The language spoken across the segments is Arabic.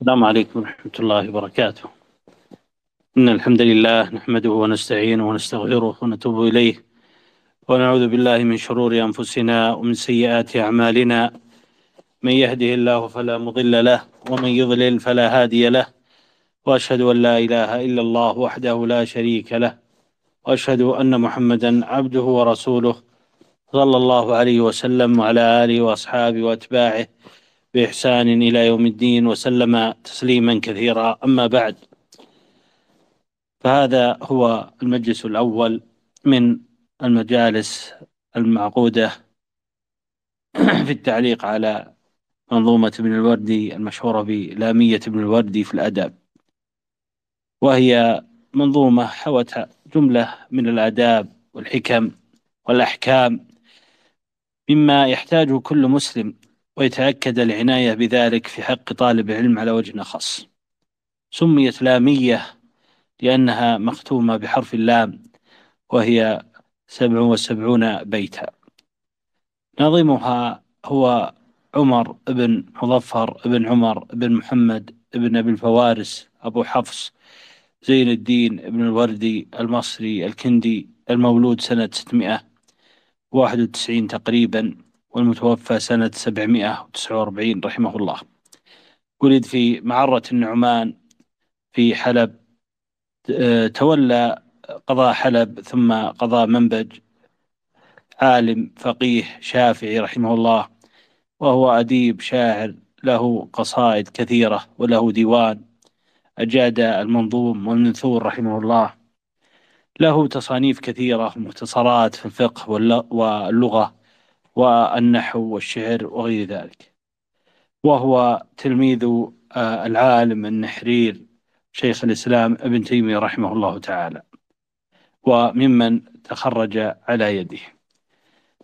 السلام عليكم ورحمة الله وبركاته. إن الحمد لله نحمده ونستعينه ونستغفره ونتوب إليه ونعوذ بالله من شرور أنفسنا ومن سيئات أعمالنا. من يهده الله فلا مضل له ومن يضلل فلا هادي له. وأشهد أن لا إله إلا الله وحده لا شريك له. وأشهد أن محمدا عبده ورسوله صلى الله عليه وسلم وعلى آله وأصحابه وأتباعه. بإحسان إلى يوم الدين وسلم تسليما كثيرا. أما بعد فهذا هو المجلس الأول من المجالس المعقودة في التعليق على منظومة ابن الوردي المشهورة بلامية ابن الوردي في الأدب. وهي منظومة حوت جملة من الآداب والحكم والأحكام مما يحتاجه كل مسلم ويتأكد العناية بذلك في حق طالب العلم على وجه خاص. سميت لامية لأنها مختومة بحرف اللام وهي سبع وسبعون بيتا. ناظمها هو عمر بن مظفر بن عمر بن محمد بن أبي الفوارس أبو حفص زين الدين بن الوردي المصري الكندي المولود سنة 691 تقريبا. والمتوفى سنة 749 رحمه الله. ولد في معرة النعمان في حلب تولى قضاء حلب ثم قضاء منبج عالم فقيه شافعي رحمه الله وهو أديب شاعر له قصائد كثيرة وله ديوان أجاد المنظوم والمنثور رحمه الله. له تصانيف كثيرة مختصرات في الفقه واللغة. والنحو والشعر وغير ذلك. وهو تلميذ آه، العالم النحرير شيخ الإسلام ابن تيمية رحمه الله تعالى وممن تخرج على يده.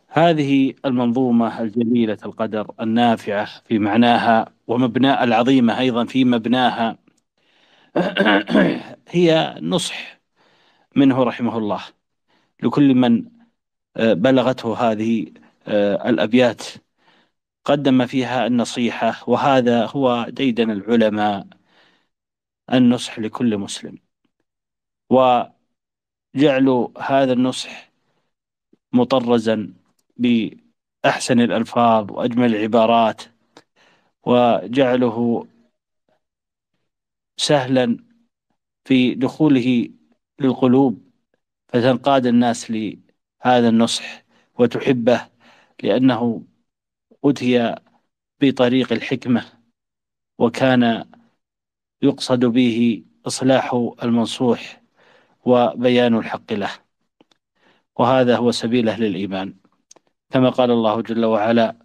هذه المنظومة الجليلة القدر النافعة في معناها ومبناء العظيمة أيضا في مبناها هي نصح منه رحمه الله. لكل من آه، بلغته هذه الأبيات. قدم فيها النصيحة وهذا هو ديدن العلماء النصح لكل مسلم. وجعل هذا النصح مطرزا بأحسن الألفاظ وأجمل العبارات وجعله سهلا في دخوله للقلوب فتنقاد الناس لهذا النصح وتحبه. لأنه أتي بطريق الحكمة وكان يقصد به إصلاح المنصوح وبيان الحق له. وهذا هو سبيل أهل الإيمان. كما قال الله جل وعلا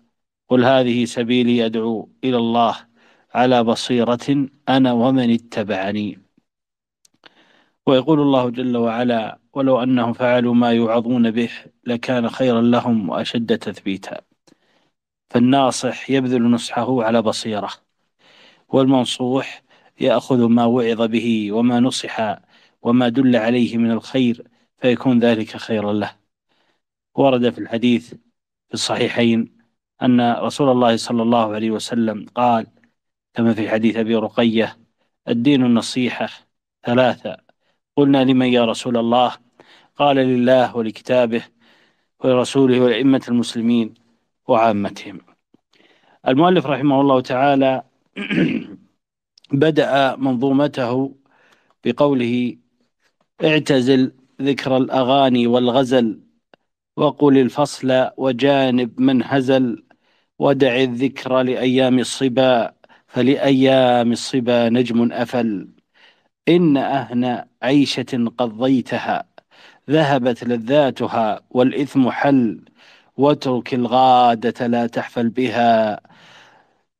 قل هذه سبيلي أدعو إلى الله على بصيرة أنا ومن اتبعني. ويقول الله جل وعلا ولو أنهم فعلوا ما يوعظون به لكان خيرا لهم وأشد تثبيتا. فالناصح يبذل نصحه على بصيرة والمنصوح يأخذ ما وعظ به وما نصح وما دل عليه من الخير فيكون ذلك خيرا له. ورد في الحديث في الصحيحين أن رسول الله صلى الله عليه وسلم قال كما في حديث أبي رقية الدين النصيحة ثلاثة قلنا لمن يا رسول الله؟ قال لله ولكتابه ولرسوله ولأئمة المسلمين وعامتهم. المؤلف رحمه الله تعالى بدأ منظومته بقوله اعتزل ذكر الأغاني والغزل وقل الفصل وجانب من هزل ودع الذكر لأيام الصبا فلأيام الصبا نجم أفل. إن أهن عيشة قضيتها ذهبت لذاتها والإثم حل واترك الغادة لا تحفل بها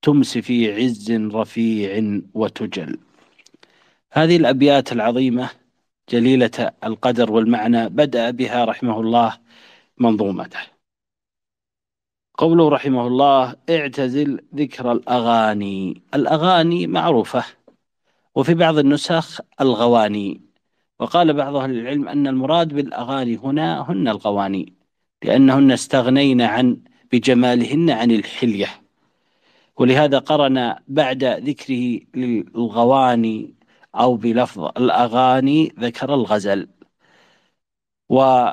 تمس في عز رفيع وتجل. هذه الأبيات العظيمة جليلة القدر والمعنى بدأ بها رحمه الله منظومته. قوله رحمه الله اعتزل ذكر الأغاني الأغاني معروفة وفي بعض النسخ الغواني. وقال بعض أهل العلم أن المراد بالأغاني هنا هن الغواني لأنهن استغنين عن بجمالهن عن الحلية. ولهذا قرن بعد ذكره للغواني أو بلفظ الأغاني ذكر الغزل. و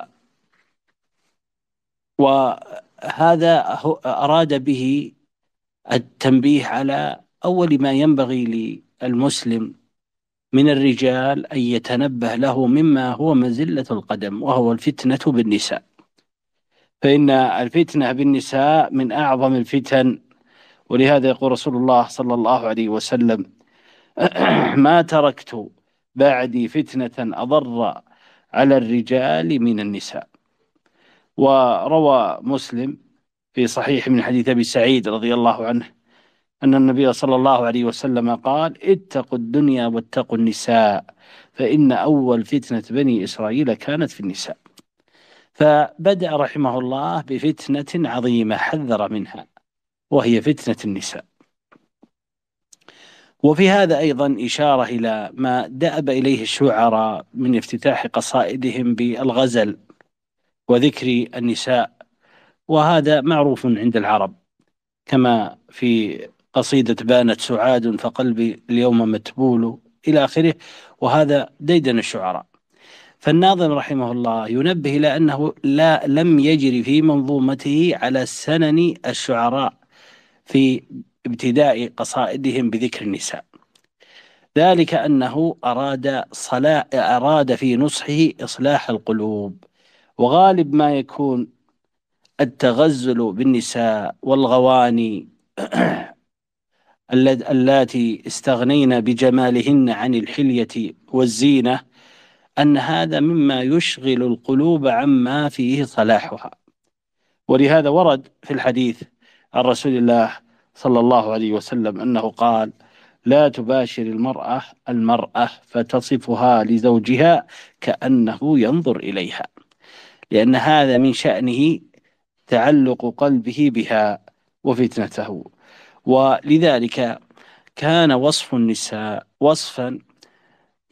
وهذا أراد به التنبيه على أول ما ينبغي للمسلم من الرجال أن يتنبه له مما هو مزلة القدم وهو الفتنة بالنساء. فإن الفتنة بالنساء من أعظم الفتن ولهذا يقول رسول الله صلى الله عليه وسلم ما تركت بعدي فتنة أضر على الرجال من النساء. وروى مسلم في صحيح من حديث أبي سعيد رضي الله عنه أن النبي صلى الله عليه وسلم قال اتقوا الدنيا واتقوا النساء فإن أول فتنة بني إسرائيل كانت في النساء. فبدأ رحمه الله بفتنة عظيمة حذر منها وهي فتنة النساء. وفي هذا أيضا إشارة إلى ما دأب إليه الشعراء من افتتاح قصائدهم بالغزل وذكر النساء وهذا معروف عند العرب كما في قصيدة بانت سعاد فقلبي اليوم متبول إلى آخره وهذا ديدن الشعراء. فالناظم رحمه الله ينبه إلى أنه لا لم يجري في منظومته على سنن الشعراء في ابتداء قصائدهم بذكر النساء. ذلك أنه أراد صلاح أراد في نصحه إصلاح القلوب. وغالب ما يكون التغزل بالنساء والغواني اللاتي استغنين بجمالهن عن الحلية والزينة أن هذا مما يشغل القلوب عما فيه صلاحها. ولهذا ورد في الحديث عن رسول الله صلى الله عليه وسلم أنه قال لا تباشر المرأة المرأة فتصفها لزوجها كأنه ينظر إليها. لأن هذا من شأنه تعلق قلبه بها وفتنته. ولذلك كان وصف النساء وصفا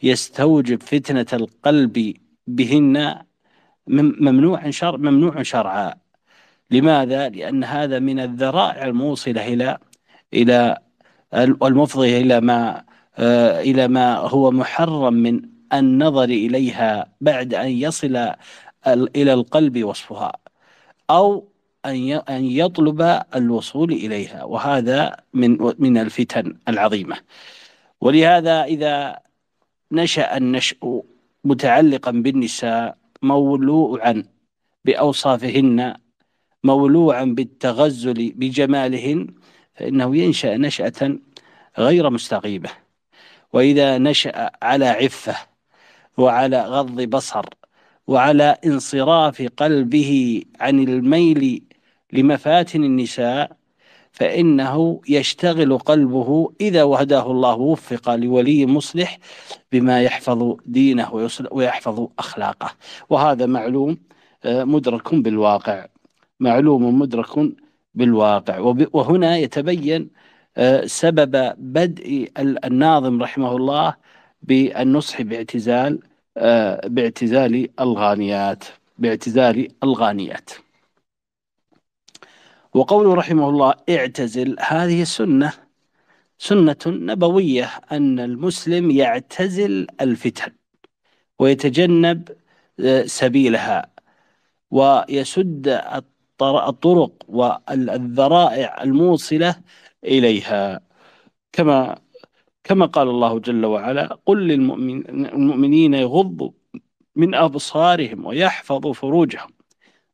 يستوجب فتنة القلب بهن ممنوع شرع ممنوع شرعا لماذا؟ لأن هذا من الذرائع الموصلة إلى إلى المفضية إلى ما آه، إلى ما هو محرم من النظر إليها بعد أن يصل إلى القلب وصفها أو أن يطلب الوصول إليها وهذا من من الفتن العظيمة. ولهذا إذا نشأ النشء متعلقا بالنساء مولوعا بأوصافهن مولوعا بالتغزل بجمالهن فإنه ينشأ نشأة غير مستقيمة. وإذا نشأ على عفة وعلى غض بصر وعلى انصراف قلبه عن الميل لمفاتن النساء فإنه يشتغل قلبه إذا وهداه الله وفق لولي مصلح بما يحفظ دينه ويحفظ أخلاقه. وهذا معلوم آه، مدرك بالواقع. معلوم مدرك بالواقع. وهنا يتبين آه، سبب بدء الناظم رحمه الله بالنصح باعتزال آه، باعتزال الغانيات باعتزال الغانيات. وقوله رحمه الله اعتزل هذه سنة سنة نبوية أن المسلم يعتزل الفتن ويتجنب آه، سبيلها ويسد الطرق والذرائع الموصلة إليها. كما كما قال الله جل وعلا قل للمؤمنين يغضوا من أبصارهم ويحفظوا فروجهم.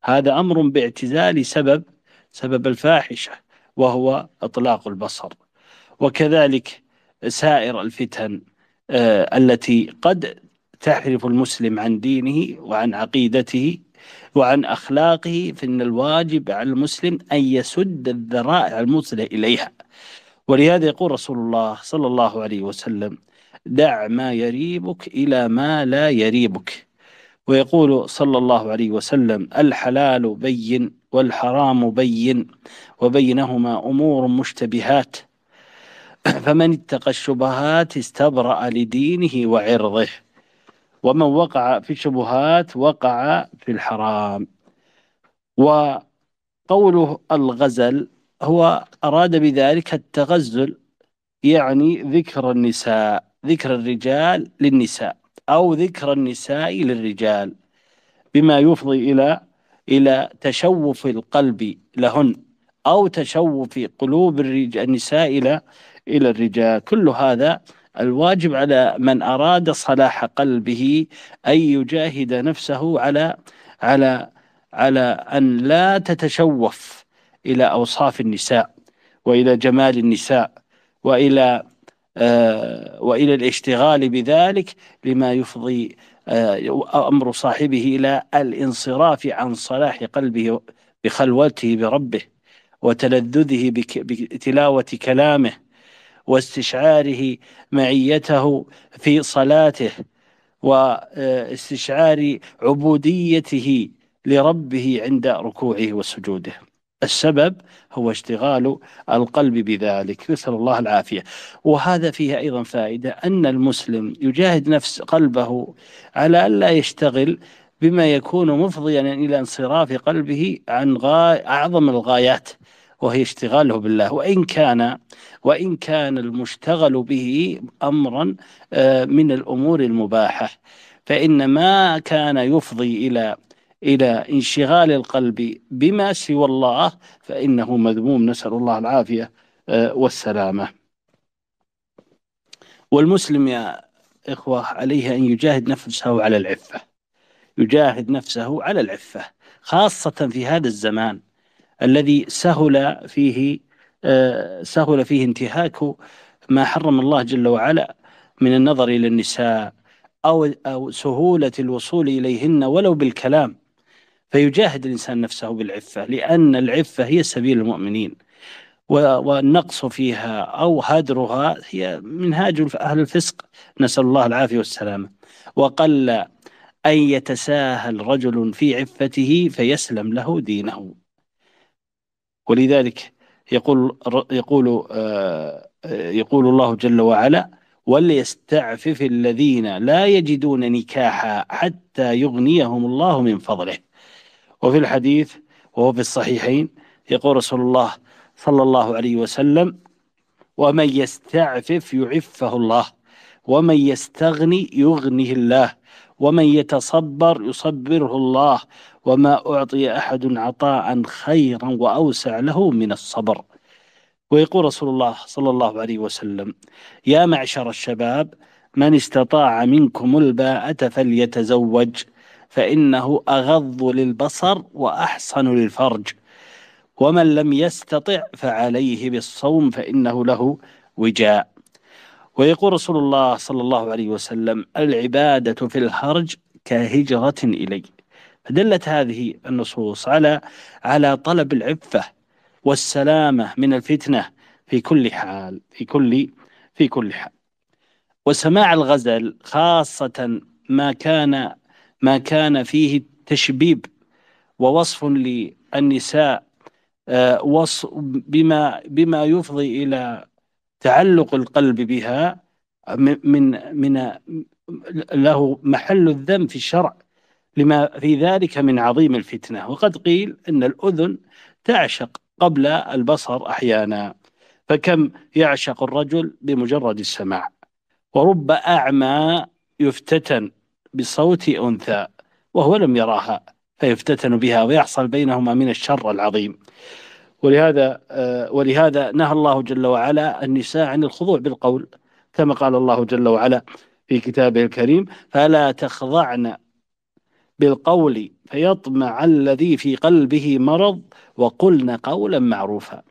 هذا أمر باعتزال سبب سبب الفاحشة وهو إطلاق البصر. وكذلك سائر الفتن آه التي قد تحرف المسلم عن دينه وعن عقيدته وعن أخلاقه فإن الواجب على المسلم أن يسد الذرائع الموصلة إليها. ولهذا يقول رسول الله صلى الله عليه وسلم دع ما يريبك إلى ما لا يريبك. ويقول صلى الله عليه وسلم الحلال بين والحرام بين وبينهما أمور مشتبهات. فمن اتقى الشبهات استبرأ لدينه وعرضه ومن وقع في الشبهات وقع في الحرام. وقوله الغزل هو أراد بذلك التغزل يعني ذكر النساء ذكر الرجال للنساء. أو ذكر النساء للرجال بما يفضي إلى إلى تشوف القلب لهن أو تشوف قلوب النساء إلى إلى الرجال. كل هذا الواجب على من أراد صلاح قلبه أن يجاهد نفسه على على على أن لا تتشوف إلى أوصاف النساء وإلى جمال النساء وإلى آه وإلى الاشتغال بذلك لما يفضي آه أمر صاحبه إلى الانصراف عن صلاح قلبه بخلوته بربه وتلذذه بتلاوة كلامه واستشعاره معيته في صلاته واستشعار عبوديته لربه عند ركوعه وسجوده. السبب هو اشتغال القلب بذلك. نسأل الله العافية. وهذا فيه أيضا فائدة أن المسلم يجاهد نفس قلبه على ألا يشتغل بما يكون مفضيا إلى انصراف قلبه عن غاية أعظم الغايات وهي اشتغاله بالله. وإن كان وإن كان المشتغل به أمرا آه، من الأمور المباحة فإن ما كان يفضي إلى إلى انشغال القلب بما سوى الله فإنه مذموم. نسأل الله العافية آه، والسلامة. والمسلم يا إخوة عليه أن يجاهد نفسه على العفة. يجاهد نفسه على العفة خاصة في هذا الزمان الذي سهل فيه آه، سهل فيه انتهاك ما حرم الله جل وعلا من النظر إلى النساء أو أو سهولة الوصول إليهن ولو بالكلام. فيجاهد الإنسان نفسه بالعفة لأن العفة هي سبيل المؤمنين والنقص فيها أو هدرها هي منهاج أهل الفسق. نسأل الله العافية والسلامة. وقل أن يتساهل رجل في عفته فيسلم له دينه. ولذلك يقول يقول آه، يقول الله جل وعلا وليستعفف الذين لا يجدون نكاحا حتى يغنيهم الله من فضله. وفي الحديث وهو في الصحيحين يقول رسول الله صلى الله عليه وسلم ومن يستعفف يعفه الله ومن يستغني يغنيه الله ومن يتصبر يصبره الله وما أعطي أحد عطاء خيرا وأوسع له من الصبر. ويقول رسول الله صلى الله عليه وسلم يا معشر الشباب من استطاع منكم الباءة فليتزوج فإنه أغض للبصر وأحصن للفرج. ومن لم يستطع فعليه بالصوم فإنه له وجاء. ويقول رسول الله صلى الله عليه وسلم العبادة في الهرج كهجرة إلي. فدلت هذه النصوص على على طلب العفة والسلامة من الفتنة في كل حال في كل في كل حال. وسماع الغزل خاصة ما كان ما كان فيه تشبيب ووصف للنساء آه، وصف بما بما يفضي إلى تعلق القلب بها من من له محل الذم في الشرع لما في ذلك من عظيم الفتنة. وقد قيل أن الأذن تعشق قبل البصر أحيانا فكم يعشق الرجل بمجرد السماع. ورب أعمى يفتتن. بصوت أنثى وهو لم يراها فيفتتن بها ويحصل بينهما من الشر العظيم. ولهذا آه، ولهذا نهى الله جل وعلا النساء عن الخضوع بالقول كما قال الله جل وعلا في كتابه الكريم فلا تخضعن بالقول فيطمع الذي في قلبه مرض وقلن قولا معروفا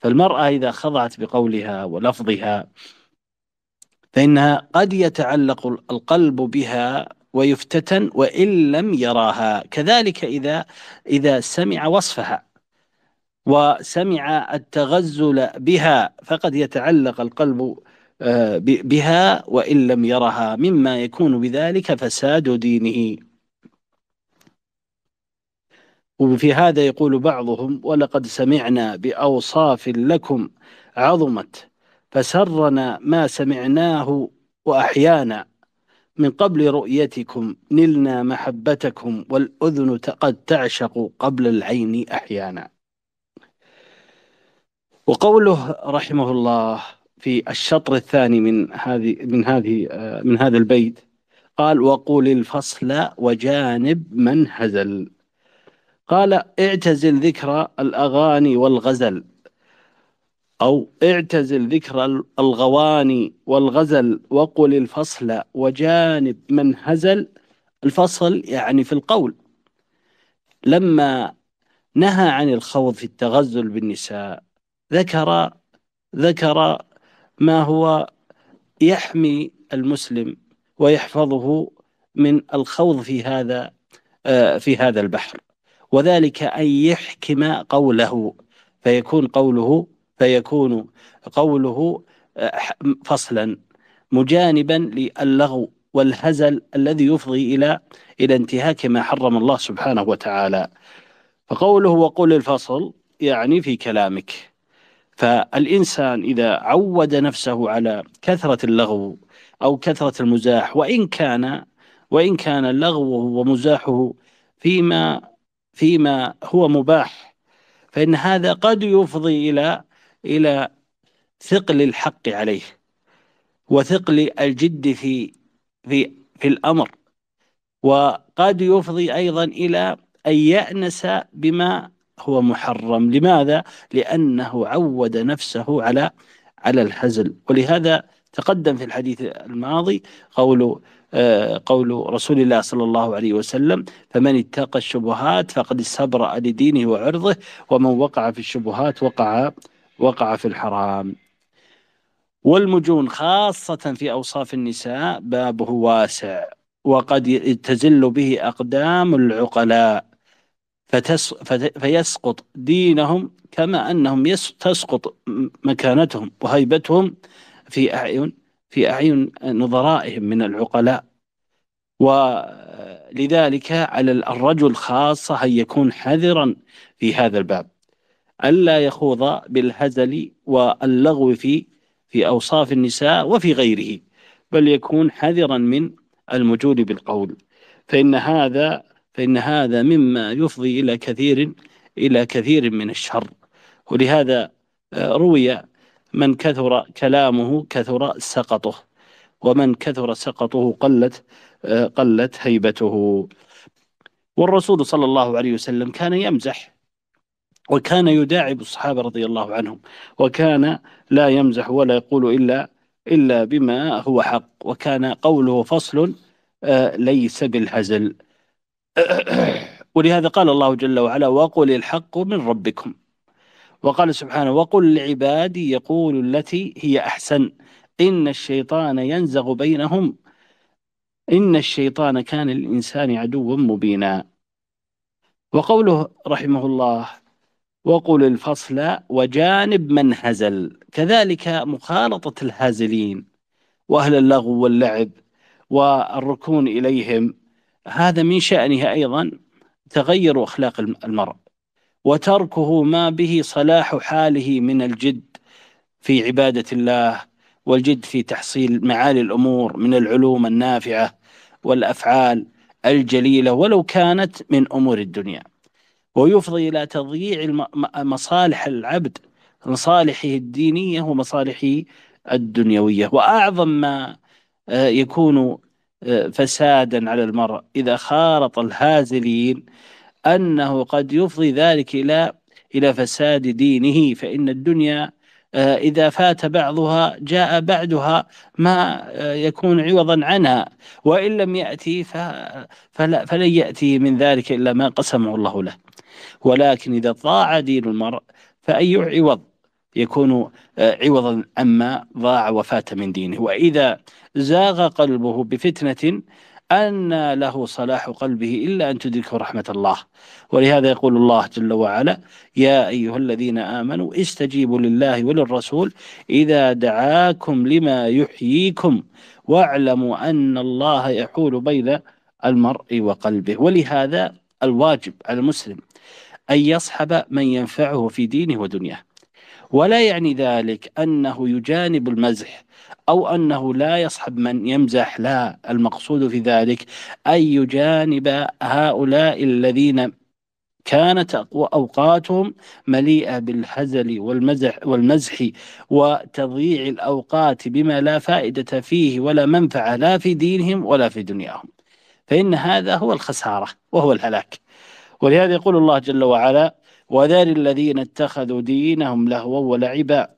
فالمرأة إذا خضعت بقولها ولفظها فإنها قد يتعلق القلب بها ويفتتن وإن لم يراها. كذلك إذا إذا سمع وصفها وسمع التغزل بها فقد يتعلق القلب آه، بها وإن لم يرها. مما يكون بذلك فساد دينه. وفي هذا يقول بعضهم ولقد سمعنا بأوصاف لكم عظمت فسرنا ما سمعناه وأحيانا. من قبل رؤيتكم نلنا محبتكم والأذن قد تعشق قبل العين أحيانا. وقوله رحمه الله في الشطر الثاني من هذه من هذه من هذا البيت قال وقول الفصل وجانب من هزل قال اعتزل ذكر الأغاني والغزل أو اعتزل ذكر الغواني والغزل وقل الفصل وجانب من هزل. الفصل يعني في القول. لما نهى عن الخوض في التغزل بالنساء ذكر ذكر ما هو يحمي المسلم ويحفظه من الخوض في هذا آه، في هذا البحر. وذلك أن يحكم قوله فيكون قوله فيكون قوله آه، فصلا مجانبا للغو والهزل الذي يفضي إلى إلى انتهاك ما حرم الله سبحانه وتعالى. فقوله وقل الفصل يعني في كلامك. فالإنسان إذا عود نفسه على كثرة اللغو أو كثرة المزاح وإن كان وإن كان لغوه ومزاحه فيما فيما هو مباح فإن هذا قد يفضي إلى إلى ثقل الحق عليه وثقل الجد في في في الأمر. وقد يفضي أيضا إلى أن يأنس بما هو محرم. لماذا؟ لأنه عود نفسه على على الهزل. ولهذا تقدم في الحديث الماضي قول آه، قول رسول الله صلى الله عليه وسلم فمن اتقى الشبهات فقد استبرأ لدينه وعرضه ومن وقع في الشبهات وقع وقع في الحرام. والمجون خاصة في أوصاف النساء بابه واسع وقد تزل به أقدام العقلاء فتس فيسقط دينهم كما أنهم تسقط مكانتهم وهيبتهم في أعين في أعين نظرائهم من العقلاء. ولذلك على الرجل خاصة أن يكون حذرا في هذا الباب. ألا يخوض بالهزل واللغو في في أوصاف النساء وفي غيره بل يكون حذرا من المجود بالقول. فإن هذا فإن هذا مما يفضي إلى كثير إلى كثير من الشر. ولهذا آه، روي من كثر كلامه كثر سقطه ومن كثر سقطه قلت آه، قلت هيبته. والرسول صلى الله عليه وسلم كان يمزح وكان يداعب الصحابة رضي الله عنهم وكان لا يمزح ولا يقول إلا إلا بما هو حق وكان قوله فصل آه، ليس بالهزل. ولهذا قال الله جل وعلا وقل الحق من ربكم وقال سبحانه وقل لعبادي يقول التي هي أحسن إن الشيطان ينزغ بينهم. إن الشيطان كان للإنسان عدوا مبينا. وقوله رحمه الله وقل الفصل وجانب من هزل. كذلك مخالطة الهازلين وأهل اللغو واللعب والركون إليهم. هذا من شأنه أيضا تغير أخلاق المرء وتركه ما به صلاح حاله من الجد في عبادة الله والجد في تحصيل معالي الأمور من العلوم النافعة والأفعال الجليلة ولو كانت من أمور الدنيا. ويفضي إلى تضييع مصالح العبد. مصالحه الدينية ومصالحه الدنيوية. وأعظم ما آه، يكون آه، فسادا على المرء إذا خالط الهازلين أنه قد يفضي ذلك إلى إلى فساد دينه. فإن الدنيا آه، إذا فات بعضها جاء بعدها ما يكون عوضا عنها. وإن لم يأتي فلن يأتي من ذلك إلا ما قسمه الله له. ولكن إذا ضاع دين المرء فأي عوض؟ يكون آه، عوضا عما ضاع وفات من دينه. وإذا زاغ قلبه بفتنة أن له صلاح قلبه إلا أن تدركه رحمة الله. ولهذا يقول الله جل وعلا يا أيها الذين آمنوا استجيبوا لله وللرسول إذا دعاكم لما يحييكم واعلموا أن الله يحول بين المرء وقلبه. ولهذا الواجب على المسلم أن يصحب من ينفعه في دينه ودنياه. ولا يعني ذلك أنه يجانب المزح أو أنه لا يصحب من يمزح. لا المقصود في ذلك أن يجانب هؤلاء الذين كانت أوقاتهم مليئة بالهزل والمزح, والمزح وتضييع الأوقات بما لا فائدة فيه ولا منفعة لا في دينهم ولا في دنياهم. فإن هذا هو الخسارة وهو الهلاك. ولهذا يقول الله جل وعلا وذار الذين اتخذوا دينهم لهوا ولعبا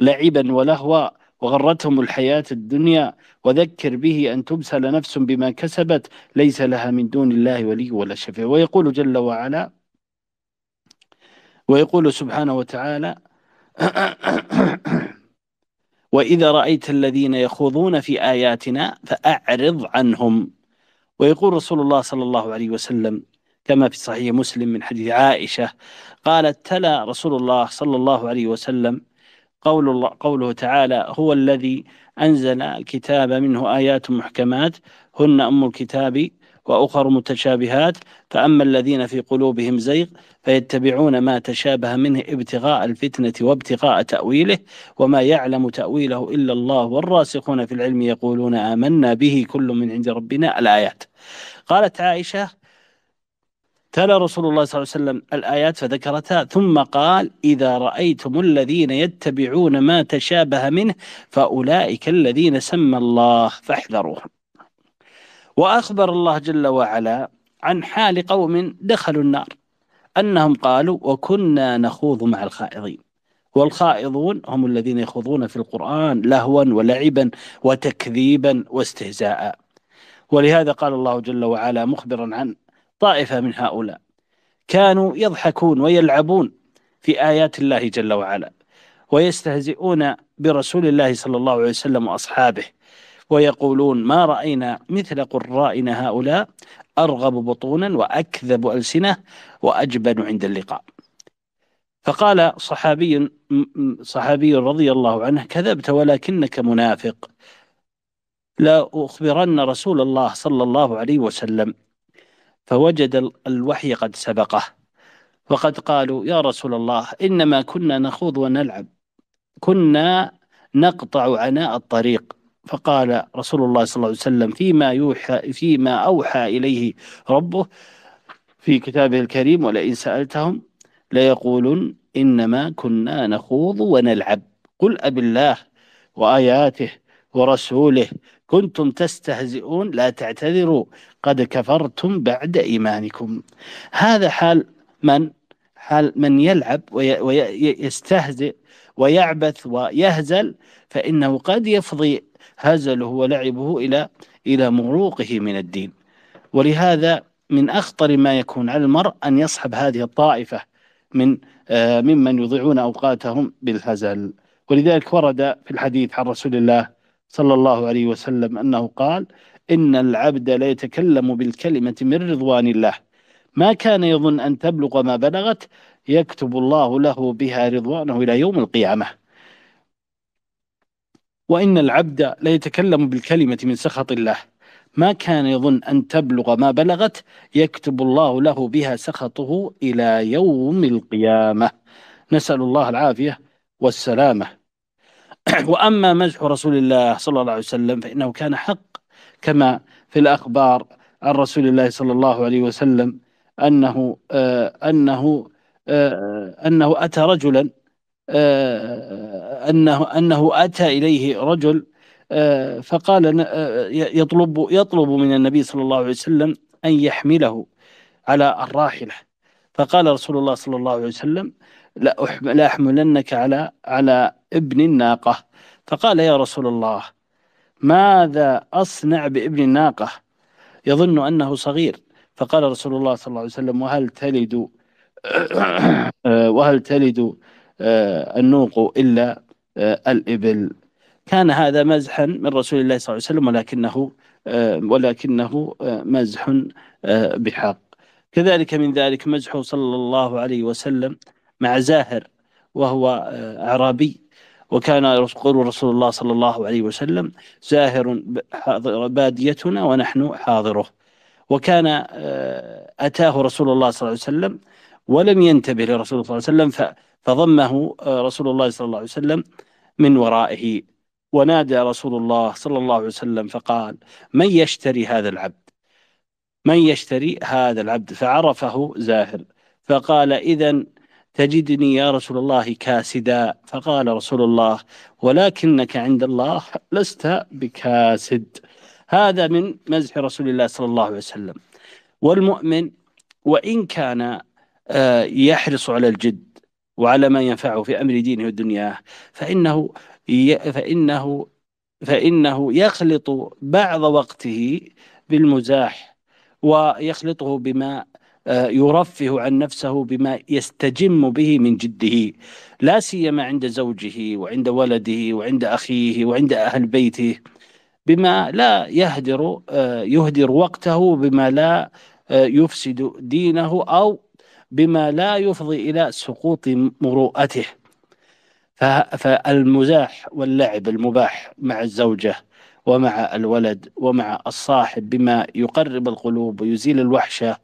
لعبا ولهوا وغرتهم الحياة الدنيا وذكر به أن تبسل نفس بما كسبت ليس لها من دون الله ولي ولا شفيع. ويقول جل وعلا ويقول سبحانه وتعالى وإذا رأيت الذين يخوضون في آياتنا فأعرض عنهم. ويقول رسول الله صلى الله عليه وسلم كما في صحيح مسلم من حديث عائشة قالت تلا رسول الله صلى الله عليه وسلم قول الله قوله تعالى هو الذي أنزل الكتاب منه آيات محكمات هن أم الكتاب وأخر متشابهات فأما الذين في قلوبهم زيغ فيتبعون ما تشابه منه ابتغاء الفتنة وابتغاء تأويله وما يعلم تأويله إلا الله والراسخون في العلم يقولون آمنا به كل من عند ربنا الآيات. قالت عائشة تلا رسول الله صلى الله عليه وسلم الآيات فذكرتها ثم قال إذا رأيتم الذين يتبعون ما تشابه منه فأولئك الذين سمى الله فاحذروهم. وأخبر الله جل وعلا عن حال قوم دخلوا النار أنهم قالوا وكنا نخوض مع الخائضين. والخائضون هم الذين يخوضون في القرآن لهوا ولعبا وتكذيبا واستهزاء. ولهذا قال الله جل وعلا مخبرا عن طائفة من هؤلاء كانوا يضحكون ويلعبون في آيات الله جل وعلا ويستهزئون برسول الله صلى الله عليه وسلم وأصحابه ويقولون ما رأينا مثل قرائنا هؤلاء أرغب بطونا وأكذب ألسنة وأجبن عند اللقاء. فقال صحابي صحابي رضي الله عنه كذبت ولكنك منافق لا أخبرن رسول الله صلى الله عليه وسلم فوجد الوحي قد سبقه. وقد قالوا يا رسول الله إنما كنا نخوض ونلعب. كنا نقطع عناء الطريق. فقال رسول الله صلى الله عليه وسلم فيما يوحى فيما أوحى إليه ربه في كتابه الكريم ولئن سألتهم ليقولن إنما كنا نخوض ونلعب. قل أب الله وآياته ورسوله. كنتم تستهزئون لا تعتذروا. قد كفرتم بعد إيمانكم. هذا حال من؟ حال من يلعب ويستهزئ ويعبث ويهزل فإنه قد يفضي هزله ولعبه إلى إلى مروقه من الدين. ولهذا من أخطر ما يكون على المرء أن يصحب هذه الطائفة من آه ممن يضيعون أوقاتهم بالهزل. ولذلك ورد في الحديث عن رسول الله صلى الله عليه وسلم أنه قال إن العبد لا يتكلم بالكلمة من رضوان الله. ما كان يظن أن تبلغ ما بلغت يكتب الله له بها رضوانه إلى يوم القيامة. وإن العبد لا يتكلم بالكلمة من سخط الله. ما كان يظن أن تبلغ ما بلغت يكتب الله له بها سخطه إلى يوم القيامة. نسأل الله العافية والسلامة. وأما مزح رسول الله صلى الله عليه وسلم فإنه كان حق كما في الأخبار عن رسول الله صلى الله عليه وسلم أنه آه أنه آه أنه أتى رجلا آه أنه أنه أتى إليه رجل فقال يطلب يطلب من النبي صلى الله عليه وسلم أن يحمله على الراحلة. فقال رسول الله صلى الله عليه وسلم لا أحملنك على على ابن الناقة. فقال يا رسول الله ماذا أصنع بابن الناقة؟ يظن أنه صغير. فقال رسول الله صلى الله عليه وسلم وهل تلد وهل تلد النوق إلا الإبل؟ كان هذا مزحا من رسول الله صلى الله عليه وسلم ولكنه ولكنه مزح بحق. كذلك من ذلك مزحه صلى الله عليه وسلم مع زاهر وهو أعرابي. وكان يقول رسول الله صلى الله عليه وسلم زاهر باديتنا ونحن حاضره. وكان آه، أتاه رسول الله صلى الله عليه وسلم ولم ينتبه لرسول الله صلى الله عليه وسلم فضمه آه، رسول الله صلى الله عليه وسلم من ورائه. ونادى رسول الله صلى الله عليه وسلم فقال من يشتري هذا العبد؟ من يشتري هذا العبد؟ فعرفه زاهر فقال إذا تجدني يا رسول الله كاسدا. فقال رسول الله ولكنك عند الله لست بكاسد. هذا من مزح رسول الله صلى الله عليه وسلم. والمؤمن وإن كان آه، يحرص على الجد وعلى ما ينفعه في أمر دينه ودنياه فإنه فإنه فإنه يخلط بعض وقته بالمزاح ويخلطه بما يرفه عن نفسه بما يستجم به من جده لا سيما عند زوجه وعند ولده وعند أخيه وعند أهل بيته بما لا يهدر آه، يهدر وقته بما لا آه، يفسد دينه أو بما لا يفضي إلى سقوط مروءته. فالمزاح واللعب المباح مع الزوجة ومع الولد ومع الصاحب بما يقرب القلوب ويزيل الوحشة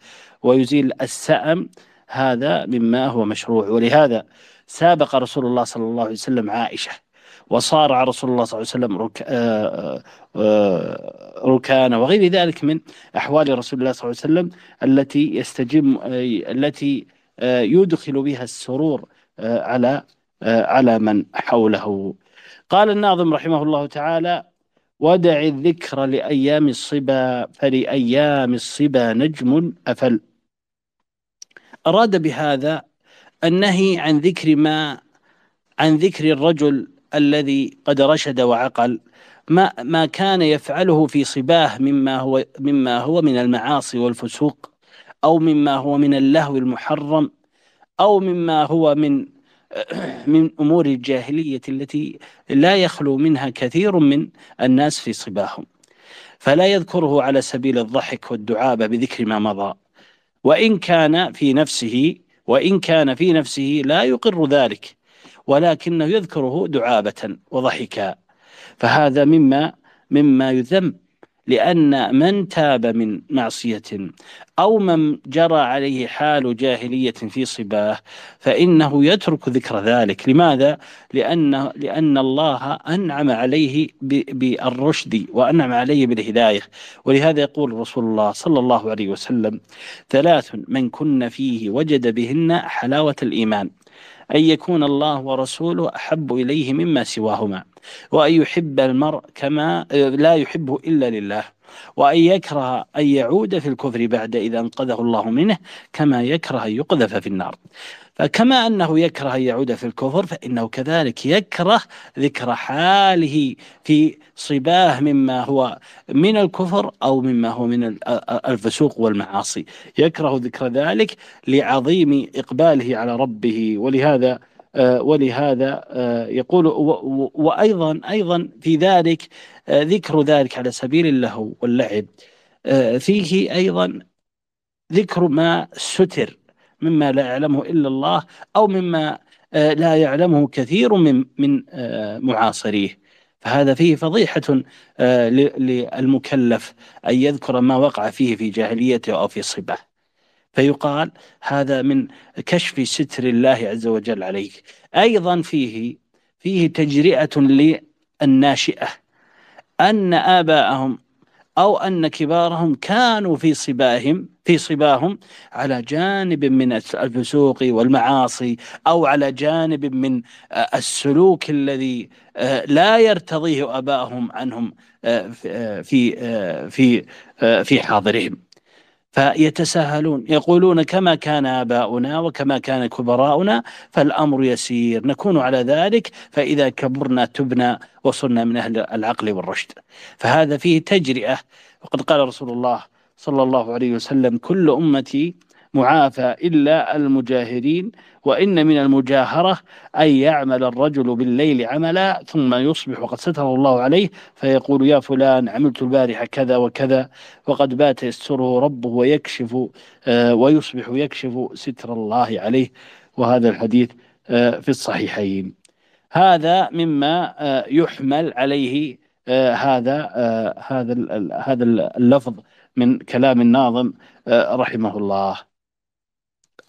ويزيل السأم هذا مما هو مشروع. ولهذا سابق رسول الله صلى الله عليه وسلم عائشة وصارع رسول الله صلى الله عليه وسلم رك... آه، آه، ركان وغير ذلك من أحوال رسول الله صلى الله عليه وسلم التي يستجم التي آه، يدخل بها السرور على على من حوله. قال الناظم رحمه الله تعالى ودع الذكر لأيام الصبا فلأيام الصبا نجم أفل أراد بهذا النهي عن ذكر ما عن ذكر الرجل الذي قد رشد وعقل ما ما كان يفعله في صباه مما هو مما هو من المعاصي والفسوق أو مما هو من اللهو المحرم أو مما هو من من أمور الجاهلية التي لا يخلو منها كثير من الناس في صباهم. فلا يذكره على سبيل الضحك والدعابة بذكر ما مضى. وإن كان في نفسه وإن كان في نفسه لا يقر ذلك ولكنه يذكره دعابة وضحكا. فهذا مما مما يذم. لأن من تاب من معصية أو من جرى عليه حال جاهلية في صباه فإنه يترك ذكر ذلك. لماذا؟ لأن, لأن الله أنعم عليه بالرشد وأنعم عليه بالهداية. ولهذا يقول رسول الله صلى الله عليه وسلم ثلاث من كن فيه وجد بهن حلاوة الإيمان أن يكون الله ورسوله أحب إليه مما سواهما. وأن يحب المرء كما لا يحبه إلا لله. وأن يكره أن يعود في الكفر بعد إذا أنقذه الله منه كما يكره أن يقذف في النار. فكما أنه يكره أن يعود في الكفر فإنه كذلك يكره ذكر حاله في صباه مما هو من الكفر أو مما هو من الفسوق والمعاصي. يكره ذكر ذلك لعظيم إقباله على ربه. ولهذا آه، ولهذا آه، يقول وأيضا أيضا في ذلك آه، ذكر ذلك على سبيل اللهو واللعب. فيه أيضا ذكر ما ستر مما لا يعلمه إلا الله أو مما آه، لا يعلمه كثير من من آه، معاصريه. فهذا فيه فضيحة آه، للمكلف أن يذكر ما وقع فيه في جاهليته أو في صباه فيقال هذا من كشف ستر الله عز وجل عليك. أيضا فيه فيه تجرئة للناشئة. أن آباءهم أو أن كبارهم كانوا في صباهم في صباهم على جانب من الفسوق والمعاصي أو على جانب من آه، السلوك الذي آه، لا يرتضيه أباهم عنهم آه، في في في حاضرهم. فيتساهلون. يقولون كما كان آباؤنا وكما كان كبراؤنا فالأمر يسير. نكون على ذلك فإذا كبرنا تبنا وصرنا من أهل العقل والرشد. فهذا فيه تجرئة. وقد قال رسول الله صلى الله عليه وسلم كل أمتي معافى إلا المجاهرين وإن من المجاهرة أن يعمل الرجل بالليل عملا ثم يصبح وقد ستر الله عليه فيقول يا فلان عملت البارحة كذا وكذا وقد بات يستره ربه ويكشف آه، ويصبح يكشف ستر الله عليه. وهذا الحديث آه، في الصحيحين. هذا مما آه، يحمل عليه هذا هذا هذا اللفظ من كلام الناظم رحمه الله.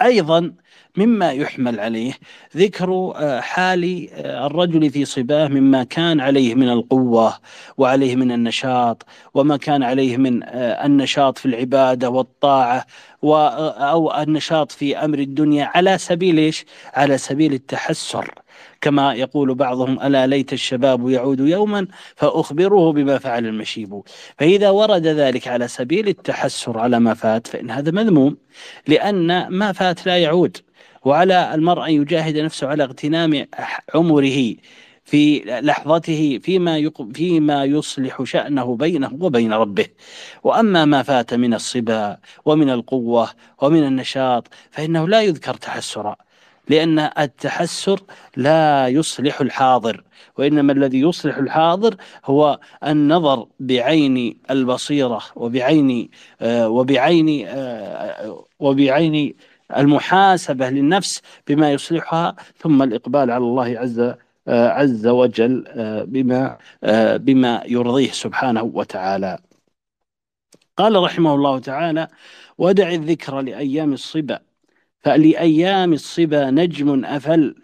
أيضا مما يحمل عليه. ذكر آه، حال آه، الرجل في صباه مما كان عليه من القوة وعليه من النشاط وما كان عليه من آه، النشاط في العبادة والطاعة أو النشاط في أمر الدنيا على سبيل إيش؟ على سبيل التحسر. كما يقول بعضهم ألا ليت الشباب يعود يوما فأخبره بما فعل المشيب. فإذا ورد ذلك على سبيل التحسر على ما فات فإن هذا مذموم لأن ما فات لا يعود. وعلى المرء أن يجاهد نفسه على اغتنام عمره في لحظته فيما فيما يصلح شأنه بينه وبين ربه. وأما ما فات من الصبا ومن القوة ومن النشاط فإنه لا يذكر تحسرا لأن التحسر لا يصلح الحاضر وإنما الذي يصلح الحاضر هو النظر بعين البصيرة وبعين آه وبعين آه وبعين المحاسبة للنفس بما يصلحها ثم الإقبال على الله عز آه عز وجل آه بما آه بما يرضيه سبحانه وتعالى. قال رحمه الله تعالى ودع الذكر لأيام الصبا فلأيام الصبا نجم أفل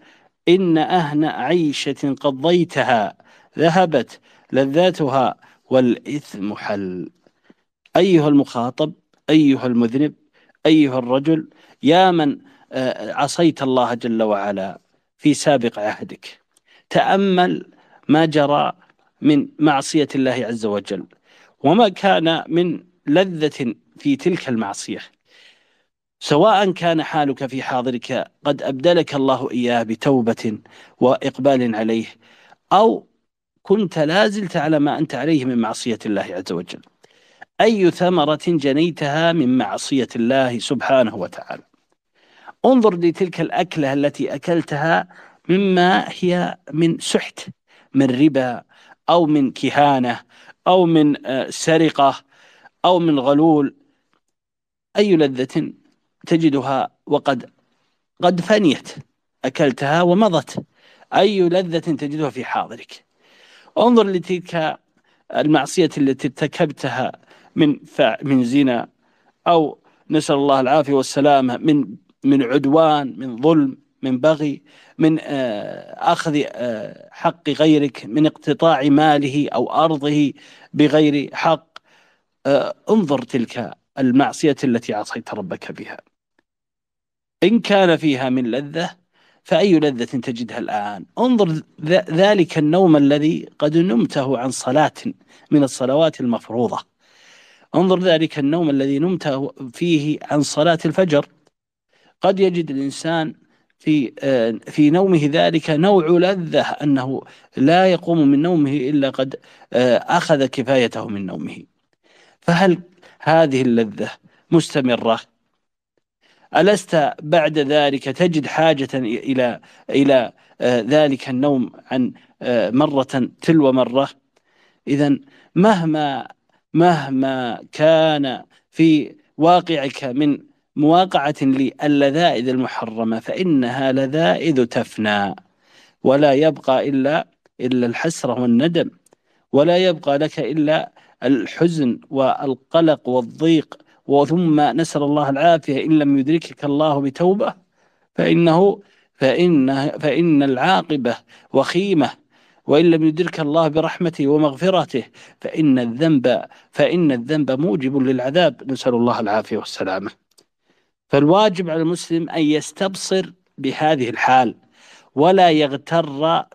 إن أهن عيشة قضيتها ذهبت لذاتها والإثم حل. أيها المخاطب أيها المذنب أيها الرجل يا من آه، عصيت الله جل وعلا في سابق عهدك. تأمل ما جرى من معصية الله عز وجل وما كان من لذة في تلك المعصية. سواء كان حالك في حاضرك قد أبدلك الله إياه بتوبة وإقبال عليه أو كنت لازلت على ما أنت عليه من معصية الله عز وجل. أي ثمرة جنيتها من معصية الله سبحانه وتعالى. انظر لتلك الأكلة التي أكلتها مما هي من سحت من ربا أو من كهانة أو من آه، سرقة أو من غلول. أي لذة تجدها وقد قد فنيت أكلتها ومضت. أي لذة تجدها في حاضرك. انظر لتلك المعصية التي ارتكبتها من من زنا أو نسأل الله العافية والسلامة من من عدوان من ظلم من بغي من آه، أخذ آه، حق غيرك من اقتطاع ماله أو أرضه بغير حق. آه، انظر تلك المعصية التي عصيت ربك بها. إن كان فيها من لذة فأي لذة تجدها الآن؟ انظر ذلك النوم الذي قد نمته عن صلاة من الصلوات المفروضة. انظر ذلك النوم الذي نمته فيه عن صلاة الفجر. قد يجد الإنسان في آه، في نومه ذلك نوع لذة أنه لا يقوم من نومه إلا قد آه، أخذ كفايته من نومه. فهل هذه اللذة مستمرة؟ ألست بعد ذلك تجد حاجة إلى إلى آه، ذلك النوم عن مرة تلو مرة؟ إذا مهما مهما كان في واقعك من مواقعة للذائذ المحرمة فإنها لذائذ تفنى ولا يبقى إلا إلا الحسرة والندم ولا يبقى لك إلا الحزن والقلق والضيق وثم نسأل الله العافية إن لم يدركك الله بتوبة فإنه فإن فإن العاقبة وخيمة وإن لم يدرك الله برحمته ومغفرته فإن الذنب فإن الذنب موجب للعذاب. نسأل الله العافية والسلامة. فالواجب على المسلم أن يستبصر بهذه الحال ولا يغتر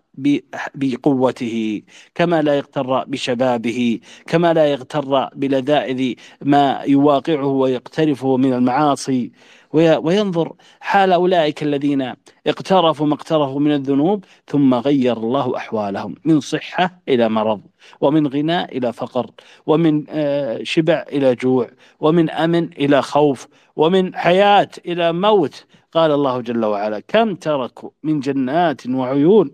بقوته كما لا يغتر بشبابه كما لا يغتر بلذائذ ما يواقعه ويقترفه من المعاصي. وينظر حال أولئك الذين اقترفوا ما اقترفوا من الذنوب ثم غير الله أحوالهم من صحة إلى مرض ومن غناء إلى فقر ومن آه، شبع إلى جوع ومن أمن إلى خوف ومن حياة إلى موت قال الله جل وعلا كم تركوا من جنات وعيون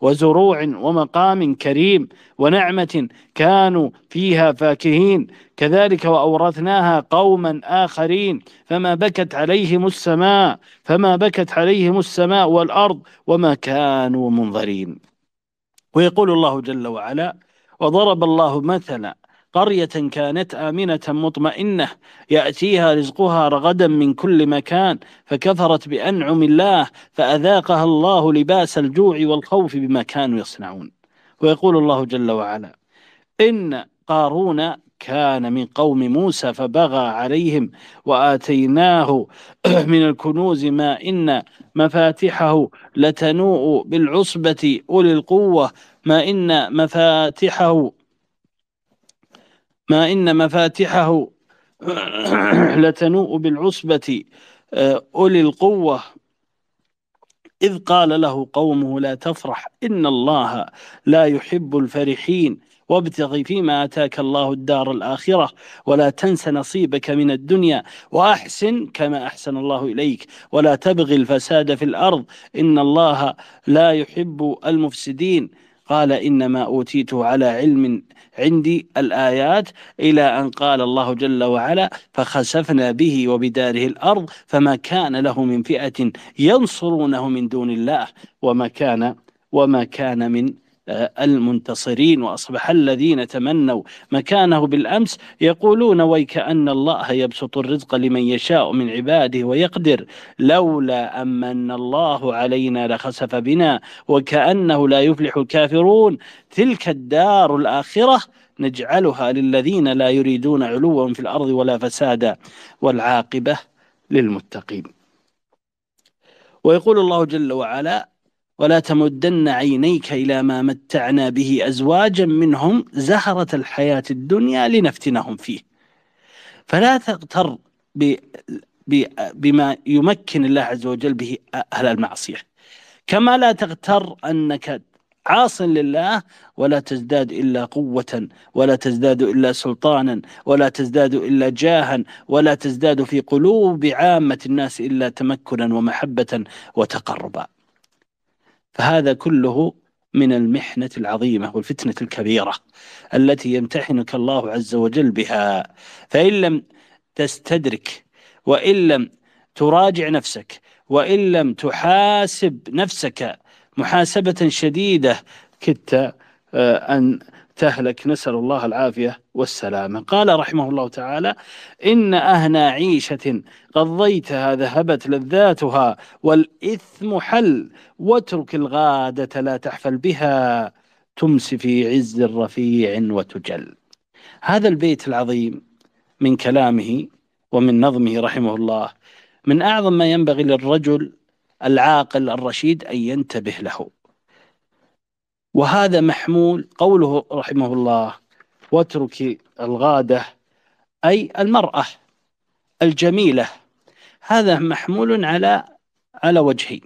وزروع ومقام كريم ونعمة كانوا فيها فاكهين كذلك وأورثناها قوما آخرين فما بكت عليهم السماء فما بكت عليهم السماء والأرض وما كانوا منظرين. ويقول الله جل وعلا وضرب الله مثلا قرية كانت آمنة مطمئنة يأتيها رزقها رغدا من كل مكان فكفرت بأنعم الله فأذاقها الله لباس الجوع والخوف بما كانوا يصنعون. ويقول الله جل وعلا إن قارون كان من قوم موسى فبغى عليهم وآتيناه من الكنوز ما إن مفاتحه لتنوء بالعصبة أولي القوة ما إن مفاتحه ما إن مفاتحه لتنوء بالعصبة آه، أولي القوة. إذ قال له قومه لا تفرح إن الله لا يحب الفرحين. وابتغ فيما آتاك الله الدار الآخرة ولا تنس نصيبك من الدنيا وأحسن كما أحسن الله إليك. ولا تبغي الفساد في الأرض إن الله لا يحب المفسدين. قال إنما أوتيته على علم عندي الآيات إلى أن قال الله جل وعلا فخسفنا به وبداره الأرض فما كان له من فئة ينصرونه من دون الله وما كان وما كان من المنتصرين وأصبح الذين تمنوا مكانه بالأمس يقولون ويكأن الله يبسط الرزق لمن يشاء من عباده ويقدر. لولا أمن الله علينا لخسف بنا وكأنه لا يفلح الكافرون. تلك الدار الآخرة نجعلها للذين لا يريدون علوا في الأرض ولا فسادا والعاقبة للمتقين. ويقول الله جل وعلا ولا تمدن عينيك إلى ما متعنا به أزواجا منهم زهرة الحياة الدنيا لنفتنهم فيه. فلا تغتر بما يمكن الله عز وجل به أهل المعصية. كما لا تغتر أنك عاص لله ولا تزداد إلا قوة ولا تزداد إلا سلطانا ولا تزداد إلا جاها ولا تزداد في قلوب عامة الناس إلا تمكنا ومحبة وتقربا. فهذا كله من المحنة العظيمة والفتنة الكبيرة التي يمتحنك الله عز وجل بها. فإن لم تستدرك وإن لم تراجع نفسك وإن لم تحاسب نفسك محاسبة شديدة كدت آه، أن تهلك نسأل الله العافية والسلامة. قال رحمه الله تعالى إن أهنى عيشة قضيتها ذهبت لذاتها والإثم حل واترك الغادة لا تحفل بها تمس في عز رفيع وتجل. هذا البيت العظيم من كلامه ومن نظمه رحمه الله من أعظم ما ينبغي للرجل العاقل الرشيد أن ينتبه له. وهذا محمول قوله رحمه الله واترك الغادة أي المرأة الجميلة. هذا محمول على على وجهين.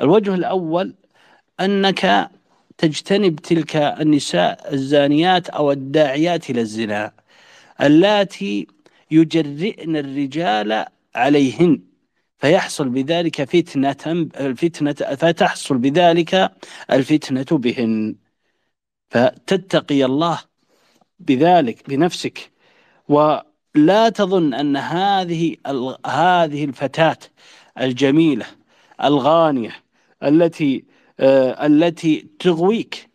الوجه الأول أنك تجتنب تلك النساء الزانيات أو الداعيات إلى الزنا اللاتي يجرئن الرجال عليهن. فيحصل بذلك فتنة الفتنة فتحصل بذلك الفتنة بهن. فتتقي الله بذلك بنفسك. ولا تظن أن هذه هذه الفتاة الجميلة الغانية التي آه التي تغويك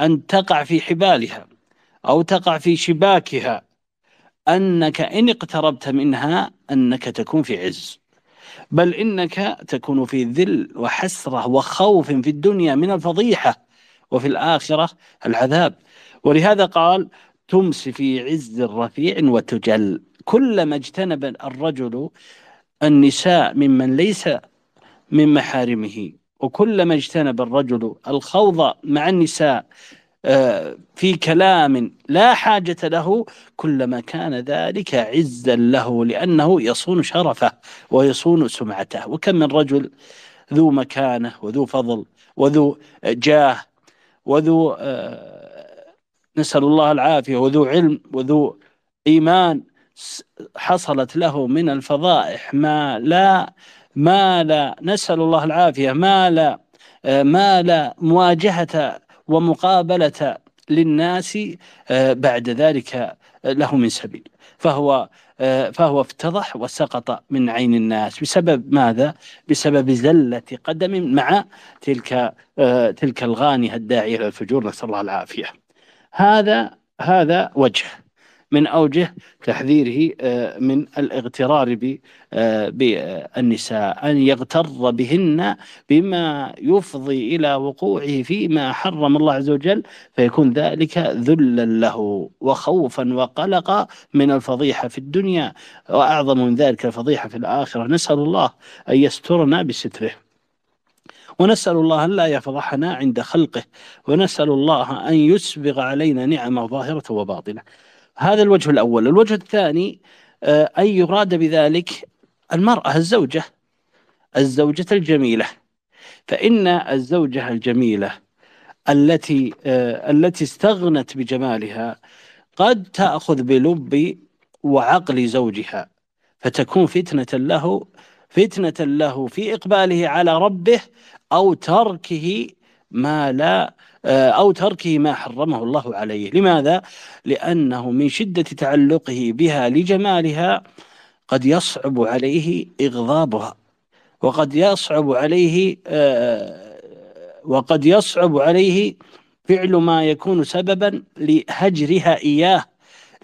أن تقع في حبالها أو تقع في شباكها أنك إن اقتربت منها أنك تكون في عز. بل إنك تكون في ذل وحسرة وخوف في الدنيا من الفضيحة وفي الآخرة العذاب. ولهذا قال تمس في عز رفيع وتجل. كلما اجتنب الرجل النساء ممن ليس من محارمه وكلما اجتنب الرجل الخوض مع النساء في كلام لا حاجة له كلما كان ذلك عزا له لأنه يصون شرفه ويصون سمعته. وكم من رجل ذو مكانة وذو فضل وذو جاه وذو آه، نسأل الله العافية وذو علم وذو إيمان حصلت له من الفضائح ما لا ما لا نسأل الله العافية ما لا آه، ما لا مواجهة ومقابلة للناس آه، بعد ذلك له من سبيل فهو آه، فهو افتضح وسقط من عين الناس بسبب ماذا؟ بسبب زلة قدم مع تلك آه، تلك الغانية الداعية إلى الفجور نسأل الله العافية. هذا هذا وجه من أوجه تحذيره آه، من الاغترار آه، بالنساء أن يغتر بهن بما يفضي إلى وقوعه فيما حرم الله عز وجل فيكون ذلك ذلا له وخوفا وقلقا من الفضيحة في الدنيا. وأعظم من ذلك الفضيحة في الآخرة. نسأل الله أن يسترنا بستره. ونسأل الله أن لا يفضحنا عند خلقه. ونسأل الله أن يسبغ علينا نعمه ظاهرة وباطنة. هذا الوجه الأول. الوجه الثاني آه، أن يراد بذلك المرأة الزوجة الزوجة الجميلة. فإن الزوجة الجميلة التي آه، التي استغنت بجمالها قد تأخذ بلب وعقل زوجها فتكون فتنة له فتنة له في إقباله على ربه أو تركه ما لا أو تركه ما حرمه الله عليه لماذا؟ لأنه من شدة تعلقه بها لجمالها قد يصعب عليه إغضابها وقد يصعب عليه آه، وقد يصعب عليه فعل ما يكون سببا لهجرها إياه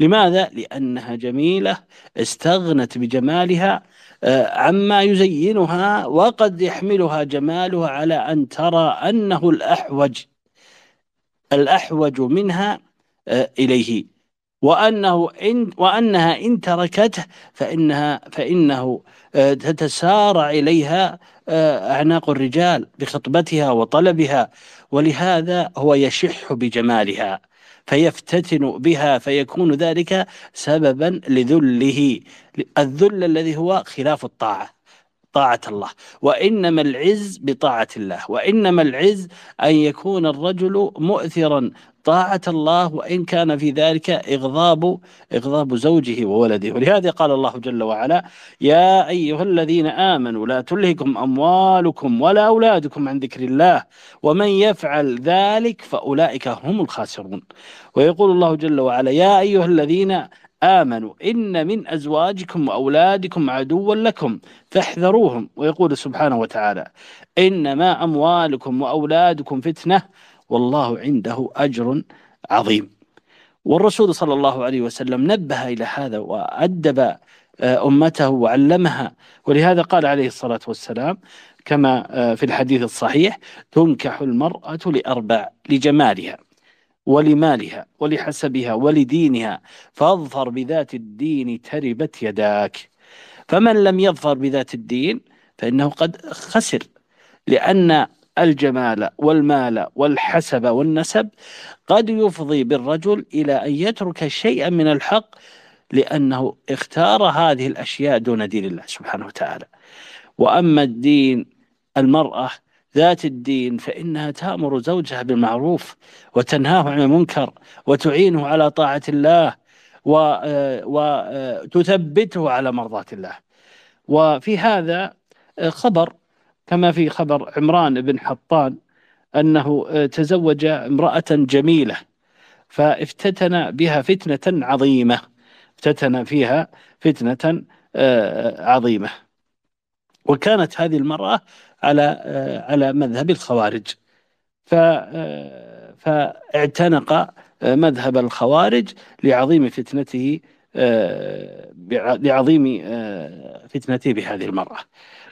لماذا؟ لأنها جميلة استغنت بجمالها آه، عما يزينها وقد يحملها جمالها على أن ترى أنه الأحوج الأحوج منها آه، إليه. وأنه إن وأنها إن تركته فإنها فإنه آه، تتسارع إليها أعناق الرجال بخطبتها وطلبها ولهذا هو يشح بجمالها فيفتتن بها فيكون ذلك سببا لذله الذل الذي هو خلاف الطاعة. طاعة الله. وإنما العز بطاعة الله. وإنما العز أن يكون الرجل مؤثرا. طاعة الله وإن كان في ذلك إغضاب إغضاب زوجه وولده. ولهذا قال الله جل وعلا يا أيها الذين آمنوا لا تلهكم أموالكم ولا أولادكم عن ذكر الله. ومن يفعل ذلك فأولئك هم الخاسرون. ويقول الله جل وعلا يا أيها الذين آمنوا إن من أزواجكم وأولادكم عدوا لكم فاحذروهم. ويقول سبحانه وتعالى إنما أموالكم وأولادكم فتنة والله عنده أجر عظيم. والرسول صلى الله عليه وسلم نبه إلى هذا وأدب آه، أمته وعلمها. ولهذا قال عليه الصلاة والسلام كما آه، في الحديث الصحيح تنكح المرأة لأربع لجمالها. ولمالها ولحسبها ولدينها فاظفر بذات الدين تربت يداك. فمن لم يظفر بذات الدين فإنه قد خسر لأن الجمال والمال والحسب والنسب قد يفضي بالرجل إلى أن يترك شيئا من الحق لأنه اختار هذه الأشياء دون دين الله سبحانه وتعالى. وأما الدين المرأة ذات الدين فإنها تأمر زوجها بالمعروف وتنهاه عن المنكر وتعينه على طاعة الله وتثبته على مرضاة الله. وفي هذا خبر كما في خبر عمران بن حطان أنه تزوج امرأة جميلة فافتتن بها فتنة عظيمة. افتتن فيها فتنة عظيمة. وكانت هذه المرأة على على مذهب الخوارج. فاعتنق مذهب الخوارج لعظيم فتنته لعظيم فتنته بهذه المرأة.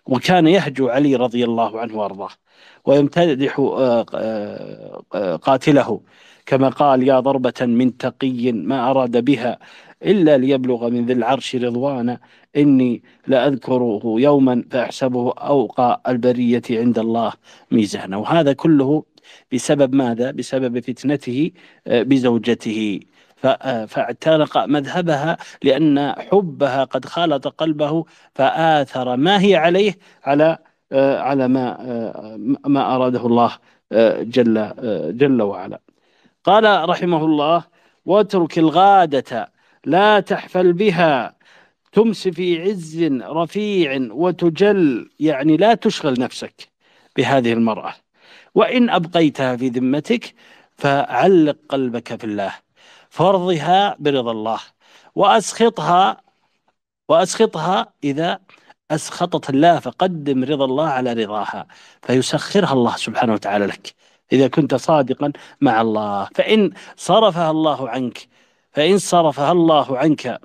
وكان يهجو علي رضي الله عنه وأرضاه ويمتدح قاتله. كما قال يا ضربة من تقي ما أراد بها إلا ليبلغ من ذي العرش رضوانا إني لأذكره يوما فأحسبه أوقى البرية عند الله ميزانا وهذا كله بسبب ماذا؟ بسبب فتنته آه، بزوجته. آه، فاعتنق مذهبها لأن حبها قد خالط قلبه فآثر ما هي عليه على آه، على ما ما أراده الله جل جل وعلا. قال رحمه الله واترك الغادة لا تحفل بها. تمس في عز رفيع وتجل يعني لا تشغل نفسك بهذه المرأة. وإن أبقيتها في ذمتك فعلق قلبك في الله فارضها برضا الله وأسخطها وأسخطها إذا أسخطت الله فقدم رضا الله على رضاها فيسخرها الله سبحانه وتعالى لك. إذا كنت صادقا مع الله فإن صرفها الله عنك فإن صرفها الله عنك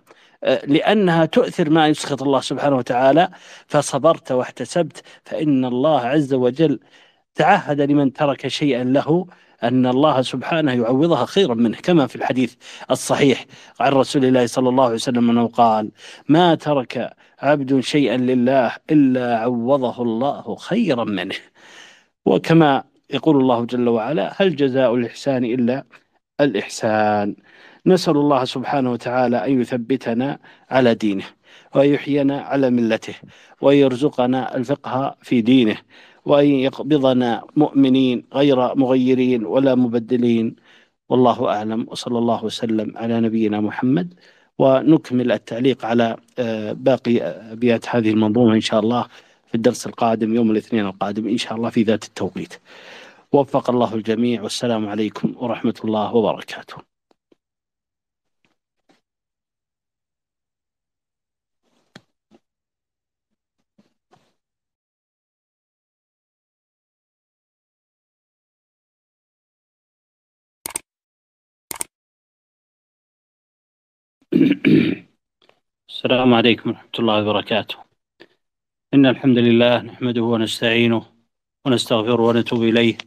لأنها تؤثر ما يسخط الله سبحانه وتعالى فصبرت واحتسبت فإن الله عز وجل تعهد لمن ترك شيئا له أن الله سبحانه يعوضها خيرا منه كما في الحديث الصحيح عن رسول الله صلى الله عليه وسلم أنه قال ما ترك عبد شيئا لله إلا عوضه الله خيرا منه. وكما يقول الله جل وعلا هل جزاء الإحسان إلا الإحسان؟ نسأل الله سبحانه وتعالى أن يثبتنا على دينه ويحيينا على ملته ويرزقنا الفقه في دينه وأن يقبضنا مؤمنين غير مغيرين ولا مبدلين. والله أعلم وصلى الله وسلم على نبينا محمد. ونكمل التعليق على آه، باقي أبيات هذه المنظومة إن شاء الله في الدرس القادم يوم الاثنين القادم إن شاء الله في ذات التوقيت. وفق الله الجميع والسلام عليكم ورحمة الله وبركاته. السلام عليكم ورحمة الله وبركاته. إن الحمد لله نحمده ونستعينه ونستغفره ونتوب إليه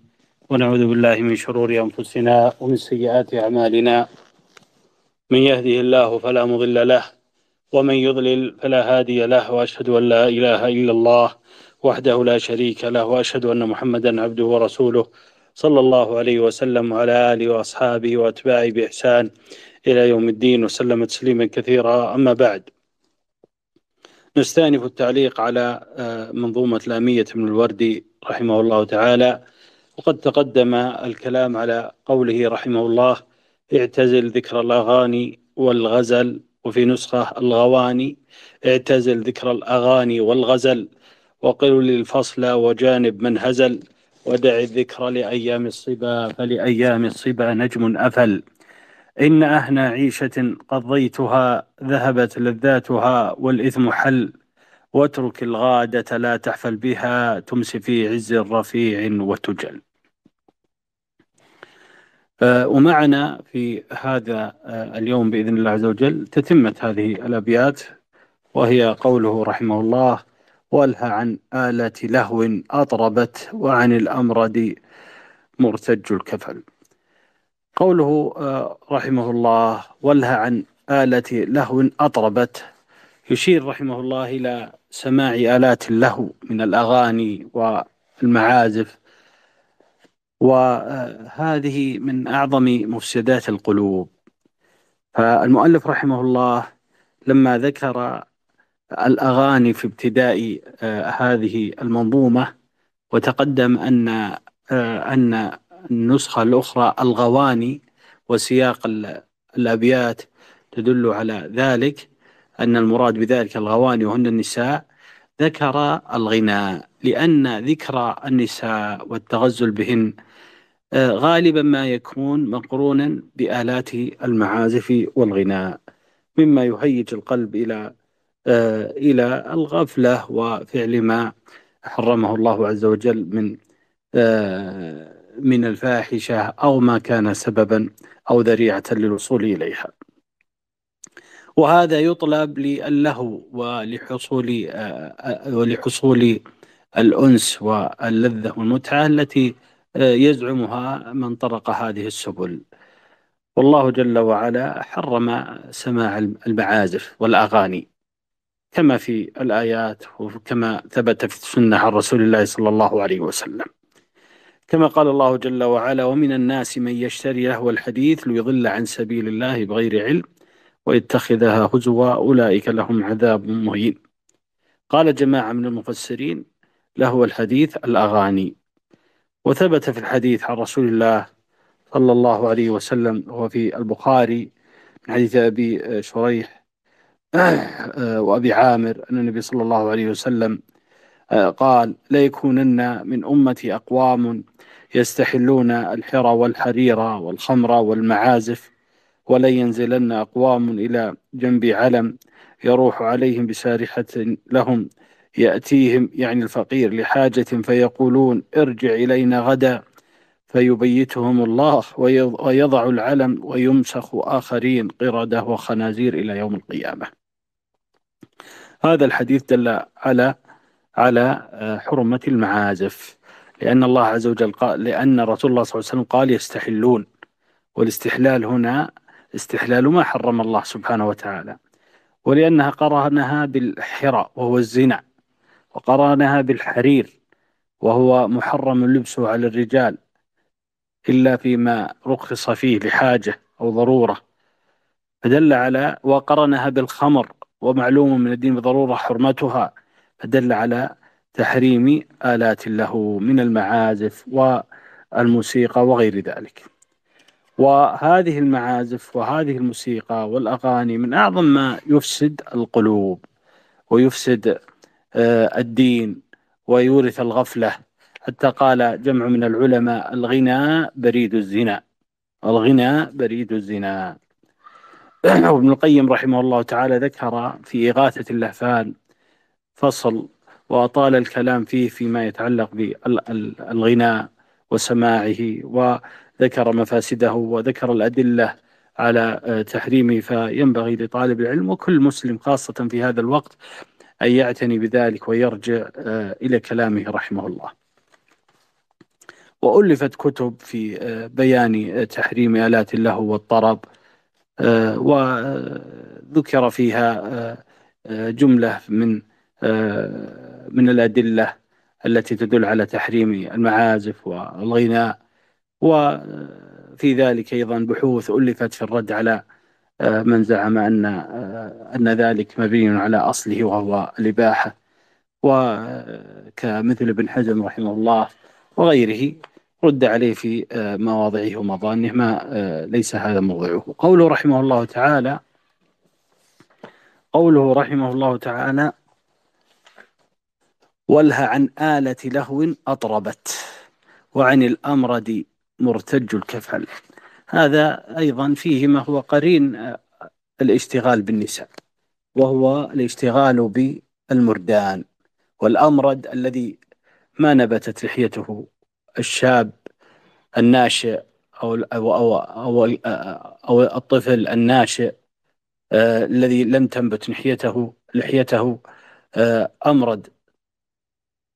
ونعوذ بالله من شرور أنفسنا ومن سيئات أعمالنا. من يهده الله فلا مضل له ومن يضلل فلا هادي له وأشهد أن لا إله إلا الله وحده لا شريك له وأشهد أن محمدا عبده ورسوله صلى الله عليه وسلم وعلى آله وأصحابه وأتباعه بإحسان. إلى يوم الدين وسلم تسليما كثيرا. أما بعد نستأنف التعليق على آه، منظومة لامية من الوردي رحمه الله تعالى. وقد تقدم الكلام على قوله رحمه الله اعتزل ذكر الأغاني والغزل. وفي نسخة الغواني اعتزل ذكر الأغاني والغزل. وقل للفصل وجانب من هزل. ودع الذكر لأيام الصبا فلأيام الصبا نجم أفل. إن أهنى عيشة قضيتها ذهبت لذاتها والإثم حل واترك الغادة لا تحفل بها تمس في عز رفيع وتجل. آه، ومعنا في هذا آه، اليوم بإذن الله عز وجل تتمة هذه الأبيات وهي قوله رحمه الله والها عن آلة لهو أطربت وعن الأمرد مرتج الكفل. قوله آه، رحمه الله ولها عن آلة لهو أطربت. يشير رحمه الله إلى سماع آلات اللهو من الأغاني والمعازف وهذه من أعظم مفسدات القلوب. فالمؤلف رحمه الله لما ذكر الأغاني في ابتداء آه، هذه المنظومة وتقدم أن آه، أن النسخة الأخرى الغواني وسياق الأبيات تدل على ذلك أن المراد بذلك الغواني وهن النساء ذكر الغناء لأن ذكر النساء والتغزل بهن آه، غالبا ما يكون مقرونا بآلات المعازف والغناء مما يهيج القلب إلى آه، إلى الغفلة وفعل ما حرمه الله عز وجل من آه، من الفاحشة أو ما كان سببا أو ذريعة للوصول إليها. وهذا يطلب للهو ولحصول آه، ولحصول الأنس واللذة والمتعة التي آه، يزعمها من طرق هذه السبل. والله جل وعلا حرم سماع المعازف والأغاني كما في الآيات وكما ثبت في السنة عن رسول الله صلى الله عليه وسلم. كما قال الله جل وعلا ومن الناس من يشتري لهو الحديث ليضل عن سبيل الله بغير علم ويتخذها هزوا أولئك لهم عذاب مهين. قال جماعة من المفسرين لهو الحديث الأغاني. وثبت في الحديث عن رسول الله صلى الله عليه وسلم وهو في البخاري من حديث أبي شريح وأبي عامر أن النبي صلى الله عليه وسلم قال ليكونن من أمتي أقوام يستحلون الحرى والحرير والخمر والمعازف ولن ينزلن أقوام إلى جنب علم يروح عليهم بسارحة لهم يأتيهم يعني الفقير لحاجة فيقولون ارجع إلينا غدا فيبيتهم الله ويضع العلم ويمسخ آخرين قردة وخنازير إلى يوم القيامة. هذا الحديث دل على على آه، حرمة المعازف. لأن الله عز وجل قال لأن رسول الله صلى الله عليه وسلم قال يستحلون. والاستحلال هنا استحلال ما حرم الله سبحانه وتعالى. ولأنها قرنها بالحرى وهو الزنا. وقرنها بالحرير وهو محرم لبسه على الرجال. إلا فيما رخص فيه لحاجة أو ضرورة. فدل على وقرنها بالخمر ومعلوم من الدين بضرورة حرمتها. فدل على تحريم آلات له من المعازف والموسيقى وغير ذلك. وهذه المعازف وهذه الموسيقى والأغاني من أعظم ما يفسد القلوب ويفسد آه، الدين ويورث الغفلة. حتى قال جمع من العلماء الغنى بريد الزنا. الغنى بريد الزنا. وابن القيم رحمه الله تعالى ذكر في إغاثة اللهفان فصل وأطال الكلام فيه فيما يتعلق بالغناء وسماعه وذكر مفاسده وذكر الأدلة على تحريمه فينبغي لطالب العلم وكل مسلم خاصة في هذا الوقت أن يعتني بذلك ويرجع إلى كلامه رحمه الله. وألفت كتب في بيان تحريم آلات اللهو والطرب وذكر فيها جملة من من الأدلة التي تدل على تحريم المعازف والغناء وفي ذلك أيضا بحوث ألفت في الرد على من زعم أن أن ذلك مبني على أصله وهو الإباحة. وكمثل ابن حزم رحمه الله وغيره رد عليه في مواضعه ومظانه ما ليس هذا موضعه. قوله رحمه الله تعالى قوله رحمه الله تعالى ولها عن آلة لهو أطربت وعن الأمرد مرتج الكفل. هذا أيضا فيه ما هو قرين الاشتغال بالنساء وهو الاشتغال بالمردان. والأمرد الذي ما نبتت لحيته الشاب الناشئ أو أو أو, أو, أو الطفل الناشئ آه الذي لم تنبت لحيته لحيته آه أمرد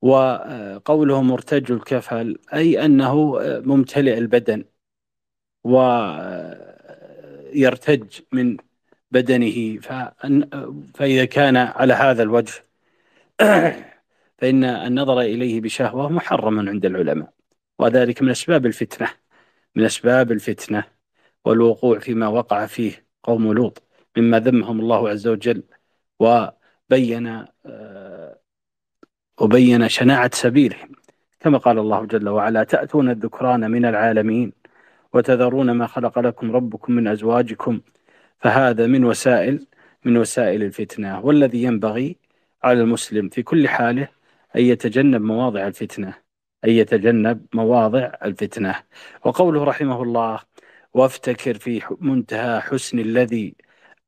وقوله مرتج الكفل أي أنه ممتلئ البدن ويرتج من بدنه. فإذا كان على هذا الوجه فإن النظر إليه بشهوة محرم عند العلماء. وذلك من أسباب الفتنة من أسباب الفتنة والوقوع فيما وقع فيه قوم لوط مما ذمهم الله عز وجل وبين وبين شناعة سبيلهم. كما قال الله جل وعلا تأتون الذكران من العالمين وتذرون ما خلق لكم ربكم من أزواجكم فهذا من وسائل من وسائل الفتنة والذي ينبغي على المسلم في كل حاله أن يتجنب مواضع الفتنة أن يتجنب مواضع الفتنة. وقوله رحمه الله وافتكر في منتهى حسن الذي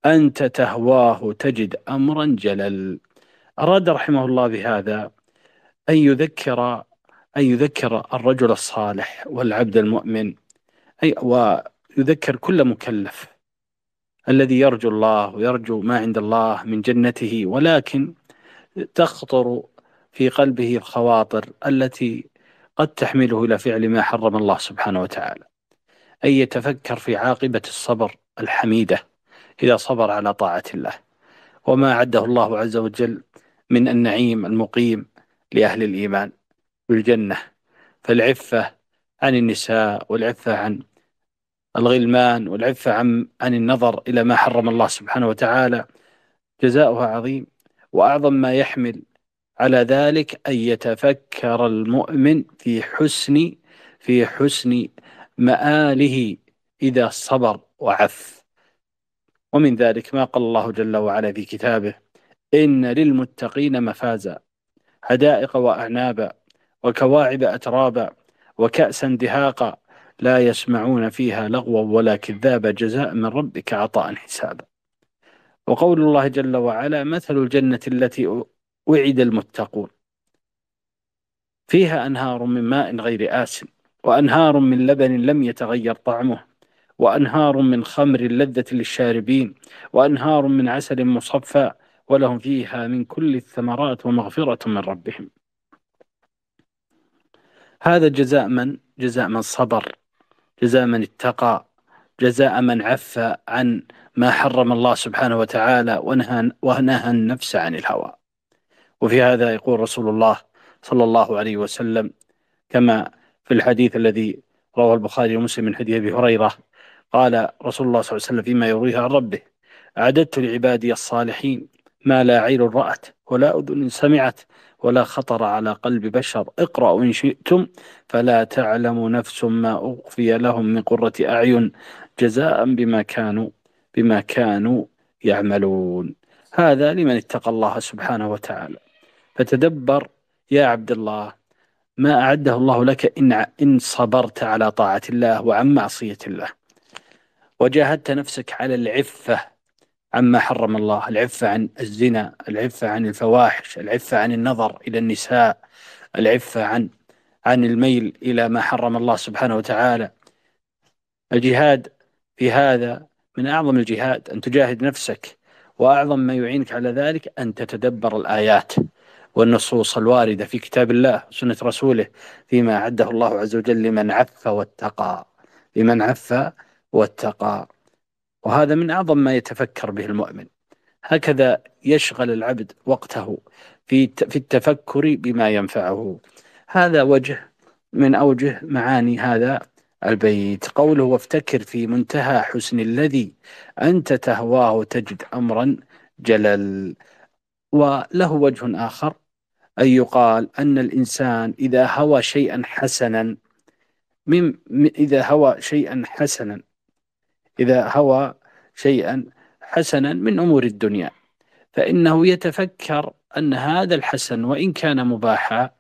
أنت تهواه تجد أمرا جلل. أراد رحمه الله بهذا أن يذكر أن يذكر الرجل الصالح والعبد المؤمن. أي ويذكر كل مكلف الذي يرجو الله ويرجو ما عند الله من جنته ولكن تخطر في قلبه الخواطر التي قد تحمله إلى فعل ما حرم الله سبحانه وتعالى. أن يتفكر في عاقبة الصبر الحميدة إذا صبر على طاعة الله. وما أعده الله عز وجل من النعيم المقيم لأهل الإيمان بالجنة. فالعفة عن النساء والعفة عن الغلمان والعفة عن عن النظر إلى ما حرم الله سبحانه وتعالى جزاؤها عظيم. وأعظم ما يحمل على ذلك أن يتفكر المؤمن في حسن في حسن مآله إذا صبر وعف. ومن ذلك ما قال الله جل وعلا في كتابه إن للمتقين مفازا. حدائق وأعنابا وكواعب أترابا وكأسا دهاقا لا يسمعون فيها لغوا ولا كذابا جزاء من ربك عطاء حسابا. وقول الله جل وعلا مثل الجنة التي وعد المتقون. فيها أنهار من ماء غير آسن وأنهار من لبن لم يتغير طعمه وأنهار من خمر لذة للشاربين وأنهار من عسل مصفى ولهم فيها من كل الثمرات ومغفرة من ربهم. هذا جزاء من؟ جزاء من صبر جزاء من اتقى جزاء من عف عن ما حرم الله سبحانه وتعالى ونهى, ونهى النفس عن الهوى. وفي هذا يقول رسول الله صلى الله عليه وسلم كما في الحديث الذي رواه البخاري ومسلم من حديث أبي هريرة قال رسول الله صلى الله عليه وسلم فيما يرويه عن ربه أعددت لعبادي الصالحين ما لا عين رأت ولا أذن سمعت ولا خطر على قلب بشر. اقرأوا إن شئتم فلا تعلم نفس ما أخفي لهم من قرة أعين جزاء بما كانوا بما كانوا يعملون. هذا لمن اتقى الله سبحانه وتعالى. فتدبر يا عبد الله ما أعده الله لك إن إن صبرت على طاعة الله وعن معصية الله. وجاهدت نفسك على العفة عما حرم الله العفة عن الزنا العفة عن الفواحش العفة عن النظر إلى النساء العفة عن عن الميل إلى ما حرم الله سبحانه وتعالى. الجهاد في هذا من أعظم الجهاد أن تجاهد نفسك وأعظم ما يعينك على ذلك أن تتدبر الآيات والنصوص الواردة في كتاب الله وسنة رسوله فيما أعده الله عز وجل لمن عف واتقى لمن عف واتقى. وهذا من أعظم ما يتفكر به المؤمن. هكذا يشغل العبد وقته في في التفكر بما ينفعه. هذا وجه من أوجه معاني هذا البيت. قوله وافتكر في منتهى حسن الذي أنت تهواه تجد أمرا جلل. وله وجه آخر أن يقال أن الإنسان إذا هوى شيئا حسنا من إذا هوى شيئا حسنا إذا هوى شيئا حسنا من أمور الدنيا. فإنه يتفكر أن هذا الحسن وإن كان مباحا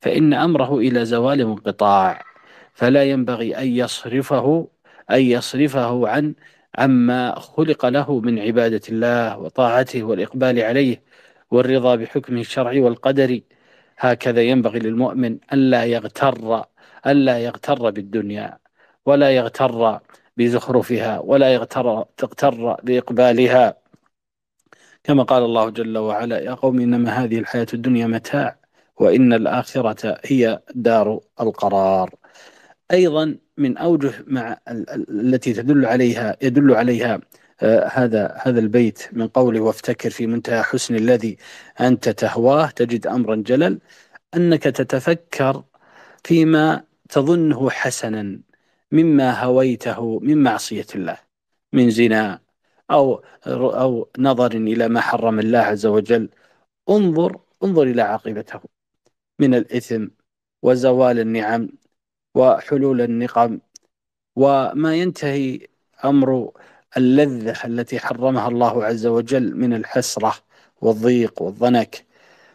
فإن أمره إلى زوال منقطاع فلا ينبغي أن يصرفه أن يصرفه عن عما خلق له من عبادة الله وطاعته والإقبال عليه والرضا بحكمه الشرعي والقدري هكذا ينبغي للمؤمن ألا يغتر ألا يغتر بالدنيا ولا يغتر بزخرفها ولا يغتر تغتر بإقبالها. كما قال الله جل وعلا يا قوم إنما هذه الحياة الدنيا متاع وإن الآخرة هي دار القرار. أيضا من أوجه مع التي تدل عليها يدل عليها آه هذا هذا البيت من قوله وافتكر في منتهى حسن الذي أنت تهواه تجد أمرا جلل. أنك تتفكر فيما تظنه حسنا. مما هويته من معصية الله من زنا أو أو نظر إلى ما حرم الله عز وجل. انظر انظر إلى عاقبته من الإثم وزوال النعم وحلول النقم وما ينتهي أمر اللذة التي حرمها الله عز وجل من الحسرة والضيق والضنك.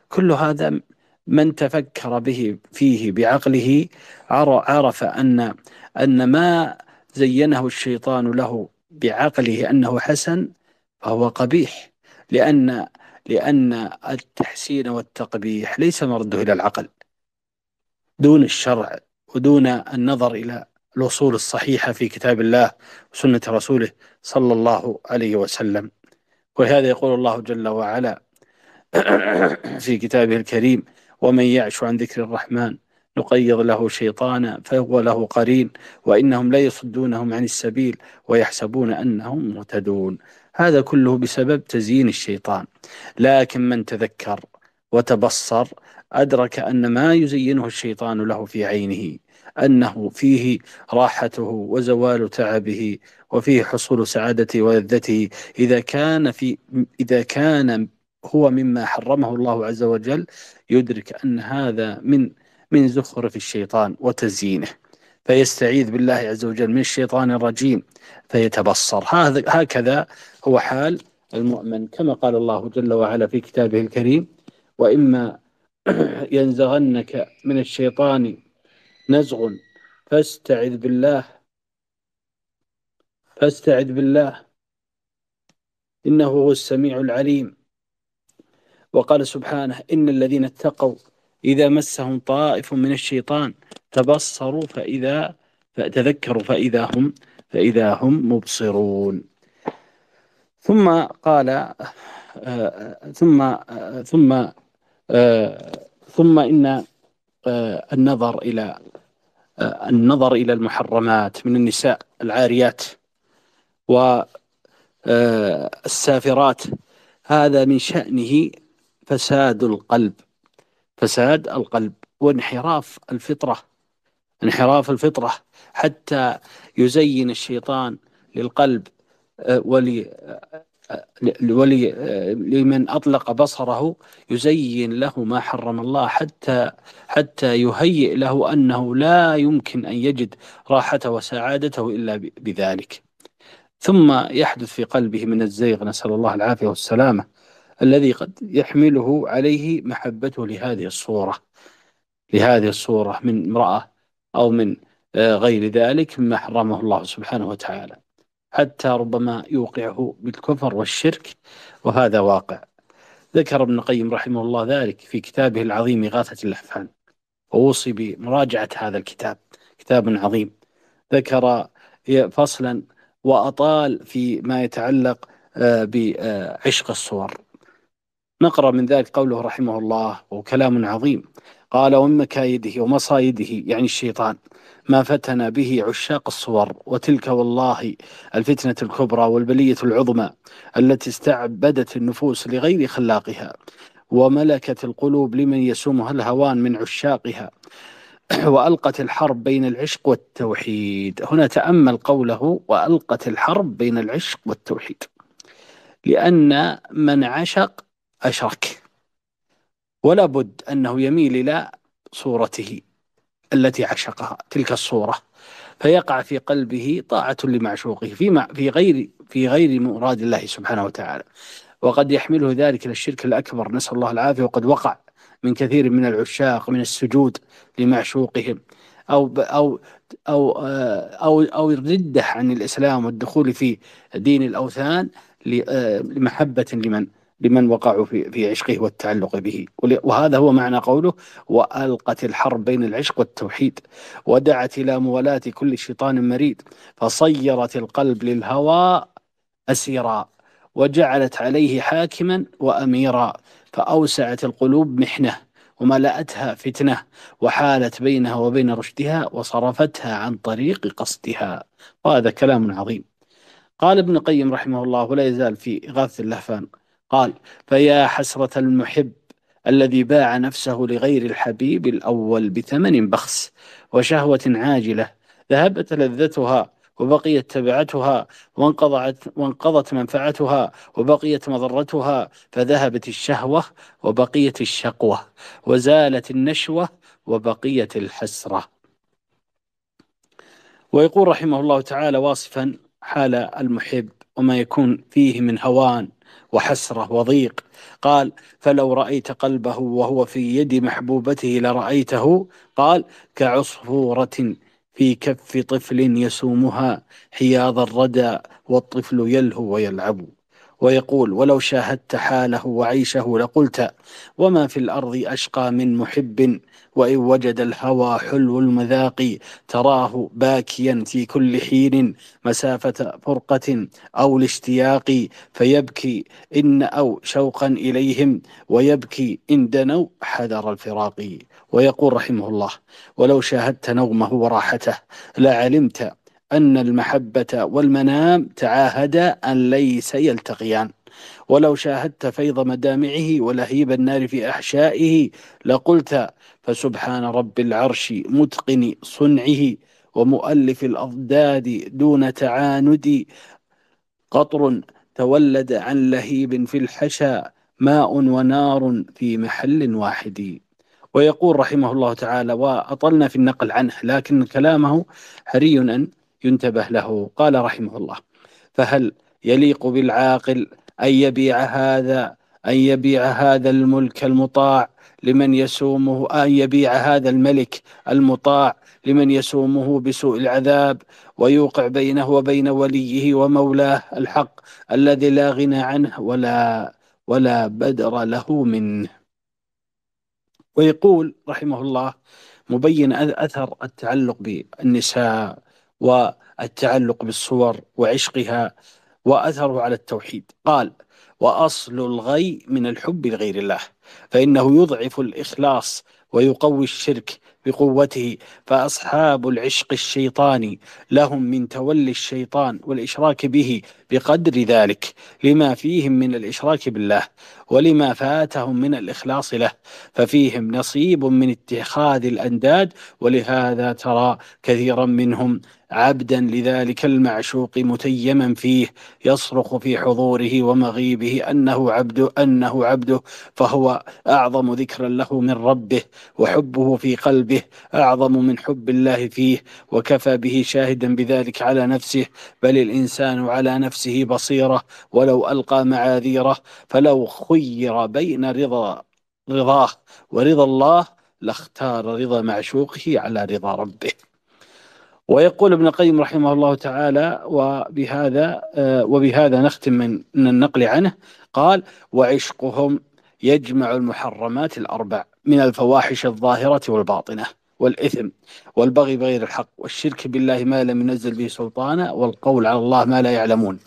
كل هذا من تفكر به فيه بعقله عرف أن أن ما زينه الشيطان له بعقله أنه حسن فهو قبيح لأن لأن التحسين والتقبيح ليس مرده إلى العقل دون الشرع ودون النظر إلى الأصول الصحيحة في كتاب الله وسنة رسوله صلى الله عليه وسلم. ولهذا يقول الله جل وعلا في كتابه الكريم ومن يعش عن ذكر الرحمن نقيض له شيطانا فهو له قرين وإنهم لا يصدونهم عن السبيل ويحسبون أنهم مهتدون. هذا كله بسبب تزيين الشيطان. لكن من تذكر وتبصر أدرك أن ما يزينه الشيطان له في عينه أنه فيه راحته وزوال تعبه وفيه حصول سعادته ولذته. إذا كان في إذا كان هو مما حرمه الله عز وجل يدرك أن هذا من من زخرف الشيطان وتزيينه فيستعيذ بالله عز وجل من الشيطان الرجيم فيتبصر. هذا هكذا هو حال المؤمن كما قال الله جل وعلا في كتابه الكريم وإما ينزغنك من الشيطان نزغ فاستعذ بالله فاستعذ بالله إنه هو السميع العليم. وقال سبحانه إن الذين اتقوا إذا مسهم طائف من الشيطان تبصروا فإذا فتذكروا فإذا هم فإذا هم مبصرون. ثم قال آه، ثم آه، ثم آه، ثم إن النظر إلى النظر إلى المحرمات من النساء العاريات والسافرات هذا من شأنه فساد القلب. فساد القلب وانحراف الفطرة انحراف الفطرة حتى يزين الشيطان للقلب آه، ولي آه، ولي آه، لمن أطلق بصره يزين له ما حرم الله حتى حتى يهيئ له أنه لا يمكن أن يجد راحته وسعادته إلا بذلك. ثم يحدث في قلبه من الزيغ نسأل الله العافية والسلامة. الذي قد يحمله عليه محبته لهذه الصورة لهذه الصورة من امرأة أو من غير ذلك مما حرمه الله سبحانه وتعالى. حتى ربما يوقعه بالكفر والشرك وهذا واقع. ذكر ابن القيم رحمه الله ذلك في كتابه العظيم إغاثة الأحفان ووصي بمراجعة هذا الكتاب. كتاب عظيم. ذكر فصلا وأطال في ما يتعلق آه، بعشق الصور. نقرأ من ذلك قوله رحمه الله وكلام عظيم. قال ومن مكايده ومصايده يعني الشيطان. ما فتن به عشاق الصور وتلك والله الفتنة الكبرى والبلية العظمى التي استعبدت النفوس لغير خلاقها وملكت القلوب لمن يسومها الهوان من عشاقها وألقت الحرب بين العشق والتوحيد. هنا تأمل قوله وألقت الحرب بين العشق والتوحيد. لأن من عشق أشرك. ولا بد أنه يميل إلى صورته التي عشقها تلك الصورة. فيقع في قلبه طاعة لمعشوقه في في غير في غير مراد الله سبحانه وتعالى. وقد يحمله ذلك إلى الشرك الأكبر نسأل الله العافية. وقد وقع من كثير من العشاق من السجود لمعشوقهم. أو أو أو أو أو الردة عن الإسلام والدخول في دين الأوثان لمحبة لمن؟ لمن وقعوا في في عشقه والتعلق به. وهذا هو معنى قوله وألقت الحرب بين العشق والتوحيد ودعت إلى موالاة كل شيطان مريد فصيرت القلب للهوى أسيرا وجعلت عليه حاكما وأميرا فأوسعت القلوب محنة وملأتها فتنة وحالت بينها وبين رشدها وصرفتها عن طريق قصدها. وهذا كلام عظيم. قال ابن القيم رحمه الله ولا يزال في إغاثة اللهفان. قال فيا حسرة المحب الذي باع نفسه لغير الحبيب الأول بثمن بخس وشهوة عاجلة ذهبت لذتها وبقيت تبعتها وانقضت وانقضت منفعتها وبقيت مضرتها فذهبت الشهوة وبقيت الشقوة وزالت النشوة وبقيت الحسرة. ويقول رحمه الله تعالى واصفا حال المحب وما يكون فيه من هوان وحسرة وضيق. قال فلو رأيت قلبه وهو في يد محبوبته لرأيته قال كعصفورة في كف طفل يسومها حياض الردى والطفل يلهو ويلعب ويقول ولو شاهدت حاله وعيشه لقلت وما في الأرض أشقى من محب وإن وجد الهوى حلو المذاق تراه باكيا في كل حين مسافة فرقة أو الاشتياق فيبكي إن أو شوقا إليهم ويبكي إن دنوا حذر الفراق ويقول رحمه الله ولو شاهدت نومه وراحته لعلمت أن المحبة والمنام تعاهدا أن ليس يلتقيان. ولو شاهدت فيض مدامعه ولهيب النار في أحشائه لقلت فسبحان رب العرش متقن صنعه ومؤلف الأضداد دون تعاند. قطر تولد عن لهيب في الحشا ماء ونار في محل واحد. ويقول رحمه الله تعالى وأطلنا في النقل عنه لكن كلامه حري أن ينتبه له. قال رحمه الله فهل يليق بالعاقل أن يبيع هذا أن يبيع هذا الملك المطاع لمن يسومه أن يبيع هذا الملك المطاع لمن يسومه بسوء العذاب ويوقع بينه وبين وليه ومولاه الحق الذي لا غنى عنه ولا ولا بدر له منه. ويقول رحمه الله مبين أثر التعلق بالنساء. والتعلق بالصور وعشقها وأثره على التوحيد. قال وأصل الغي من الحب لغير الله فإنه يضعف الإخلاص ويقوي الشرك بقوته فأصحاب العشق الشيطاني لهم من تولي الشيطان والإشراك به بقدر ذلك لما فيهم من الإشراك بالله ولما فاتهم من الإخلاص له ففيهم نصيب من اتخاذ الأنداد ولهذا ترى كثيرا منهم عبدا لذلك المعشوق متيما فيه يصرخ في حضوره ومغيبه أنه عبده أنه عبده فهو أعظم ذكرا له من ربه وحبه في قلبه أعظم من حب الله فيه وكفى به شاهدا بذلك على نفسه بل الإنسان على نفسه بصيرة ولو ألقى معاذيره فلو خير بين رضا رضاه ورضا الله لاختار رضا معشوقه على رضا ربه. ويقول ابن القيم رحمه الله تعالى وبهذا آه، وبهذا نختم من النقل عنه. قال وعشقهم يجمع المحرمات الأربع من الفواحش الظاهرة والباطنة. والإثم والبغي بغير الحق والشرك بالله ما لم ينزل به سلطانا والقول على الله ما لا يعلمون.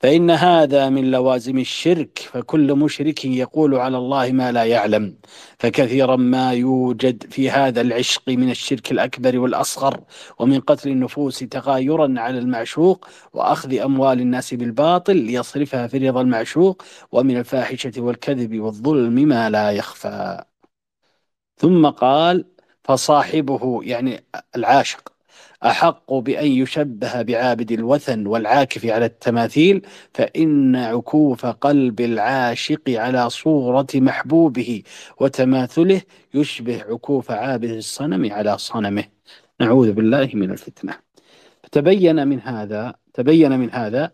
فإن هذا من لوازم الشرك فكل مشرك يقول على الله ما لا يعلم. فكثيرا ما يوجد في هذا العشق من الشرك الأكبر والأصغر ومن قتل النفوس تغايرا على المعشوق وأخذ أموال الناس بالباطل ليصرفها في رضا المعشوق ومن الفاحشة والكذب والظلم ما لا يخفى. ثم قال فصاحبه يعني العاشق. أحق بأن يشبه بعابد الوثن والعاكف على التماثيل فإن عكوف قلب العاشق على صورة محبوبه وتماثله يشبه عكوف عابد الصنم على صنمه. نعوذ بالله من الفتنة. تبين من هذا تبين من هذا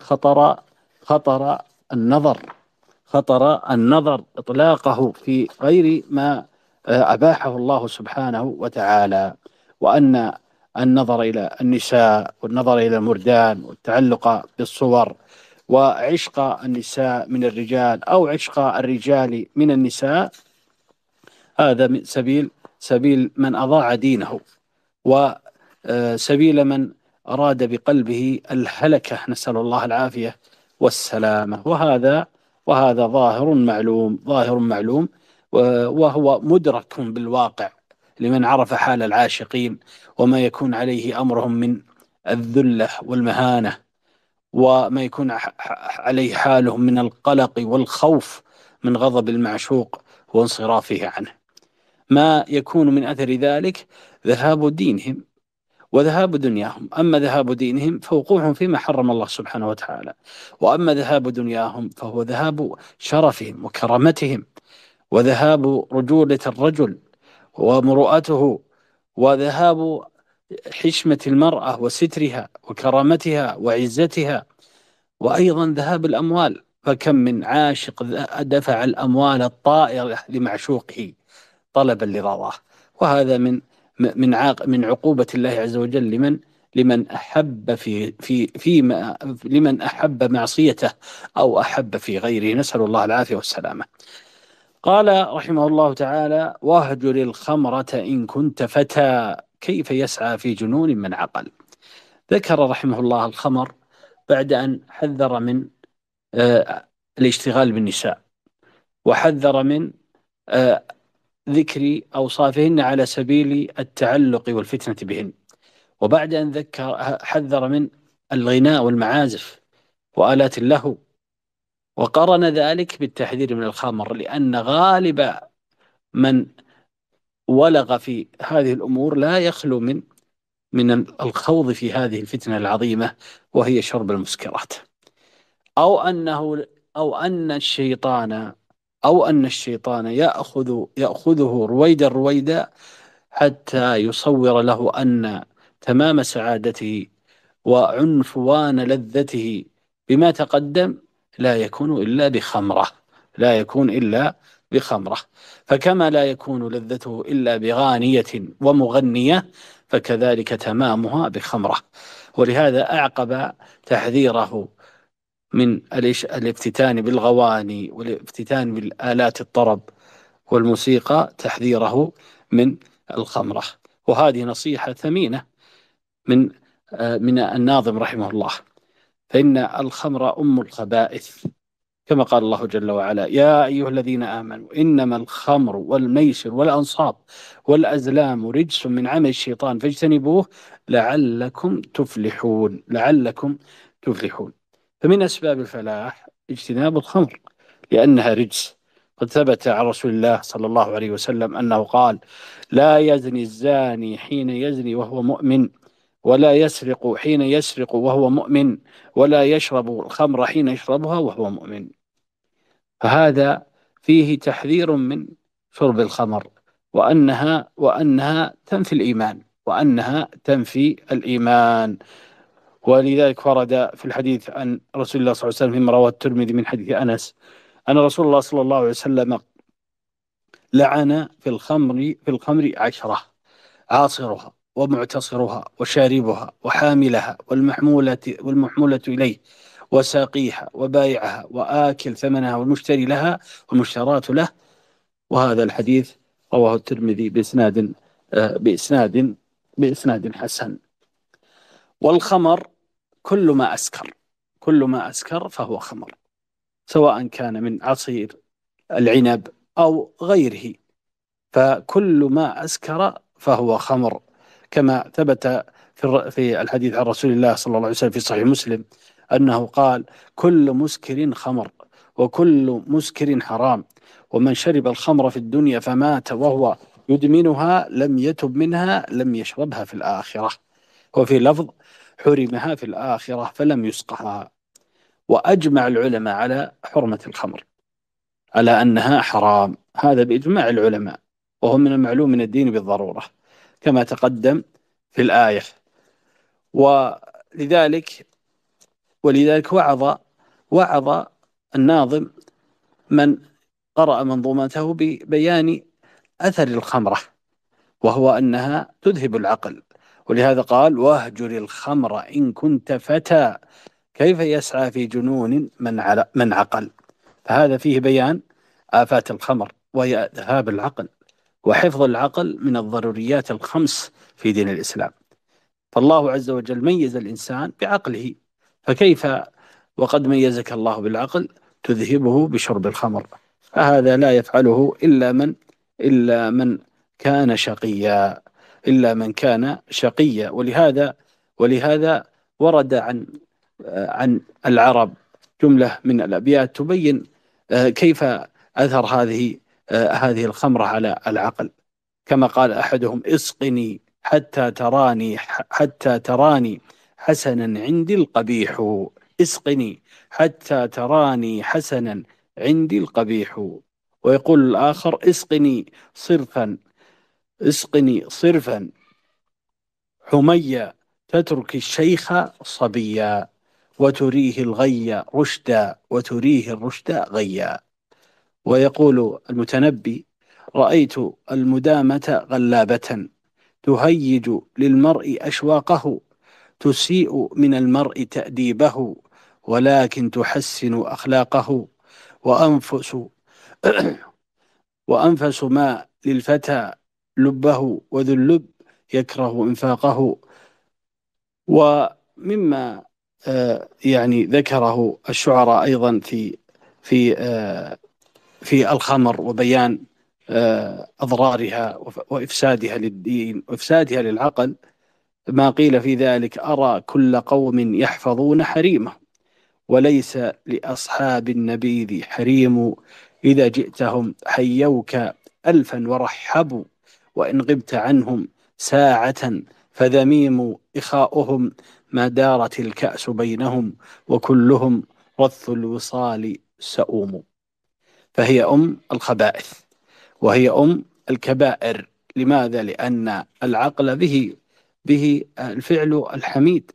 خطر خطر النظر خطر النظر إطلاقه في غير ما أباحه الله سبحانه وتعالى وأن النظر إلى النساء والنظر إلى المردان والتعلق بالصور وعشق النساء من الرجال أو عشق الرجال من النساء هذا من سبيل سبيل من أضاع دينه وسبيل من أراد بقلبه الهلكة. نسأل الله العافية والسلامة. وهذا وهذا ظاهر معلوم ظاهر معلوم وهو مدرك بالواقع لمن عرف حال العاشقين وما يكون عليه أمرهم من الذلة والمهانة وما يكون عليه حالهم من القلق والخوف من غضب المعشوق وانصرافه عنه. ما يكون من أثر ذلك ذهاب دينهم وذهاب دنياهم. أما ذهاب دينهم فوقوعهم فيما حرم الله سبحانه وتعالى. وأما ذهاب دنياهم فهو ذهاب شرفهم وكرامتهم. وذهاب رجولة الرجل ومروءته وذهاب حشمة المرأة وسترها وكرامتها وعزتها وأيضا ذهاب الأموال. فكم من عاشق دفع الأموال الطائرة لمعشوقه طلبا لرضاه. وهذا من من من عقوبة الله عز وجل لمن لمن أحب في في في لمن أحب معصيته أو أحب في غيره. نسأل الله العافية والسلامة. قال رحمه الله تعالى واهجر الخمرة إن كنت فتى كيف يسعى في جنون من عقل. ذكر رحمه الله الخمر بعد أن حذر من آه الاشتغال بالنساء وحذر من آه ذكر أوصافهن على سبيل التعلق والفتنة بهن. وبعد أن ذكر حذر من الغناء والمعازف وآلات اللهو وقرن ذلك بالتحذير من الخمر لأن غالب من ولغ في هذه الأمور لا يخلو من من الخوض في هذه الفتنة العظيمة وهي شرب المسكرات. أو أنه أو أن الشيطان أو أن الشيطان يأخذ يأخذه رويدا رويدا حتى يصور له أن تمام سعادته وعنفوان لذته بما تقدم لا يكون إلا بخمرة لا يكون إلا بخمرة. فكما لا يكون لذته إلا بغانية ومغنية فكذلك تمامها بخمرة. ولهذا أعقب تحذيره من الافتتان بالغواني والافتتان بالآلات الطرب والموسيقى تحذيره من الخمرة. وهذه نصيحة ثمينة من من الناظم رحمه الله. فإن الخمر أم الخبائث كما قال الله جل وعلا يا أيها الذين آمنوا إنما الخمر والميسر والأنصاب والأزلام رجس من عمل الشيطان فاجتنبوه لعلكم تفلحون لعلكم تفلحون. فمن أسباب الفلاح اجتناب الخمر لأنها رجس. قد ثبت عن رسول الله صلى الله عليه وسلم أنه قال لا يزني الزاني حين يزني وهو مؤمن. ولا يسرق حين يسرق وهو مؤمن ولا يشرب الخمر حين يشربها وهو مؤمن. فهذا فيه تحذير من شرب الخمر وأنها وأنها تنفي الإيمان وأنها تنفي الإيمان. ولذلك ورد في الحديث عن رسول الله صلى الله عليه وسلم فيما رواه الترمذي من حديث أنس أن رسول الله صلى الله عليه وسلم لعن في الخمر في الخمر عشرة عاصرها. ومعتصرها وشاربها وحاملها والمحمولة والمحمولة إليه وساقيها وبايعها وآكل ثمنها والمشتري لها والمشترات له. وهذا الحديث رواه الترمذي بإسناد آه، بإسناد بإسناد حسن. والخمر كل ما أسكر كل ما أسكر فهو خمر سواء كان من عصير العنب أو غيره. فكل ما أسكر فهو خمر. كما ثبت في الحديث عن رسول الله صلى الله عليه وسلم في صحيح مسلم أنه قال كل مسكر خمر وكل مسكر حرام ومن شرب الخمر في الدنيا فمات وهو يدمنها لم يتب منها لم يشربها في الآخرة وفي لفظ حرمها في الآخرة فلم يسقها وأجمع العلماء على حرمة الخمر على أنها حرام هذا بإجماع العلماء وهو من المعلوم من الدين بالضرورة كما تقدم في الآية. ولذلك ولذلك وعظ وعظ الناظم من قرأ منظومته ببيان أثر الخمرة وهو أنها تذهب العقل. ولهذا قال واهجر الخمر إن كنت فتى كيف يسعى في جنون من من عقل؟ فهذا فيه بيان آفات الخمر وهي ذهاب العقل. وحفظ العقل من الضروريات الخمس في دين الإسلام. فالله عز وجل ميز الإنسان بعقله فكيف وقد ميزك الله بالعقل تذهبه بشرب الخمر؟ فهذا لا يفعله إلا من إلا من كان شقيا إلا من كان شقيا. ولهذا ولهذا ورد عن عن العرب جملة من الأبيات تبين آه، كيف أثر هذه هذه الخمرة على العقل. كما قال أحدهم اسقني حتى تراني حتى تراني حسنا عندي القبيح. اسقني حتى تراني حسنا عندي القبيح. ويقول الآخر اسقني صرفا اسقني صرفا حميا تترك الشيخ صبيا وتريه الغي رشدا وتريه الرشد غيا. ويقول المتنبي رأيت المدامة غلابة تهيج للمرء أشواقه تسيء من المرء تأديبه ولكن تحسن أخلاقه. وأنفس وأنفس ما للفتى لبه وذو اللب يكره إنفاقه. ومما آه، يعني ذكره الشعراء أيضا في في آه، في الخمر وبيان آه، أضرارها وإفسادها للدين وإفسادها للعقل ما قيل في ذلك أرى كل قوم يحفظون حريمه وليس لأصحاب النبيذ حريم إذا جئتهم حيوك ألفا ورحبوا وإن غبت عنهم ساعة فذميم إخاؤهم ما دارت الكأس بينهم وكلهم رث الوصال سؤوم. فهي أم الخبائث وهي أم الكبائر. لماذا؟ لأن العقل به به الفعل الحميد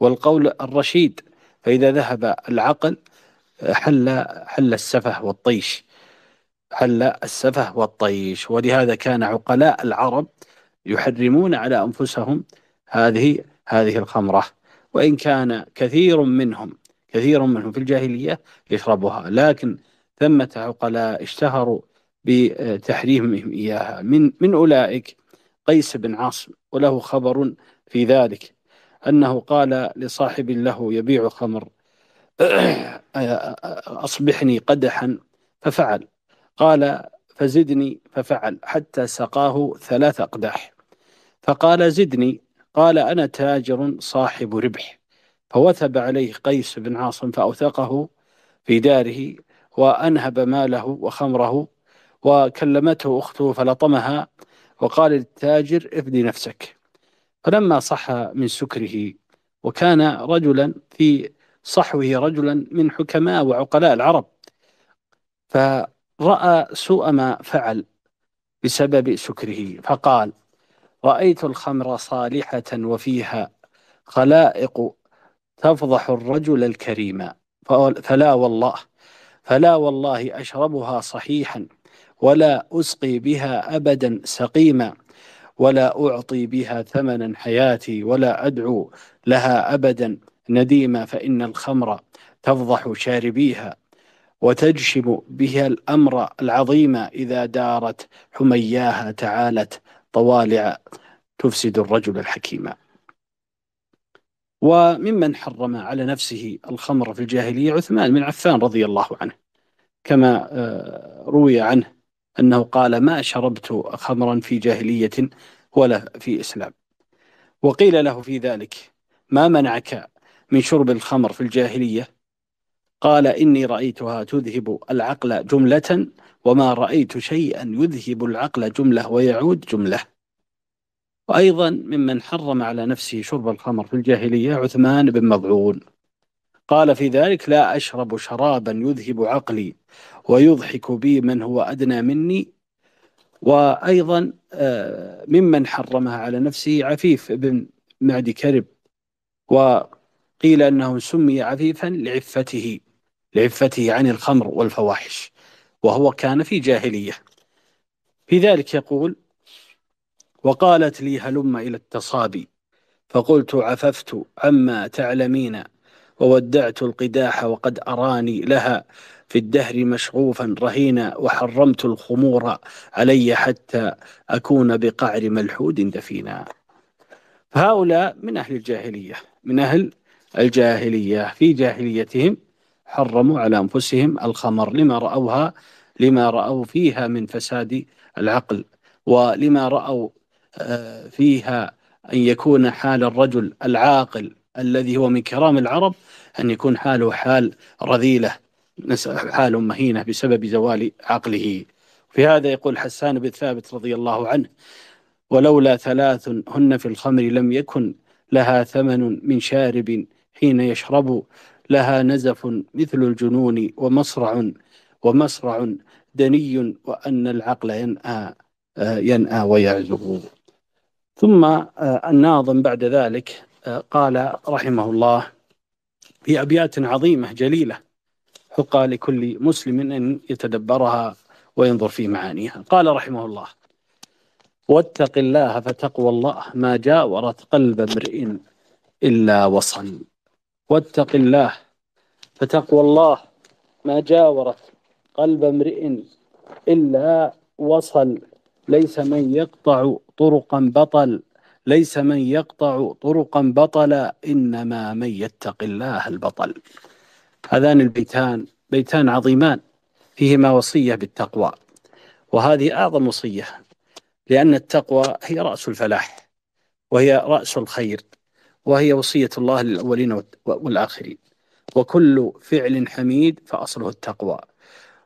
والقول الرشيد. فإذا ذهب العقل حل حل السفه والطيش. حل السفه والطيش. ولهذا كان عقلاء العرب يحرمون على أنفسهم هذه هذه الخمرة. وإن كان كثير منهم كثير منهم في الجاهلية يشربها. لكن ثمة عقلاء اشتهروا بتحريمهم إياها. من من أولئك قيس بن عاصم وله خبر في ذلك أنه قال لصاحب له يبيع خمر أصبحني قدحا ففعل. قال فزدني ففعل حتى سقاه ثلاث أقداح. فقال زدني قال أنا تاجر صاحب ربح. فوثب عليه قيس بن عاصم فأوثقه في داره وأنهب ماله وخمره وكلمته أخته فلطمها وقال للتاجر افدي نفسك. فلما صح من سكره وكان رجلا في صحوه رجلا من حكماء وعقلاء العرب فرأى سوء ما فعل بسبب سكره فقال رأيت الخمر صالحة وفيها خلائق تفضح الرجل الكريم فلا والله فلا والله أشربها صحيحا ولا أسقي بها أبدا سقيما ولا أعطي بها ثمنا حياتي ولا أدعو لها أبدا نديما فإن الخمر تفضح شاربيها وتجشم بها الأمر العظيم إذا دارت حمياها تعالت طوالع تفسد الرجل الحكيم. وممن حرم على نفسه الخمر في الجاهلية عثمان بن عفان رضي الله عنه كما آه، روي عنه أنه قال ما شربت خمرا في جاهلية ولا في إسلام وقيل له في ذلك ما منعك من شرب الخمر في الجاهلية؟ قال إني رأيتها تذهب العقل جملة وما رأيت شيئا يذهب العقل جملة ويعود جملة وأيضا ممن حرم على نفسه شرب الخمر في الجاهلية عثمان بن مضعون قال في ذلك لا أشرب شرابا يذهب عقلي ويضحك بي من هو أدنى مني. وأيضا آه، ممن حرمها على نفسه عفيف بن معدي كرب. وقيل أنه سمي عفيفا لعفته لعفته عن الخمر والفواحش وهو كان في جاهلية. في ذلك يقول وقالت لي هلم إلى التصابي فقلت عففت عما تعلمين؟ وودعت القداح وقد أراني لها في الدهر مشغوفا رهينا وحرمت الخمور علي حتى أكون بقعر ملحود دفينا. هؤلاء من أهل الجاهلية من أهل الجاهلية. في جاهليتهم حرموا على أنفسهم الخمر. لما رأوها لما رأوا فيها من فساد العقل ولما رأوا فيها أن يكون حال الرجل العاقل الذي هو من كرام العرب أن يكون حاله حال رذيلة حال مهينة بسبب زوال عقله. في هذا يقول حسان بن ثابت رضي الله عنه ولولا ثلاث هن في الخمر لم يكن لها ثمن من شارب حين يشرب لها نزف مثل الجنون ومصرع ومصرع دني وأن العقل ينأى ينأى ويعزه ثم الناظم بعد ذلك قال رحمه الله في أبيات عظيمة جليلة حقى لكل مسلم أن يتدبرها وينظر في معانيها. قال رحمه الله واتق الله فتقوى الله ما جاورت قلب امرئ إلا وصل واتق الله فتقوى الله ما جاورت قلب امرئ إلا وصل. ليس من يقطع طرقا بطل ليس من يقطع طرقا بطلا إنما من يتق الله البطل. هذان البيتان بيتان عظيمان فيهما وصية بالتقوى. وهذه أعظم وصية لأن التقوى هي رأس الفلاح وهي رأس الخير وهي وصية الله للأولين والآخرين. وكل فعل حميد فأصله التقوى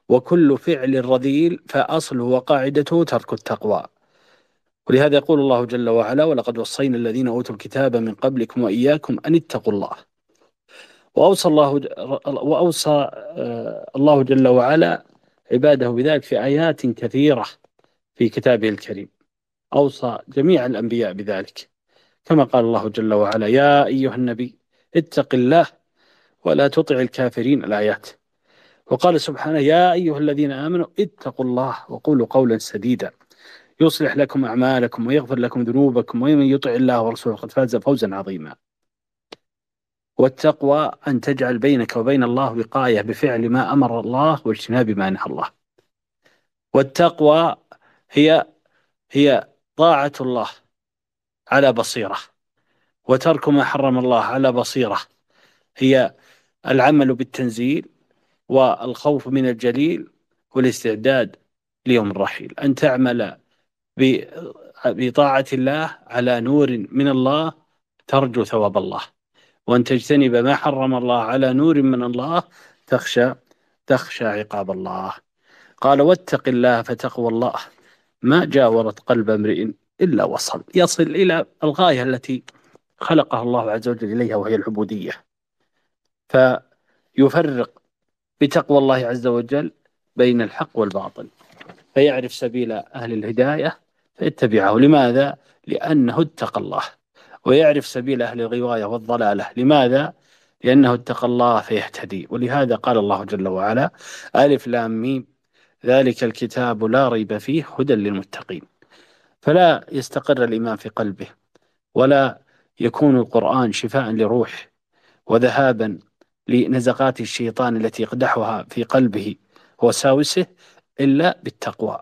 وكل فعل رذيل فأصله وقاعدته ترك التقوى. ولهذا يقول الله جل وعلا ولقد وصينا الذين أوتوا الكتاب من قبلكم وإياكم أن اتقوا الله وأوصى الله وأوصى آه، الله جل وعلا عباده بذلك في آيات كثيرة في كتابه الكريم. أوصى جميع الأنبياء بذلك. كما قال الله جل وعلا يا أيها النبي اتق الله ولا تطع الكافرين الآيات وقال سبحانه يا أيها الذين آمنوا اتقوا الله وقولوا قولا سديدا يصلح لكم أعمالكم ويغفر لكم ذنوبكم ومن يطع الله ورسوله قد فاز فوزا عظيما. والتقوى أن تجعل بينك وبين الله وقاية بفعل ما أمر الله واجتناب ما نهى الله. والتقوى هي هي طاعة الله على بصيرة. وترك ما حرم الله على بصيرة. هي العمل بالتنزيل والخوف من الجليل والاستعداد ليوم الرحيل. أن تعمل بطاعة الله على نور من الله ترجو ثواب الله. وأن تجتنب ما حرم الله على نور من الله تخشى تخشى عقاب الله. قال واتق الله فتقوى الله. ما جاورت قلب امرئ إلا وصل. يصل إلى الغاية التي خلقها الله عز وجل إليها وهي العبودية. فيفرق بتقوى الله عز وجل بين الحق والباطل. فيعرف سبيل أهل الهداية فيتبعه. لماذا؟ لأنه اتقى الله. ويعرف سبيل أهل الغواية والضلالة. لماذا؟ لأنه اتقى الله فيهتدي. ولهذا قال الله جل وعلا ألف لام ميم. ذلك الكتاب لا ريب فيه هدى للمتقين. فلا يستقر الإيمان في قلبه ولا يكون القرآن شفاء لروح وذهابا لنزغات الشيطان التي يقدحها في قلبه وساوسه إلا بالتقوى.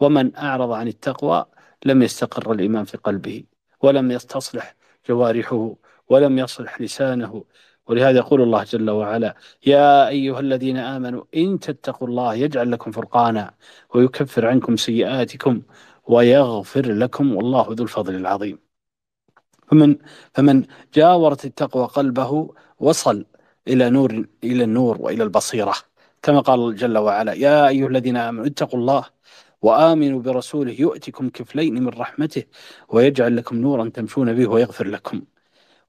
ومن أعرض عن التقوى لم يستقر الإيمان في قلبه ولم يستصلح جوارحه ولم يصلح لسانه. ولهذا يقول الله جل وعلا يا أيها الذين آمنوا إن تتقوا الله يجعل لكم فرقانا ويكفر عنكم سيئاتكم ويغفر لكم والله ذو الفضل العظيم. فمن فمن جاورت التقوى قلبه وصل إلى نور إلى النور وإلى البصيرة. كما قال جل وعلا يا أيها الذين آمنوا اتقوا الله وآمنوا برسوله يؤتكم كفلين من رحمته ويجعل لكم نورا تمشون به ويغفر لكم.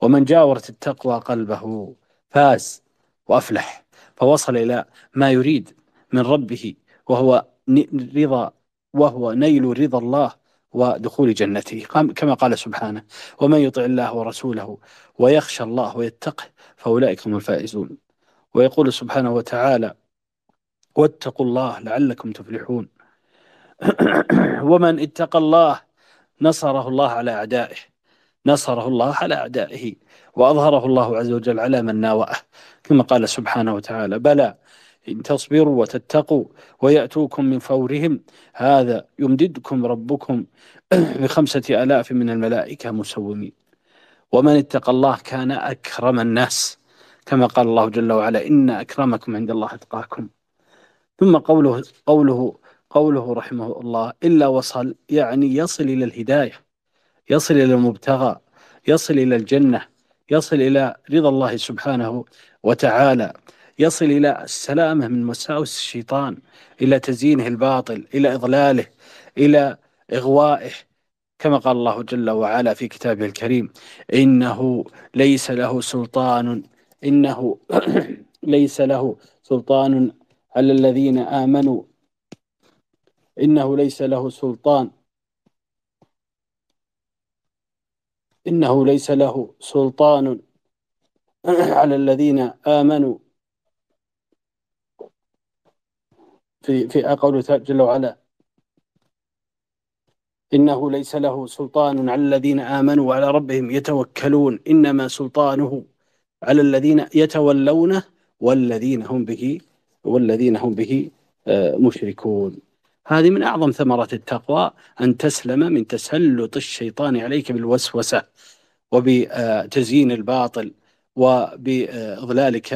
ومن جاورت التقوى قلبه فاز وأفلح. فوصل إلى ما يريد من ربه وهو رضا وهو نيل رضا الله ودخول جنته. كما قال سبحانه ومن يطع الله ورسوله ويخشى الله ويتقه فأولئك هم الفائزون. ويقول سبحانه وتعالى واتقوا الله لعلكم تفلحون. ومن اتقى الله نصره الله على أعدائه. نصره الله على أعدائه. وأظهره الله عز وجل على من ناوأه. كما قال سبحانه وتعالى بلى إن تصبروا وتتقوا ويأتوكم من فورهم. هذا يمددكم ربكم بخمسة آلاف من الملائكة مسومين. ومن اتقى الله كان أكرم الناس. كما قال الله جل وعلا إن أكرمكم عند الله أتقاكم. ثم قوله قوله قوله رحمه الله إلا وصل يعني يصل إلى الهداية يصل إلى المبتغى يصل إلى الجنة يصل إلى رضا الله سبحانه وتعالى يصل إلى السلامة من وساوس الشيطان إلى تزيينه الباطل إلى إضلاله إلى إغوائه كما قال الله جل وعلا في كتابه الكريم إنه ليس له سلطان إنه ليس له سلطان على الذين آمنوا. إنه ليس له سلطان. إنه ليس له سلطان. على الذين آمنوا. في في قوله جل وعلا. إنه ليس له سلطان. على الذين آمنوا وعلى ربهم يتوكلون. إنما سلطانه على الذين يتولونه والذين هم به والذين هم به آه، مشركون. هذه من أعظم ثمرات التقوى أن تسلم من تسلط الشيطان عليك بالوسوسة وبتزيين الباطل وبإضلالك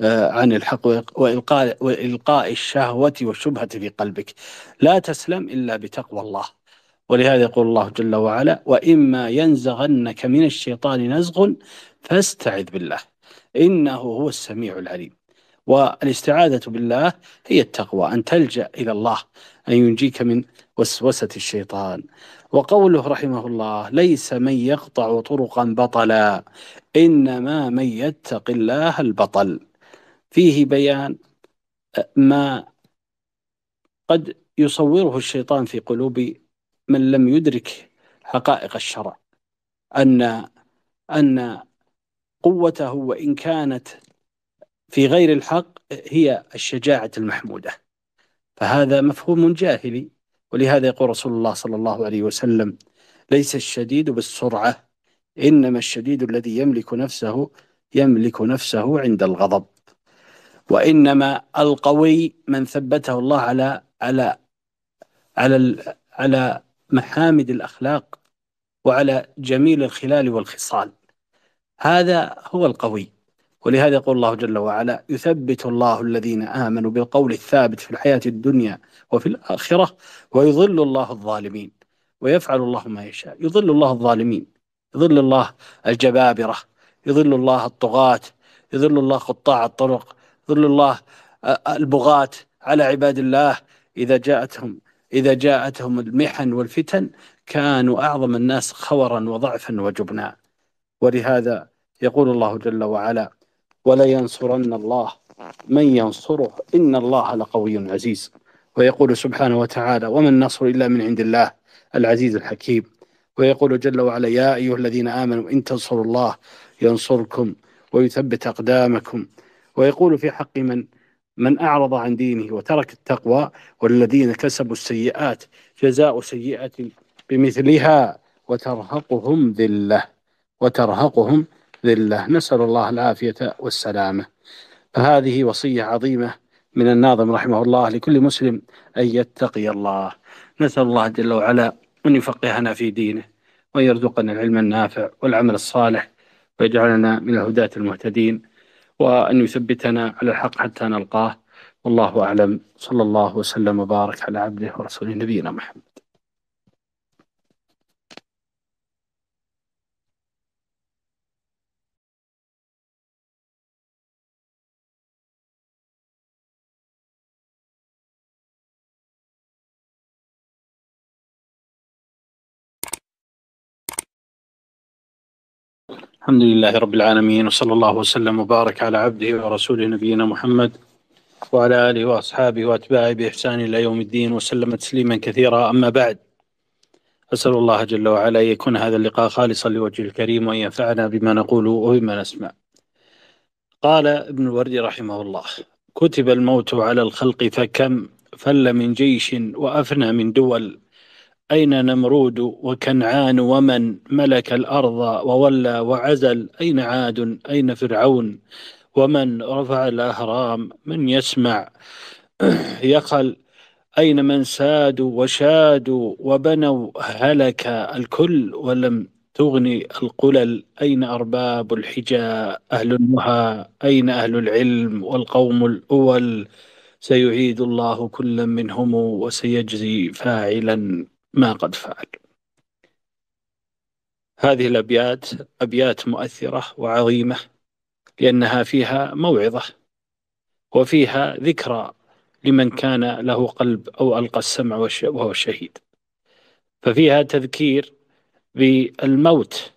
آه، عن الحق وإلقاء, وإلقاء الشهوة والشبهة في قلبك. لا تسلم إلا بتقوى الله. ولهذا يقول الله جل وعلا وإما ينزغنك من الشيطان نزغ فاستعذ بالله إنه هو السميع العليم. والإستعاذة بالله هي التقوى أن تلجأ إلى الله أن ينجيك من وسوسة الشيطان. وقوله رحمه الله ليس من يقطع طرقا بطلا إنما من يتق الله البطل. فيه بيان ما قد يصوره الشيطان في قلوب من لم يدرك حقائق الشرع أن أن قوته وإن كانت في غير الحق هي الشجاعة المحمودة. فهذا مفهوم جاهلي ولهذا يقول رسول الله صلى الله عليه وسلم ليس الشديد بالسرعة إنما الشديد الذي يملك نفسه يملك نفسه عند الغضب. وإنما القوي من ثبته الله على على على على محامد الأخلاق وعلى جميل الخلال والخصال. هذا هو القوي. ولهذا يقول الله جل وعلا يثبت الله الذين آمنوا بالقول الثابت في الحياة الدنيا وفي الآخرة ويضل الله الظالمين ويفعل الله ما يشاء. يضل الله الظالمين يضل الله الجبابرة يضل الله الطغاة يضل الله قطاع الطرق يضل الله البغاة على عباد الله. إذا جاءتهم إذا جاءتهم المحن والفتن كانوا أعظم الناس خورا وضعفا وجبنا. ولهذا يقول الله جل وعلا ولينصرن الله. من ينصره؟ إن الله لقوي عزيز. ويقول سبحانه وتعالى وما النصر إلا من عند الله العزيز الحكيم ويقول جل وعلا يا أيها الذين آمنوا إن تنصروا الله ينصركم ويثبت أقدامكم ويقول في حق من؟ من أعرض عن دينه وترك التقوى والذين كسبوا السيئات جزاء سيئة بمثلها وترهقهم ذلة وترهقهم ذلة. نسأل الله العافية والسلامة. فهذه وصية عظيمة من الناظم رحمه الله لكل مسلم أن يتقي الله. نسأل الله جل وعلا أن يفقهنا في دينه وأن يرزقنا العلم النافع والعمل الصالح ويجعلنا من الهداة المهتدين وأن يثبتنا على الحق حتى نلقاه. والله أعلم. صلى الله وسلم وبارك على عبده ورسوله نبينا محمد. الحمد لله رب العالمين وصلى الله وسلم وبارك على عبده ورسوله نبينا محمد وعلى آله وأصحابه وأتباعه بإحسان إلى يوم الدين وسلم تسليما كثيرا. أما بعد أسأل الله جل وعلا أن يكون هذا اللقاء خالصا لوجه الكريم وأن ينفعنا بما نقول وبما نسمع. قال ابن الوردي رحمه الله كتب الموت على الخلق فكم فل من جيش وأفنى من دول أين نمرود وكنعان ومن ملك الأرض وولى وعزل؟ أين عاد؟ أين فرعون؟ ومن رفع الأهرام؟ من يسمع؟ يخل أين من سادوا وشادوا وبنوا هلك الكل ولم تغني القلل؟ أين أرباب الحجاء؟ أهل النهى. أين أهل العلم والقوم الأول؟ سيعيد الله كل منهم وسيجزي فاعلا. ما قد فعل. هذه الأبيات أبيات مؤثرة وعظيمة لأنها فيها موعظة وفيها ذكرى لمن كان له قلب أو ألقى السمع وهو الشهيد. ففيها تذكير بالموت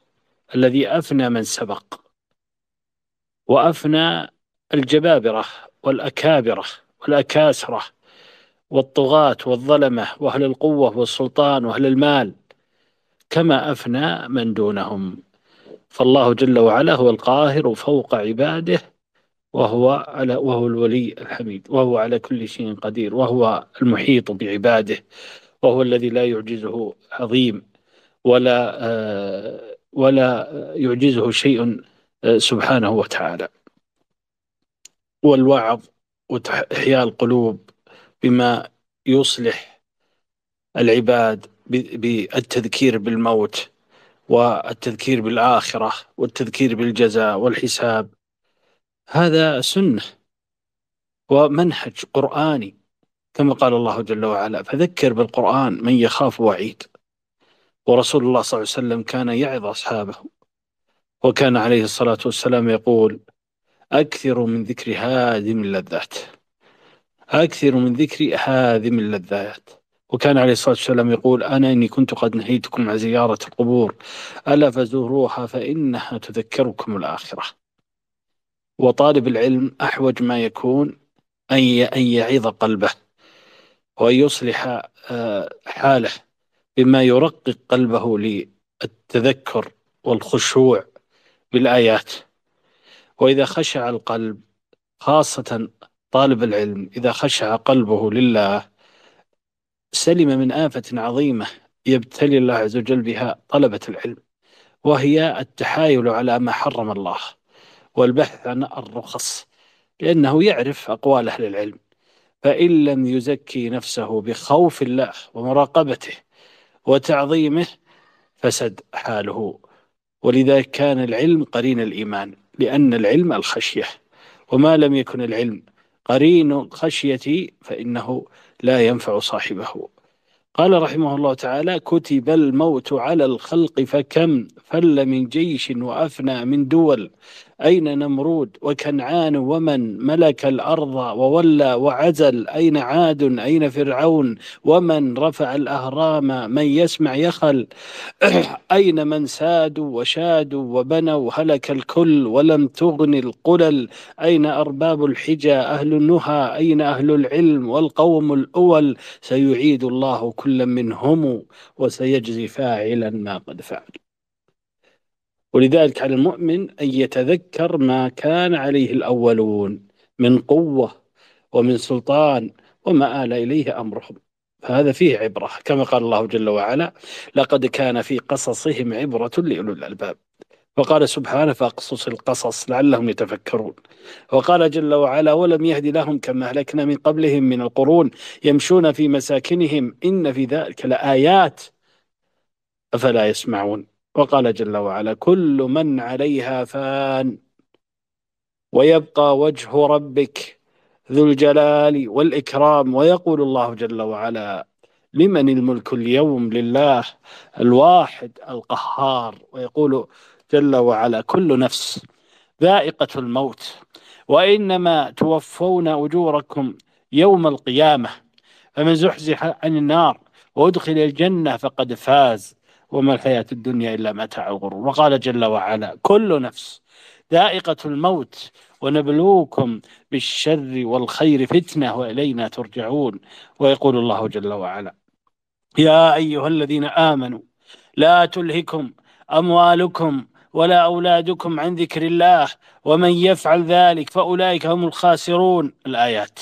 الذي أفنى من سبق وأفنى الجبابرة والأكابرة والأكاسرة والطغاة والظلمة وأهل القوة والسلطان وأهل المال كما أفنى من دونهم. فالله جل وعلا هو القاهر فوق عباده وهو على وهو الولي الحميد وهو على كل شيء قدير وهو المحيط بعباده وهو الذي لا يعجزه عظيم ولا آه، ولا يعجزه شيء آه، سبحانه وتعالى. والوعظ وإحياء القلوب بما يصلح العباد بالتذكير بالموت والتذكير بالآخرة والتذكير بالجزاء والحساب. هذا سنة ومنهج قرآني كما قال الله جل وعلا فذكر بالقرآن من يخاف وعيد ورسول الله صلى الله عليه وسلم كان يعظ أصحابه وكان عليه الصلاة والسلام يقول أكثر من ذكر هادم اللذات أكثر من ذكر هادم اللذات. وكان عليه الصلاة والسلام يقول أنا إني كنت قد نهيتكم عن زيارة القبور. ألا فزوروها فإنها تذكركم الآخرة. وطالب العلم أحوج ما يكون أن يعظ قلبه وأن يصلح آه، حاله بما يرقق قلبه للتذكر والخشوع بالآيات. وإذا خشع القلب خاصة طالب العلم إذا خشع قلبه لله سلم من آفة عظيمة يبتلي الله عز وجل بها طلبة العلم وهي التحايل على ما حرم الله والبحث عن الرخص لأنه يعرف أقوال أهل العلم. فإن لم يزكي نفسه بخوف الله ومراقبته وتعظيمه فسد حاله. ولذلك كان العلم قرين الإيمان لأن العلم الخشية وما لم يكن العلم قرين الخشية فإنه لا ينفع صاحبه. قال رحمه الله تعالى كتب الموت على الخلق فكم فل من جيش وأفنى من دول أين نمرود وكنعان ومن ملك الأرض وولى وعزل؟ أين عاد؟ أين فرعون؟ ومن رفع الأهرام؟ من يسمع يخل؟ أين من سادوا وشادوا وبنوا هلك الكل ولم تغن القلل؟ أين أرباب الحجى أهل النهى؟ أين أهل العلم والقوم الأول؟ سيعيد الله كل منهم وسيجزي فاعلا ما قد فعل. ولذلك على المؤمن أن يتذكر ما كان عليه الأولون من قوة ومن سلطان وما آل إليه أمرهم. فهذا فيه عبرة كما قال الله جل وعلا لقد كان في قصصهم عبرة لأولي الألباب وقال سبحانه فاقصص القصص لعلهم يتفكرون وقال جل وعلا ولم يهد لهم كما أهلكنا من قبلهم من القرون يمشون في مساكنهم إن في ذلك لآيات أفلا يسمعون؟ وقال جل وعلا كل من عليها فان ويبقى وجه ربك ذو الجلال والإكرام. ويقول الله جل وعلا لمن الملك اليوم لله الواحد القهار. ويقول جل وعلا كل نفس ذائقة الموت وإنما توفون أجوركم يوم القيامة فمن زحزح عن النار وأدخل الجنة فقد فاز. وما الحياة الدنيا إلا متاع الغرور. وقال جل وعلا كل نفس ذائقة الموت ونبلوكم بالشر والخير فتنة وإلينا ترجعون. ويقول الله جل وعلا يا أيها الذين آمنوا لا تلهكم أموالكم ولا أولادكم عن ذكر الله ومن يفعل ذلك فأولئك هم الخاسرون. الآيات.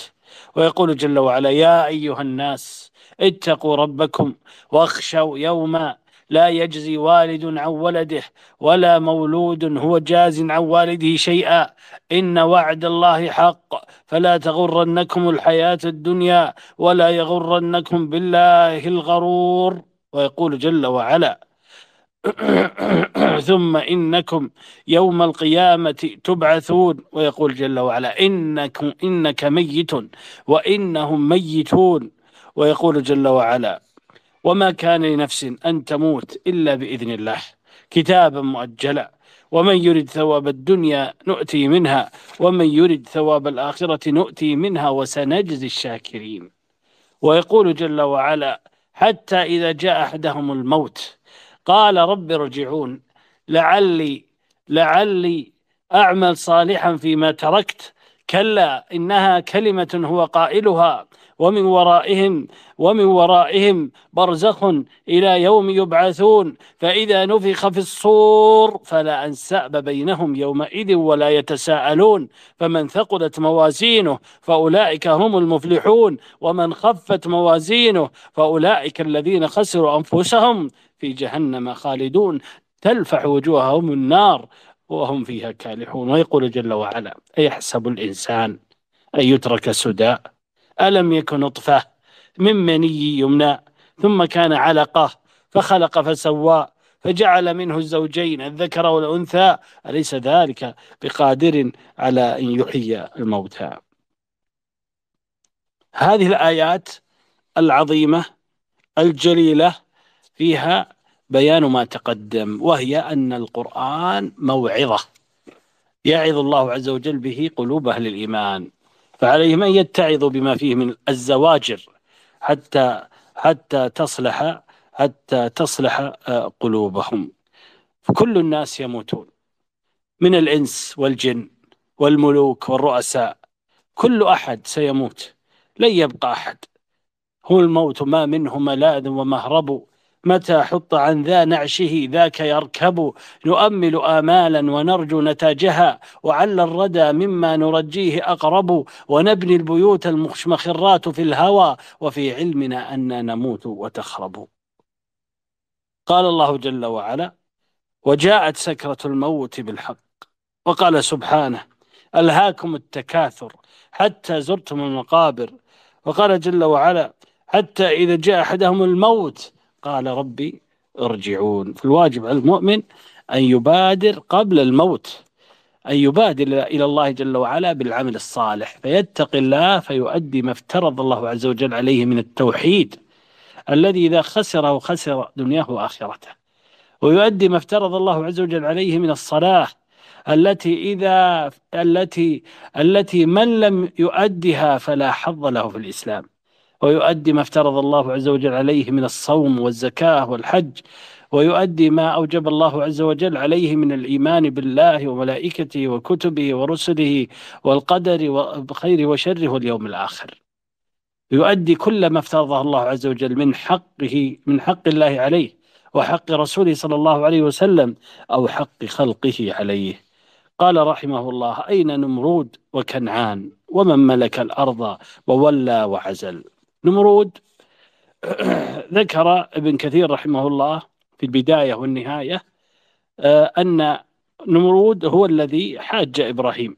ويقول جل وعلا يا أيها الناس اتقوا ربكم واخشوا يوما لا يجزي والد عن ولده ولا مولود هو جاز عن والده شيئا. إن وعد الله حق. فلا تغرنكم الحياة الدنيا ولا يغرنكم بالله الغرور. ويقول جل وعلا ثم إنكم يوم القيامة تبعثون. ويقول جل وعلا إنكم إنك ميت وإنهم ميتون. ويقول جل وعلا وما كان لنفس أن تموت إلا بإذن الله. كتابا مؤجلا. ومن يرد ثواب الدنيا نؤتي منها. ومن يرد ثواب الآخرة نؤتي منها وسنجزي الشاكرين. ويقول جل وعلا حتى إذا جاء أحدهم الموت قال رب ارجعون. لعلي لعلي أعمل صالحا فيما تركت. كلا إنها كلمة هو قائلها. ومن ورائهم ومن ورائهم برزخ إلى يوم يبعثون فإذا نفخ في الصور فلا أنساب بينهم يومئذ ولا يتساءلون. فمن ثقلت موازينه فأولئك هم المفلحون ومن خفت موازينه فأولئك الذين خسروا أنفسهم في جهنم خالدون. تلفح وجوههم النار وهم فيها كالحون. ويقول جل وعلا أيحسب الإنسان أن يترك سدى؟ ألم يكن نطفة من مني يمنى ثم كان علقة فخلق فسوى فجعل منه الزوجين الذكر والأنثى. أليس ذلك بقادر على أن يحيي الموتى؟ هذه الآيات العظيمة الجليلة فيها بيان ما تقدم وهي أن القرآن موعظة يعظ الله عز وجل به قلوب أهل الإيمان. فعليهم أن يتعظوا بما فيه من الزواجر حتى حتى تصلح حتى تصلح آه، قلوبهم. فكل الناس يموتون من الإنس والجن والملوك والرؤساء. كل أحد سيموت لن يبقى أحد. هو الموت ما منه ملاذ ومهرب. متى حط عن ذا نعشه ذاك يركب. نؤمل آمالا ونرجو نتاجها. وعل الردى مما نرجيه أقرب. ونبني البيوت المخرات في الهوى. وفي علمنا أن نموت وتخرب. قال الله جل وعلا وجاءت سكرة الموت بالحق. وقال سبحانه ألهاكم التكاثر حتى زرتم المقابر. وقال جل وعلا حتى إذا جاء أحدهم الموت قال ربي ارجعون. فالواجب على المؤمن أن يبادر قبل الموت أن يبادر إلى الله جل وعلا بالعمل الصالح. فيتقي الله فيؤدي ما افترض الله عز وجل عليه من التوحيد الذي إذا خسره خسر دنياه وآخرته. ويؤدي ما افترض الله عز وجل عليه من الصلاة التي إذا التي التي من لم يؤدها فلا حظ له في الإسلام. ويؤدي ما افترض الله عز وجل عليه من الصوم والزكاة والحج ويؤدي ما أوجب الله عز وجل عليه من الإيمان بالله وملائكته وكتبه ورسله والقدر بخير وشره واليوم الآخر. يؤدي كل ما افترضه الله عز وجل من حقه من حق الله عليه وحق رسوله صلى الله عليه وسلم أو حق خلقه عليه. قال رحمه الله أين نمرود وكنعان؟ ومن ملك الأرض وولى وعزل؟ نمرود. ذكر ابن كثير رحمه الله في البداية والنهاية آه، أن نمرود هو الذي حاج إبراهيم.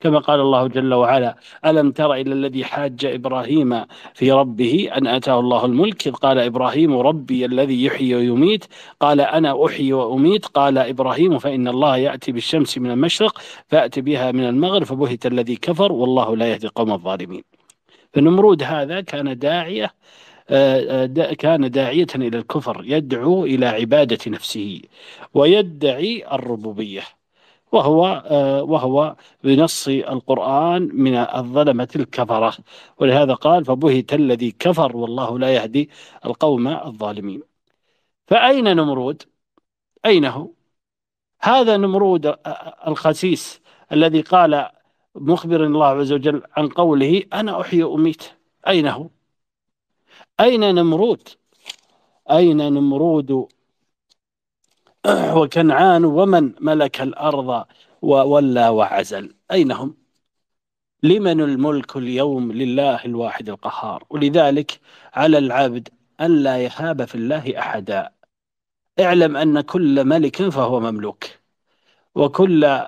كما قال الله جل وعلا ألم تر إلى الذي حاج إبراهيم في ربه؟ أن أتاه الله الملك. إذ قال إبراهيم ربي الذي يحيي ويميت. قال أنا أحيي وأميت. قال إبراهيم فإن الله يأتي بالشمس من المشرق فأتي بها من المغرب فبهت الذي كفر والله لا يهدي قوم الظالمين. فنمرود هذا كان داعية آه، آه، كان داعية إلى الكفر يدعو إلى عبادة نفسه ويدعي الربوبية. وهو آه، وهو بنص القرآن من الظلمة الكفرة. ولهذا قال فبهت الذي كفر والله لا يهدي القوم الظالمين. فأين نمرود؟ أين هو هذا نمرود الخسيس الذي قال مخبر الله عز وجل عن قوله أنا أحيي أميت أين هو؟ أين نمرود؟ أين نمرود؟ وكنعان ومن ملك الأرض وولى وعزل. أين هم؟ لمن الملك اليوم لله الواحد القهار. ولذلك على العبد أن لا يهاب في الله أحدا. اعلم أن كل ملك فهو مملوك وكل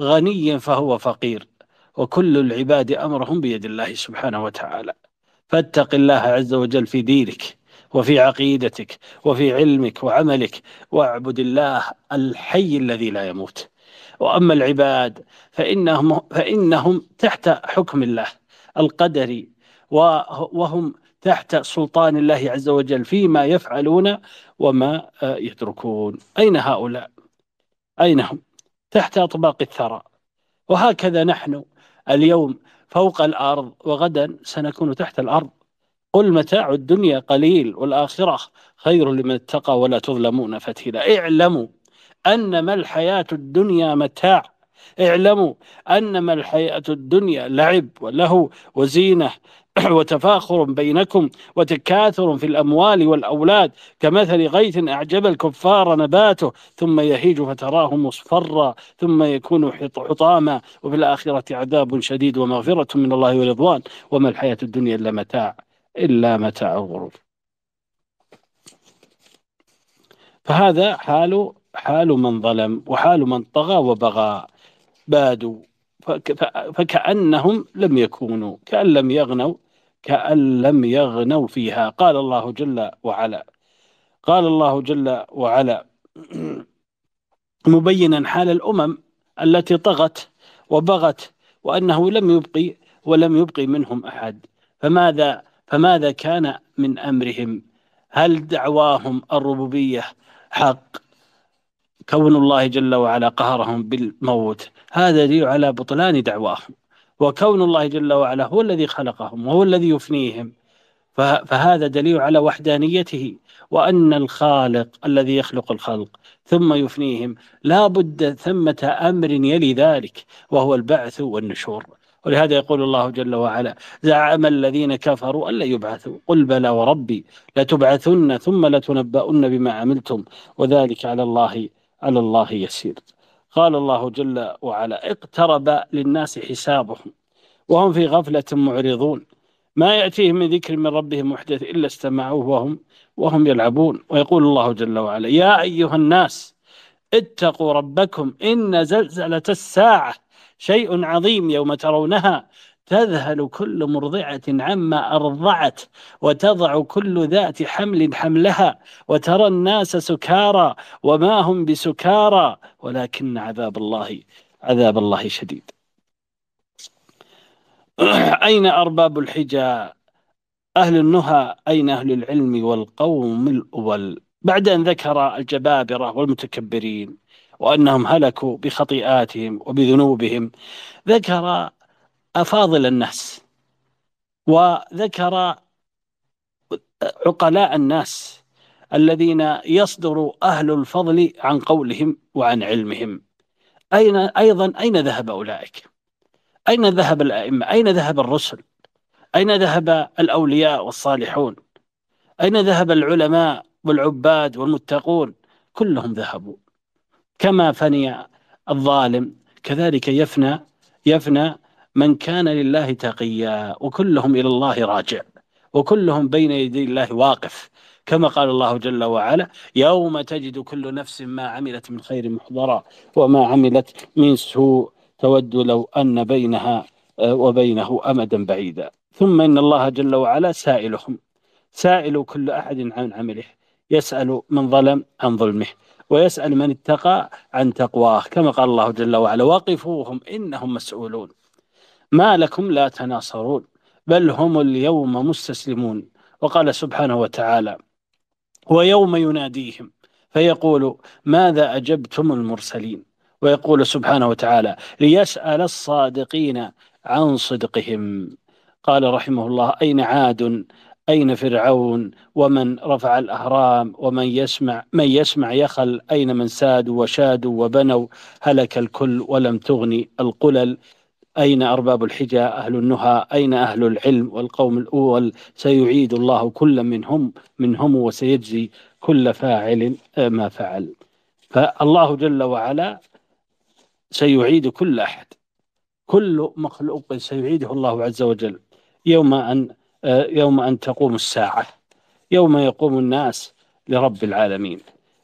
غني فهو فقير. وكل العباد أمرهم بيد الله سبحانه وتعالى. فاتق الله عز وجل في دينك وفي عقيدتك وفي علمك وعملك واعبد الله الحي الذي لا يموت. وأما العباد فإنهم, فإنهم تحت حكم الله القدري وهم تحت سلطان الله عز وجل فيما يفعلون وما يتركون. أين هؤلاء؟ أين هم؟ تحت أطباق الثرى وهكذا نحن اليوم فوق الأرض وغدا سنكون تحت الأرض. قل متاع الدنيا قليل والآخرة خير لمن اتقى ولا تظلمون فتيلا. اعلموا أنما الحياة الدنيا متاع. اعلموا أنما الحياة الدنيا لعب وله وزينة. وتفاخر بينكم وتكاثر في الأموال والأولاد كمثل غيث أعجب الكفار نباته ثم يهيج فتراه مصفرا ثم يكون حطاما وفي الآخرة عذاب شديد ومغفرة من الله ورضوان. وما الحياة الدنيا إلا متاع إلا متاع الغرور. فهذا حال حال من ظلم وحال من طغى وبغى. بادوا فكأنهم لم يكونوا كأن لم يغنوا كأن لم يغنوا فيها. قال الله جل وعلا قال الله جل وعلا مبينا حال الأمم التي طغت وبغت وأنه لم يبقي ولم يبقي منهم أحد. فماذا فماذا كان من أمرهم؟ هل دعواهم الربوبية حق؟ كون الله جل وعلا قهرهم بالموت. هذا دليل على بطلان دعواهم. وكون الله جل وعلا هو الذي خلقهم وهو الذي يفنيهم. فهذا دليل على وحدانيته وأن الخالق الذي يخلق الخلق ثم يفنيهم لا بد ثمة أمر يلي ذلك وهو البعث والنشور. ولهذا يقول الله جل وعلا زعم الذين كفروا أن لا يبعثوا. قل بلى وربي لتبعثن ثم لتنبؤن بما عملتم وذلك على الله على الله يسير. قال الله جل وعلا اقترب للناس حسابهم وهم في غفلة معرضون. ما يأتيهم من ذكر من ربهم محدث إلا استمعوه وهم وهم يلعبون. ويقول الله جل وعلا يا أيها الناس اتقوا ربكم إن زلزلة الساعة شيء عظيم يوم ترونها. تذهل كل مرضعة عما أرضعت وتضع كل ذات حمل حملها وترى الناس سكارى وما هم بسكارى ولكن عذاب الله عذاب الله شديد. أين أرباب الحجى أهل النهى أين أهل العلم والقوم الأول؟ بعد أن ذكر الجبابرة والمتكبرين وأنهم هلكوا بخطيئاتهم وبذنوبهم ذكر أفاضل الناس وذكر عقلاء الناس الذين يصدر أهل الفضل عن قولهم وعن علمهم. أين أيضا أين ذهب أولئك؟ أين ذهب الأئمة؟ أين ذهب الرسل؟ أين ذهب الأولياء والصالحون؟ أين ذهب العلماء والعباد والمتقون؟ كلهم ذهبوا. كما فني الظالم كذلك يفنى يفنى من كان لله تقيا وكلهم إلى الله راجع وكلهم بين يدي الله واقف. كما قال الله جل وعلا يوم تجد كل نفس ما عملت من خير محضرا وما عملت من سوء تود لو أن بينها آه، وبينه أمدا بعيدا. ثم إن الله جل وعلا سائلهم. سائل كل أحد عن عمله. يسأل من ظلم عن ظلمه. ويسأل من اتقى عن تقواه. كما قال الله جل وعلا وقفوهم إنهم مسؤولون. ما لكم لا تناصرون بل هم اليوم مستسلمون. وقال سبحانه وتعالى ويوم يناديهم فيقول ماذا أجبتم المرسلين؟ ويقول سبحانه وتعالى ليسأل الصادقين عن صدقهم. قال رحمه الله أين عاد؟ أين فرعون؟ ومن رفع الأهرام؟ ومن يسمع؟ من يسمع يخل؟ أين من سادوا وشادوا وبنوا؟ هلك الكل ولم تغني القلل. أين أرباب الحجى أهل النهى. أين أهل العلم والقوم الأول؟ سيعيد الله كل منهم منهم وسيجزي كل فاعل ما فعل. فالله جل وعلا سيعيد كل أحد. كل مخلوق سيعيده الله عز وجل. يوم أن يوم أن تقوم الساعة. يوم يقوم الناس لرب العالمين.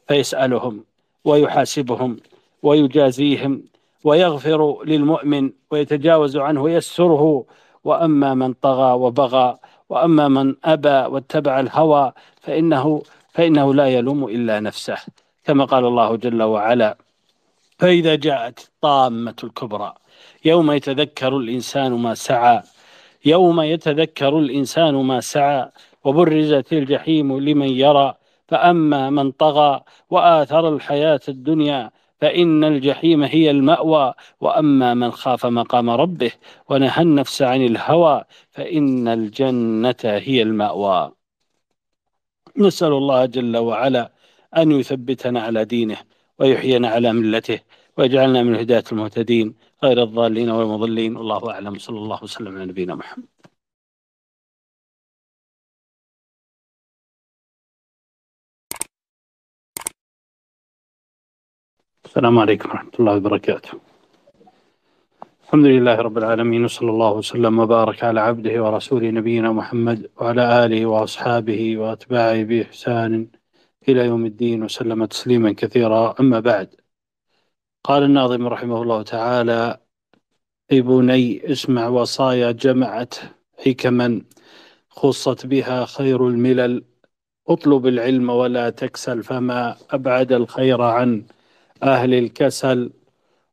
فيسألهم ويحاسبهم ويجازيهم ويغفر للمؤمن ويتجاوز عنه ويستره وأما من طغى وبغى وأما من أبى واتبع الهوى فإنه فإنه لا يلوم إلا نفسه كما قال الله جل وعلا فإذا جاءت الطامة الكبرى يوم يتذكر الإنسان ما سعى يوم يتذكر الإنسان ما سعى وبرزت الجحيم لمن يرى فأما من طغى وآثر الحياة الدنيا فإن الجحيم هي المأوى وأما من خاف مقام ربه ونهى النفس عن الهوى فإن الجنة هي المأوى. نسأل الله جل وعلا أن يثبتنا على دينه ويحيينا على ملته ويجعلنا من هداية المهتدين غير الضالين والمضلين. والله أعلم. صلى الله وسلم على نبينا محمد. السلام عليكم ورحمة الله وبركاته. الحمد لله رب العالمين وصلى الله وسلم وبارك على عبده ورسوله نبينا محمد وعلى آله وأصحابه وأتباعه بإحسان إلى يوم الدين وسلم تسليما كثيرا. أما بعد قال الناظم رحمه الله تعالى أي بني اسمع وصايا جمعت حكما خصت بها خير الملل. اطلب العلم ولا تكسل فما أبعد الخير عن أهل الكسل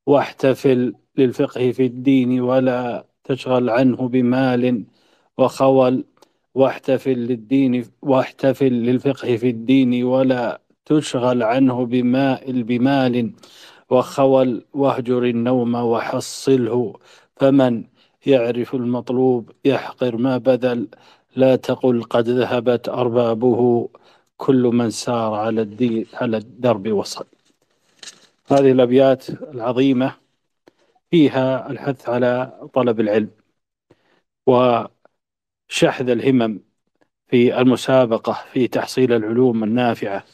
واحتفل للفقه في الدين ولا تشغل عنه بمال وخول واحتفل للدين واحتفل للفقه في الدين ولا تشغل عنه بماء بمال وخول واهجر النوم وحصله. فمن يعرف المطلوب يحقر ما بذل لا تقل قد ذهبت أربابه. كل من سار على الدين على الدرب وصل. هذه الأبيات العظيمة فيها الحث على طلب العلم وشحذ الهمم في المسابقة في تحصيل العلوم النافعة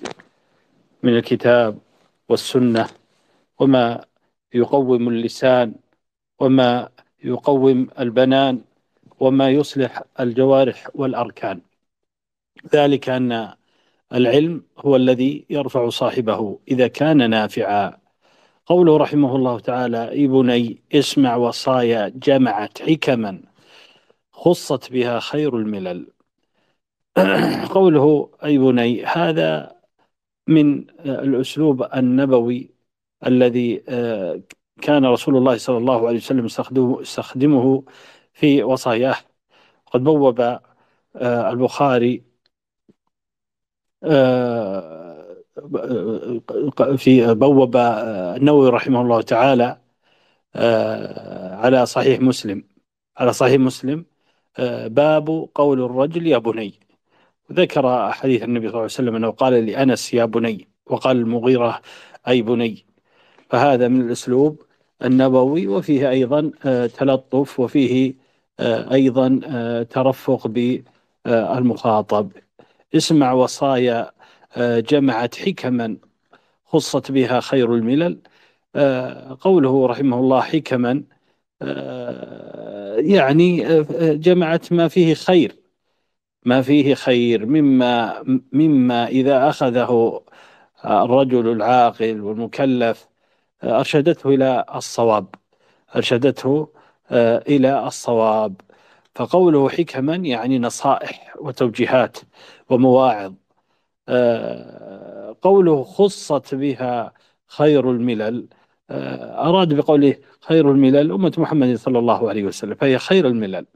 من الكتاب والسنة وما يقوم اللسان وما يقوم البنان وما يصلح الجوارح والأركان. ذلك أن العلم هو الذي يرفع صاحبه إذا كان نافعا. قوله رحمه الله تعالى اي بني اسمع وصايا جمعت حكما خصت بها خير الملل. قوله أي بني هذا من الأسلوب النبوي الذي آه، كان رسول الله صلى الله عليه وسلم يستخدمه في وصاياه. قد بوب آه، البخاري آه، في بوب النووي رحمه الله تعالى على صحيح مسلم. على صحيح مسلم باب قول الرجل يا بني. ذكر حديث النبي صلى الله عليه وسلم أنه قال لأنس يا بني وقال المغيرة أي بني. فهذا من الأسلوب النبوي وفيه أيضا آه، تلطف وفيه آه، أيضا آه، ترفق بالمخاطب. اسمع وصايا جمعت حكما خصت بها خير الملل. قوله رحمه الله حكما يعني جمعت ما فيه خير ما فيه خير مما مما إذا أخذه الرجل العاقل والمكلف أرشدته إلى الصواب أرشدته آه، إلى الصواب. فقوله حكما يعني نصائح وتوجيهات ومواعظ. آه، قوله خصت بها خير الملل. آه، أراد بقوله خير الملل أمة محمد صلى الله عليه وسلم فهي خير الملل.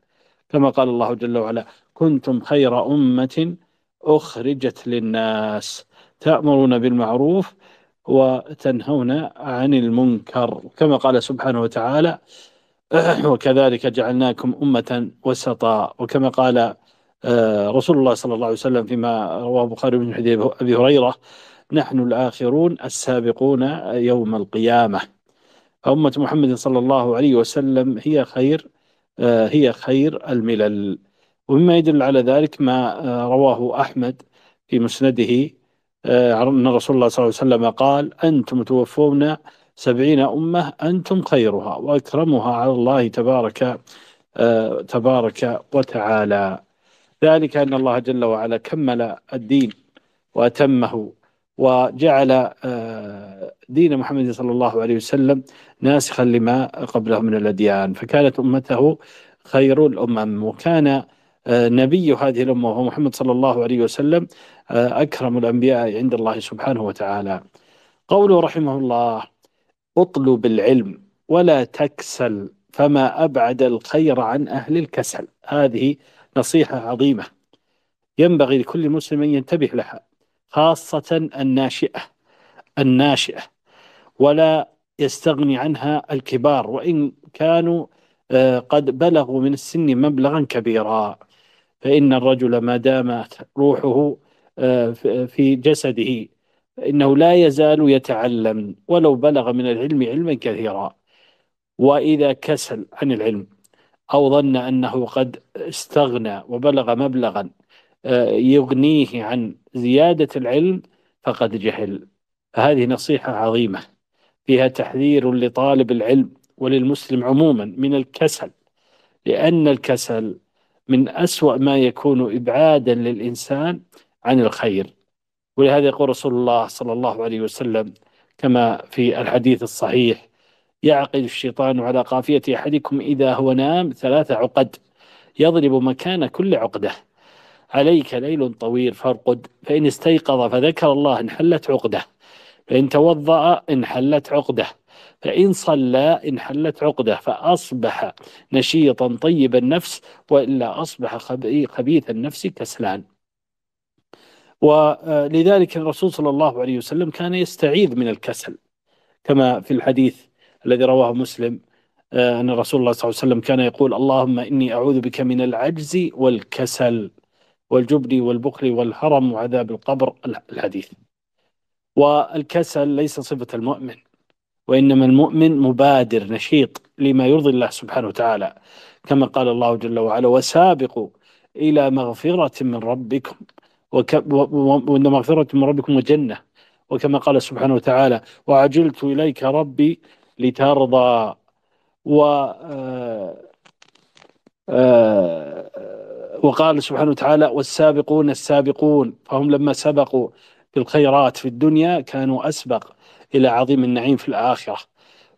كما قال الله جل وعلا كنتم خير أمة أخرجت للناس تأمرون بالمعروف وتنهون عن المنكر. كما قال سبحانه وتعالى وكذلك جعلناكم أمة وسطا. وكما قال آه، رسول الله صلى الله عليه وسلم فيما رواه البخاري من حديث أبي هريرة نحن الآخرون السابقون يوم القيامة. أمة محمد صلى الله عليه وسلم هي خير آه، هي خير الملل. ومما يدل على ذلك ما آه، رواه أحمد في مسنده آه، أن رسول الله صلى الله عليه وسلم قال أنتم توفون سبعين أمة أنتم خيرها وأكرمها على الله تبارك تبارك وتعالى. ذلك أن الله جل وعلا كمل الدين وأتمه وجعل دين محمد صلى الله عليه وسلم ناسخا لما قبله من الأديان. فكانت أمته خير الأمم وكان آه، نبي هذه الأمة وهو محمد صلى الله عليه وسلم آه، أكرم الأنبياء عند الله سبحانه وتعالى. قوله رحمه الله اطلب العلم ولا تكسل فما أبعد الخير عن أهل الكسل. هذه نصيحة عظيمة. ينبغي لكل مسلم أن ينتبه لها خاصة الناشئة الناشئة ولا يستغني عنها الكبار وإن كانوا آه، قد بلغوا من السن مبلغا كبيرا. فإن الرجل ما دامت روحه آه، في جسده فإنه لا يزال يتعلم ولو بلغ من العلم علما كثيرا. وإذا كسل عن العلم أو ظن أنه قد استغنى وبلغ مبلغا آه، يغنيه عن زيادة العلم فقد جهل. فهذه نصيحة عظيمة. فيها تحذير لطالب العلم وللمسلم عموما من الكسل لأن الكسل من أسوأ ما يكون إبعادا للإنسان عن الخير. ولهذا يقول رسول الله صلى الله عليه وسلم كما في الحديث الصحيح يعقد الشيطان على قافية أحدكم إذا هو نام ثلاث عقد يضرب مكان كل عقدة. عليك ليل طويل فارقد فإن استيقظ فذكر الله انحلت عقدة فإن توضأ انحلت عقدة فإن صلى انحلت عقدة فأصبح نشيطا طيب النفس وإلا أصبح خبيث النفس كسلان. ولذلك الرسول صلى الله عليه وسلم كان يستعيذ من الكسل كما في الحديث الذي رواه مسلم. آه، أن رسول الله صلى الله عليه وسلم كان يقول اللهم إني أعوذ بك من العجز والكسل والجبن والبخل والهرم وعذاب القبر. الحديث. والكسل ليس صفة المؤمن وإنما المؤمن مبادر نشيط لما يرضي الله سبحانه وتعالى. كما قال الله جل وعلا وسابقوا إلى مغفرة من ربكم وإن مغفرة من ربكم وجنة. وكما قال سبحانه وتعالى وعجلت إليك ربي لترضى و آه، آه، وقال سبحانه وتعالى والسابقون السابقون فهم لما سبقوا في الخيرات في الدنيا كانوا أسبق إلى عظيم النعيم في الآخرة.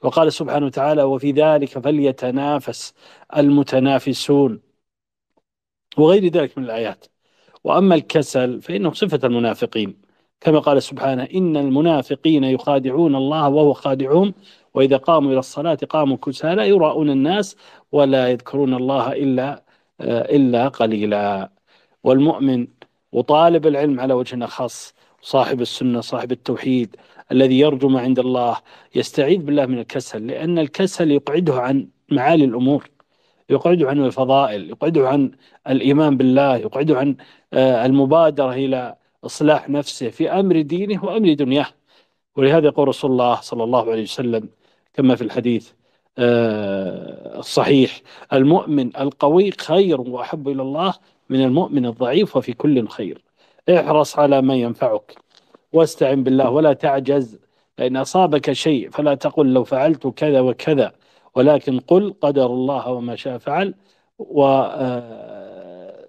وقال سبحانه وتعالى وفي ذلك فليتنافس المتنافسون. وغير ذلك من الآيات. وأما الكسل فإنه صفة المنافقين. كما قال سبحانه إن المنافقين يخادعون الله وهو خادعهم وإذا قاموا إلى الصلاة قاموا كسالى يراؤون الناس ولا يذكرون الله إلا إلا قليلا. والمؤمن وطالب العلم على وجه أخص صاحب السنة صاحب التوحيد الذي يرجو ما عند الله يستعيذ بالله من الكسل لأن الكسل يقعده عن معالي الأمور يقعده عن الفضائل يقعده عن الإيمان بالله يقعده عن آه، المبادرة إلى إصلاح نفسه في أمر دينه وأمر دنياه. ولهذا يقول رسول الله صلى الله عليه وسلم كما في الحديث آه، الصحيح. المؤمن القوي خير وأحب إلى الله من المؤمن الضعيف وفي كل خير. احرص على ما ينفعك واستعن بالله ولا تعجز فإن أصابك شيء فلا تقل لو فعلت كذا وكذا. ولكن قل قدر الله وما شاء فعل و آه،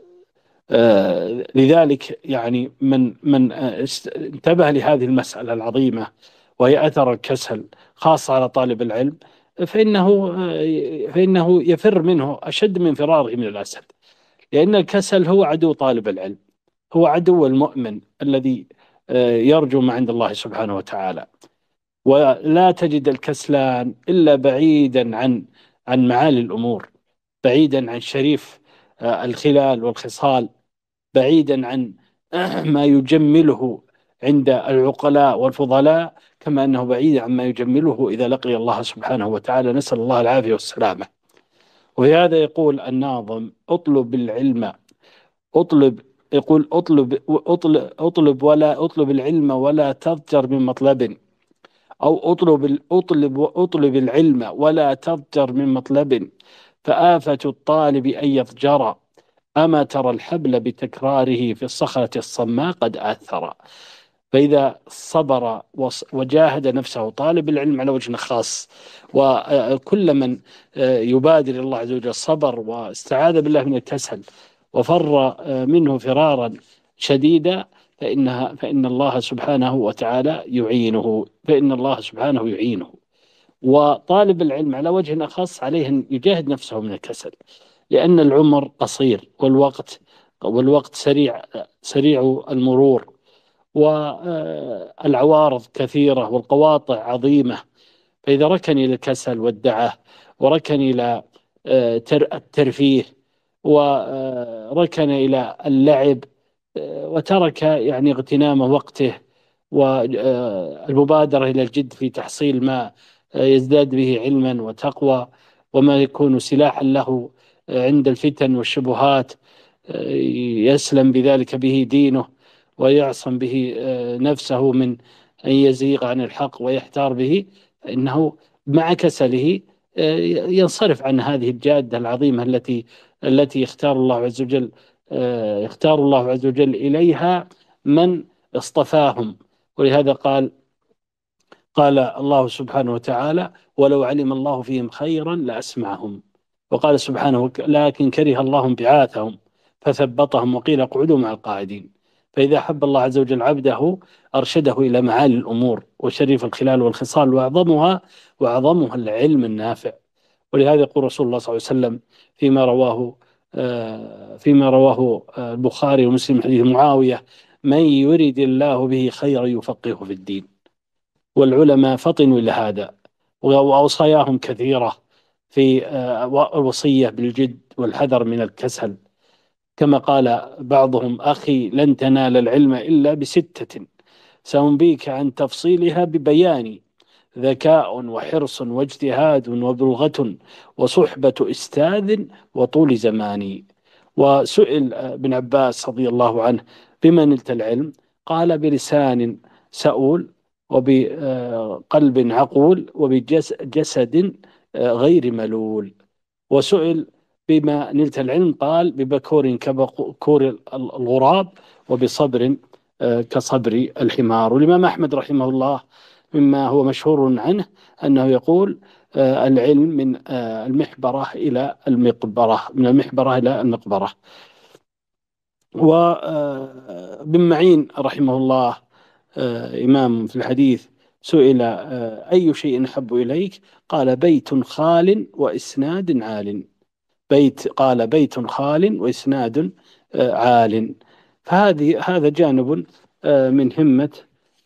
آه، لذلك يعني من من انتبه لهذه المسألة العظيمة. وهي أثر الكسل خاصة على طالب العلم فإنه فإنه يفر منه أشد من فراره من الأسد. لأن الكسل هو عدو طالب العلم هو عدو المؤمن الذي آه، يرجو ما عند الله سبحانه وتعالى. ولا تجد الكسلان إلا بعيدا عن عن معالي الأمور بعيدا عن شريف آه، الخلال والخصال بعيدا عن ما يجمله عند العقلاء والفضلاء كما أنه بعيد عما يجمله إذا لقي الله سبحانه وتعالى. نسأل الله العافية والسلامة. وهذا يقول الناظم اطلب العلم اطلب يقول اطلب اطلب, أطلب ولا اطلب العلم ولا تضجر من مطلب أو اطلب اطلب اطلب العلم ولا تضجر من مطلب. فآفة الطالب أن يضجر. أما ترى الحبل بتكراره في الصخرة الصماء قد آثر. فإذا صبر وجاهد نفسه طالب العلم على وجه خاص وكل من يبادر الله عز وجل صبر واستعاذ بالله من الكسل وفر منه فرارا شديدا فإنها فإن الله سبحانه وتعالى يعينه فإن الله سبحانه يعينه. وطالب العلم على وجه أخص عليه أن يجاهد نفسه من الكسل لأن العمر قصير والوقت والوقت سريع سريع المرور. والعوارض كثيرة والقواطع عظيمة. فإذا ركن إلى الكسل والدعة وركن إلى آه، الترفيه وركن إلى اللعب آه، وترك يعني اغتنام وقته والمبادرة إلى الجد في تحصيل ما يزداد به علما وتقوى وما يكون سلاحا له عند الفتن والشبهات آه، يسلم بذلك به دينه. ويعصم به آه، نفسه من أن يزيغ عن الحق ويحتار به إنه مع كسله آه، ينصرف عن هذه الجادة العظيمة التي التي يختار الله عز وجل يختار الله عز وجل إليها من اصطفاهم. ولهذا قال قال الله سبحانه وتعالى ولو علم الله فيهم خيرا لأسمعهم وقال سبحانه لكن كره الله بعاثهم فثبطهم وقيل اقعدوا مع القاعدين فإذا أحب الله عز وجل عبده أرشده إلى معالي الأمور وشريف الخلال والخصال وأعظمها وأعظمها العلم النافع. ولهذا يقول رسول الله صلى الله عليه وسلم فيما رواه آه، فيما رواه آه، البخاري ومسلم حديث معاوية من يريد الله به خيرا يفقهه في الدين والعلماء فطنوا إلى هذا وأوصاياهم كثيرة في آه، الوصية بالجد والحذر من الكسل. كما قال بعضهم أخي لن تنال العلم إلا بستة. سأنبيك عن تفصيلها ببيان. ذكاء وحرص واجتهاد وبلغة وصحبة أستاذ وطول زمان. وسئل ابن عباس رضي الله عنه بما نلت العلم؟ قال بلسان سؤول وبقلب عقول وبجسد غير ملول. وسئل بما نلت العلم قال ببكور كبكور الغراب وبصبر كصبر الحمار. والإمام أحمد رحمه الله مما هو مشهور عنه أنه يقول العلم من المحبرة إلى المقبرة من المحبرة إلى المقبرة. وابن معين رحمه الله إمام في الحديث سئل أي شيء أحب إليك؟ قال بيت خال وإسناد عال. بيت قال بيت خال وإسناد عال. فهذه هذا جانب من همة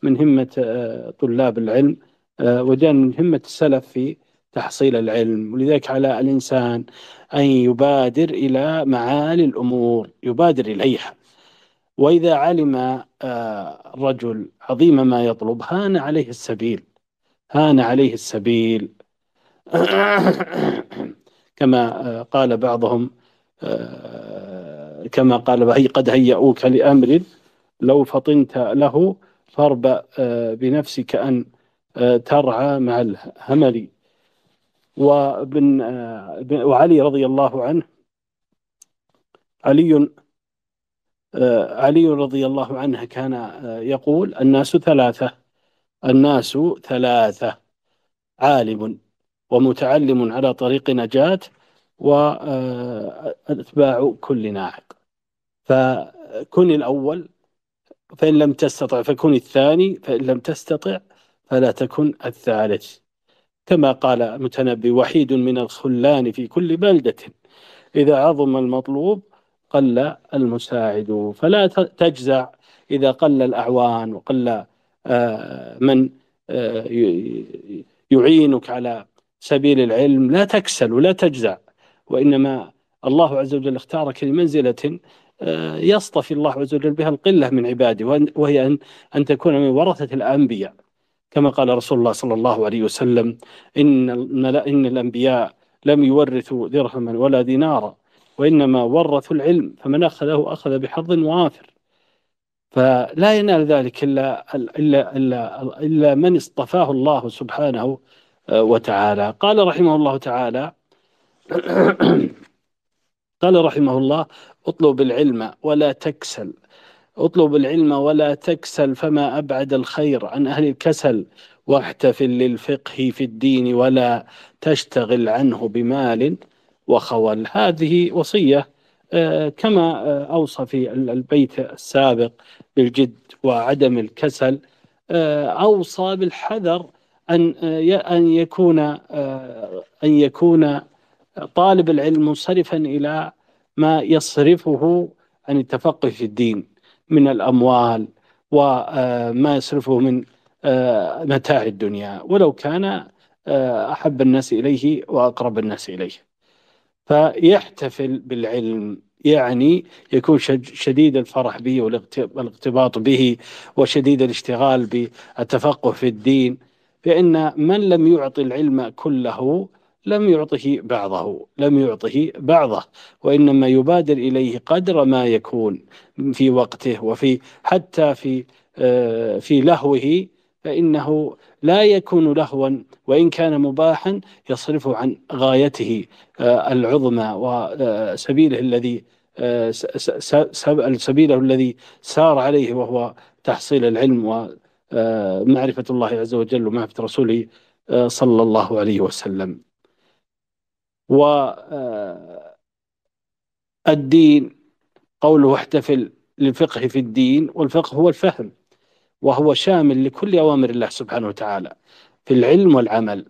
من همة طلاب العلم وجانب من همة السلف في تحصيل العلم. ولذلك على الإنسان أن يبادر إلى معالي الأمور يبادر إليها. وإذا علم الرجل عظيم ما يطلب هان عليه السبيل هان عليه السبيل. كما قال بعضهم كما قال قد هيئوك لأمر لو فطنت له فاربأ بنفسك أن ترعى مع الهمل. وابن وعلي رضي الله عنه علي علي رضي الله عنه كان يقول الناس ثلاثة الناس ثلاثة عالم. ومتعلم على طريق نجاة وأتباع كل ناعق. فكن الأول فإن لم تستطع فكن الثاني فإن لم تستطع فلا تكن الثالث. كما قال المتنبي وحيد من الخلان في كل بلدة. إذا عظم المطلوب قل المساعد. فلا تجزع إذا قل الأعوان وقل آه، من آه، يعينك على سبيل العلم لا تكسل ولا تجزع وإنما الله عز وجل اختارك لمنزلة آه، يصطفي الله عز وجل بها القلة من عباده وهي أن أن تكون من ورثة الأنبياء. كما قال رسول الله صلى الله عليه وسلم إن إن الأنبياء لم يورثوا درهما ولا دينارا وإنما ورثوا العلم فمن أخذه أخذ بحظ وافر فلا ينال ذلك إلا, إلا, إلا, إلا من اصطفاه الله سبحانه وتعالى. قال رحمه الله تعالى قال رحمه الله اطلب العلم ولا تكسل. اطلب العلم ولا تكسل فما أبعد الخير عن أهل الكسل. واحتفل للفقه في الدين ولا تشتغل عنه بمال وخول. هذه وصية آه، كما آه، أوصى في البيت السابق بالجد وعدم الكسل آه، أوصى بالحذر أن أن يكون أن يكون طالب العلم منصرفا إلى ما يصرفه عن التفقه في الدين من الأموال وما يصرفه من متاع الدنيا. ولو كان أحب الناس إليه وأقرب الناس إليه. فيحتفل بالعلم يعني يكون شديد الفرح به والاغتباط به وشديد الاشتغال بالتفقه في الدين. فإن من لم يعطي العلم كله لم يعطه بعضه لم يعطه بعضه وإنما يبادر إليه قدر ما يكون في وقته وفي حتى في آه، في لهوه فإنه لا يكون لهوا وإن كان مباحا يصرفه عن غايته آه، العظمى وسبيله الذي آه، سبيله الذي سار عليه وهو تحصيل العلم ومعرفة الله عز وجل ومعرفة رسوله صلى الله عليه وسلم. والدين قوله احتفل للفقه في الدين والفقه هو الفهم وهو شامل لكل أوامر الله سبحانه وتعالى في العلم والعمل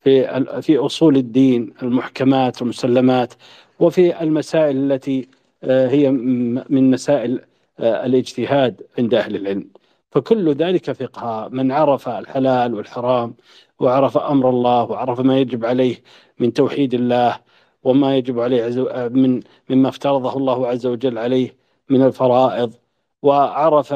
في في أصول الدين المحكمات والمسلمات وفي المسائل التي آه، هي من مسائل آه، الاجتهاد عند أهل العلم. فكل ذلك فقه. من عرف الحلال والحرام وعرف أمر الله وعرف ما يجب عليه من توحيد الله وما يجب عليه من مما افترضه الله عز وجل عليه من الفرائض وعرف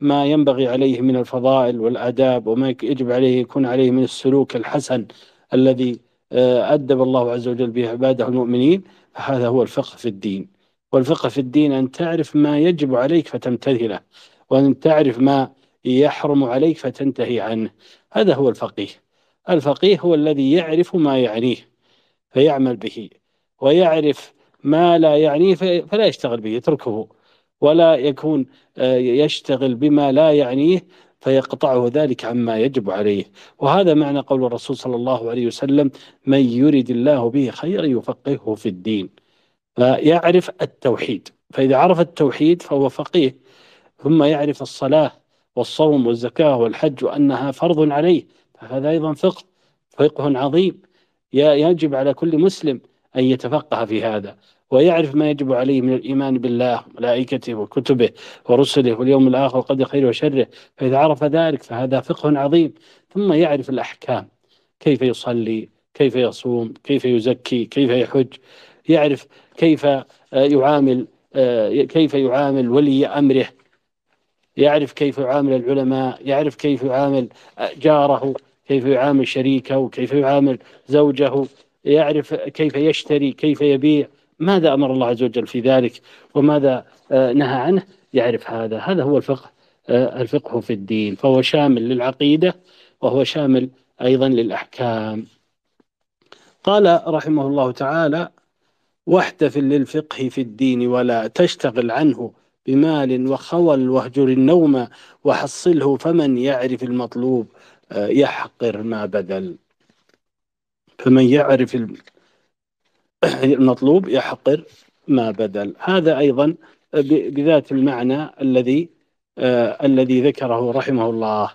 ما ينبغي عليه من الفضائل والآداب وما يجب عليه يكون عليه من السلوك الحسن الذي آه، أدب الله عز وجل به عباده المؤمنين. فهذا هو الفقه في الدين. والفقه في الدين أن تعرف ما يجب عليك فتمتثله. وأن تعرف ما يحرم عليك فتنتهي عنه. هذا هو الفقيه. الفقيه هو الذي يعرف ما يعنيه فيعمل به. ويعرف ما لا يعنيه فلا يشتغل به يتركه. ولا يكون آه، يشتغل بما لا يعنيه فيقطعه ذلك عما يجب عليه. وهذا معنى قول الرسول صلى الله عليه وسلم من يرد الله به خيرا يفقهه في الدين فيعرف التوحيد. فإذا عرف التوحيد فهو فقيه. ثم يعرف الصلاة والصوم والزكاة والحج وأنها فرض عليه فهذا أيضا فقه فقه عظيم. يجب على كل مسلم أن يتفقه في هذا ويعرف ما يجب عليه من الإيمان بالله وملائكته وكتبه ورسله واليوم الآخر وقدر خيره وشره. فإذا عرف ذلك فهذا فقه عظيم. ثم يعرف الأحكام كيف يصلي كيف يصوم كيف يزكي كيف يحج يعرف كيف يعامل كيف يعامل ولي أمره. يعرف كيف يعامل العلماء يعرف كيف يعامل جاره كيف يعامل شريكه كيف يعامل زوجه يعرف كيف يشتري كيف يبيع. ماذا أمر الله عز وجل في ذلك؟ وماذا نهى عنه؟ يعرف هذا. هذا هو الفقه الفقه في الدين فهو شامل للعقيدة وهو شامل أيضا للأحكام. قال رحمه الله تعالى واحتفل للفقه في الدين ولا تشتغل عنه بمال وخول واهجر النوم وحصله فمن يعرف المطلوب يحقر ما بذل فمن يعرف المطلوب يحقر ما بذل هذا أيضا بذات المعنى الذي آه الذي ذكره رحمه الله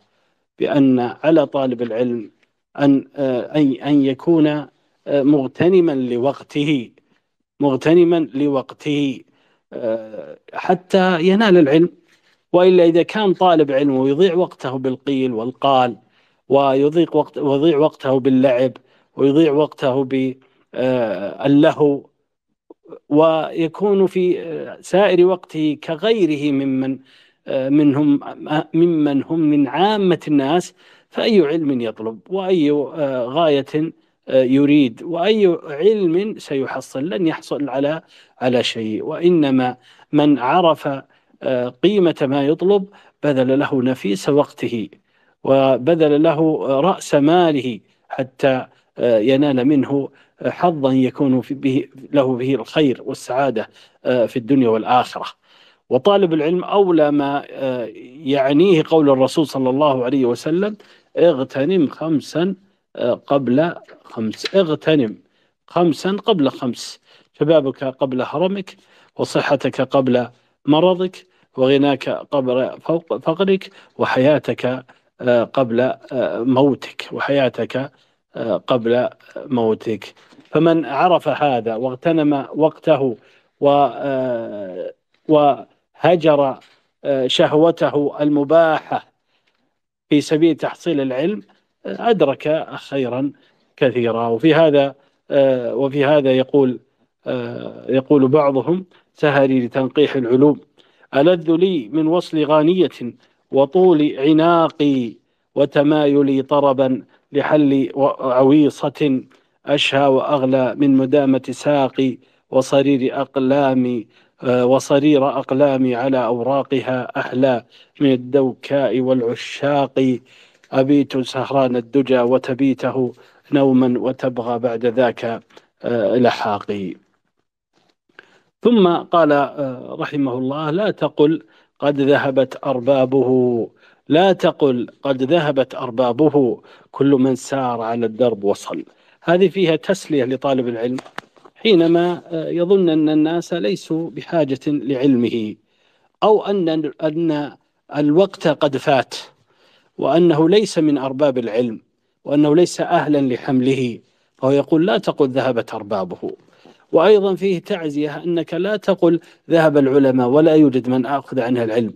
بأن على طالب العلم أن آه أن يكون آه مغتنما لوقته مغتنما لوقته. آه، حتى ينال العلم وإلا إذا كان طالب علم ويضيع وقته بالقيل والقال ويضيع وقت ويضيع وقته باللعب ويضيع وقته باللهو ويكون في سائر وقته كغيره ممن منهم ممن هم من عامة الناس فأي علم يطلب وأي غاية يريد وأي علم سيحصل لن يحصل على على شيء وإنما من عرف قيمة ما يطلب بذل له نفيس وقته وبذل له رأس ماله حتى ينال منه حظا يكون به له به الخير والسعادة في الدنيا والآخرة. وطالب العلم أولى ما يعنيه قول الرسول صلى الله عليه وسلم اغتنم خمسا قبل خمس اغتنم خمسا قبل خمس. شبابك قبل هرمك وصحتك قبل مرضك وغناك قبل فقرك وحياتك قبل موتك وحياتك قبل موتك. فمن عرف هذا واغتنم وقته و وهجر شهوته المباحة في سبيل تحصيل العلم أدرك خيرا كثيرا. وفي هذا وفي هذا يقول يقول بعضهم سهري لتنقيح العلوم. ألذ لي من وصل غانية وطول عناقي وتمايلي طربا لحل عويصة أشهى وأغلى من مدامة ساقي وصرير أقلامي وصرير أقلامي على أوراقها أحلى من الدوكاء والعشاق. أبيت سهران الدجى وتبيته نوما وتبغى بعد ذاك لحاقي. ثم قال رحمه الله لا تقل قد ذهبت أربابه. لا تقل قد ذهبت أربابه. كل من سار على الدرب وصل. هذه فيها تسلية لطالب العلم حينما يظن أن الناس ليسوا بحاجة لعلمه أو أن أن الوقت قد فات وأنه ليس من أرباب العلم وأنه ليس أهلا لحمله. فهو يقول لا تقل ذهبت أربابه. وأيضا فيه تعزية أنك لا تقل ذهب العلماء ولا يوجد من أخذ عنها العلم.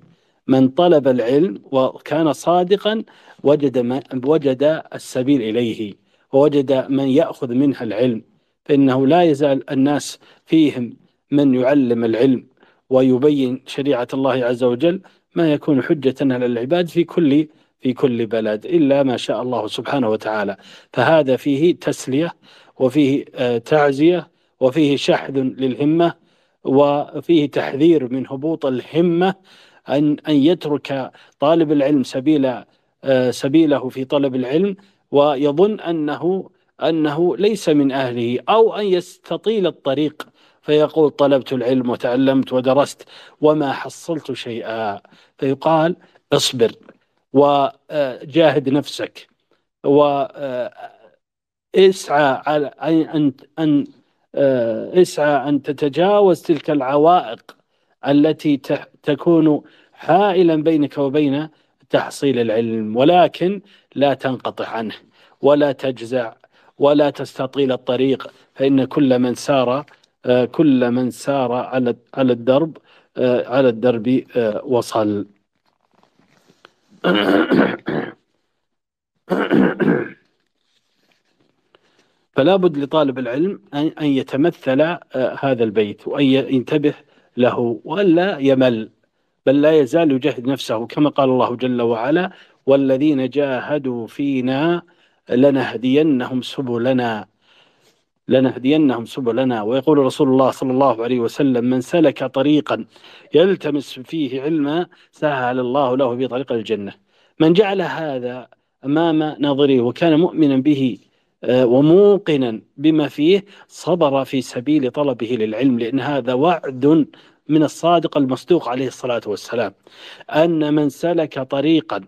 من طلب العلم وكان صادقا وجد ما وجد السبيل إليه ووجد من يأخذ منها العلم. فإنه لا يزال الناس فيهم من يعلم العلم ويبين شريعة الله عز وجل ما يكون حجة على العباد في كل في كل بلد إلا ما شاء الله سبحانه وتعالى. فهذا فيه تسلية وفيه تعزية وفيه شحذ للهمة وفيه تحذير من هبوط الهمة أن أن يترك طالب العلم سبيل سبيله في طلب العلم ويظن أنه أنه ليس من أهله أو أن يستطيل الطريق. فيقول طلبت العلم وتعلمت ودرست وما حصلت شيئا. فيقال اصبر وجاهد نفسك واسعى على أن أن اسعى أن تتجاوز تلك العوائق التي تكون حائلا بينك وبين تحصيل العلم ولكن لا تنقطع عنه ولا تجزع ولا تستطيل الطريق فإن كل من سار كل من سار على على الدرب على الدرب وصل. فلا بد لطالب العلم أن يتمثل هذا البيت وأن ينتبه له ولا يمل بل لا يزال يجاهد نفسه كما قال الله جل وعلا والذين جاهدوا فينا لنهدينهم سبلنا لنهدينهم سبلنا. ويقول رسول الله صلى الله عليه وسلم من سلك طريقا يلتمس فيه علما سهل الله له في طريق الجنة. من جعل هذا أمام ناظره وكان مؤمنا به آه، وموقنا بما فيه صبر في سبيل طلبه للعلم لأن هذا وعد من الصادق المصدوق عليه الصلاة والسلام. أن من سلك طريقا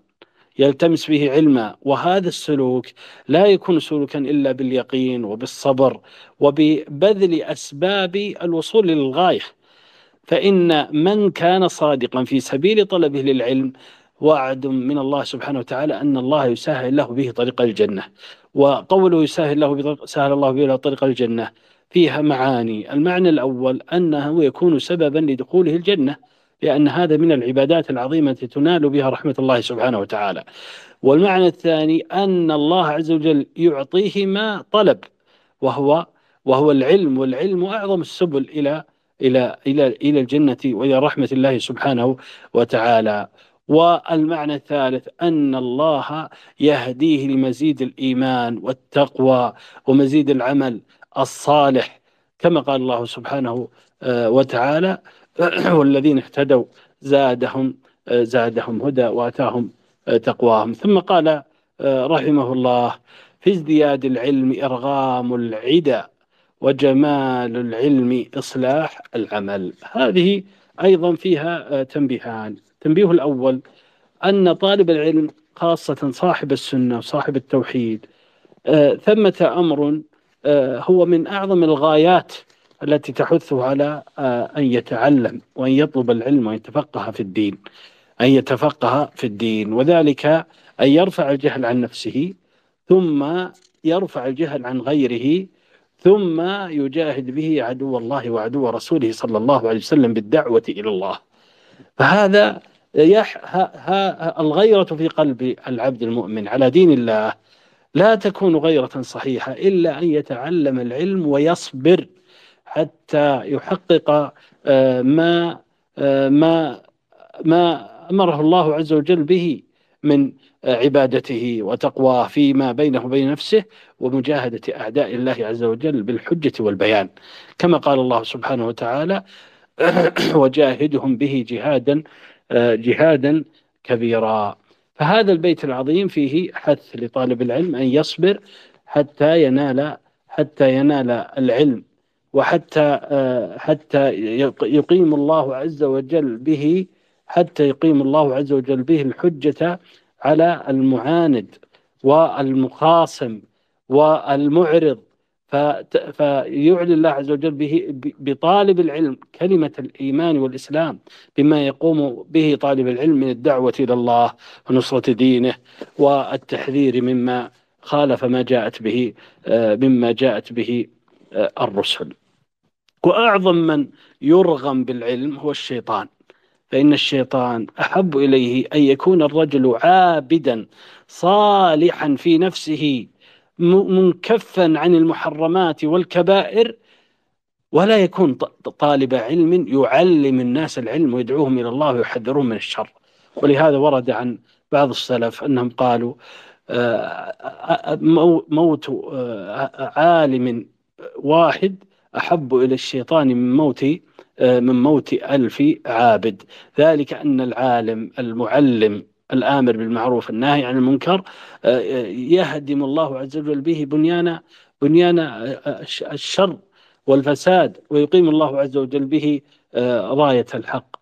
يلتمس به علما وهذا السلوك لا يكون سلوكا إلا باليقين وبالصبر وببذل أسباب الوصول للغاية فإن من كان صادقا في سبيل طلبه للعلم وعد من الله سبحانه وتعالى أن الله يسهل له به طريق الجنة. وقوله يسهل له سهل الله به طريق الجنة. فيها معاني. المعنى الأول أنه يكون سببا لدخوله الجنة لأن هذا من العبادات العظيمة التي تنال بها رحمة الله سبحانه وتعالى. والمعنى الثاني أن الله عز وجل يعطيه ما طلب وهو وهو العلم والعلم أعظم السبل إلى إلى إلى إلى الجنة وإلى رحمة الله سبحانه وتعالى. والمعنى الثالث أن الله يهديه لمزيد الإيمان والتقوى ومزيد العمل الصالح. كما قال الله سبحانه آه، وتعالى والذين اهتدوا زادهم آه، زادهم هدى وآتاهم آه، تقواهم. ثم قال رحمه الله في ازدياد العلم إرغام العدى وجمال العلم إصلاح العمل. هذه أيضا فيها تنبيهان. التنبيه الأول أن طالب العلم خاصة صاحب السنة وصاحب التوحيد ثمة أمر آه، هو من أعظم الغايات التي تحثه على آه، أن يتعلم وأن يطلب العلم وأن يتفقه في الدين أن يتفقه في الدين وذلك أن يرفع الجهل عن نفسه ثم يرفع الجهل عن غيره ثم يجاهد به عدو الله وعدو رسوله صلى الله عليه وسلم بالدعوة إلى الله. فهذا يح ها الغيرة في قلب العبد المؤمن على دين الله لا تكون غيرة صحيحة إلا أن يتعلم العلم ويصبر حتى يحقق آه، ما آه، ما ما أمره الله عز وجل به من آه، عبادته وتقواه فيما بينه وبين نفسه ومجاهدة أعداء الله عز وجل بالحجة والبيان. كما قال الله سبحانه وتعالى وجاهدهم به جهادا جهادا كبيرا. فهذا البيت العظيم فيه حث لطالب العلم أن يصبر حتى ينال حتى ينال العلم وحتى آه، حتى يقيم الله عز وجل به حتى يقيم الله عز وجل به الحجة على المعاند والمخاصم والمعرض. فيعلي الله عز وجل به بطالب العلم كلمة الإيمان والإسلام بما يقوم به طالب العلم من الدعوة إلى الله ونصرة دينه والتحذير مما خالف ما جاءت به آه، مما جاءت به آه، الرسل. وأعظم من يرغم بالعلم هو الشيطان. فإن الشيطان أحب إليه أن يكون الرجل عابدا صالحا في نفسه منكفا عن المحرمات والكبائر ولا يكون طالب علم يعلم الناس العلم ويدعوهم إلى الله ويحذرهم من الشر. ولهذا ورد عن بعض السلف أنهم قالوا آه، آه، آه، موت عالم واحد أحب إلى الشيطان من موت من موت ألف عابد. ذلك أن العالم المعلم الآمر بالمعروف الناهي عن المنكر آه، يهدم الله عز وجل به بنيان بنيان آه، الشر والفساد ويقيم الله عز وجل به آه، راية الحق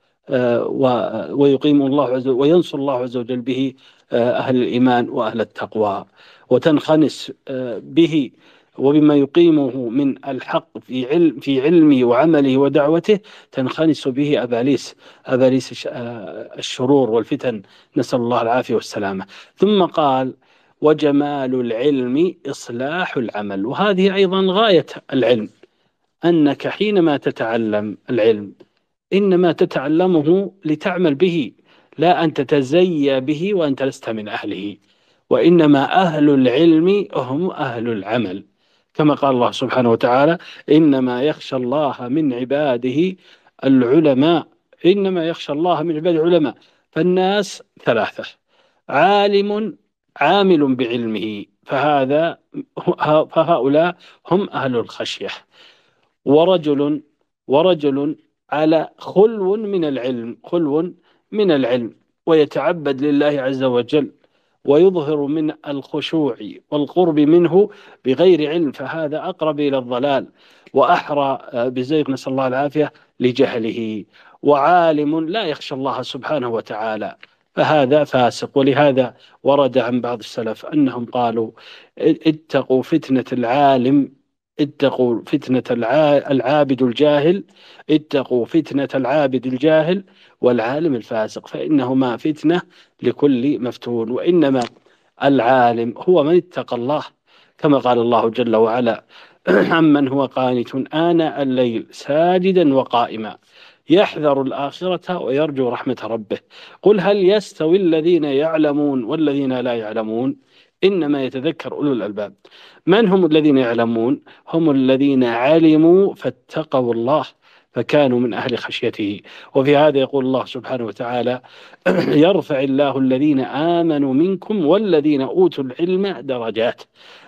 ويقيم الله عز وجل وينصر الله عز وجل به أهل الإيمان وأهل التقوى. وتنخنس به وبما يقيمه من الحق في علم في علمه وعمله ودعوته تنخنس به أباليس أباليس الشرور والفتن. نسأل الله العافية والسلامة. ثم قال وجمال العلم إصلاح العمل. وهذه أيضا غاية العلم أنك حينما تتعلم العلم إنما تتعلمه لتعمل به لا أن تتزيى به وأنت لست من أهله. وإنما أهل العلم هم أهل العمل. كما قال الله سبحانه وتعالى إنما يخشى الله من عباده العلماء إنما يخشى الله من عباده العلماء. فالناس ثلاثة عالم عامل بعلمه. فهذا فهؤلاء هم أهل الخشية. ورجل ورجل على خلو من العلم خلو من العلم ويتعبد لله عز وجل. ويظهر من الخشوع والقرب منه بغير علم فهذا أقرب إلى الضلال. وأحرى بزيغ نسأل الله العافية لجهله. وعالم لا يخشى الله سبحانه وتعالى. فهذا فاسق. ولهذا ورد عن بعض السلف أنهم قالوا اتقوا فتنة العالم اتقوا فتنة العابد الجاهل اتقوا فتنة العابد الجاهل والعالم الفاسق فإنهما فتنة لكل مفتون. وإنما العالم هو من اتقى الله كما قال الله جل وعلا عمن هو قانت آناء الليل ساجدا وقائما يحذر الآخرة ويرجو رحمة ربه. قل هل يستوي الذين يعلمون والذين لا يعلمون؟ إنما يتذكر أولو الألباب. من هم الذين يعلمون؟ هم الذين علموا فاتقوا الله. فكانوا من أهل خشيته. وفي هذا يقول الله سبحانه وتعالى يرفع الله الذين آمنوا منكم والذين أوتوا العلم درجات.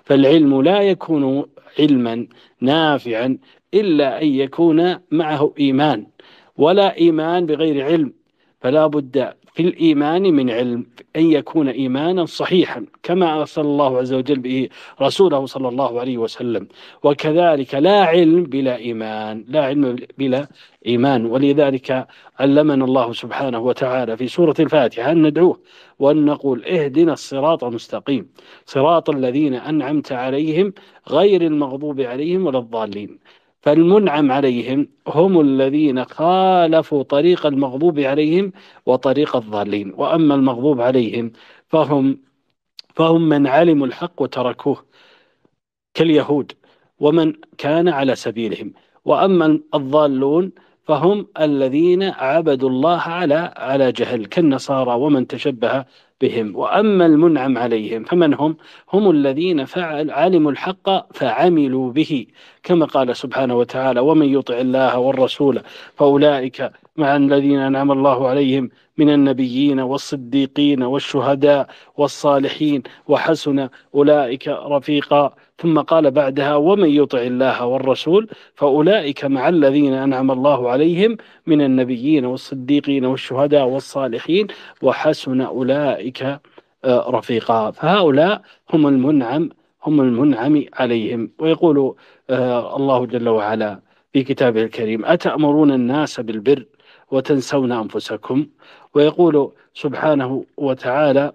فالعلم لا يكون علما نافعا إلا أن يكون معه إيمان ولا إيمان بغير علم. فلا بد في الإيمان من علم أن يكون إيمانا صحيحا كما أرسل الله عز وجل به رسوله صلى الله عليه وسلم. وكذلك لا علم بلا إيمان لا علم بلا إيمان. ولذلك علمنا الله سبحانه وتعالى في سورة الفاتحة أن ندعوه وأن نقول اهدنا الصراط المستقيم صراط الذين أنعمت عليهم غير المغضوب عليهم ولا الضالين. فالمنعم عليهم هم الذين خالفوا طريق المغضوب عليهم وطريق الضالين. وأما المغضوب عليهم فهم فهم من علموا الحق وتركوه كاليهود ومن كان على سبيلهم. وأما الضالون فهم الذين عبدوا الله على على جهل كالنصارى ومن تشبه بهم. وأما المنعم عليهم فمن هم؟ هم الذين فعل علموا الحق فعملوا به كما قال سبحانه وتعالى ومن يطع الله والرسول فأولئك مع الذين أنعم الله عليهم من النبيين والصديقين والشهداء والصالحين وحسن أولئك رفيقا ثم قال بعدها ومن يطع الله والرسول فأولئك مع الذين أنعم الله عليهم من النبيين والصديقين والشهداء والصالحين وحسن أولئك آه، رفيقا. فهؤلاء هم المنعم هم المنعم عليهم. ويقول آه، الله جل وعلا في كتابه الكريم أتأمرون الناس بالبر وتنسون أنفسكم؟ ويقول سبحانه وتعالى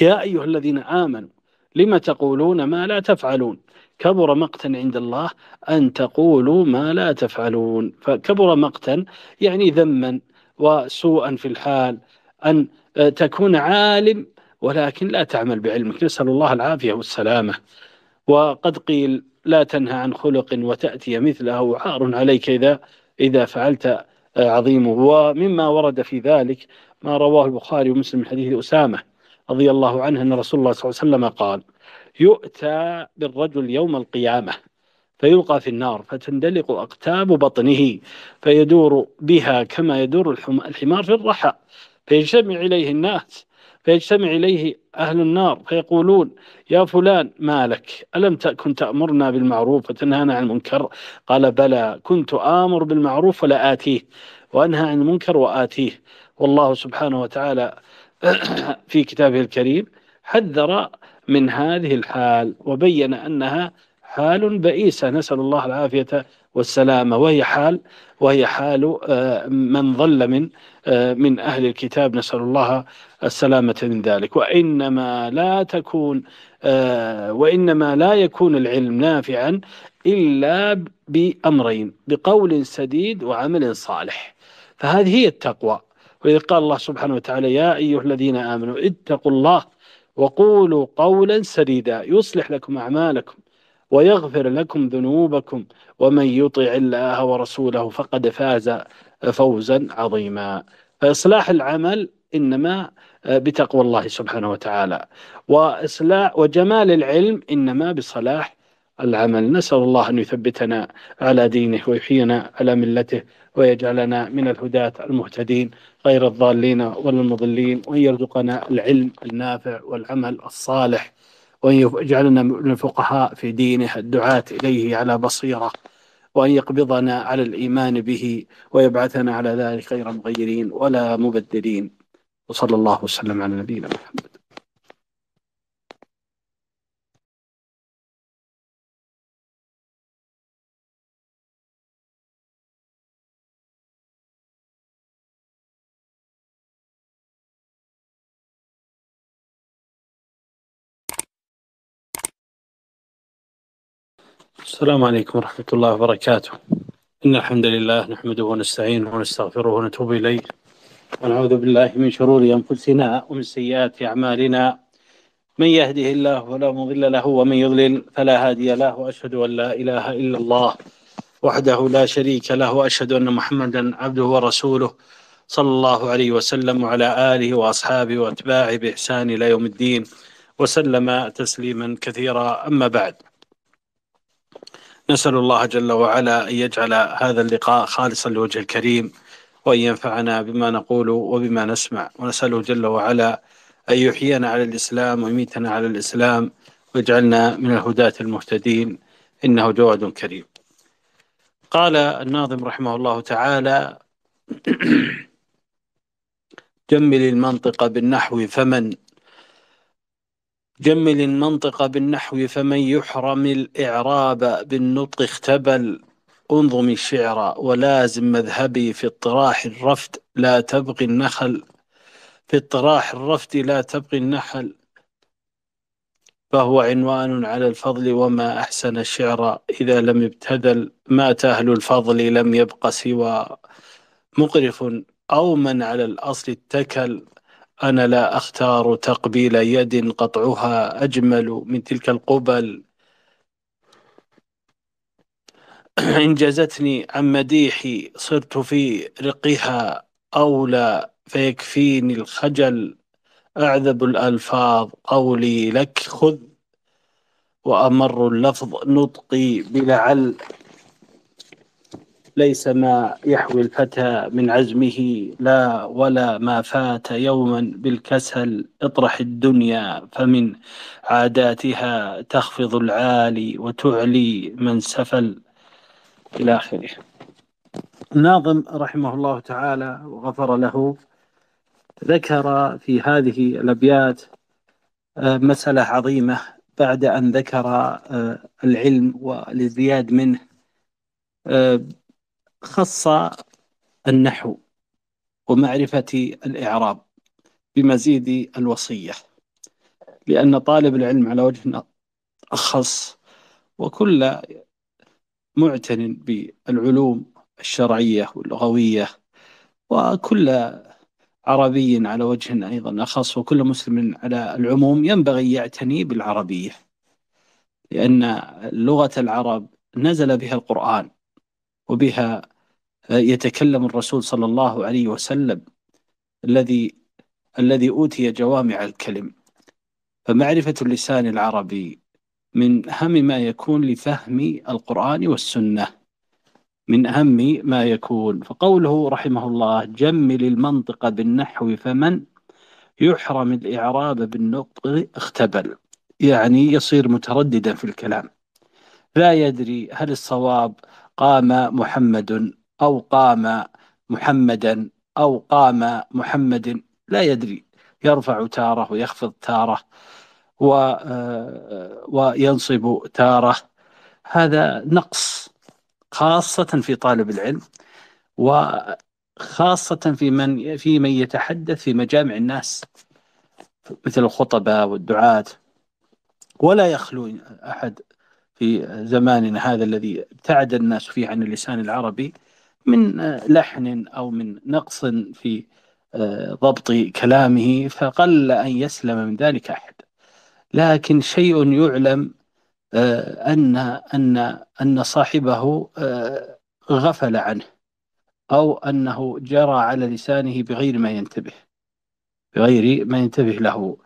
يا أيها الذين آمنوا لم تقولون ما لا تفعلون؟ كبر مقتا عند الله أن تقولوا ما لا تفعلون. فكبر مقتا يعني ذما وسوءا في الحال أن تكون عالم ولكن لا تعمل بعلمك. نسأل الله العافية والسلامة. وقد قيل لا تنهى عن خلق وتأتي مثله عار عليك إذا إذا فعلت عظيمه. ومما ورد في ذلك ما رواه البخاري ومسلم من حديث أسامة. رضي الله عنه أن رسول الله صلى الله عليه وسلم قال يؤتى بالرجل يوم القيامة فيلقى في النار فتندلق أقتاب بطنه فيدور بها كما يدور الحمار في الرحى فيجتمع إليه الناس فيجتمع إليه أهل النار فيقولون يا فلان ما لك؟ ألم تكن تأمرنا بالمعروف وتنهانا عن المنكر؟ قال بلى كنت آمر بالمعروف ولا آتيه وأنهى عن المنكر وآتيه. والله سبحانه وتعالى في كتابه الكريم حذر من هذه الحال وبين أنها حال بئيسة. نسأل الله العافية والسلامة. وهي حال وهي حال آه، من ظل من آه، من أهل الكتاب. نسأل الله السلامة من ذلك. وإنما لا تكون آه، وإنما لا يكون العلم نافعا إلا بأمرين بقول سديد وعمل صالح. فهذه هي التقوى. وإذ قال الله سبحانه وتعالى يا أيها الذين آمنوا اتقوا الله وقولوا قولا سديدا. يصلح لكم أعمالكم ويغفر لكم ذنوبكم. ومن يطع الله ورسوله فقد فاز فوزا عظيما. فإصلاح العمل إنما بتقوى الله سبحانه وتعالى وإصلاح وجمال العلم إنما بصلاح العمل. نسأل الله أن يثبتنا على دينه ويحيينا على ملته ويجعلنا من الهداة المهتدين غير الضالين ولا المضلين وأن يرزقنا العلم النافع والعمل الصالح وأن يجعلنا من الفقهاء في دينه الدعاة إليه على بصيرة وأن يقبضنا على الإيمان به ويبعثنا على ذلك غير مغيرين ولا مبدلين. وصلى الله وسلم على نبينا محمد. السلام عليكم ورحمة الله وبركاته. إن الحمد لله نحمده ونستعينه ونستغفره ونتوب إليه. ونعوذ بالله من شرور أنفسنا ومن سيئات أعمالنا. من يهده الله فلا مضل له ومن يضلل فلا هادي له وأشهد أن لا إله إلا الله وحده لا شريك له وأشهد أن محمدا عبده ورسوله صلى الله عليه وسلم وعلى آله وأصحابه وأتباعه بإحسان إلى يوم الدين وسلم تسليما كثيرا. أما بعد نسأل الله جل وعلا أن يجعل هذا اللقاء خالصا لوجه الكريم وأن ينفعنا بما نقول وبما نسمع. ونسأله جل وعلا أن يحيينا على الإسلام ويميتنا على الإسلام ويجعلنا من الهداة المهتدين. إنه جواد كريم. قال الناظم رحمه الله تعالى جمل المنطق بالنحو فمن؟ جمل المنطق بالنحو فمن يحرم الإعراب بالنطق اختبل. انظم الشعر ولازم مذهبي في اطراح الرفد لا تبغي النخل. في اطراح الرفد لا تبغي النحل. فهو عنوان على الفضل وما أحسن الشعر إذا لم يبتذل. ما تهل الفضل لم يبق سوى. مقرف أو من على الأصل اتكل. أنا لا أختار تقبيل يد قطعها أجمل من تلك القبل. إن جزتني عن مديحي صرت في رقها أولى فيكفيني الخجل. أعذب الألفاظ قولي لك خذ وأمر اللفظ نطقي بلعل. ليس ما يحوي الفتى من عزمه لا ولا ما فات يوما بالكسل اطرح الدنيا فمن عاداتها تخفض العالي وتعلي من سفل. إلى آخره. الناظم رحمه الله تعالى وغفر له ذكر في هذه الأبيات آه، مسألة عظيمة بعد أن ذكر آه، العلم والازدياد منه. آه، خص النحو ومعرفة الإعراب بمزيد الوصية لأن طالب العلم على وجه أخص وكل معتن بالعلوم الشرعية واللغوية وكل عربي على وجه أيضا أخص وكل مسلم على العموم ينبغي يعتني بالعربية لأن لغة العرب نزل بها القرآن وبها يتكلم الرسول صلى الله عليه وسلم الذي الذي أوتي جوامع الكلم. فمعرفة اللسان العربي من أهم ما يكون لفهم القرآن والسنة. من أهم ما يكون. فقوله رحمه الله جمل المنطق بالنحو فمن يحرم الإعراب بالنطق اختبل. يعني يصير مترددا في الكلام. لا يدري هل الصواب قام محمد أو قام محمدا أو قام محمد لا يدري يرفع تارة ويخفض تارة و آه، وينصب تارة. هذا نقص خاصة في طالب العلم وخاصة في من في من يتحدث في مجامع الناس مثل الخطباء والدعاة. ولا يخلو أحد في زماننا هذا الذي ابتعد الناس فيه عن اللسان العربي من لحن أو من نقص في آه، ضبط كلامه فقل أن يسلم من ذلك أحد. لكن شيء يعلم أن أن أن صاحبه غفل عنه أو أنه جرى على لسانه بغير ما ينتبه بغير ما ينتبه له.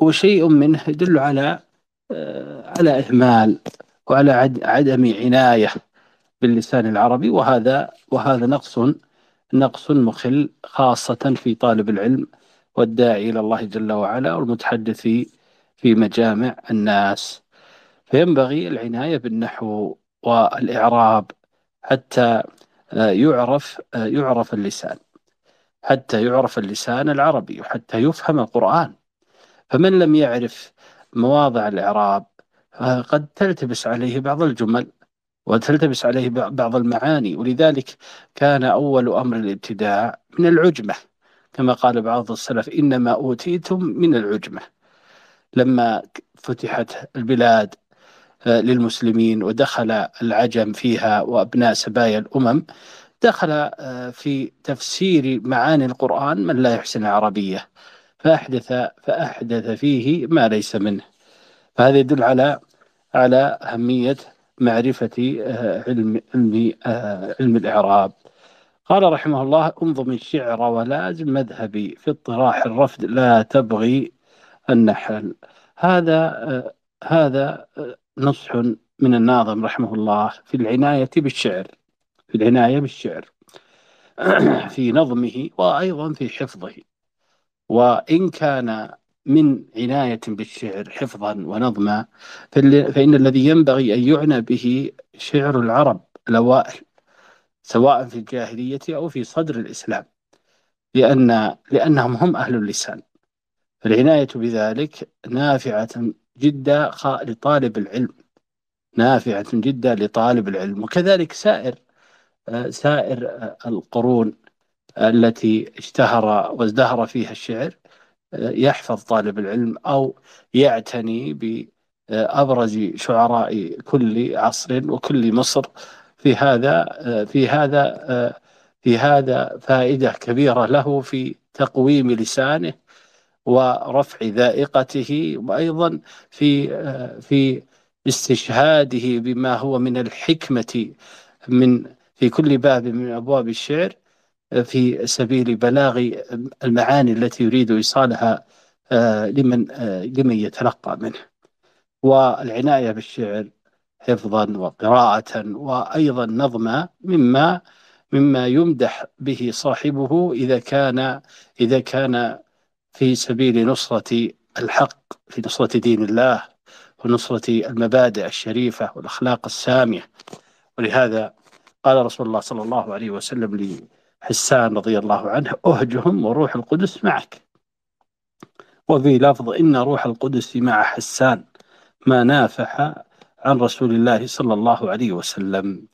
وشيء منه يدل على على إهمال وعلى عدم عناية باللسان العربي وهذا وهذا نقص نقص مخل خاصة في طالب العلم والداعي إلى الله جل وعلا والمتحدث في مجامع الناس. فينبغي العناية بالنحو والإعراب حتى يعرف يعرف اللسان حتى يعرف اللسان العربي وحتى يفهم القرآن. فمن لم يعرف مواضع الإعراب قد تلتبس عليه بعض الجمل وتلتبس عليه بعض المعاني ولذلك كان أول أمر الابتداع من العجمة. كما قال بعض السلف إنما أوتيتم من العجمة. لما فتحت البلاد آه، للمسلمين ودخل العجم فيها وأبناء سبايا الأمم دخل آه، في تفسير معاني القرآن من لا يحسن العربية فأحدث فأحدث فيه ما ليس منه. فهذا يدل على على أهمية معرفة آه، علم علم علم الإعراب. قال رحمه الله انظم الشعر ولازم مذهبي في اطراح الرفد لا تبغي النحل. هذا هذا نصح من الناظم رحمه الله في العناية بالشعر في العناية بالشعر. في نظمه وأيضا في حفظه. وإن كان من عناية بالشعر حفظا ونظما فإن الذي ينبغي أن يعنى به شعر العرب الأوائل سواء في الجاهلية أو في صدر الإسلام لأن لأنهم هم أهل اللسان. فالعناية بذلك نافعة جدا لطالب العلم نافعة جدا لطالب العلم. وكذلك سائر سائر القرون التي اشتهر وازدهر فيها الشعر يحفظ طالب العلم أو يعتني بأبرز شعراء كل عصر وكل مصر. في هذا في هذا في هذا فائدة كبيرة له في تقويم لسانه ورفع ذائقته وأيضا في في استشهاده بما هو من الحكمة من في كل باب من أبواب الشعر. في سبيل بلاغ المعاني التي يريد إيصالها لمن لمن يتلقى منه. والعناية بالشعر حفظا وقراءة وأيضا نظما مما مما يمدح به صاحبه إذا كان إذا كان في سبيل نصرة الحق في نصرة دين الله ونصرة المبادئ الشريفة والأخلاق السامية. ولهذا قال رسول الله صلى الله عليه وسلم لحسان رضي الله عنه أهجهم وروح القدس معك. وفي لفظ إن روح القدس مع حسان ما نافح عن رسول الله صلى الله عليه وسلم.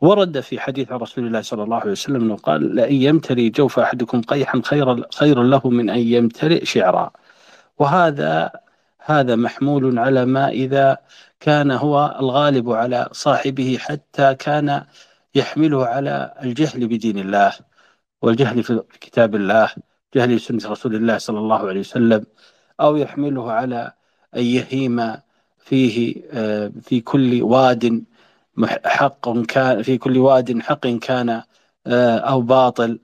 ورد في حديث عن رسول الله صلى الله عليه وسلم أنه قال لأن يمتلي جوف أحدكم قيحا خير خير له من أن يمتلئ شعرا. وهذا هذا محمول على ما إذا كان هو الغالب على صاحبه حتى كان يحمله على الجهل بدين الله والجهل في كتاب الله جهل سنة رسول الله صلى الله عليه وسلم أو يحمله على أن يهيم فيه آه، في كل واد حق كان في كل واد حق كان آه، أو باطل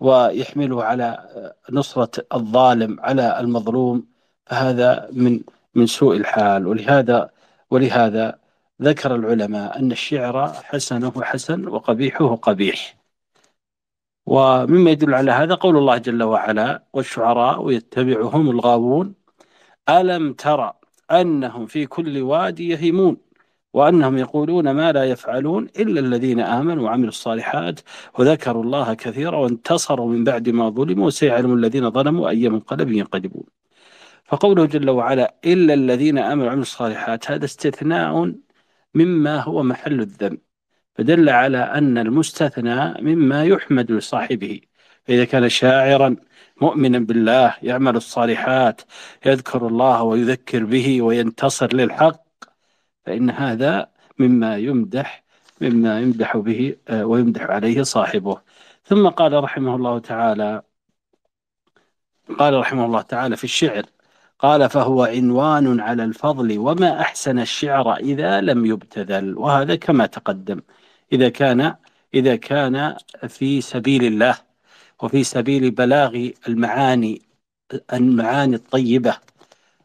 ويحمله على نصرة الظالم على المظلوم فهذا من من سوء الحال. ولهذا ولهذا ذكر العلماء أن الشعر حسنه حسن وقبيحه قبيح. ومما يدل على هذا قول الله جل وعلا والشعراء يتبعهم الغاوون ألم ترى أنهم في كل واد يهيمون وأنهم يقولون ما لا يفعلون إلا الذين آمنوا وعملوا الصالحات وذكروا الله كثيرا وانتصروا من بعد ما ظلموا وسيعلم الذين ظلموا أي منقلب ينقلبون. فقوله جل وعلا إلا الذين آمنوا وعملوا الصالحات هذا استثناء مما هو محل الذنب فدل على أن المستثنى مما يحمد لصاحبه. فإذا كان شاعرا مؤمنا بالله يعمل الصالحات يذكر الله ويذكر به وينتصر للحق فإن هذا مما يمدح مما يمدح به آه، ويمدح عليه صاحبه. ثم قال رحمه الله تعالى قال رحمه الله تعالى في الشعر قال فهو عنوان على الفضل وما أحسن الشعر إذا لم يبتذل وهذا كما تقدم. إذا كان إذا كان في سبيل الله وفي سبيل بلاغ المعاني المعاني الطيبة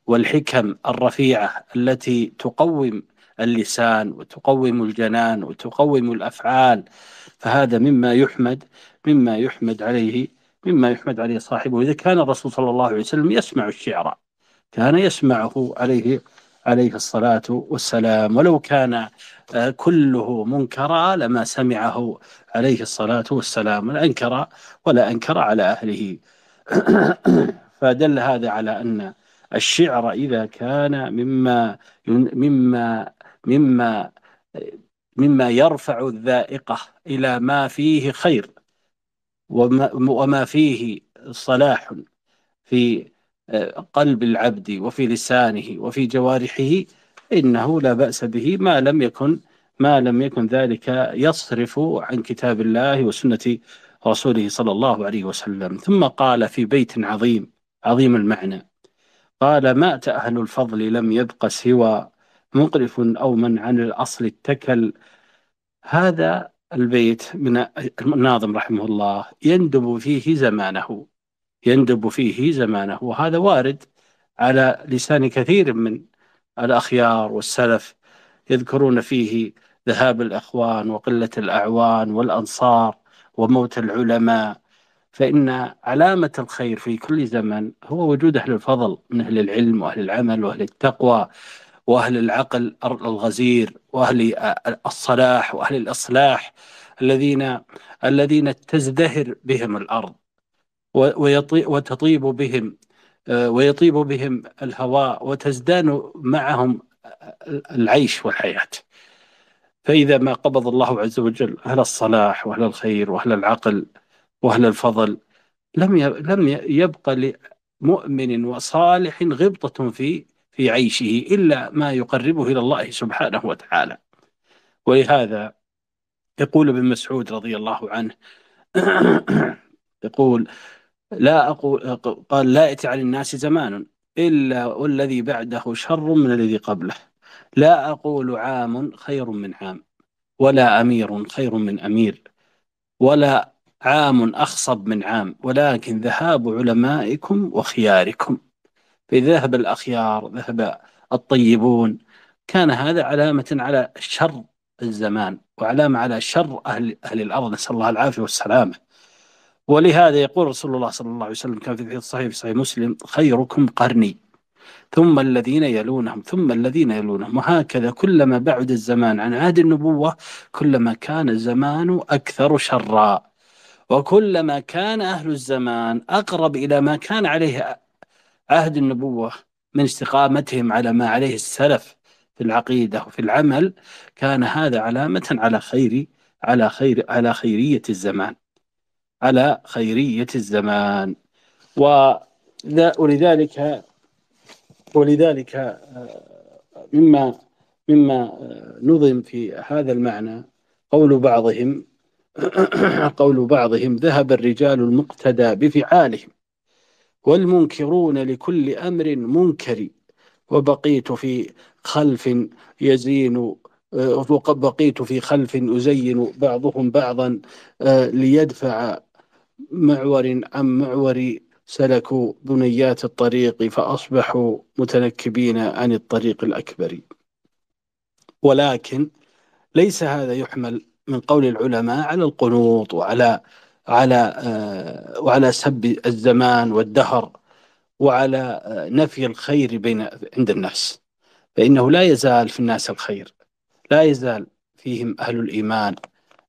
والحكم الرفيعة التي تقوم اللسان وتقوم الجنان وتقوم الأفعال فهذا مما يحمد مما يحمد عليه مما يحمد عليه صاحبه. إذا كان الرسول صلى الله عليه وسلم يسمع الشعر كان يسمعه عليه عليه الصلاة والسلام. ولو كان آه، كله منكرا لما سمعه عليه الصلاة والسلام. ولا أنكر ولا أنكر على أهله. فدل هذا على أن الشعر إذا كان مما مما مما مما يرفع الذائقة إلى ما فيه خير. وما, وما فيه صلاح في قلب العبد وفي لسانه وفي جوارحه إنه لا بأس به ما لم يكن ما لم يكن ذلك يصرف عن كتاب الله وسنة رسوله صلى الله عليه وسلم. ثم قال في بيت عظيم عظيم المعنى. قال مات أهل الفضل لم يبق سوى مقرف أو من عن الأصل اتكل. هذا البيت من الناظم رحمه الله يندب فيه زمانه. يندب فيه زمانه. وهذا وارد على لسان كثير من الأخيار والسلف يذكرون فيه ذهاب الأخوان وقلة الأعوان والأنصار وموت العلماء. فإن علامة الخير في كل زمن هو وجود أهل الفضل من أهل العلم وأهل العمل وأهل التقوى وأهل العقل الغزير وأهل الصلاح وأهل الإصلاح الذين الذين تزدهر بهم الأرض. وتطيب بهم ويطيب بهم الهواء وتزدان معهم العيش والحياة. فإذا ما قبض الله عز وجل أهل الصلاح وأهل الخير وأهل العقل وأهل الفضل لم لم يبقى لمؤمن وصالح غبطة في في عيشه إلا ما يقربه إلى الله سبحانه وتعالى. ولهذا يقول ابن مسعود رضي الله عنه يقول لا أقول قال لا يأتي على الناس زمان إلا والذي بعده شر من الذي قبله. لا أقول عام خير من عام ولا أمير خير من أمير ولا عام أخصب من عام ولكن ذهاب علمائكم وخياركم. فإذا ذهب الأخيار ذهب الطيبون كان هذا علامة على شر الزمان وعلامة على شر أهل, أهل الأرض. نسأل الله العافية والسلامة. ولهذا يقول رسول الله صلى الله عليه وسلم كان في الحديث الصحيح في صحيح مسلم خيركم قرني. ثم الذين يلونهم ثم الذين يلونهم. وهكذا كلما بعد الزمان عن عهد النبوة كلما كان الزمان أكثر شرا. وكلما كان أهل الزمان أقرب إلى ما كان عليه عهد النبوة من استقامتهم على ما عليه السلف في العقيدة وفي العمل كان هذا علامة على خير على خير على خيرية الزمان. على خيرية الزمان. ولذلك ولذلك آه، مما مما آه، نظم في هذا المعنى قول بعضهم قول بعضهم ذهب الرجال المقتدى بفعالهم والمنكرون لكل أمر منكر وبقيت في خلف يزين آه، بقيت في خلف أزين بعضهم بعضا ليدفع معور عن معور سلكوا بنيات الطريق فأصبحوا متنكبين عن الطريق الأكبر. ولكن ليس هذا يحمل من قول العلماء على القنوط وعلى على آه، وعلى سب الزمان والدهر وعلى آه، نفي الخير بين عند الناس. فإنه لا يزال في الناس الخير. لا يزال فيهم أهل الإيمان.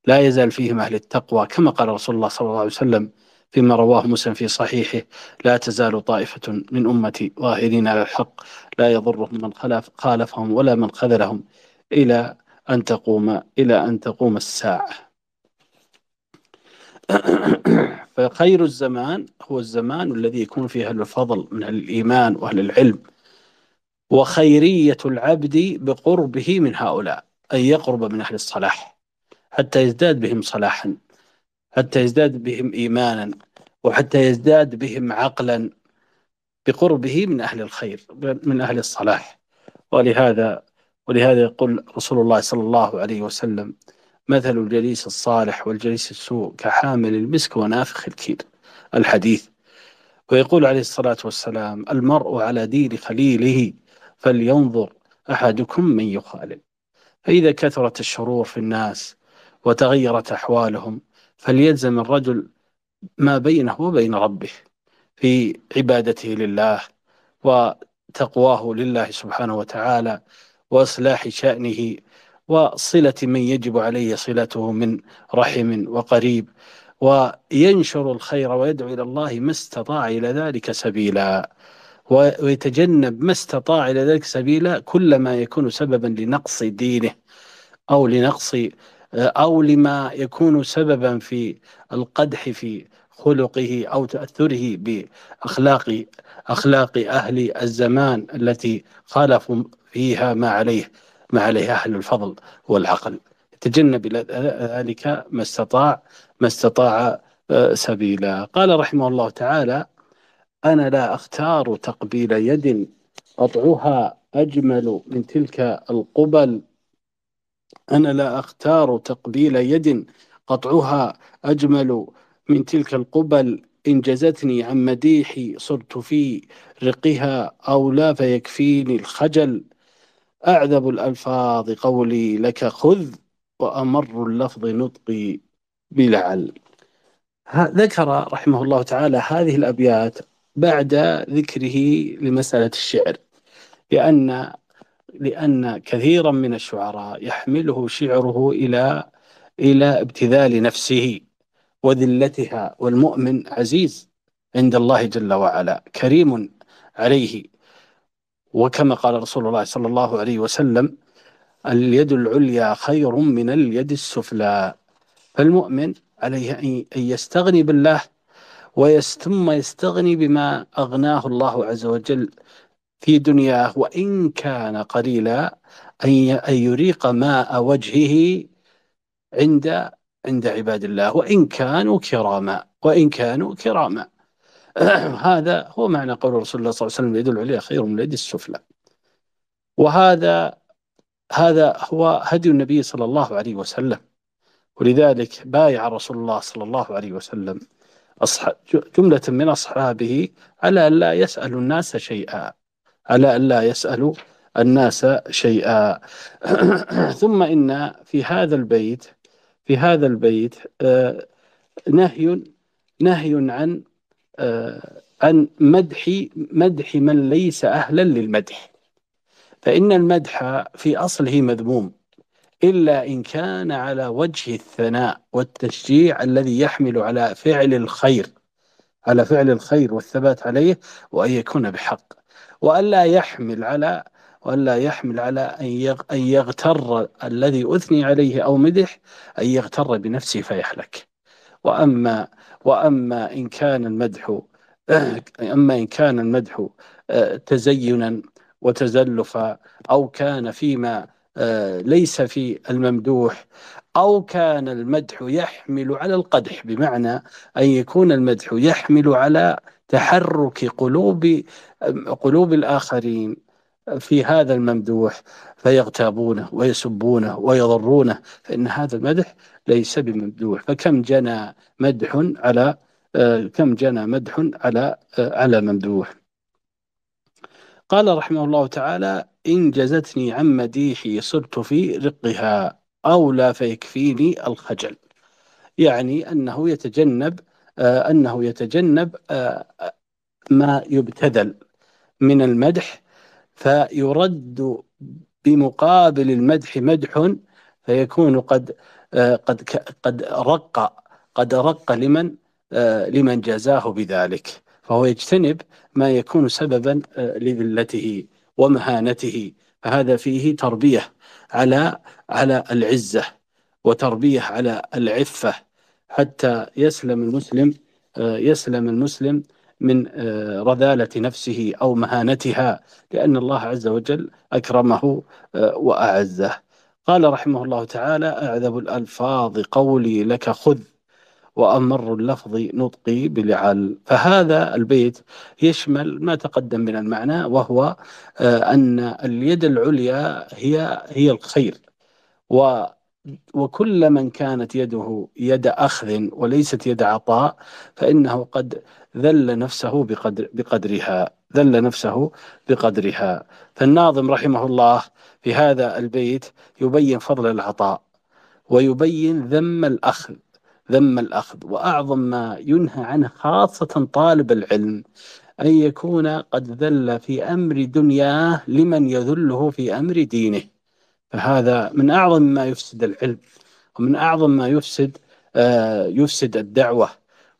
لا يزال فيهم أهل التقوى كما قال رسول الله صلى الله عليه وسلم فيما رواه مسلم في صحيحه لا تزال طائفة من أمتي ظاهرين على الحق لا يضرهم من خلف خالفهم ولا من خذلهم إلى أن تقوم إلى أن تقوم الساعة. فخير الزمان هو الزمان الذي يكون فيه أهل الفضل من أهل الإيمان وأهل العلم وخيرية العبد بقربه من هؤلاء أن يقرب من أهل الصلاح. حتى يزداد بهم صلاحا حتى يزداد بهم إيمانا وحتى يزداد بهم عقلا بقربه من أهل الخير من أهل الصلاح. ولهذا ولهذا يقول رسول الله صلى الله عليه وسلم مثل الجليس الصالح والجليس السوء كحامل المسك ونافخ الكير الحديث. ويقول عليه الصلاة والسلام المرء على دين خليله فلينظر أحدكم من يخالل. فإذا كثرت الشرور في الناس وتغيرت أحوالهم فليلزم الرجل ما بينه وبين ربه في عبادته لله وتقواه لله سبحانه وتعالى وإصلاح شأنه وصلة من يجب عليه صلته من رحم وقريب وينشر الخير ويدعو إلى الله ما استطاع إلى ذلك سبيلا ويتجنب ما استطاع إلى ذلك سبيلا كل ما يكون سببا لنقص دينه أو لنقص أو لما يكون سببا في القدح في خلقه أو تأثره بأخلاق أخلاق أهل الزمان التي خالفوا فيها ما عليه ما عليه أهل الفضل والعقل. يتجنب إلى ذلك ما استطاع ما استطاع آه، سبيلا. قال رحمه الله تعالى أنا لا أختار تقبيل يد قطعها أجمل من تلك القبل. أنا لا أختار تقبيل يد قطعها أجمل من تلك القبل. إن جزتني عن مديحي صرت في رقها أو لا فيكفيني الخجل. أعذب الألفاظ قولي لك خذ وأمر اللفظ نطقي بلعل. ذكر رحمه الله تعالى هذه الأبيات بعد ذكره لمسألة الشعر لأن لأن كثيرا من الشعراء يحمله شعره إلى إلى ابتذال نفسه وذلتها والمؤمن عزيز عند الله جل وعلا كريم عليه. وكما قال رسول الله صلى الله عليه وسلم اليد العليا خير من اليد السفلى. فالمؤمن عليه أن يستغني بالله ثم يستغني بما أغناه الله عز وجل في دنياه وإن كان قليلا أن يريق ماء وجهه عند عند عباد الله. وإن كانوا كراما وإن كانوا كراما. هذا هو معنى قول رسول الله صلى الله عليه وسلم اليد العليا خير من اليد السفلى. وهذا هذا هو هدي النبي صلى الله عليه وسلم. ولذلك بايع رسول الله صلى الله عليه وسلم جملة من أصحابه على أن لا يسألوا الناس شيئا. على أن لا يسألوا الناس شيئا. ثم إن في هذا البيت في هذا البيت آه، نهي نهي عن آه، عن مدح مدح من ليس أهلا للمدح. فإن المدح في أصله مذموم إلا إن كان على وجه الثناء والتشجيع الذي يحمل على فعل الخير على فعل الخير والثبات عليه وأن يكون بحق. وألا يحمل على وألا يحمل على أن يغتر الذي أثني عليه أو مدح أن يغتر بنفسه فيحلك. وأما وأما إن كان المدح أما إن كان المدح آه، تزينا وتزلفا أو كان فيما آه، ليس في الممدوح أو كان المدح يحمل على القدح بمعنى أن يكون المدح يحمل على تحرك قلوب قلوب الآخرين في هذا الممدوح فيغتابونه ويسبونه ويضرونه فإن هذا المدح ليس بممدوح. فكم جنى مدح على كم جنى مدح على على ممدوح؟ قال رحمه الله تعالى إن جزتني عن مديحي صرت في رقها. أو لا فيكفيني الخجل. يعني أنه يتجنب آه أنه يتجنب آه ما يبتذل من المدح فيرد بمقابل المدح مدح فيكون قد آه قد قد رق قد رق لمن لمن جازاه بذلك. فهو يجتنب ما يكون سببا لذلته ومهانته. فهذا فيه تربية. على على العزة وتربية على العفة. حتى يسلم المسلم آه، يسلم المسلم من آه، رذالة نفسه أو مهانتها لأن الله عز وجل أكرمه وأعزه. قال رحمه الله تعالى أعذب الألفاظ قولي لك خذ. وأمر اللفظ نطقي بلعل. فهذا البيت يشمل ما تقدم من المعنى وهو أن اليد العليا هي هي الخير. و وكل من كانت يده يد أخذ وليست يد عطاء فإنه قد ذل نفسه بقدر بقدرها ذل نفسه بقدرها. فالناظم رحمه الله في هذا البيت يبين فضل العطاء ويبين ذم الأخذ. ذم الأخذ وأعظم ما ينهى عنه خاصة طالب العلم أن يكون قد ذل في أمر دنياه لمن يذله في أمر دينه. فهذا من أعظم ما يفسد العلم ومن أعظم ما يفسد آه، يفسد الدعوة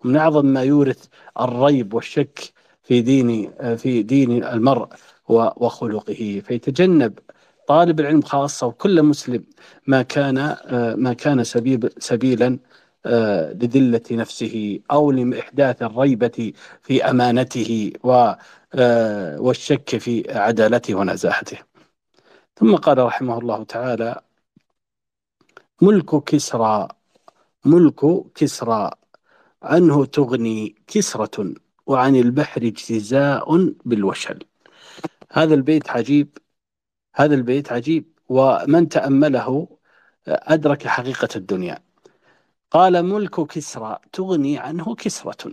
ومن أعظم ما يورث الريب والشك في دين آه، في دين المرء وخلقه. فيتجنب طالب العلم خاصة وكل مسلم ما كان آه، ما كان سبيل سبيلا لذلة نفسه أو لإحداث الريبة في أمانته والشك في عدالته ونزاهته. ثم قال رحمه الله تعالى ملك كسرى ملك كسرى عنه تغني كسرة وعن البحر اجتزاء بالوشل. هذا البيت عجيب هذا البيت عجيب ومن تأمله أدرك حقيقة الدنيا. قال ملك كسرى تغني عنه كسرة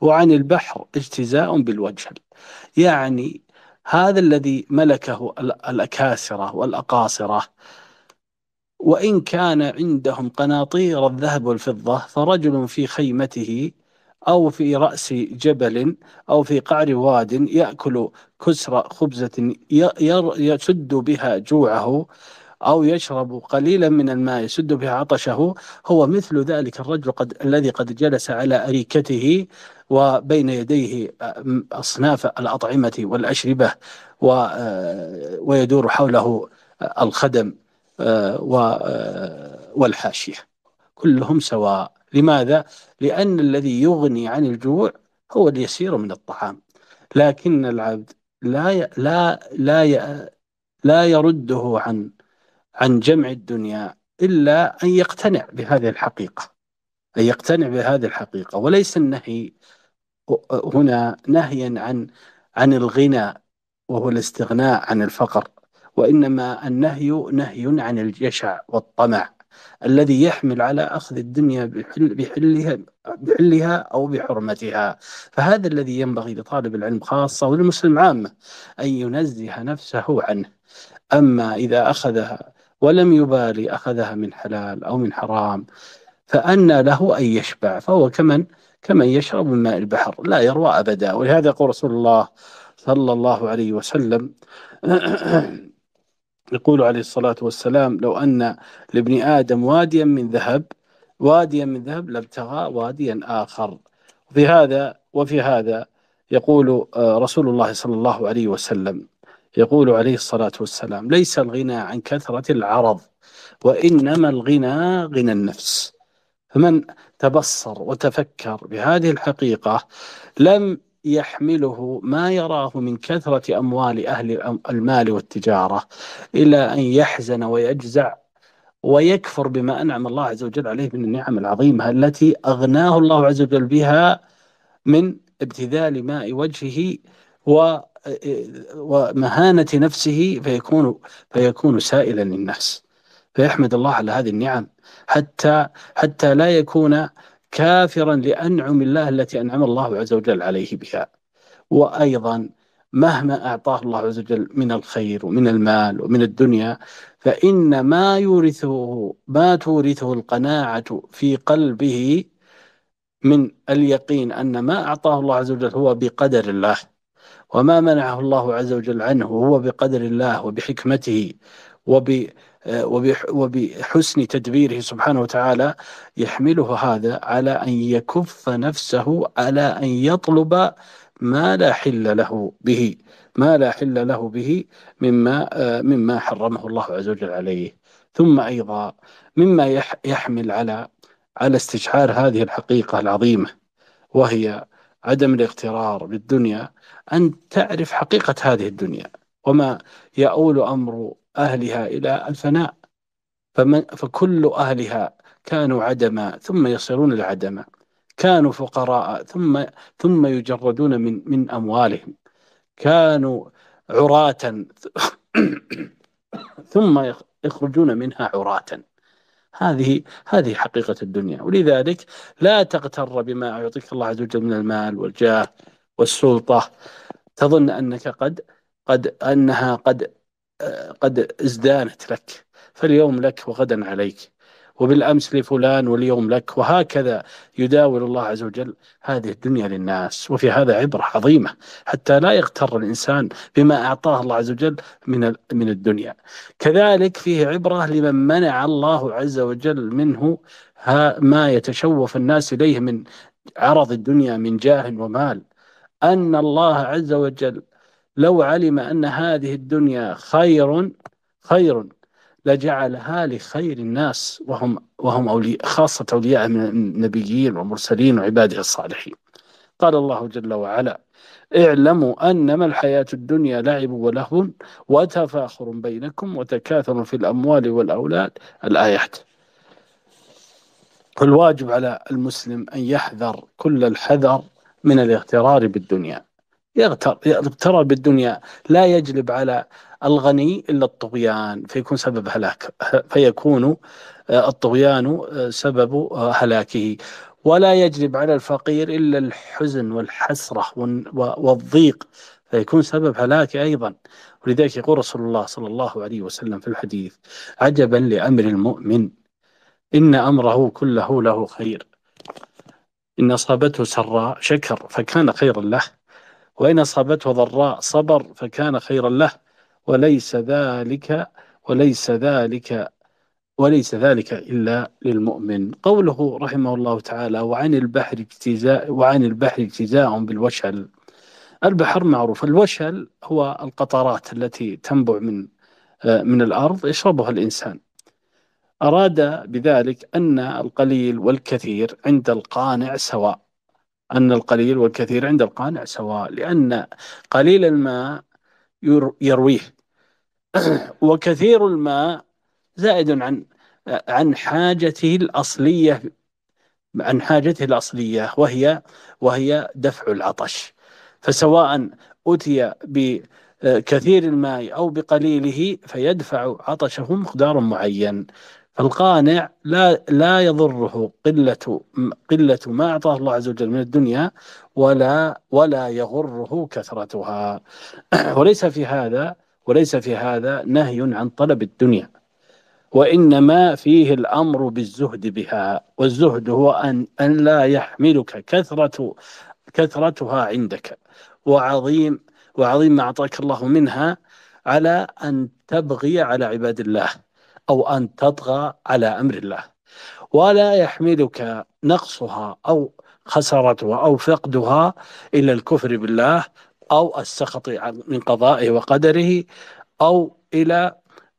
وعن البحر اجتزاء بالوجل يعني هذا الذي ملكه الأكاسرة والأقاصرة. وإن كان عندهم قناطير الذهب والفضة فرجل في خيمته أو في رأس جبل أو في قعر واد يأكل كسر خبزة يسد بها جوعه أو يشرب قليلا من الماء يسد بها عطشه. هو مثل ذلك الرجل قد الذي قد جلس على أريكته وبين يديه أصناف الأطعمة والأشربة ويدور حوله الخدم والحاشية. كلهم سواء. لماذا؟ لأن الذي يغني عن الجوع هو اليسير من الطعام. لكن العبد لا لا لا لا يرده عن عن جمع الدنيا إلا أن يقتنع بهذه الحقيقة أن يقتنع بهذه الحقيقة. وليس النهي هنا نهيا عن عن الغنى وهو الاستغناء عن الفقر وإنما النهي نهي عن الجشع والطمع الذي يحمل على أخذ الدنيا بحل بحلها بحلها أو بحرمتها. فهذا الذي ينبغي لطالب العلم خاصة وللمسلم عامة أن ينزه نفسه عنه. أما إذا أخذها ولم يبالي أخذها من حلال أو من حرام فأنى له أن يشبع فهو كمن كمن يشرب من ماء البحر لا يروى أبدا. ولهذا يقول رسول الله صلى الله عليه وسلم يقول عليه الصلاة والسلام لو أن لابن آدم واديا من ذهب واديا من ذهب لابتغى واديا آخر. في هذا وفي هذا يقول آه، رسول الله صلى الله عليه وسلم يقول عليه الصلاة والسلام ليس الغنى عن كثرة العرض وإنما الغنى غنى النفس. فمن تبصر وتفكر بهذه الحقيقة لم يحمله ما يراه من كثرة أموال أهل المال والتجارة إلى أن يحزن ويجزع ويكفر بما أنعم الله عز وجل عليه من النعم العظيمة التي أغناه الله عز وجل بها من ابتذال ماء وجهه و ومهانة نفسه فيكون فيكون سائلا للناس فيحمد الله على هذه النعم حتى حتى لا يكون كافرا لأنعم الله التي أنعم الله عز وجل عليه بها. وأيضا مهما أعطاه الله عز وجل من الخير ومن المال ومن الدنيا فإن ما يورثه ما تورثه القناعة في قلبه من اليقين أن ما أعطاه الله عز وجل هو بقدر الله. وما منعه الله عز وجل عنه هو بقدر الله وبحكمته وب وبحسن تدبيره سبحانه وتعالى يحمله هذا على أن يكف نفسه على أن يطلب ما لا حل له به ما لا حل له به مما مما حرمه الله عز وجل عليه. ثم أيضا مما يحمل على على استشعار هذه الحقيقة العظيمة وهي عدم الاغترار بالدنيا أن تعرف حقيقة هذه الدنيا. وما يؤول أمر أهلها إلى الفناء. فمن فكل أهلها كانوا عدما ثم يصيرون العدمة كانوا فقراء ثم ثم يجردون من من أموالهم. كانوا عراة ثم يخرجون منها عراة هذه هذه حقيقة الدنيا. ولذلك لا تغتر بما يعطيك الله عز وجل من المال والجاه. والسلطة. تظن أنك قد قد أنها قد قد ازدانت لك. فاليوم لك وغدا عليك. وبالأمس لفلان واليوم لك. وهكذا يداول الله عز وجل هذه الدنيا للناس. وفي هذا عبرة عظيمة. حتى لا يغتر الإنسان بما أعطاه الله عز وجل من من الدنيا. كذلك فيه عبرة لمن منع الله عز وجل منه ما يتشوف الناس إليه من عرض الدنيا من جاه ومال. أن الله عز وجل لو علم أن هذه الدنيا خير خير لجعلها لخير الناس وهم وهم أولياء خاصة أولياء من النبيين والمرسلين وعباده الصالحين. قال الله جل وعلا اعلموا أنما الحياة الدنيا لعب ولهو وتفاخر بينكم وتكاثر في الأموال والأولاد. الآيات. الواجب على المسلم أن يحذر كل الحذر من الاغترار بالدنيا. يغتر الاغترار بالدنيا. لا يجلب على الغني إلا الطغيان فيكون سبب هلاك فيكون آه، الطغيان آه، سبب آه، هلاكه. ولا يجلب على الفقير إلا الحزن والحسرة والضيق فيكون سبب هلاكه أيضا. ولذلك يقول رسول الله صلى الله عليه وسلم في الحديث عجبا لأمر المؤمن إن أمره كله له خير. إن أصابته سراء شكر فكان خيرا له وإن أصابته ضراء صبر فكان خيرا له وليس ذلك وليس ذلك وليس ذلك إلا للمؤمن. قوله رحمه الله تعالى وعن البحر اجتزاء وعن البحر اجتزاء بالوشل البحر معروف الوشل هو القطرات التي تنبع من من الأرض يشربها الإنسان. أراد بذلك أن القليل والكثير عند القانع سواء. أن القليل والكثير عند القانع سواء لأن قليل الماء يرويه. وكثير الماء زائد عن عن حاجته الأصلية عن حاجته الأصلية وهي وهي دفع العطش. فسواء أتي بكثير الماء أو بقليله فيدفع عطشه مقدار معين. فالقانع لا لا يضره قلة قلة ما أعطاه الله عز وجل من الدنيا ولا ولا يغره كثرتها. وليس في هذا وليس في هذا نهي عن طلب الدنيا. وإنما فيه الأمر بالزهد بها. والزهد هو أن أن لا يحملك كثرة كثرتها عندك. وعظيم وعظيم ما أعطاك الله منها على أن تبغي على عباد الله. أو أن تطغى على أمر الله. ولا يحملك نقصها أو خسارتها أو فقدها إلى الكفر بالله أو السخط من قضائه وقدره أو إلى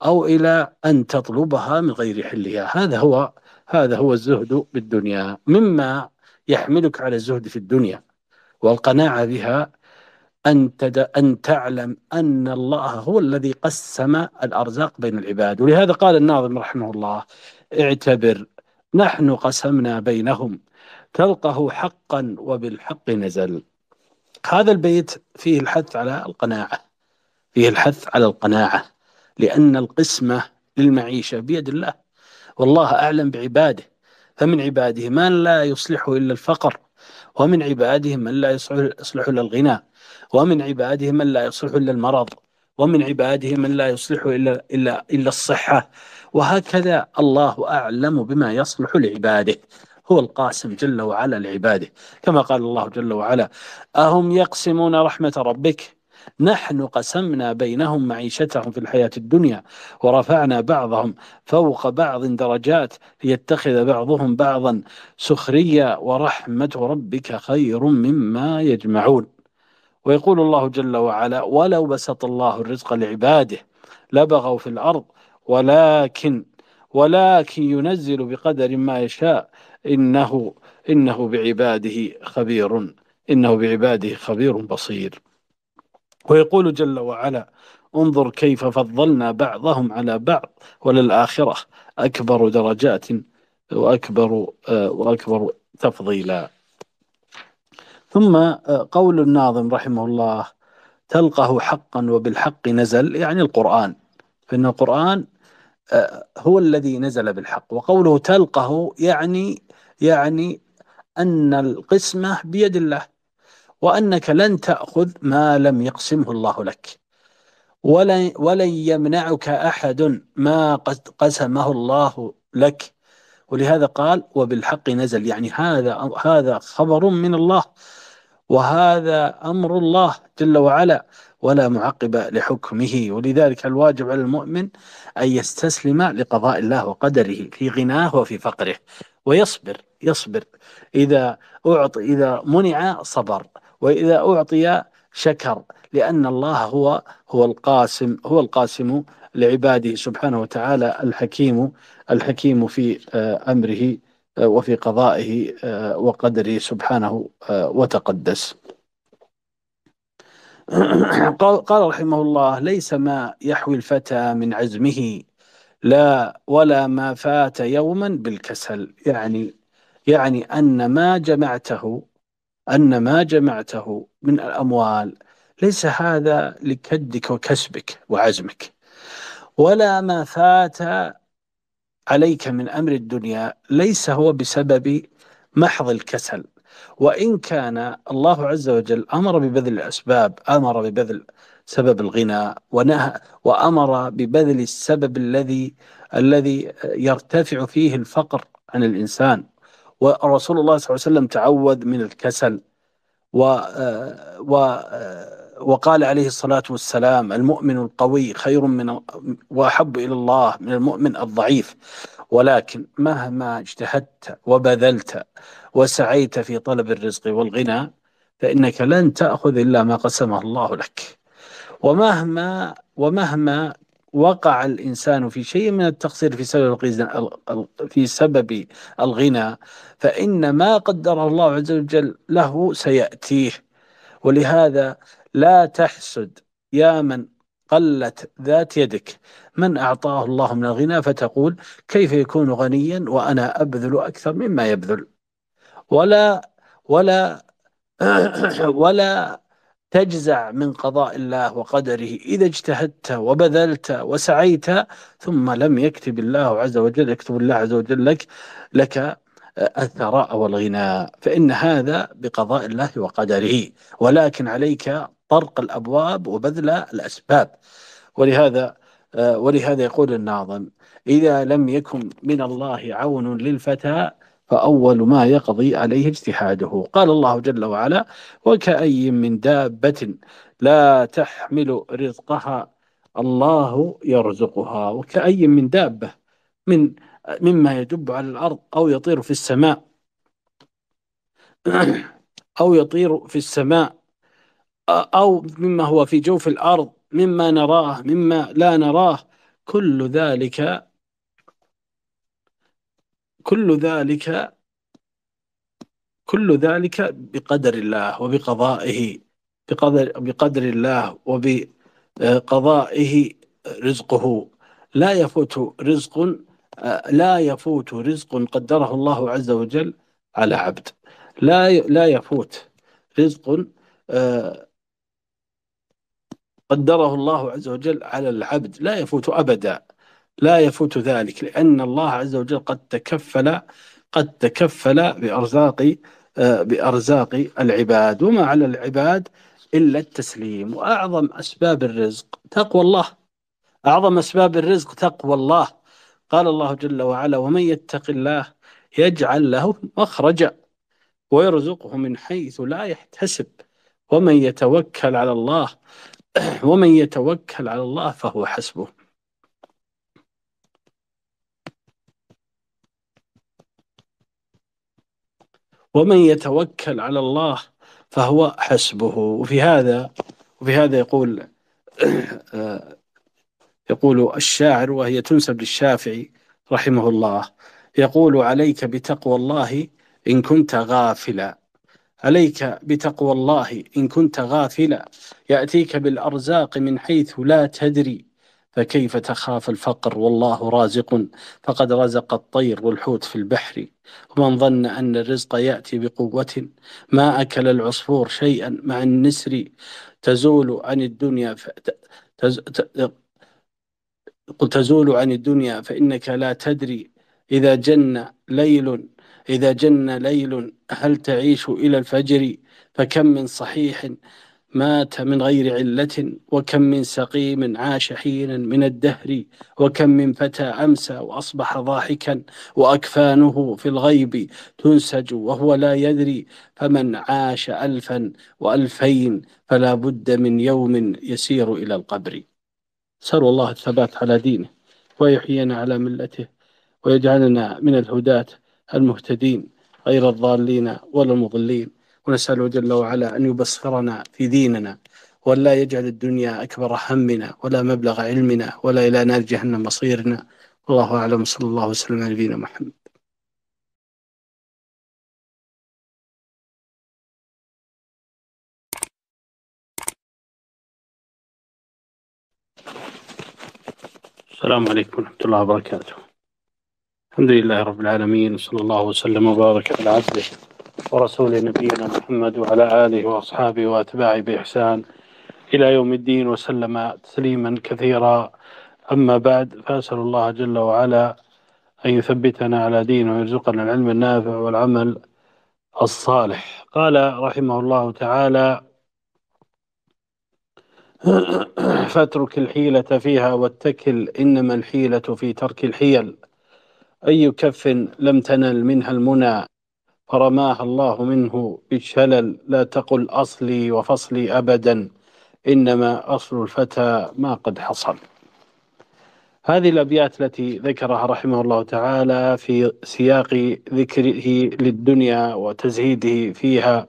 أو إلى أن تطلبها من غير حلها. هذا هو هذا هو الزهد بالدنيا. مما يحملك على الزهد في الدنيا. والقناعة بها أن أن تعلم أن الله هو الذي قسم الأرزاق بين العباد. ولهذا قال الناظم رحمه الله اعتبر نحن قسمنا بينهم تلقه حقا وبالحق نزل. هذا البيت فيه الحث على القناعة فيه الحث على القناعة لأن القسمة للمعيشة بيد الله. والله أعلم بعباده فمن عباده من لا يصلحه إلا الفقر ومن عباده من لا يصلح إلا الغنى. ومن عباده من لا يصلح إلا المرض ومن عباده من لا يصلح إلا, إلا, إلا الصحة. وهكذا الله أعلم بما يصلح لعباده هو القاسم جل وعلا لعباده. كما قال الله جل وعلا أهم يقسمون رحمة ربك؟ نحن قسمنا بينهم معيشتهم في الحياة الدنيا ورفعنا بعضهم فوق بعض درجات ليتخذ بعضهم بعضا. سخريا ورحمة ربك خير مما يجمعون. ويقول الله جل وعلا ولو بسط الله الرزق لعباده لبغوا في الأرض ولكن ولكن ينزل بقدر ما يشاء إنه إنه بعباده خبير إنه بعباده خبير بصير. ويقول جل وعلا انظر كيف فضلنا بعضهم على بعض وللآخرة أكبر درجات وأكبر وأكبر تفضيلا. ثم قول الناظم رحمه الله تلقه حقا وبالحق نزل يعني القرآن. فإن القرآن هو الذي نزل بالحق وقوله تلقه يعني يعني أن القسمة بيد الله وأنك لن تأخذ ما لم يقسمه الله لك. ولن, ولن يمنعك أحد ما قسمه الله لك. ولهذا قال وبالحق نزل يعني هذا هذا خبر من الله. وهذا أمر الله جل وعلا ولا معقب لحكمه. ولذلك الواجب على المؤمن أن يستسلم لقضاء الله وقدره في غناه وفي فقره ويصبر يصبر. إذا أعطي إذا منع صبر وإذا أعطي شكر لأن الله هو هو القاسم هو القاسم لعباده سبحانه وتعالى الحكيم الحكيم في أمره. وفي قضائه وقدره سبحانه وتقدس. قال رحمه الله ليس ما يحوي الفتى من عزمه لا ولا ما فات يوما بالكسل. يعني يعني أن ما جمعته أن ما جمعته من الأموال ليس هذا لكدك وكسبك وعزمك. ولا ما فات عليك من أمر الدنيا ليس هو بسبب محض الكسل. وإن كان الله عز وجل أمر ببذل الأسباب أمر ببذل سبب الغنى ونهى وأمر ببذل السبب الذي الذي يرتفع فيه الفقر عن الإنسان. ورسول الله صلى الله عليه وسلم تعوذ من الكسل. و, و وقال عليه الصلاة والسلام المؤمن القوي خير من وأحب إلى الله من المؤمن الضعيف. ولكن مهما اجتهدت وبذلت وسعيت في طلب الرزق والغنى فإنك لن تأخذ إلا ما قسمه الله لك. ومهما ومهما وقع الإنسان في شيء من التقصير في سبب في سبب الغنى فإن ما قدره الله عز وجل له سيأتيه. ولهذا لا تحسد يا من قلت ذات يدك. من أعطاه الله من الغنى فتقول كيف يكون غنيا وأنا أبذل أكثر مما يبذل. ولا ولا ولا تجزع من قضاء الله وقدره. إذا اجتهدت وبذلت وسعيت ثم لم يكتب الله عز وجل يكتب الله عز وجل لك لك الثراء والغنى. فإن هذا بقضاء الله وقدره. ولكن عليك طرق الأبواب وبذل الأسباب. ولهذا ولهذا يقول الناظم إذا لم يكن من الله عون للفتى فأول ما يقضي عليه اجتهاده. قال الله جل وعلا وكأي من دابة لا تحمل رزقها الله يرزقها. وكأي من دابة من مما يدب على الأرض أو يطير في السماء. أو يطير في السماء. أو مما هو في جوف الأرض مما نراه مما لا نراه كل ذلك كل ذلك كل ذلك بقدر الله وبقضائه بقدر بقدر الله وبقضائه رزقه. لا يفوت رزق لا يفوت رزق قدره الله عز وجل على عبد. لا لا يفوت رزق قدره الله عز وجل على العبد لا يفوت أبدا لا يفوت ذلك لأن الله عز وجل قد تكفل قد تكفل بأرزاق بأرزاق العباد وما على العباد إلا التسليم. وأعظم أسباب الرزق تقوى الله. أعظم أسباب الرزق تقوى الله. قال الله جل وعلا ومن يتق الله يجعل له مخرجا ويرزقه من حيث لا يحتسب ومن يتوكل على الله ومن يتوكل على الله فهو حسبه. ومن يتوكل على الله فهو حسبه. وفي هذا وفي هذا يقول يقول الشاعر وهي تنسب للشافعي رحمه الله يقول عليك بتقوى الله إن كنت غافلا. عليك بتقوى الله إن كنت غافلا. يأتيك بالأرزاق من حيث لا تدري. فكيف تخاف الفقر؟ والله رازق. فقد رزق الطير والحوت في البحر. ومن ظن أن الرزق يأتي بقوة. ما أكل العصفور شيئا مع النسر. تزول عن الدنيا تز... تزول عن الدنيا فإنك لا تدري. إذا جن ليل إذا جن ليل هل تعيش إلى الفجر؟ فكم من صحيح مات من غير علة وكم من سقيم عاش حينا من الدهر وكم من فتى أمسى وأصبح ضاحكا وأكفانه في الغيب تنسج وهو لا يدري. فمن عاش ألفا وألفين فلا بد من يوم يسير إلى القبر. سأل الله الثبات على دينه ويحيينا على ملته ويجعلنا من الهداة. المهتدين غير الضالين ولا المضلين. ونسأله جل وعلا أن يبصرنا في ديننا وأن لا يجعل الدنيا أكبر همنا ولا مبلغ علمنا ولا إلى نار جهنم مصيرنا. والله أعلم صلى الله وسلم على نبينا محمد. السلام عليكم ورحمة الله وبركاته. الحمد لله رب العالمين وصلى الله وسلم وبارك على عبده ورسول نبينا محمد وعلى آله وأصحابه وأتباعه بإحسان إلى يوم الدين وسلم تسليما كثيرا. أما بعد فأسأل الله جل وعلا أن يثبتنا على دينه ويرزقنا العلم النافع والعمل الصالح. قال رحمه الله تعالى فاترك الحيلة فيها واتكل إنما الحيلة في ترك الحيل. أي كف لم تنل منها المنى فرماها الله منه بالشلل لا تقل أصلي وفصلي أبدا إنما أصل الفتى ما قد حصل. هذه الأبيات التي ذكرها رحمه الله تعالى في سياق ذكره للدنيا وتزهيده فيها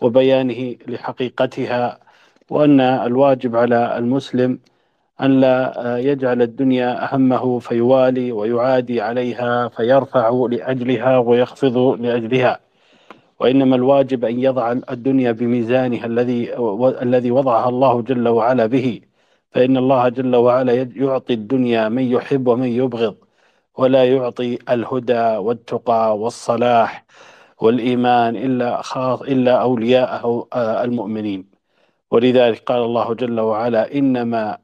وبيانه لحقيقتها وأن الواجب على المسلم أن لا يجعل الدنيا أهمه فيوالي ويعادي عليها فيرفع لأجلها ويخفض لأجلها. وإنما الواجب أن يضع الدنيا بميزانها الذي الذي وضعها الله جل وعلا به. فإن الله جل وعلا يعطي الدنيا من يحب ومن يبغض ولا يعطي الهدى والتقى والصلاح والإيمان إلا خاص إلا أولياءه المؤمنين. ولذلك قال الله جل وعلا إنما آه،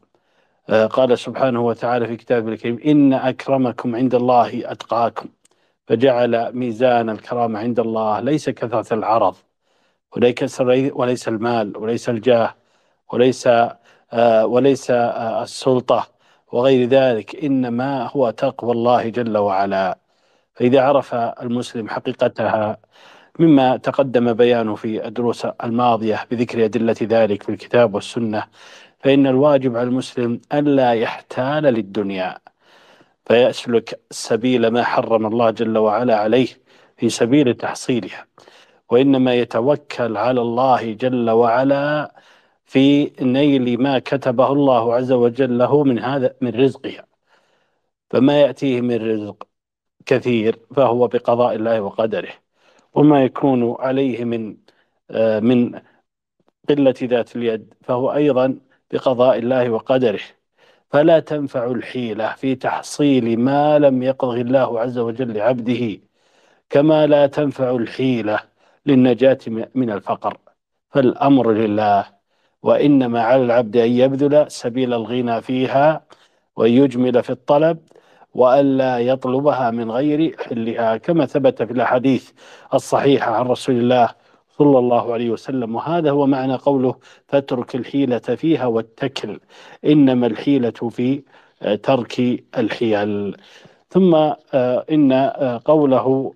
قال سبحانه وتعالى في كتابه الكريم إن أكرمكم عند الله أتقاكم. فجعل ميزان الكرامة عند الله ليس كثرة العرض وليس وليس المال وليس الجاه وليس آه، وليس آه، السلطة وغير ذلك إنما هو تقوى الله جل وعلا. فإذا عرف المسلم حقيقتها مما تقدم بيانه في الدروس الماضية بذكر أدلة ذلك في الكتاب والسنة فإن الواجب على المسلم ألا يحتال للدنيا فيسلك سبيل ما حرم الله جل وعلا عليه في سبيل تحصيلها وإنما يتوكل على الله جل وعلا في نيل ما كتبه الله عز وجل له من هذا من رزقها فما يأتيه من رزق كثير فهو بقضاء الله وقدره. وما يكون عليه من آه، من قلة ذات اليد فهو أيضا بقضاء الله وقدره. فلا تنفع الحيلة في تحصيل ما لم يقضه الله عز وجل لعبده كما لا تنفع الحيلة للنجاة من الفقر. فالأمر لله وإنما على العبد أن يبذل سبيل الغنى فيها ويجمل في الطلب وألا يطلبها من غير حلها. كما ثبت في الأحاديث الصحيحة عن رسول الله صلى الله عليه وسلم وهذا هو معنى قوله فاترك الحيلة فيها واتكل إنما الحيلة في ترك الحيل ثم إن قوله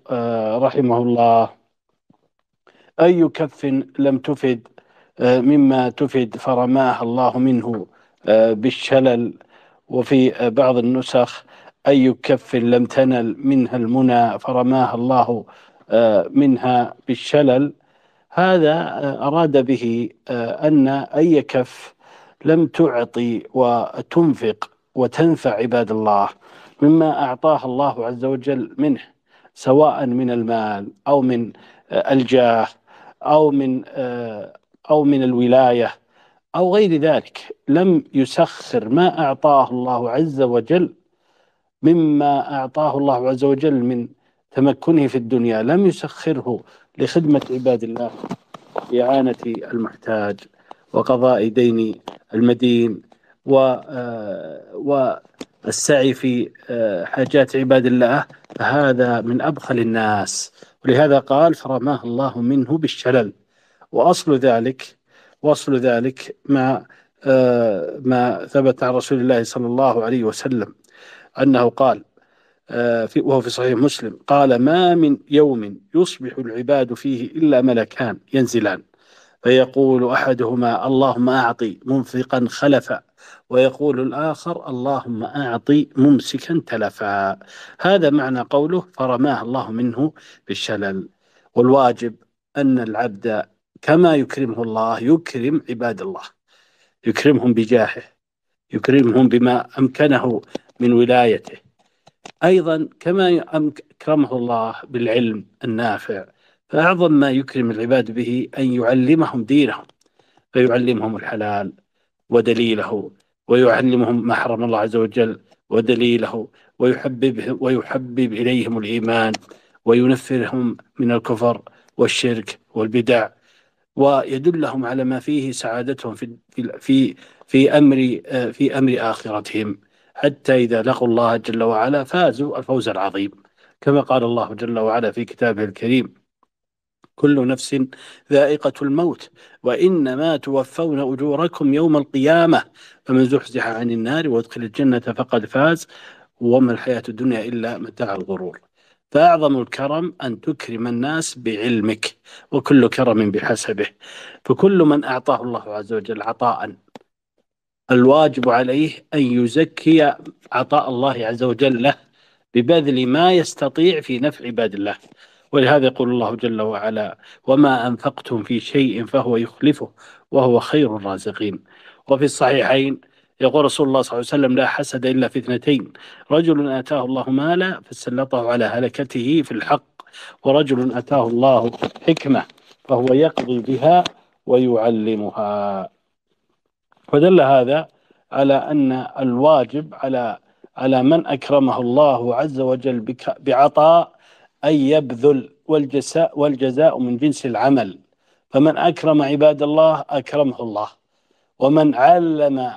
رحمه الله أي كف لم تفد مما تفد فرماها الله منه بالشلل وفي بعض النسخ أي كف لم تنل منها المنى فرماها الله منها بالشلل هذا أراد به أن أي كف لم تعطي وتنفق وتنفع عباد الله مما أعطاه الله عز وجل منه سواء من المال أو من الجاه أو من أو من الولاية أو غير ذلك. لم يسخر ما أعطاه الله عز وجل مما أعطاه الله عز وجل من تمكنه في الدنيا. لم يسخره. لخدمة عباد الله إعانة المحتاج وقضاء دين المدين و والسعي في حاجات عباد الله. فهذا من أبخل الناس. ولهذا قال فرماه الله منه بالشلل وأصل ذلك وأصل ذلك ما ما ثبت عن رسول الله صلى الله عليه وسلم. أنه قال في وهو في صحيح مسلم. قال ما من يوم يصبح العباد فيه إلا ملكان ينزلان. فيقول أحدهما اللهم أعطي منفقا خلفا. ويقول الآخر اللهم أعطي ممسكا تلفا. هذا معنى قوله فرماه الله منه بالشلل. والواجب أن العبد كما يكرمه الله يكرم عباد الله. يكرمهم بجاهه يكرمهم بما أمكنه من ولايته. أيضا كما أكرمه الله بالعلم النافع فأعظم ما يكرم العباد به أن يعلمهم دينهم فيعلمهم الحلال ودليله ويعلمهم ما حرم الله عز وجل ودليله ويحبب ويحبب إليهم الإيمان وينفرهم من الكفر والشرك والبدع ويدلهم على ما فيه سعادتهم في في في أمر في أمر آخرتهم. حتى إذا لقوا الله جل وعلا فازوا الفوز العظيم. كما قال الله جل وعلا في كتابه الكريم كل نفس ذائقة الموت وإنما توفون أجوركم يوم القيامة فمن زحزح عن النار وادخل الجنة فقد فاز وما الحياة الدنيا إلا متاع الغرور. فأعظم الكرم أن تكرم الناس بعلمك وكل كرم بحسبه. فكل من أعطاه الله عز وجل عطاء الواجب عليه أن يزكي عطاء الله عز وجل له ببذل ما يستطيع في نفع عباد الله. ولهذا يقول الله جل وعلا وما أنفقتم في شيء فهو يخلفه وهو خير الرازقين وفي الصحيحين يقول رسول الله صلى الله عليه وسلم لا حسد إلا في اثنتين رجل آتاه الله مالا فسلطه على هلكته في الحق ورجل آتاه الله حكمة فهو يقضي بها ويعلمها فدل هذا على أن الواجب على على من أكرمه الله عز وجل بعطاء أن يبذل والجزاء والجزاء من جنس العمل. فمن أكرم عباد الله أكرمه الله ومن علم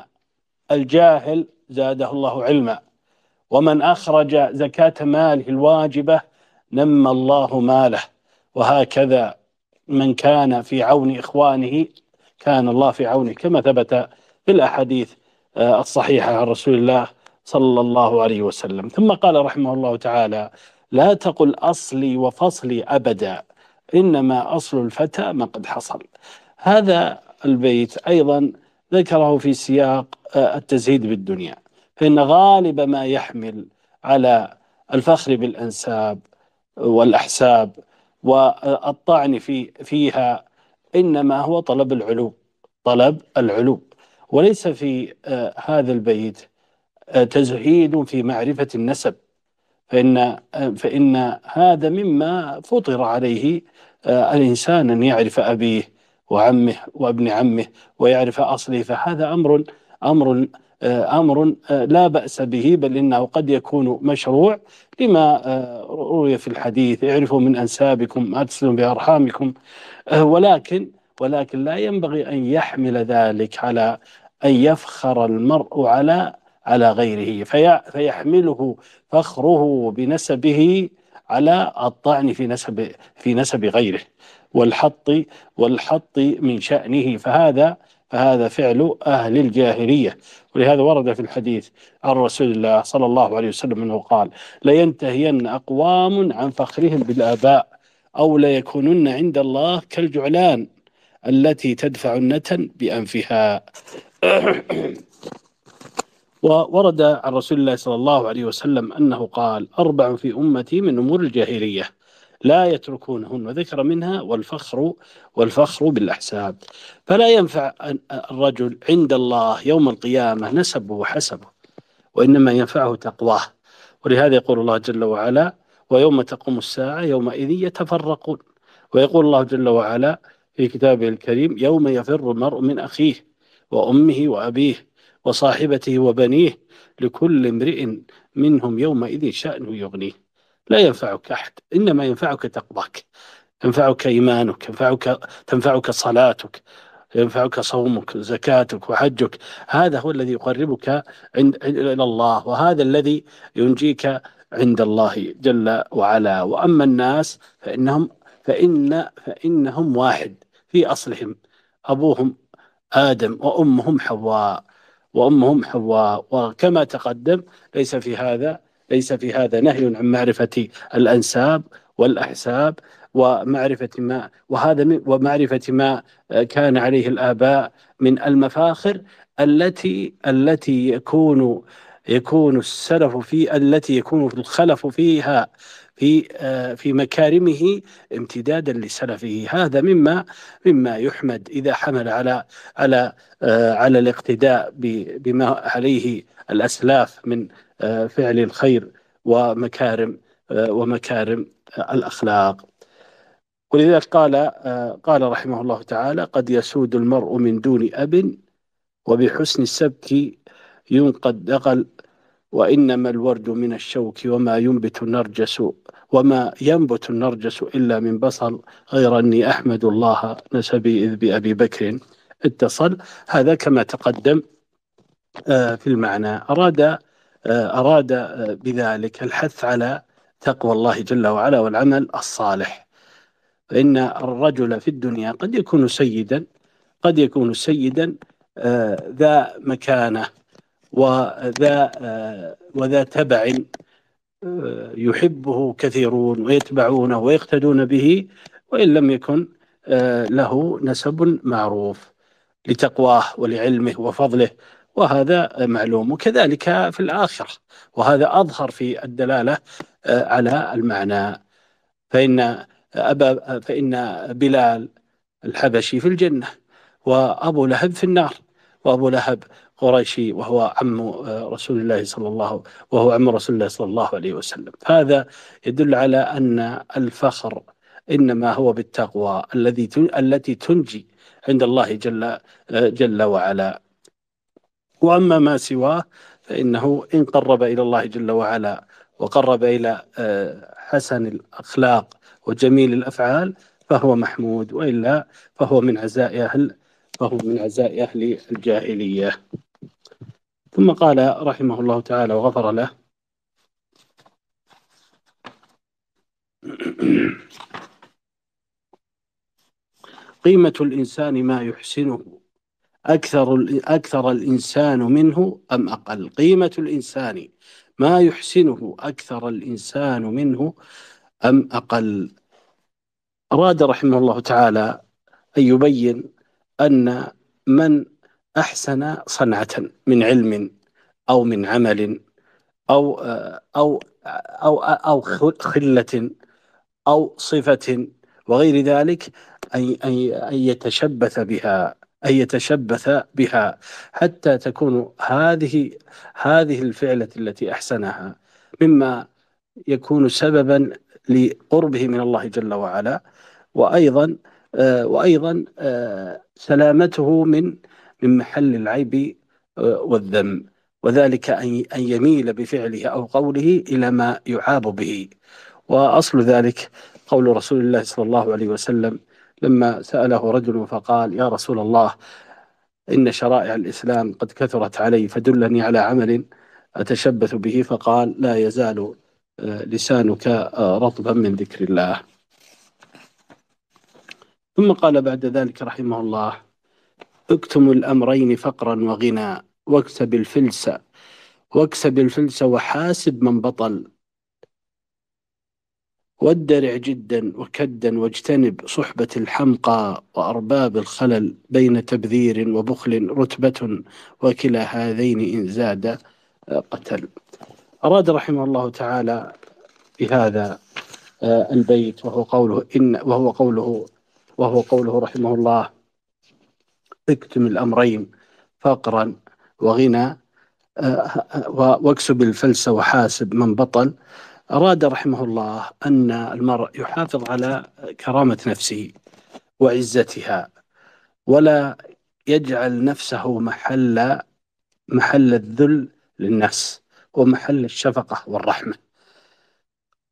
الجاهل زاده الله علما ومن أخرج زكاة ماله الواجبة نمى الله ماله. وهكذا من كان في عون إخوانه كان الله في عونه كما ثبت في الأحاديث آه، الصحيحة عن رسول الله صلى الله عليه وسلم. ثم قال رحمه الله تعالى لا تقل أصلي وفصلي أبدا إنما أصل الفتى ما قد حصل. هذا البيت أيضا ذكره في سياق آه، التزهيد بالدنيا. فإن غالب ما يحمل على الفخر بالأنساب والأحساب والطعن في فيها إنما هو طلب العلو طلب العلو وليس في آه، هذا البيت آه، تزهيد في معرفة النسب. فإن فإن هذا مما فطر عليه الإنسان أن يعرف أبيه وعمه وابن عمه ويعرف أصله. فهذا أمر أمر آه، آه، لا بأس به بل إنه قد يكون مشروع لما آه، روي في الحديث. اعرفوا من أنسابكم ما تسلم بأرحامكم. ولكن ولكن لا ينبغي أن يحمل ذلك على أن يفخر المرء على على غيره. في فيحمله فخره بنسبه على الطعن في نسب في نسب غيره. والحط والحط من شأنه. فهذا فهذا فعل أهل الجاهلية. ولهذا ورد في الحديث عن رسول الله صلى الله عليه وسلم أنه قال لينتهين أقوام عن فخرهم بالآباء أو ليكونن عند الله كالجعلان التي تدفع النتن بأنفها. وورد عن رسول الله صلى الله عليه وسلم أنه قال أربع في أمتي من أمور الجاهلية لا يتركونهن. وذكر منها والفخر والفخر بالأحساب. فلا ينفع الرجل عند الله يوم القيامة نسبه وحسبه وإنما ينفعه تقواه. ولهذا يقول الله جل وعلا ويوم تقوم الساعة يومئذ يتفرقون. ويقول الله جل وعلا في كتابه الكريم يوم يفر المرء من أخيه وأمه وأبيه وصاحبته وبنيه لكل امرئ منهم يومئذ شأن يغنيه. لا ينفعك أحد إنما ينفعك تقواك ينفعك إيمانك ينفعك تنفعك صلاتك ينفعك صومك زكاتك وحجك. هذا هو الذي يقربك عند إلى الله وهذا الذي ينجيك عند الله جل وعلا. وأما الناس فإنهم فإن فإنهم واحد في أصلهم أبوهم آدم وأمهم حواء وأمهم حواء. وكما تقدم ليس في هذا ليس في هذا نهي عن معرفة الأنساب والأحساب ومعرفة ما وهذا ومعرفة ما كان عليه الآباء من المفاخر التي التي يكون يكون السلف في التي يكون الخلف فيها في في مكارمه امتدادا لسلفه. هذا مما مما يحمد إذا حمل على على على الاقتداء بما عليه الأسلاف من فعل الخير ومكارم ومكارم الأخلاق. ولذلك قال قال رحمه الله تعالى قد يسود المرء من دون أب وبحسن السبك ينقد دغل وإنما الورد من الشوك وما ينبت النرجس وما ينبت النرجس إلا من بصل. غير أني أحمد الله نسبي إذ بأبي بكر اتصل. هذا كما تقدم في المعنى. أراد أراد بذلك الحث على تقوى الله جل وعلا والعمل الصالح. فإن الرجل في الدنيا قد يكون سيدا قد يكون سيدا ذا مكانة. وذا وذا تبع يحبه كثيرون ويتبعونه ويقتدون به وإن لم يكن له نسب معروف لتقواه ولعلمه وفضله وهذا معلوم. وكذلك في الآخرة وهذا أظهر في الدلالة على المعنى. فإن أبا فإن بلال الحبشي في الجنة وأبو لهب في النار وأبو لهب قريشي وهو عم رسول الله صلى الله وهو عم رسول الله صلى الله عليه وسلم. هذا يدل على أن الفخر إنما هو بالتقوى الذي التي تنجي عند الله جل جل وعلا. وأما ما سواه فإنه إن قرب إلى الله جل وعلا وقرب إلى حسن الأخلاق وجميل الأفعال فهو محمود وإلا فهو من عزاء أهل فهو من عزاء أهل الجاهلية. ثم قال رحمه الله تعالى وغفر له. قيمة الإنسان ما يحسنه أكثر أكثر الإنسان منه أم أقل؟ قيمة الإنسان ما يحسنه أكثر الإنسان منه أم أقل؟ أراد رحمه الله تعالى أن يبين أن من أحسن صنعة من علم أو من عمل أو أو أو أو خلة أو صفة وغير ذلك أن أن يتشبث بها أن يتشبث بها حتى تكون هذه هذه الفعلة التي أحسنها مما يكون سببا لقربه من الله جل وعلا وأيضا وأيضا سلامته من من محل العيب والذم. وذلك أن يميل بفعله أو قوله إلى ما يعاب به. وأصل ذلك قول رسول الله صلى الله عليه وسلم لما سأله رجل فقال يا رسول الله إن شرائع الإسلام قد كثرت علي فدلني على عمل أتشبث به فقال لا يزال لسانك رطبا من ذكر الله. ثم قال بعد ذلك رحمه الله اكتم الأمرين فقرا وغنى واكسب الفلس واكسب الفلس وحاسب من بطل. وادرع جدا وكدا واجتنب صحبة الحمقى وأرباب الخلل بين تبذير وبخل رتبة وكلا هذين إن زاد قتل. أراد رحمه الله تعالى بهذا البيت وهو قوله إن وهو قوله وهو قوله رحمه الله اكتم الأمرين فقرا وغنى واكسب الفلس وحاسب من بطل. أراد رحمه الله أن المرء يحافظ على كرامة نفسه وعزتها ولا يجعل نفسه محل محل الذل للناس ومحل الشفقة والرحمة.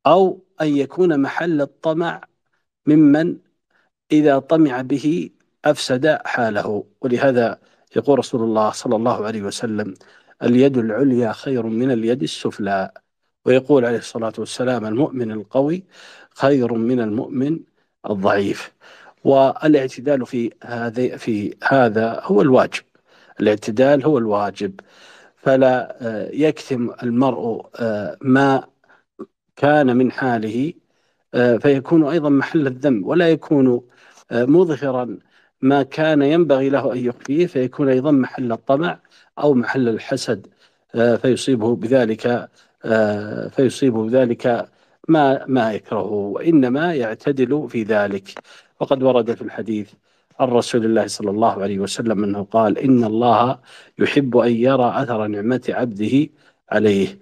أو أن يكون محل الطمع ممن إذا طمع به أفسد حاله. ولهذا يقول رسول الله صلى الله عليه وسلم اليد العليا خير من اليد السفلى. ويقول عليه الصلاة والسلام المؤمن القوي خير من المؤمن الضعيف. والاعتدال في هذا في هذا هو الواجب. الاعتدال هو الواجب. فلا آه، يكتم المرء آه، ما كان من حاله آه، فيكون أيضا محل الذنب ولا يكون مظهرا ما كان ينبغي له أن يخفيه فيكون أيضا محل الطمع أو محل الحسد فيصيبه بذلك فيصيبه بذلك ما ما يكرهه وإنما يعتدل في ذلك. وقد ورد في الحديث عن رسول الله صلى الله عليه وسلم أنه قال إن الله يحب أن يرى أثر نعمة عبده عليه.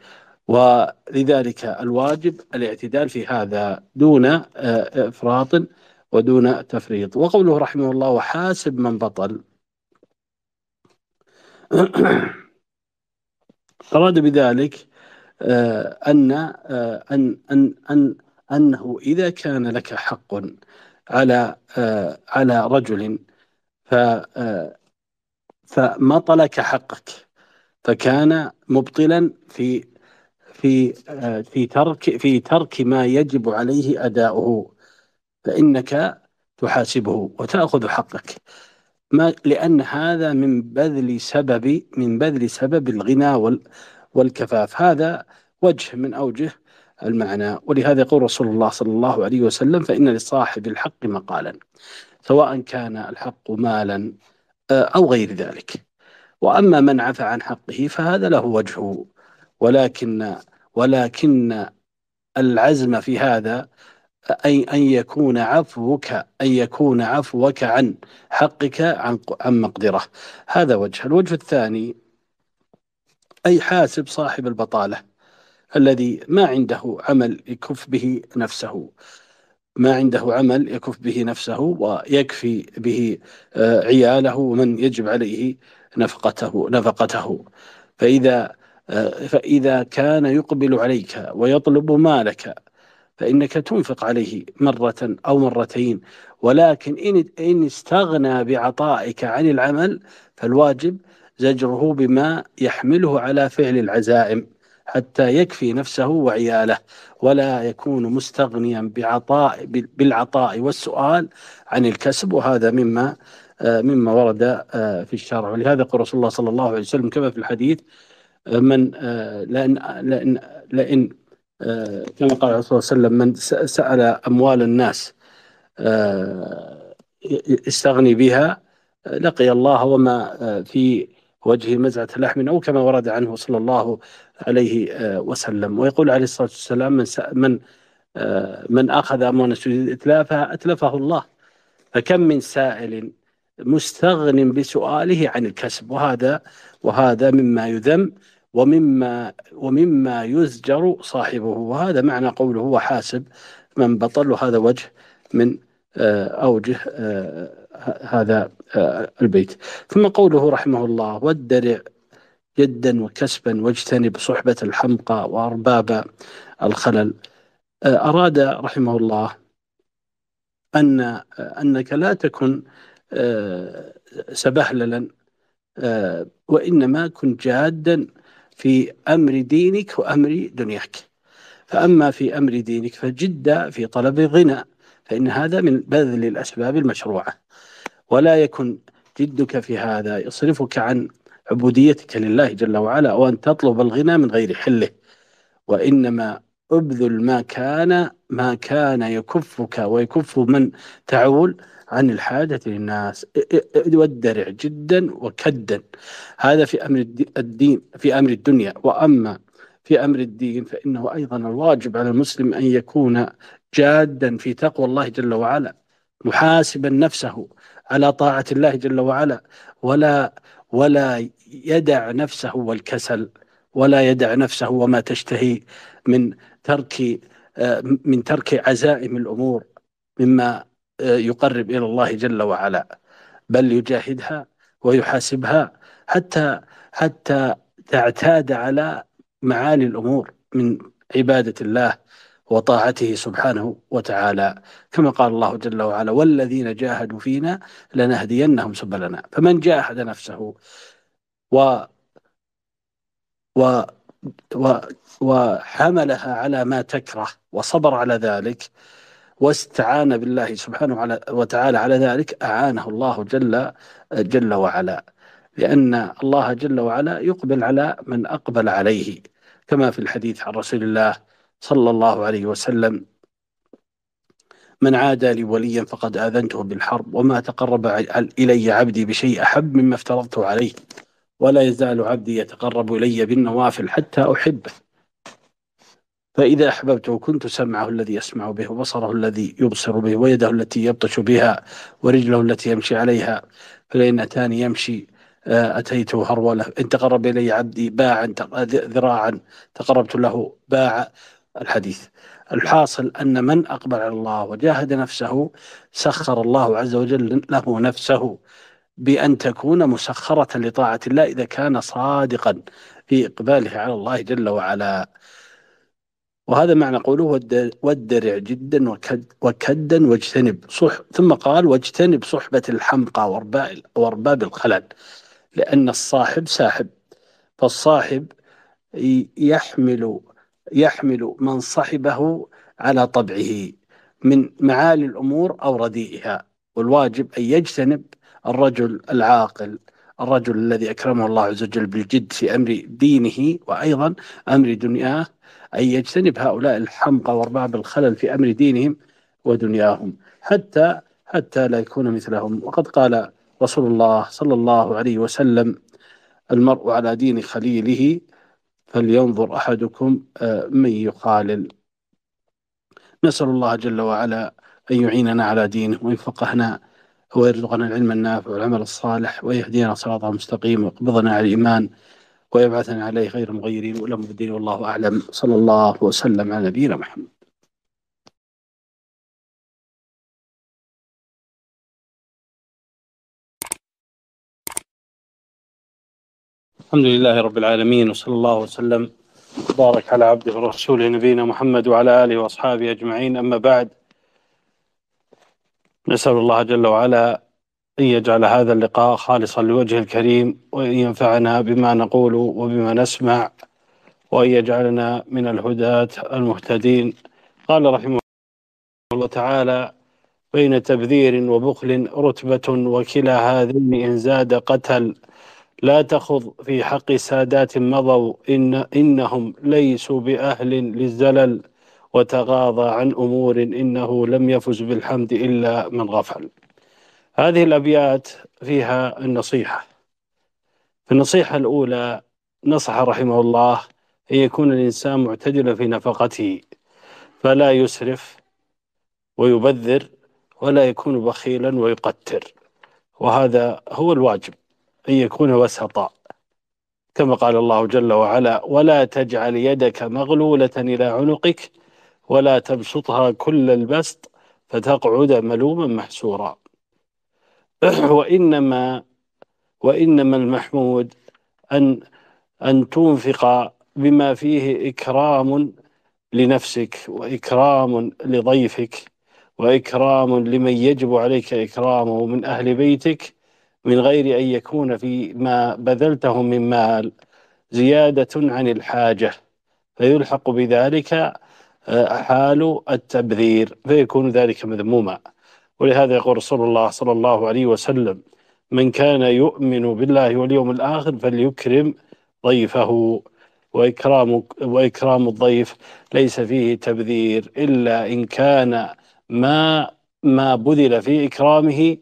ولذلك الواجب الاعتدال في هذا دون آه، إفراط ودون تفريط. وقوله رحمه الله وحاسب من بطل. أراد بذلك آه، أن آه، أن أن أن أنه إذا كان لك حق على آه، على رجل ف فمطلك حقك. فكان مبطلا في في في ترك في ترك ما يجب عليه أداؤه. فإنك تحاسبه وتأخذ حقك. ما لأن هذا من بذل سبب من بذل سبب الغنى والكفاف. هذا وجه من أوجه المعنى. ولهذا يقول رسول الله صلى الله عليه وسلم فإن لصاحب الحق مقالا سواء كان الحق مالا آه، أو غير ذلك. وأما من عفى عن حقه فهذا له وجهه ولكن ولكن العزم في هذا أي أن يكون عفوك أن يكون عفوك عن حقك عن عن مقدرة. هذا وجه. الوجه الثاني أي حاسب صاحب البطالة الذي ما عنده عمل يكف به نفسه. ما عنده عمل يكف به نفسه ويكفي به آه، عياله ومن يجب عليه نفقته نفقته. فإذا آه، فإذا كان يقبل عليك ويطلب مالك فإنك تنفق عليه مرة أو مرتين. ولكن إن إن استغنى بعطائك عن العمل فالواجب زجره بما يحمله على فعل العزائم حتى يكفي نفسه وعياله. ولا يكون مستغنيا بعطاء بالعطاء والسؤال عن الكسب. وهذا مما آه، مما ورد آه، في الشرع. ولهذا يقول رسول الله صلى الله عليه وسلم كما في الحديث آه، من لأن لأن لأن كما قال الرسول صلى الله عليه وسلم من سأل أموال الناس يستغني بها لقي الله وما في وجه مزعة لحم أو كما ورد عنه صلى الله عليه آه، وسلم. ويقول عليه الصلاة والسلام من من آه، من أخذ أموال السجود إتلافها أتلفه الله. فكم من سائل مستغن بسؤاله عن الكسب وهذا وهذا مما يذم. ومما ومما يزجر صاحبه وهذا معنى قوله وحاسب من بطل وهذا وجه من آه، أوجه هذا البيت. ثم قوله رحمه الله والدرع جدا وكسبا واجتنب صحبة الحمقى وأرباب الخلل. أراد رحمه الله أن أنك لا تكن سبهللا وإنما كن جادا في أمر دينك وأمر دنياك. فأما في أمر دينك فجد في طلب الغنى فإن هذا من بذل الأسباب المشروعة. ولا يكن جدك في هذا يصرفك عن عبوديتك لله جل وعلا وأن تطلب الغنى من غير حله. وإنما أبذل ما كان ما كان يكفك ويكف من تعول عن الحاجة للناس. ودرع جدا وكدا. هذا في أمر الدين في أمر الدنيا. وأما في أمر الدين فإنه أيضا الواجب على المسلم أن يكون جادا في تقوى الله جل وعلا محاسبا نفسه على طاعة الله جل وعلا. ولا ولا يدع نفسه والكسل ولا يدع نفسه وما تشتهي من ترك من ترك عزائم الأمور مما يقرب إلى الله جل وعلا بل يجاهدها ويحاسبها حتى حتى تعتاد على معالي الأمور من عبادة الله وطاعته سبحانه وتعالى. كما قال الله جل وعلا والذين جاهدوا فينا لنهدينهم سبلنا فمن جاهد نفسه و و و وحملها على ما تكره وصبر على ذلك واستعان بالله سبحانه وتعالى على ذلك أعانه الله جل جل وعلا. لأن الله جل وعلا يقبل على من أقبل عليه كما في الحديث عن رسول الله صلى الله عليه وسلم من عادى لي وليا فقد آذنته بالحرب وما تقرب إلي عبدي بشيء أحب مما افترضته عليه ولا يزال عبدي يتقرب إلي بالنوافل حتى أحبه. فإذا أحببته كنت سمعه الذي يسمع به وبصره الذي يبصر به ويده التي يبطش بها ورجله التي يمشي عليها فلئن أتاني يمشي آه، أتيته هرولة. إن تقرب إلي عبدي باعا ذراعا تقربت له باع. الحديث الحاصل أن من أقبل على الله وجاهد نفسه سخر الله عز وجل له نفسه بأن تكون مسخرة لطاعة الله إذا كان صادقا في إقباله على الله جل وعلا. وهذا معنى قوله ودرع جدا وكد وكدا واجتنب صح ثم قال واجتنب صحبة الحمقى وارباب الخلل لأن الصاحب ساحب فالصاحب يحمل يحمل من صحبه على طبعه من معالي الأمور أو رديئها والواجب أن يجتنب الرجل العاقل الرجل الذي أكرمه الله عز وجل بالجد في أمر دينه وأيضا أمر دنياه أن يجتنب هؤلاء الحمقى وأرباب الخلل في أمر دينهم ودنياهم حتى حتى لا يكون مثلهم. وقد قال رسول الله صلى الله عليه وسلم المرء على دين خليله فلينظر أحدكم آه، من يخالل. نسأل الله جل وعلا أن يعيننا على دينه ويفقهنا ويرزقنا العلم النافع والعمل الصالح ويهدينا صراطا مستقيم ويقبضنا على الإيمان. ويبعثنا عليه غير مغيرين ولا مبدين والله أعلم. صلى الله وسلم على نبينا محمد. الحمد لله رب العالمين وصلى الله وسلم وبارك على عبده ورسوله نبينا محمد وعلى آله وأصحابه أجمعين. أما بعد نسأل الله جل وعلا أن يجعل هذا اللقاء خالصا لوجه الكريم وأن ينفعنا بما نقول وبما نسمع وأن يجعلنا من الهداة المهتدين. قال رحمه الله تعالى بين تبذير وبخل رتبة وكلا هذين إن زاد قتل. لا تخض في حق سادات مضوا إن إنهم ليسوا بأهل للزلل. وتغاضى عن أمور إنه لم يفز بالحمد إلا من غفل. هذه الأبيات فيها النصيحة. النصيحة الأولى نصح رحمه الله أن يكون الإنسان معتدلا في نفقته فلا يسرف ويبذر ولا يكون بخيلا ويقتر. وهذا هو الواجب أن يكون وسطا. كما قال الله جل وعلا ولا تجعل يدك مغلولة إلى عنقك ولا تبسطها كل البسط فتقعد ملوما محسورا. وإنما وإنما المحمود أن أن تنفق بما فيه إكرام لنفسك وإكرام لضيفك وإكرام لمن يجب عليك إكرامه من أهل بيتك من غير أن يكون في ما بذلته من مال زيادة عن الحاجة. فيلحق بذلك آه، حال التبذير فيكون ذلك مذموما. ولهذا يقول رسول الله صلى الله عليه وسلم من كان يؤمن بالله واليوم الآخر فليكرم ضيفه. وإكرام, وإكرام الضيف ليس فيه تبذير إلا إن كان ما ما بذل في إكرامه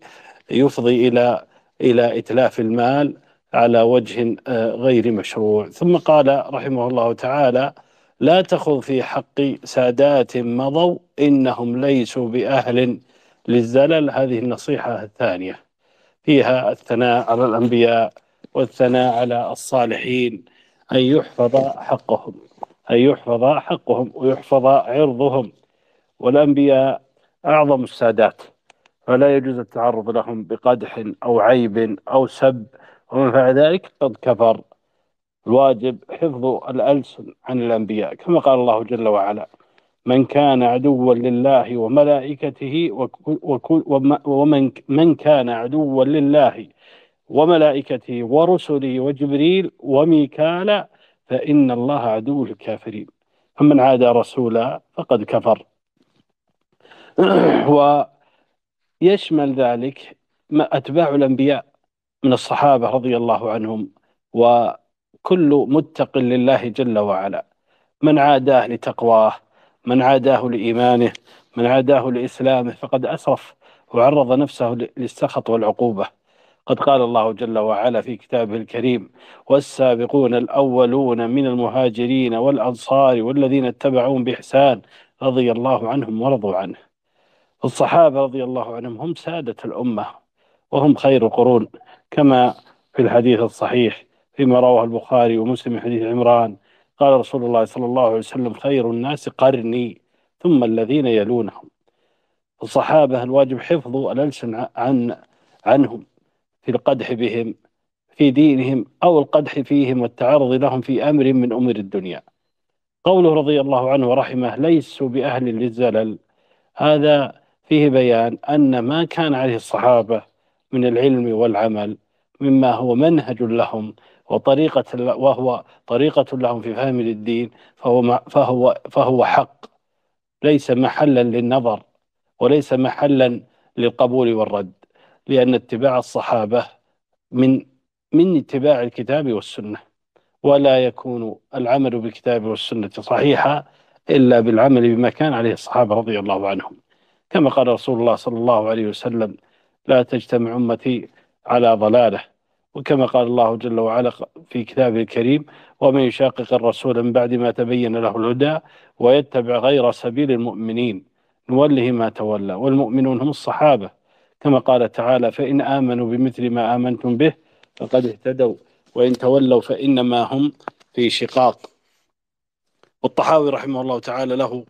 يفضي إلى إلى إتلاف المال على وجه آه، غير مشروع. ثم قال رحمه الله تعالى لا تخذ في حق سادات مضوا إنهم ليسوا بأهل للزلل. هذه النصيحة الثانية. فيها الثناء على الأنبياء والثناء على الصالحين. أن يحفظ حقهم. أن يحفظ حقهم ويحفظ عرضهم. والأنبياء أعظم السادات. فلا يجوز التعرض لهم بقدح أو عيب أو سب. ومن فعل ذلك قد كفر الواجب حفظ الألسن عن الأنبياء. كما قال الله جل وعلا من كان عدوا لله وملائكته ومن من كان عدوا لله وملائكته ورسله وجبريل وميكال فإن الله عدو للكافرين فمن عادى رسولا فقد كفر. ويشمل ذلك ما أتباع الأنبياء من الصحابة رضي الله عنهم وكل متق لله جل وعلا. من عاداه لتقواه من عاداه لإيمانه من عاداه لإسلامه فقد أسرف وعرض نفسه للسخط والعقوبة. قد قال الله جل وعلا في كتابه الكريم والسابقون الأولون من المهاجرين والأنصار والذين اتبعوهم بإحسان رضي الله عنهم ورضوا عنه. الصحابة رضي الله عنهم هم سادة الأمة وهم خير القرون كما في الحديث الصحيح فيما رواه البخاري ومسلم حديث عمران قال رسول الله صلى الله عليه وسلم خير الناس قرني ثم الذين يلونهم. الصحابة الواجب حفظ الألسن عن عنهم في القدح بهم في دينهم أو القدح فيهم والتعرض لهم في أمر من أمور الدنيا. قوله رضي الله عنه ورحمه ليسوا بأهل للزلل. هذا فيه بيان أن ما كان عليه الصحابة من العلم والعمل مما هو منهج لهم وطريقة وهو طريقة لهم في فهم الدين فهو فهو فهو حق. ليس محلا للنظر وليس محلا للقبول والرد لأن اتباع الصحابة من من اتباع الكتاب والسنة. ولا يكون العمل بالكتاب والسنة صحيحا إلا بالعمل بما كان عليه الصحابة رضي الله عنهم. كما قال رسول الله صلى الله عليه وسلم لا تجتمع أمتي على ضلالة. وكما قال الله جل وعلا في كتابه الكريم ومن يشاقق الرسول من بعد ما تبين له الهدى ويتبع غير سبيل المؤمنين نوله ما تولى والمؤمنون هم الصحابة. كما قال تعالى فإن آمنوا بمثل ما آمنتم به فقد اهتدوا وإن تولوا فإنما هم في شقاق. والطحاوي رحمه الله تعالى له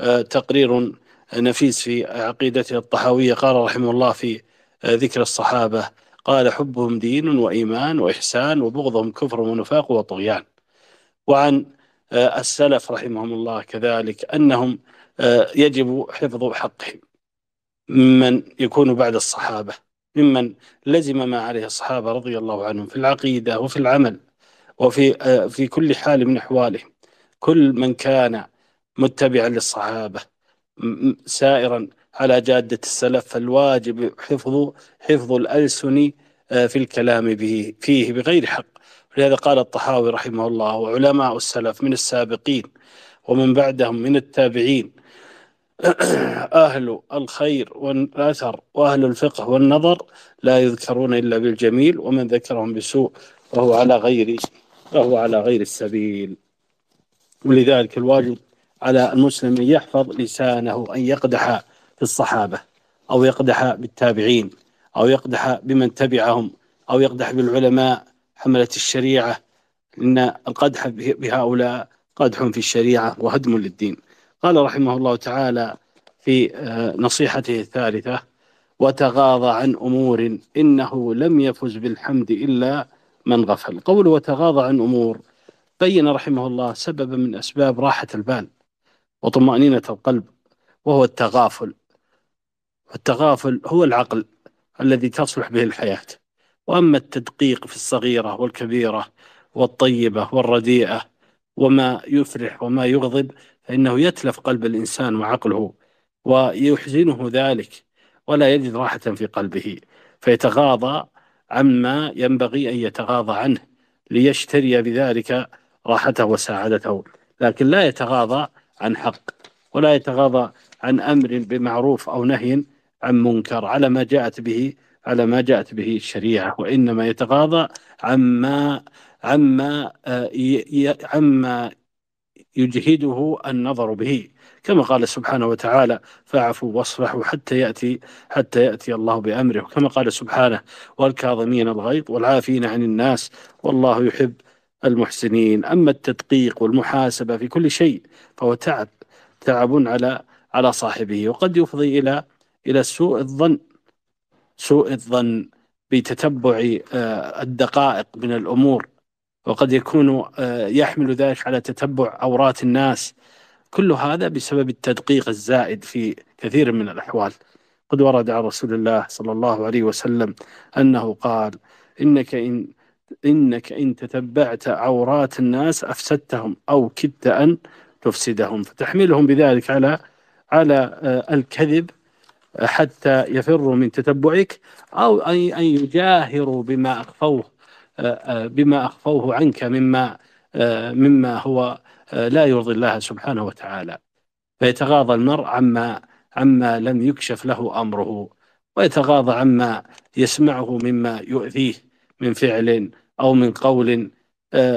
آه، تقرير نفيس في عقيدته الطحاوية قال رحمه الله في آه، ذكر الصحابة قال حبهم دين وإيمان وإحسان وبغضهم كفر ونفاق وطغيان. وعن آه، السلف رحمهم الله كذلك أنهم يجب حفظ حقهم ممن يكون بعد الصحابة ممن لزم ما عليه الصحابة رضي الله عنهم في العقيدة وفي العمل وفي آه، في كل حال من أحوالهم. كل من كان متبعا للصحابة سائرا على جادة السلف فالواجب حفظ حفظ الألسن آه، في الكلام به فيه بغير حق. ولهذا قال الطحاوي رحمه الله وعلماء السلف من السابقين ومن بعدهم من التابعين أهل الخير والأثر وأهل الفقه والنظر لا يذكرون إلا بالجميل ومن ذكرهم بسوء فهو على غير فهو على غير السبيل. ولذلك الواجب على المسلم أن يحفظ لسانه أن يقدح في الصحابة أو يقدح بالتابعين أو يقدح بمن تبعهم أو يقدح بالعلماء حملة الشريعة. إن القدح بهؤلاء قدح في الشريعة وهدم للدين. قال رحمه الله تعالى في آه، نصيحته الثالثة وتغاضى عن أمور إنه لم يفز بالحمد إلا من غفل. قول وتغاضى عن أمور بين رحمه الله سببا من أسباب راحة البال وطمأنينة القلب وهو التغافل. والتغافل هو العقل الذي تصلح به الحياة. وأما التدقيق في الصغيرة والكبيرة والطيبة والرديئة وما يفرح وما يغضب فإنه يتلف قلب الإنسان وعقله ويحزنه ذلك ولا يجد راحة في قلبه فيتغاضى عما ينبغي أن يتغاضى عنه ليشتري بذلك راحته وسعادته. لكن لا يتغاضى عن حق ولا يتغاضى عن أمر بمعروف أو نهي عن منكر على ما جاءت به على ما جاءت به الشريعة وإنما يتغاضى عما عما آه، عما يجهده النظر به. كما قال سبحانه وتعالى فاعفوا واصفحوا حتى يأتي حتى يأتي الله بأمره. كما قال سبحانه والكاظمين الغيظ والعافين عن الناس والله يحب المحسنين. أما التدقيق والمحاسبة في كل شيء فهو تعب تعب على على صاحبه وقد يفضي إلى إلى سوء الظن سوء الظن بتتبع الدقائق من الأمور وقد يكون يحمل ذلك على تتبع عورات الناس. كل هذا بسبب التدقيق الزائد في كثير من الأحوال. قد ورد عن رسول الله صلى الله عليه وسلم أنه قال إنك إن إنك إن تتبعت عورات الناس أفسدتهم أو كدت أن تفسدهم. فتحملهم بذلك على على الكذب حتى يفروا من تتبعك أو أن يجاهروا بما أخفوه بما أخفوه عنك مما مما هو لا يرضي الله سبحانه وتعالى. فيتغاضى المرء عما عما لم يكشف له أمره ويتغاضى عما يسمعه مما يؤذيه من فعل أو من قول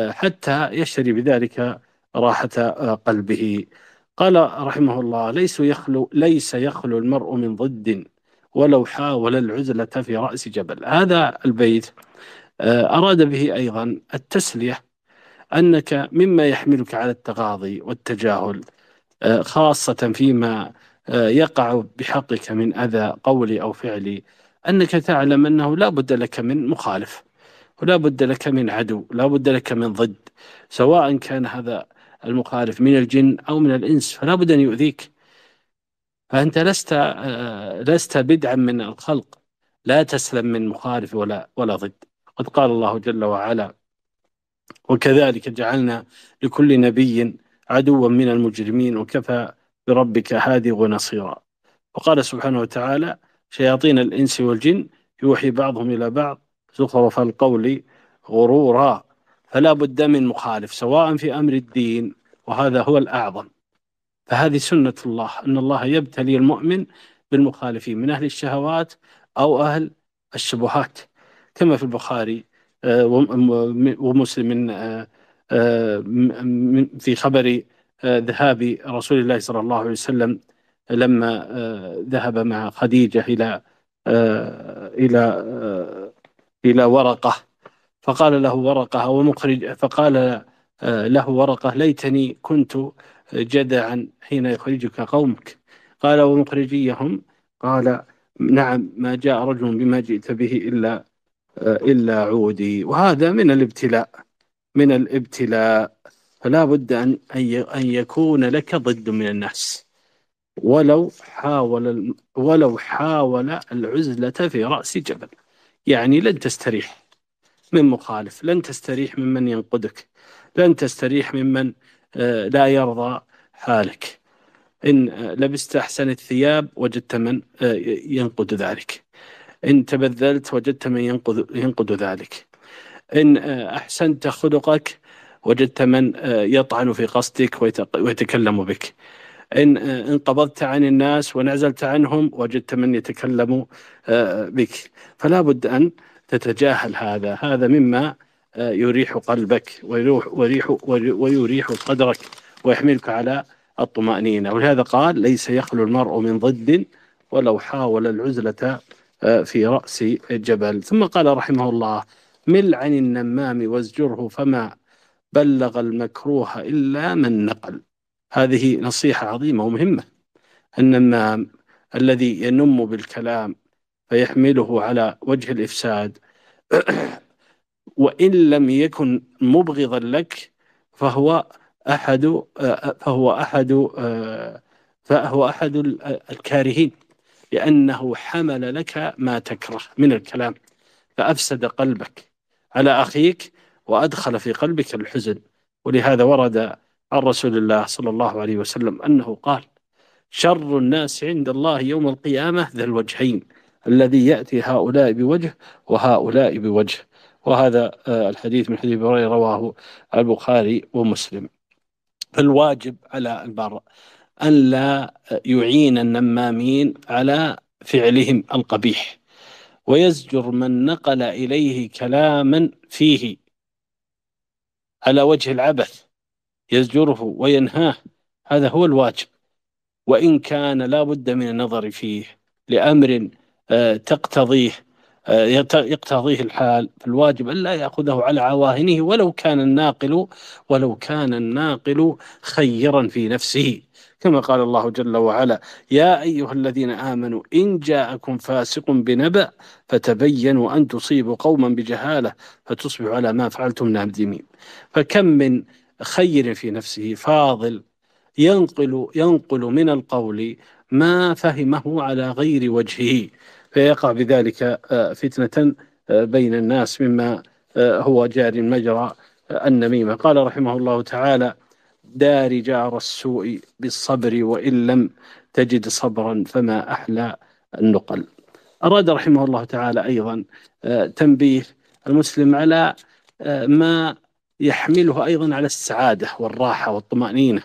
حتى يشتري بذلك راحة قلبه. قال رحمه الله ليس يخلو ليس يخلو المرء من ضد ولو حاول العزلة في رأس جبل. هذا البيت أراد به أيضا التسلية أنك مما يحملك على التغاضي والتجاهل خاصة فيما يقع بحقك من أذى قولي أو فعلي أنك تعلم أنه لا بد لك من مخالف ولا بد لك من عدو لا بد لك من ضد سواء كان هذا المخالف من الجن أو من الإنس فلا بد أن يؤذيك. فأنت لست لست بدعا من الخلق. لا تسلم من مخالف ولا ولا ضد. قد قال الله جل وعلا وكذلك جعلنا لكل نبي عدوا من المجرمين وكفى بربك هادي ونصيرا. وقال سبحانه وتعالى شياطين الإنس والجن يوحي بعضهم إلى بعض زخرف القول غرورا. فلا بد من مخالف سواء في أمر الدين وهذا هو الأعظم. فهذه سنة الله أن الله يبتلي المؤمن بالمخالفين من أهل الشهوات أو أهل الشبهات. كما في البخاري آه، ومسلم آه، آه، في خبر ذهاب رسول الله صلى الله عليه وسلم لما ذهب مع خديجة إلى إلى إلى ورقة. فقال له ورقة ومخرج فقال له ورقة ليتني كنت جدعا حين يخرجك قومك. قال ومخرجيهم قال نعم ما جاء رجل بما جئت به إلا إلا عودي. وهذا من الابتلاء من الابتلاء. فلا بد أن أن يكون لك ضد من الناس. ولو حاول ولو حاول العزلة في رأس جبل. يعني لن تستريح. من مخالف لن تستريح ممن ينقدك لن تستريح ممن آه، لا يرضى حالك. إن لبست أحسن الثياب وجدت من آه، ينقد ذلك. إن تبذلت وجدت من ينقد, ينقد ذلك. إن آه، أحسنت خلقك وجدت من يطعن في قصدك ويتكلم بك. إن انقبضت عن الناس ونعزلت عنهم وجدت من يتكلم بك. فلا بد أن تتجاهل هذا. هذا مما آه، يريح قلبك ويريح, ويريح, ويريح صدرك ويحملك على الطمأنينة. ولهذا قال ليس يخلو المرء من ضد ولو حاول العزلة آه، في رأس الجبل ثم قال رحمه الله مل عن النمام وازجره فما بلغ المكروه إلا من نقل. هذه نصيحة عظيمة ومهمة. النمام الذي ينم بالكلام فيحمله على وجه الإفساد. وإن لم يكن مبغضا لك فهو أحد فهو أحد فهو أحد الكارهين لأنه حمل لك ما تكره من الكلام فأفسد قلبك على أخيك وأدخل في قلبك الحزن. ولهذا ورد عن رسول الله صلى الله عليه وسلم أنه قال شر الناس عند الله يوم القيامة ذا الوجهين. الذي يأتي هؤلاء بوجه وهؤلاء بوجه. وهذا آه، الحديث من حديث هريرة رواه البخاري ومسلم. فالواجب على البر أن لا يعين النمامين على فعلهم القبيح ويزجر من نقل إليه كلاما فيه. على وجه العبث يزجره وينهاه هذا هو الواجب. وإن كان لا بد من النظر فيه لأمر تقتضيه آه، يقتضيه الحال. فالواجب ألا يأخذه على عواهنه ولو كان الناقل ولو كان الناقل خيرا في نفسه. كما قال الله جل وعلا يا أيها الذين آمنوا إن جاءكم فاسق بنبأ فتبينوا أن تصيبوا قوما بجهالة فتصبحوا على ما فعلتم نادمين. فكم من خير في نفسه فاضل ينقل ينقل من القول ما فهمه على غير وجهه. فيقع بذلك آه، فتنة آه، بين الناس مما آه، هو جار مجرى النميمة. قال رحمه الله تعالى دار جار السوء بالصبر وإن لم تجد صبرا فما أحلى النقل. أراد رحمه الله تعالى أيضا تنبيه المسلم على ما يحمله أيضا على السعادة والراحة والطمأنينة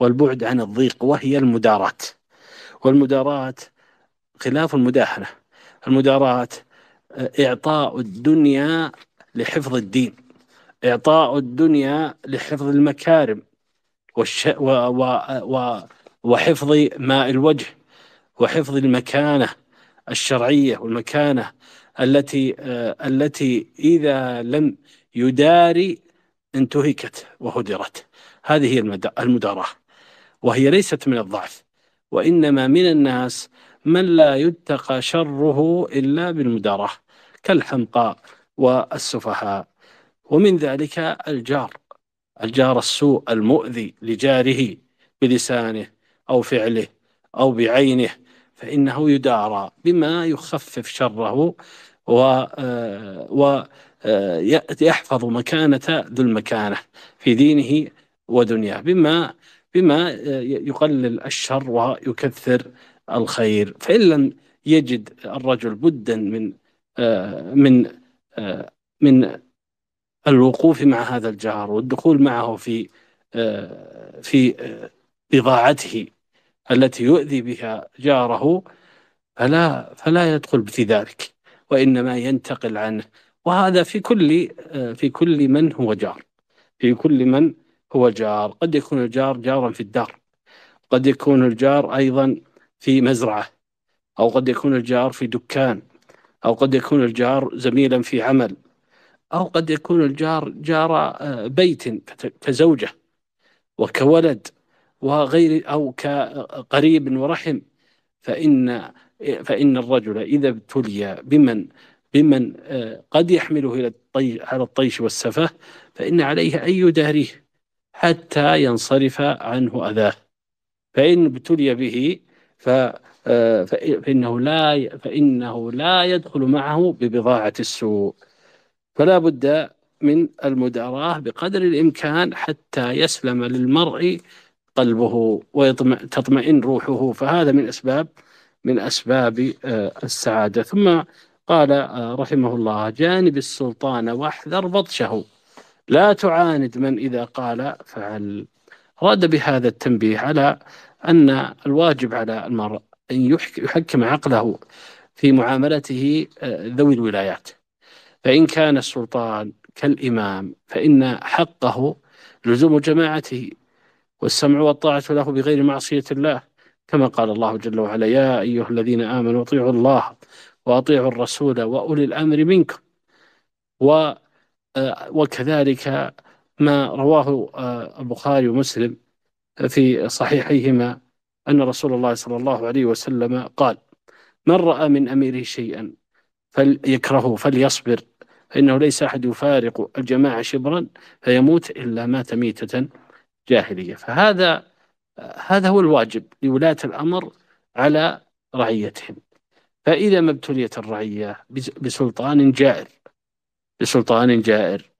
والبعد عن الضيق وهي المداراة. والمداراة خلاف المداهنة. المداراة. إعطاء الدنيا لحفظ الدين. إعطاء الدنيا لحفظ المكارم. والش... و... و... و... وحفظ ماء الوجه. وحفظ المكانة الشرعية والمكانة التي التي إذا لم يداري انتهكت وهدرت. هذه هي المداراة. وهي ليست من الضعف. وإنما من الناس من لا يتقى شره إلا بالمداراة كالحمقى والسفهاء. ومن ذلك الجار الجار السوء المؤذي لجاره بلسانه أو فعله أو بعينه فإنه يدارى بما يخفف شره ويحفظ مكانة ذو المكانة في دينه ودنياه. بما بما يقلل الشر ويكثر الخير. فإن لم يجد الرجل بدا من من من الوقوف مع هذا الجار والدخول معه في في بضاعته التي يؤذي بها جاره فلا فلا يدخل في ذلك وإنما ينتقل عنه. وهذا في كل في كل من هو جار. في كل من هو جار. قد يكون الجار جارا في الدار. قد يكون الجار أيضا في مزرعة أو قد يكون الجار في دكان أو قد يكون الجار زميلا في عمل أو قد يكون الجار جار آه، بيت كزوجة وكولد وغير أو كقريب ورحم فإن فإن الرجل إذا ابتلي بمن بمن آه، قد يحمله إلى على الطيش والسفه فإن عليه أن يداريه حتى ينصرف عنه أذاه. فإن ابتلي به آه، فإنه لا فإنه لا يدخل معه ببضاعة السوء. فلا بد من المداراة بقدر الإمكان حتى يسلم للمرء قلبه وتطمئن روحه. فهذا من أسباب من أسباب آه، السعادة. ثم قال آه، رحمه الله جانب السلطان واحذر بطشه. لا تعاند من إذا قال فعل. أراد بهذا التنبيه على أن الواجب على المرء أن يحكم عقله في معاملته آه، ذوي الولايات. فإن كان السلطان كالإمام فإن حقه لزوم جماعته والسمع والطاعة له بغير معصية الله. كما قال الله جل وعلا يا أيها الذين آمنوا أطيعوا الله وأطيعوا الرسول وأولي الأمر منكم. و آه، وكذلك ما رواه آه، البخاري ومسلم في صحيحيهما أن رسول الله صلى الله عليه وسلم قال من رأى من أميره شيئا فليكرهه فليصبر فإنه ليس أحد يفارق الجماعة شبرا فيموت إلا مات ميتة جاهلية. فهذا هذا هو الواجب لولاة الأمر على رعيتهم. فإذا ما ابتليت الرعية بسلطان جائر بسلطان جائر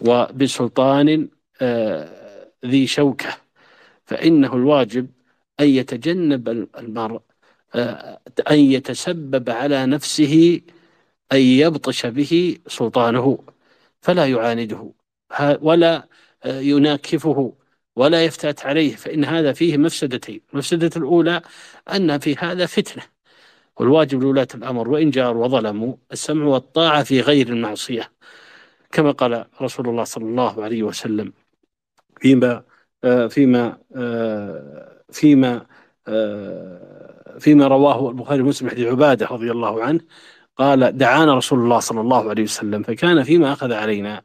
وبسلطان آه، ذي شوكة فإنه الواجب أن يتجنب المرء آه، أن يتسبب على نفسه أن يبطش به سلطانه فلا يعانده ولا آه، يناكفه ولا يفتأت عليه فإن هذا فيه مفسدتين. المفسدة الأولى أن في هذا فتنة والواجب لولاة الأمر وإن جاروا وظلموا السمع والطاعة في غير المعصية كما قال رسول الله صلى الله عليه وسلم فيما فيما آه، فيما آه، فيما رواه البخاري ومسلم حديث عبادة رضي الله عنه قال دعانا رسول الله صلى الله عليه وسلم فكان فيما أخذ علينا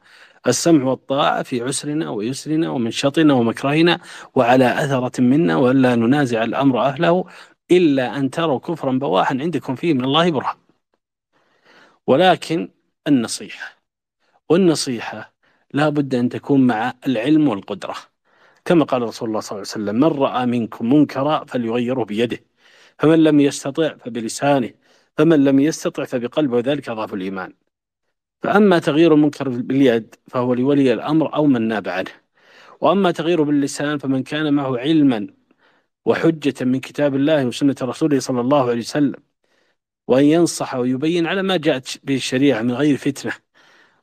السمع والطاعة في عسرنا ويسرنا ومنشطنا ومكرهنا وعلى أثرة منا وألا ننازع الأمر أهله إلا أن تروا كفرا بواحا عندكم فيه من الله برهان ولكن النصيحة والنصيحة لا بد أن تكون مع العلم والقدرة. كما قال رسول الله صلى الله عليه وسلم من رأى منكم منكرا فليغيره بيده فمن لم يستطع فبلسانه فمن لم يستطع فبقلبه وذلك أضعف الإيمان. فأما تغيير المنكر باليد فهو لولي الأمر أو من ناب عنه. وأما تغييره باللسان فمن كان معه علما وحجة من كتاب الله وسنة رسوله صلى الله عليه وسلم وأن ينصح ويبين على ما جاءت به الشريعة من غير فتنة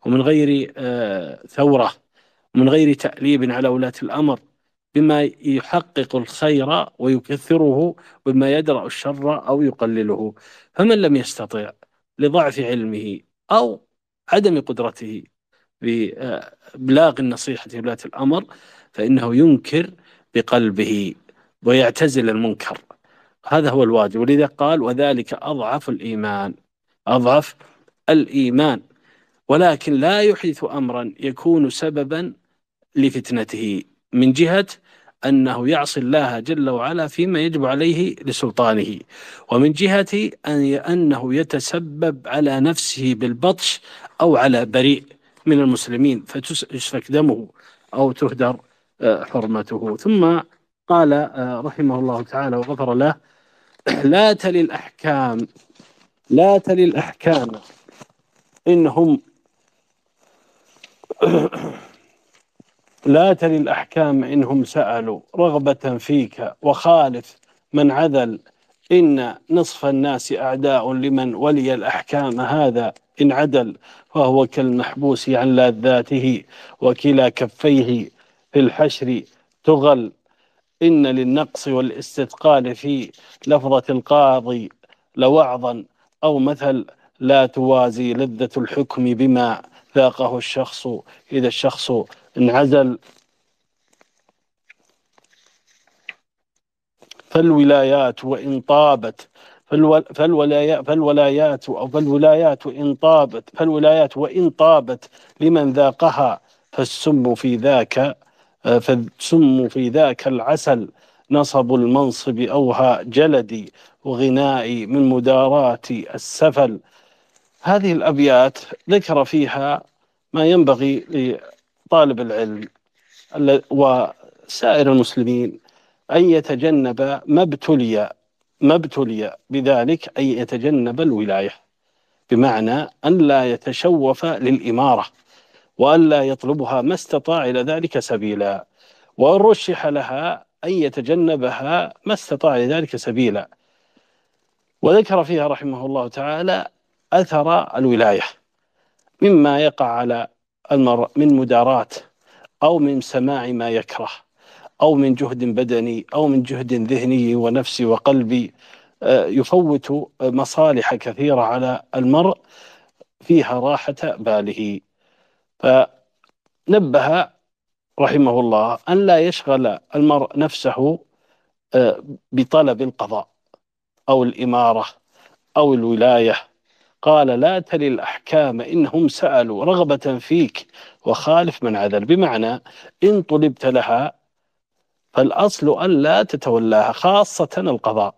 ومن غير آه، ثورة ومن غير تأليب على ولاة الأمر. بما يحقق الخير ويكثره بما يدرأ الشر أو يقلله. فمن لم يستطع لضعف علمه أو عدم قدرته بإبلاغ النصيحة لولاة الأمر فإنه ينكر بقلبه ويعتزل المنكر. هذا هو الواجب. ولذا قال وذلك أضعف الإيمان. أضعف الإيمان. ولكن لا يحدث أمرا يكون سببا لفتنته. من جهة أنه يعصي الله جل وعلا فيما يجب عليه لسلطانه ومن جهة أن أنه يتسبب على نفسه بالبطش أو على بريء من المسلمين فيسفك دمه أو تهدر آه، حرمته. ثم قال آه، رحمه الله تعالى وغفر له لا تلي الأحكام لا تلي الأحكام إنهم لا تلي الأحكام إنهم سألوا رغبة فيك وخالف من عذل إن نصف الناس أعداء لمن ولي الأحكام هذا. إن عدل فهو كالمحبوس عن لاذاته وكلا كفيه في الحشر تغل. إن للنقص والاستثقال في لفظة القاضي لوعظا أو مثل لا توازي لذة الحكم بما ذاقه الشخص إذا الشخص انعزل فالولايات وإن طابت فالولايات فالولايات أو فالولايات إن طابت فالولايات وإن طابت لمن ذاقها فالسم في ذاك فالسم في ذاك العسل نصب المنصب أوها جلدي وغنائي من مداراة السفل. هذه الأبيات ذكر فيها ما ينبغي لطالب العلم وسائر المسلمين أن يتجنب ما ابتلي ما ابتلي بذلك أن يتجنب الولاية بمعنى أن لا يتشوف للإمارة وأن لا يطلبها ما استطاع إلى ذلك سبيلا وأن رشح لها أن يتجنبها ما استطاع لذلك سبيلا. وذكر فيها رحمه الله تعالى أثر الولاية مما يقع على المرء من مداراة أو من سماع ما يكره أو من جهد بدني أو من جهد ذهني ونفسي وقلبي آه، يفوت مصالح كثيرة على المرء فيها راحة باله. فنبه رحمه الله أن لا يشغل المرء نفسه آه، بطلب القضاء أو الإمارة أو الولاية. قال لا تلي الأحكام إنهم سألوا رغبة فيك وخالف من عذل بمعنى إن طلبت لها فالأصل أن لا تتولاها خاصة القضاء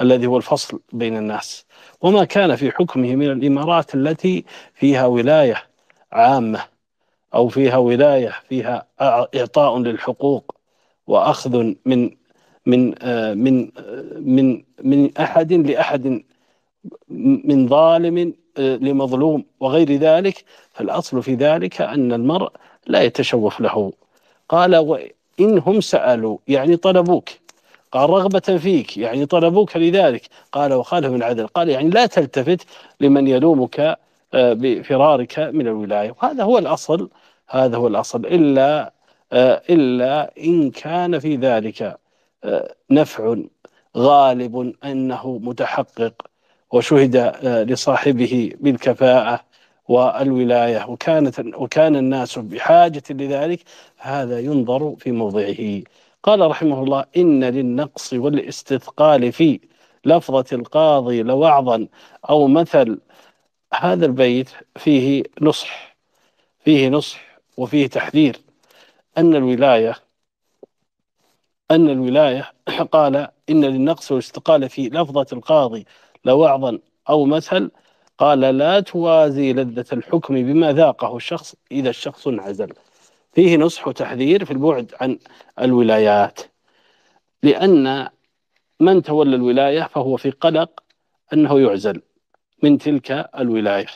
الذي هو الفصل بين الناس. وما كان في حكمه من الإمارات التي فيها ولاية عامة أو فيها ولاية فيها إعطاء للحقوق وأخذ من من آه، من آه، من من أحد لأحد من ظالم آه، لمظلوم وغير ذلك فالأصل في ذلك أن المرء لا يتشوف له. قال وإنهم سألوا يعني طلبوك. قال رغبة فيك يعني طلبوك لذلك. قال وخالف من عدل قال يعني لا تلتفت لمن يلومك آه، بفرارك من الولاية. وهذا هو الأصل هذا هو الأصل إلا آه، إلا إن كان في ذلك نفع غالب أنه متحقق. وشهد آه، لصاحبه بالكفاءة والولاية. وكانت وكان الناس بحاجة لذلك. هذا ينظر في موضعه. قال رحمه الله إن للنقص والاستثقال في لفظة القاضي لوعظا أو مثل هذا البيت فيه نصح فيه نصح وفيه تحذير. أن الولاية أن الولاية قال إن للنقص والاستقالة في لفظة القاضي لوعظا أو مثل قال لا توازي لذة الحكم بما ذاقه الشخص إذا الشخص انعزل. فيه نصح وتحذير في البعد عن الولايات. لأن من تولى الولاية فهو في قلق أنه يعزل من تلك الولاية.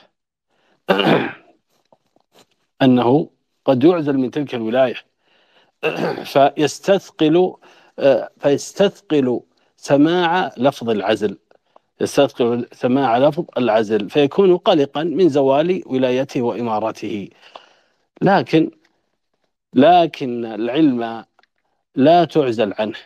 أنه قد يعزل من تلك الولاية. فيستثقل فيستثقل سماع لفظ العزل. يستثقل سماع لفظ العزل فيكون قلقا من زوال ولايته وإمارته لكن لكن العلم لا تعزل عنه.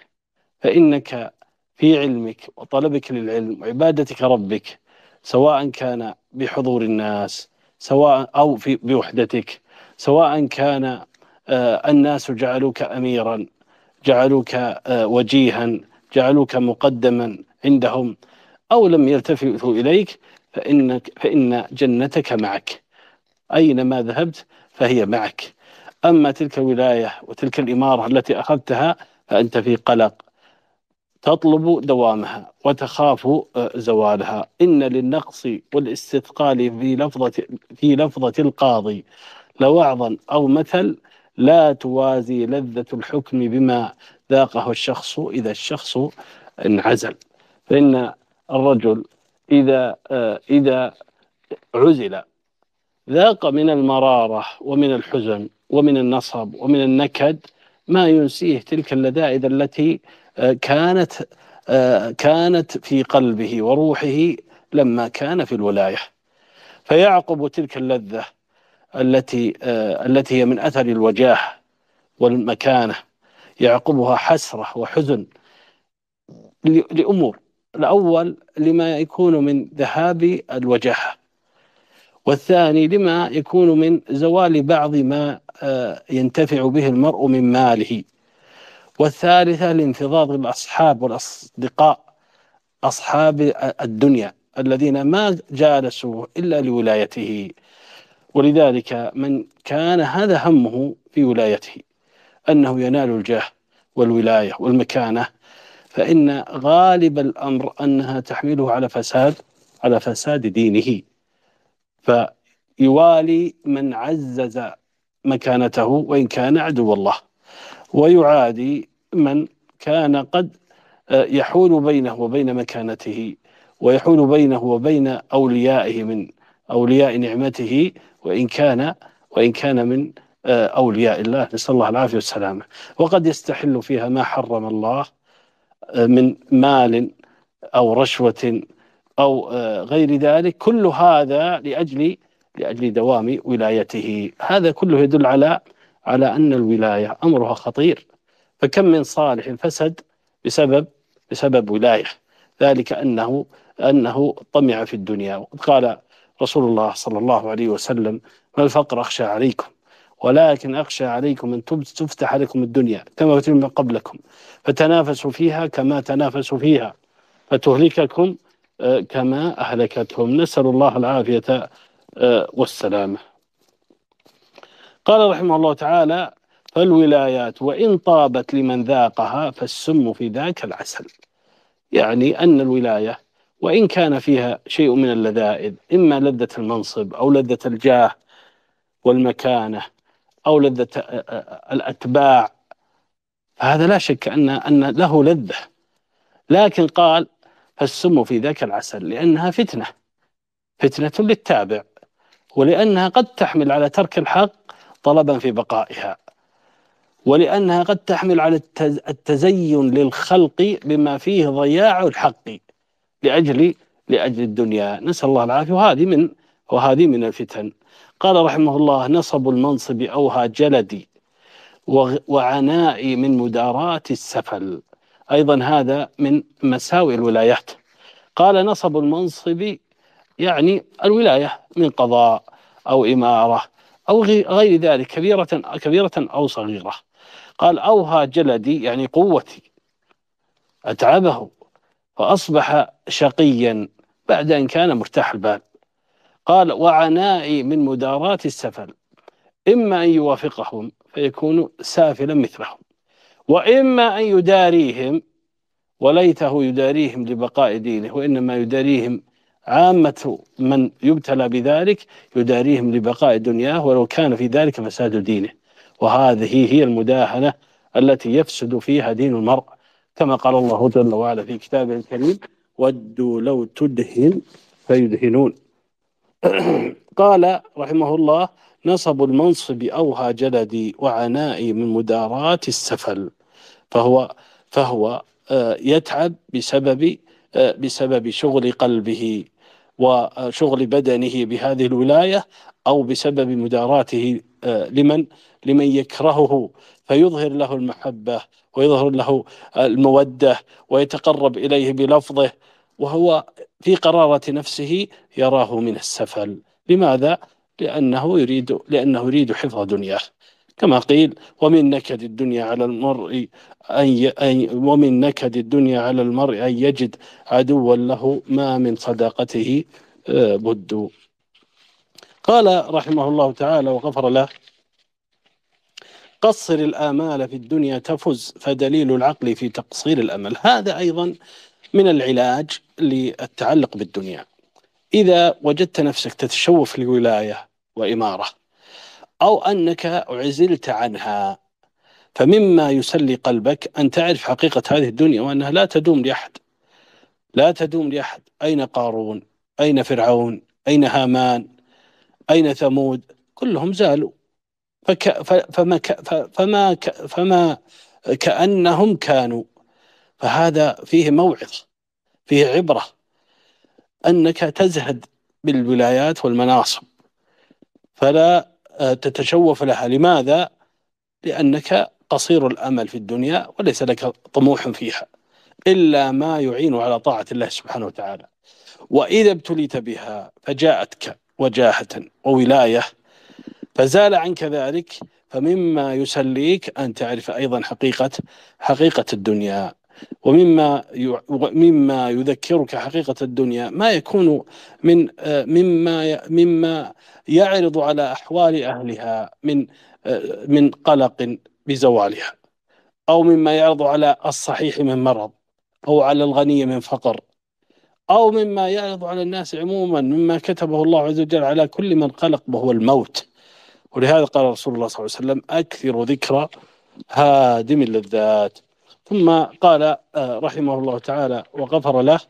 فإنك في علمك وطلبك للعلم وعبادتك ربك سواء كان بحضور الناس سواء أو في بوحدتك سواء كان آه، الناس جعلوك أميرا جعلوك آه، وجيها جعلوك مقدما عندهم أو لم يلتفتوا إليك فإنك فإن جنتك معك. أينما ذهبت فهي معك. أما تلك الولاية وتلك الإمارة التي أخذتها فأنت في قلق. تطلب دوامها وتخاف آه، زوالها. إن للنقص والاستثقال في لفظة في لفظة القاضي لوعظا أو مثل لا توازي لذة الحكم بما ذاقه الشخص إذا الشخص انعزل. فإن الرجل إذا آه، إذا عزل ذاق من المرارة ومن الحزن ومن النصب ومن النكد ما ينسيه تلك اللذائذ التي آه، كانت آه، كانت في قلبه وروحه لما كان في الولاية. فيعقب تلك اللذة التي التي هي من أثر الوجاه والمكانة. يعقبها حسرة وحزن لأمور الأول لما يكون من ذهاب الوجاهة والثاني لما يكون من زوال بعض ما ينتفع به المرء من ماله. والثالثة لانفضاض الأصحاب والأصدقاء أصحاب الدنيا الذين ما جالسوا إلا لولايته. ولذلك من كان هذا همه في ولايته أنه ينال الجاه والولاية والمكانة فإن غالب الأمر أنها تحمله على فساد على فساد دينه. فيوالي من عزز مكانته وإن كان عدو الله. ويعادي من كان قد آه، يحول بينه وبين مكانته ويحول بينه وبين أوليائه من أولياء نعمته وإن كان وإن كان من آه، أولياء الله. نسأل الله العافية والسلامة. وقد يستحل فيها ما حرم الله من مال أو رشوة أو غير ذلك كل هذا لأجل لأجل دوام ولايته. هذا كله يدل على على أن الولاية أمرها خطير. فكم من صالح فسد بسبب بسبب ولاية. ذلك أنه أنه طمع في الدنيا. وقد قال رسول الله صلى الله عليه وسلم ما الفقر أخشى عليكم ولكن أخشى عليكم أن تفتح لكم الدنيا كما فتن من قبلكم. فتنافسوا فيها كما تنافسوا فيها. فتهلككم آه، كما أهلكتهم. نسأل الله العافية آه، والسلامة. قال رحمه الله تعالى فالولايات وإن طابت لمن ذاقها فالسم في ذاك العسل. يعني أن الولاية وإن كان فيها شيء من اللذائذ إما لذة المنصب أو لذة الجاه والمكانة أو لذة الأتباع. فهذا لا شك أن أن له لذة. لكن قال فالسم في ذاك العسل لأنها فتنة. فتنة للتابع ولأنها قد تحمل على ترك الحق طلبا في بقائها ولأنها قد تحمل على التزين للخلق بما فيه ضياع الحق لأجل لأجل الدنيا. نسأل الله العافية. وهذه من وهذه من الفتن. قال رحمه الله نصب المنصب أوهى جلدي وعنائي من مداراة السفل. أيضا هذا من مساوئ الولايات. قال نصب المنصب يعني الولاية من قضاء أو إمارة أو غير ذلك كبيرة كبيرة أو صغيرة. قال أوهى جلدي يعني قوتي. أتعبه فأصبح شقيا بعد أن كان مرتاح البال. قال وعنائي من مداراة السفل إما أن يوافقهم فيكون سافلا مثلهم وإما أن يداريهم وليته يداريهم لبقاء دينه وإنما يداريهم عامة من يبتلى بذلك يداريهم لبقاء دنياه ولو كان في ذلك فساد دينه. وهذه هي المداهنة التي يفسد فيها دين المرء كما قال الله جل وعلا في كتابه الكريم ودوا لو تدهن فيدهنون. قال رحمه الله نصب المنصب أوهى جلدي وعنائي من مداراة السفل. فهو فهو آه، يتعب بسبب آه، بسبب شغل قلبه وشغل بدنه بهذه الولاية أو بسبب مداراته آه، لمن لمن يكرهه. فيظهر له المحبة ويظهر له المودة ويتقرب إليه بلفظه. وهو في قرارة نفسه يراه من السفل. لماذا؟ لأنه يريد لأنه يريد حفظ دنياه. كما قيل ومن نكد الدنيا على المرء أن ومن نكد الدنيا على المرء أن يجد عدوا له ما من صداقته آه، بد. قال رحمه الله تعالى وغفر له قصر الآمال في الدنيا تفز فدليل العقل في تقصير الأمل. هذا أيضا من العلاج للتعلق بالدنيا. إذا وجدت نفسك تتشوف لولاية وإمارة أو أنك عزلت عنها فمما يسلي قلبك أن تعرف حقيقة هذه الدنيا وأنها لا تدوم لأحد. لا تدوم لأحد. أين قارون؟ أين فرعون؟ أين هامان؟ أين ثمود؟ كلهم زالوا. فك فما فما فما كأنهم كانوا. فهذا فيه موعظة فيه عبرة أنك تزهد بالولايات والمناصب. فلا آه، تتشوف لها. لماذا؟ لأنك قصير الأمل في الدنيا وليس لك طموح فيها إلا ما يعين على طاعة الله سبحانه وتعالى. وإذا ابتليت بها فجاءتك وجاهة وولاية فزال عنك ذلك فمما يسليك أن تعرف أيضا حقيقة حقيقة الدنيا. ومما مما يذكرك حقيقة الدنيا ما يكون من مما مما يعرض على أحوال أهلها من من قلق بزوالها أو مما يعرض على الصحيح من مرض أو على الغني من فقر أو مما يعرض على الناس عموما مما كتبه الله عز وجل على كل من قلق وهو الموت. ولهذا قال رسول الله صلى الله عليه وسلم أكثر ذكر هادم اللذات ثم قال آه، رحمه الله تعالى وغفر له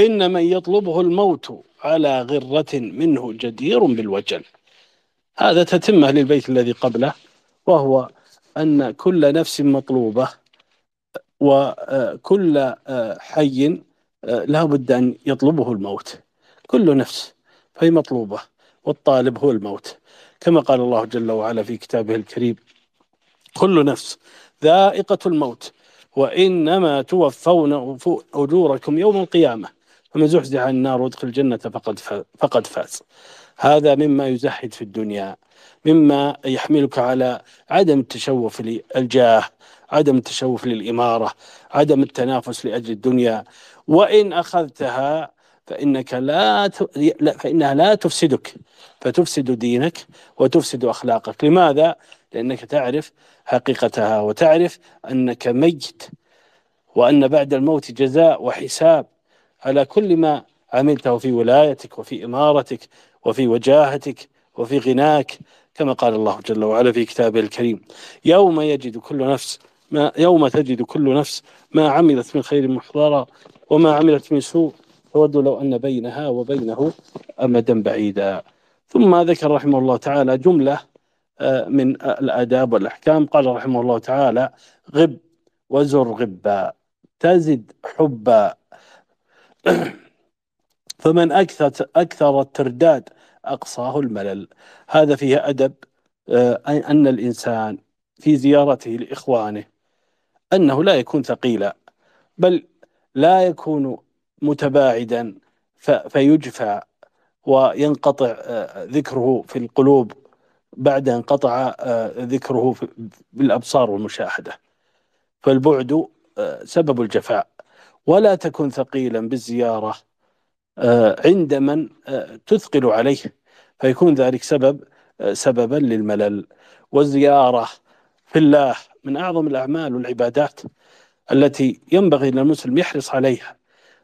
إن من يطلبه الموت على غرة منه جدير بالوجل. هذا تتمة للبيت الذي قبله وهو أن كل نفس مطلوبة وكل آه، حي آه، لا بد أن يطلبه الموت. كل نفس فهي مطلوبة والطالب هو الموت. كما قال الله جل وعلا في كتابه الكريم كل نفس ذائقة الموت وإنما توفون أجوركم يوم القيامة. فمن زحزح عن النار وادخل الجنة فقد فقد فاز. هذا مما يزهد في الدنيا مما يحملك على عدم التشوف للجاه عدم التشوف للإمارة عدم التنافس لأجل الدنيا. وإن أخذتها فإنك لا فإنها لا تفسدك فتفسد دينك وتفسد أخلاقك. لماذا؟ لأنك تعرف حقيقتها وتعرف أنك ميت وأن بعد الموت جزاء وحساب. على كل ما عملته في ولايتك وفي إمارتك وفي وجاهتك وفي غناك كما قال الله جل وعلا في كتابه الكريم يوم يجد كل نفس ما يوم تجد كل نفس ما عملت من خير محضرا وما عملت من سوء. تود لو أن بينها وبينه أمدا بعيدا. ثم ذكر رحمه الله تعالى جملة من الآداب والأحكام. قال رحمه الله تعالى غب وزر غبا تزد حبا. فمن أكثر أكثر الترداد أقصاه الملل. هذا فيه أدب آه، أن الإنسان في زيارته لإخوانه أنه لا يكون ثقيلا بل لا يكون متباعدا فيجفى وينقطع آه، ذكره في القلوب. بعد أن قطع آه، ذكره بالأبصار والمشاهدة. فالبعد سبب الجفاء. ولا تكن ثقيلا بالزيارة عند من تثقل عليه. فيكون ذلك سبب سببا للملل. والزيارة في الله من أعظم الأعمال والعبادات التي ينبغي للمسلم يحرص عليها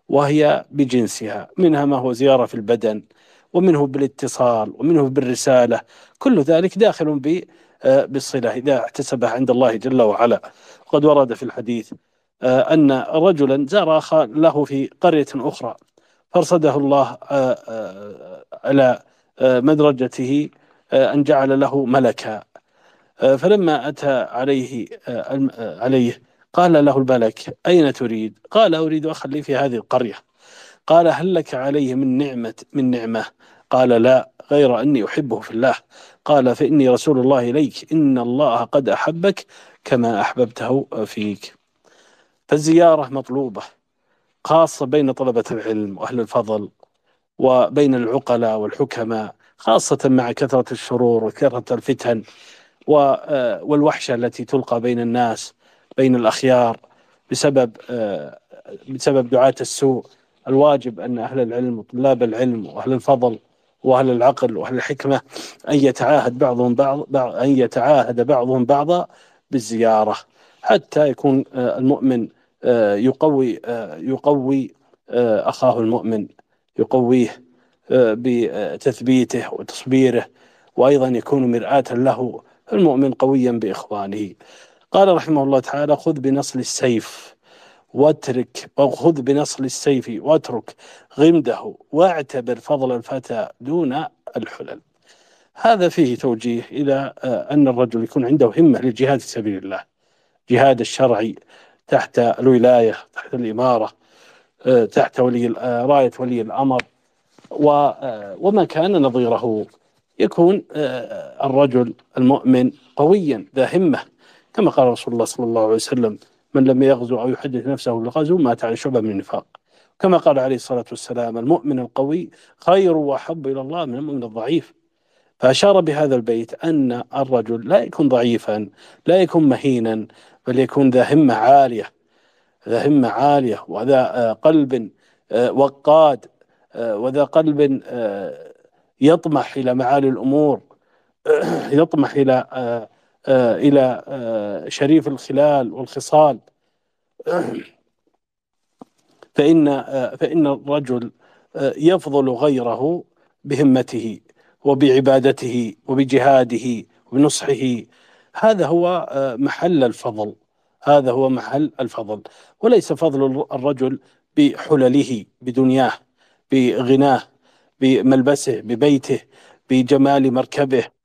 وهي بجنسها منها ما هو زيارة في البدن. ومنه بالاتصال ومنه بالرسالة. كل ذلك داخل بالصلة إذا احتسبها عند الله جل وعلا. وقد ورد في الحديث أن رجلا زار أخا له في قرية أخرى فارصده الله على مدرجته أن جعل له ملكا. فلما أتى عليه عليه قال له الملك أين تريد؟ قال أريد أخا لي في هذه القرية. قال هل لك عليه من نعمة من نعمة؟ قال لا غير أني أحبه في الله. قال فإني رسول الله إليك. إن الله قد أحبك كما أحببته فيك. فالزيارة مطلوبة خاصة بين طلبة العلم وأهل الفضل وبين العقلاء والحكماء خاصة مع كثرة الشرور وكثرة الفتن والوحشة التي تلقى بين الناس بين الأخيار بسبب بسبب دعاة السوء. الواجب أن أهل العلم وطلاب العلم وأهل الفضل وأهل العقل وأهل الحكمة أن يتعاهد بعضهم بعض أن يتعاهد بعضهم بعضا بالزيارة حتى يكون المؤمن يقوي يقوي أخاه المؤمن يقويه بتثبيته وتصبيره وأيضا يكون مرآة له المؤمن قويا بإخوانه. قال رحمه الله تعالى خذ بنصل السيف واترك أو خذ بنصل السيف واترك غمده واعتبر فضل الفتى دون الحلل. هذا فيه توجيه إلى أن الرجل يكون عنده همة للجهاد في سبيل الله. جهاد الشرعي تحت الولاية تحت الإمارة تحت ولي راية ولي الأمر. وما كان نظيره يكون الرجل المؤمن قويا ذا همة كما قال رسول الله صلى الله عليه وسلم. من لم يغزو أو يحدث نفسه بالغزو مات على شعبة من النفاق كما قال عليه الصلاة والسلام المؤمن القوي خير وأحب إلى الله من المؤمن الضعيف. فأشار بهذا البيت أن الرجل لا يكون ضعيفا لا يكون مهينا بل يكون ذا همة عالية ذا همة عالية وذا قلب وقاد وذا قلب يطمح إلى معالي الأمور يطمح إلى إلى شريف الخلال والخصال. فإن فإن الرجل يفضل غيره بهمته وبعبادته وبجهاده وبنصحه. هذا هو محل الفضل. هذا هو محل الفضل. وليس فضل الرجل بحلله بدنياه بغناه بملبسه ببيته بجمال مركبه.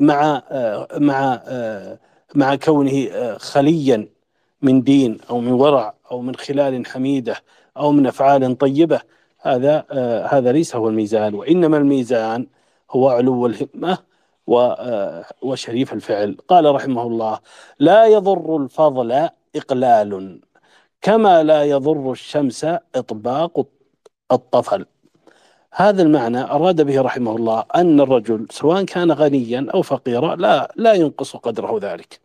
مع مع مع كونه خليا من دين أو من ورع أو من خلال حميدة أو من أفعال طيبة هذا هذا ليس هو الميزان وإنما الميزان هو علو الهمة وشريف الفعل. قال رحمه الله لا يضر الفضل إقلال كما لا يضر الشمس إطباق الطفل. هذا المعنى أراد به رحمه الله أن الرجل سواء كان غنيا أو فقيرا لا لا ينقص قدره ذلك.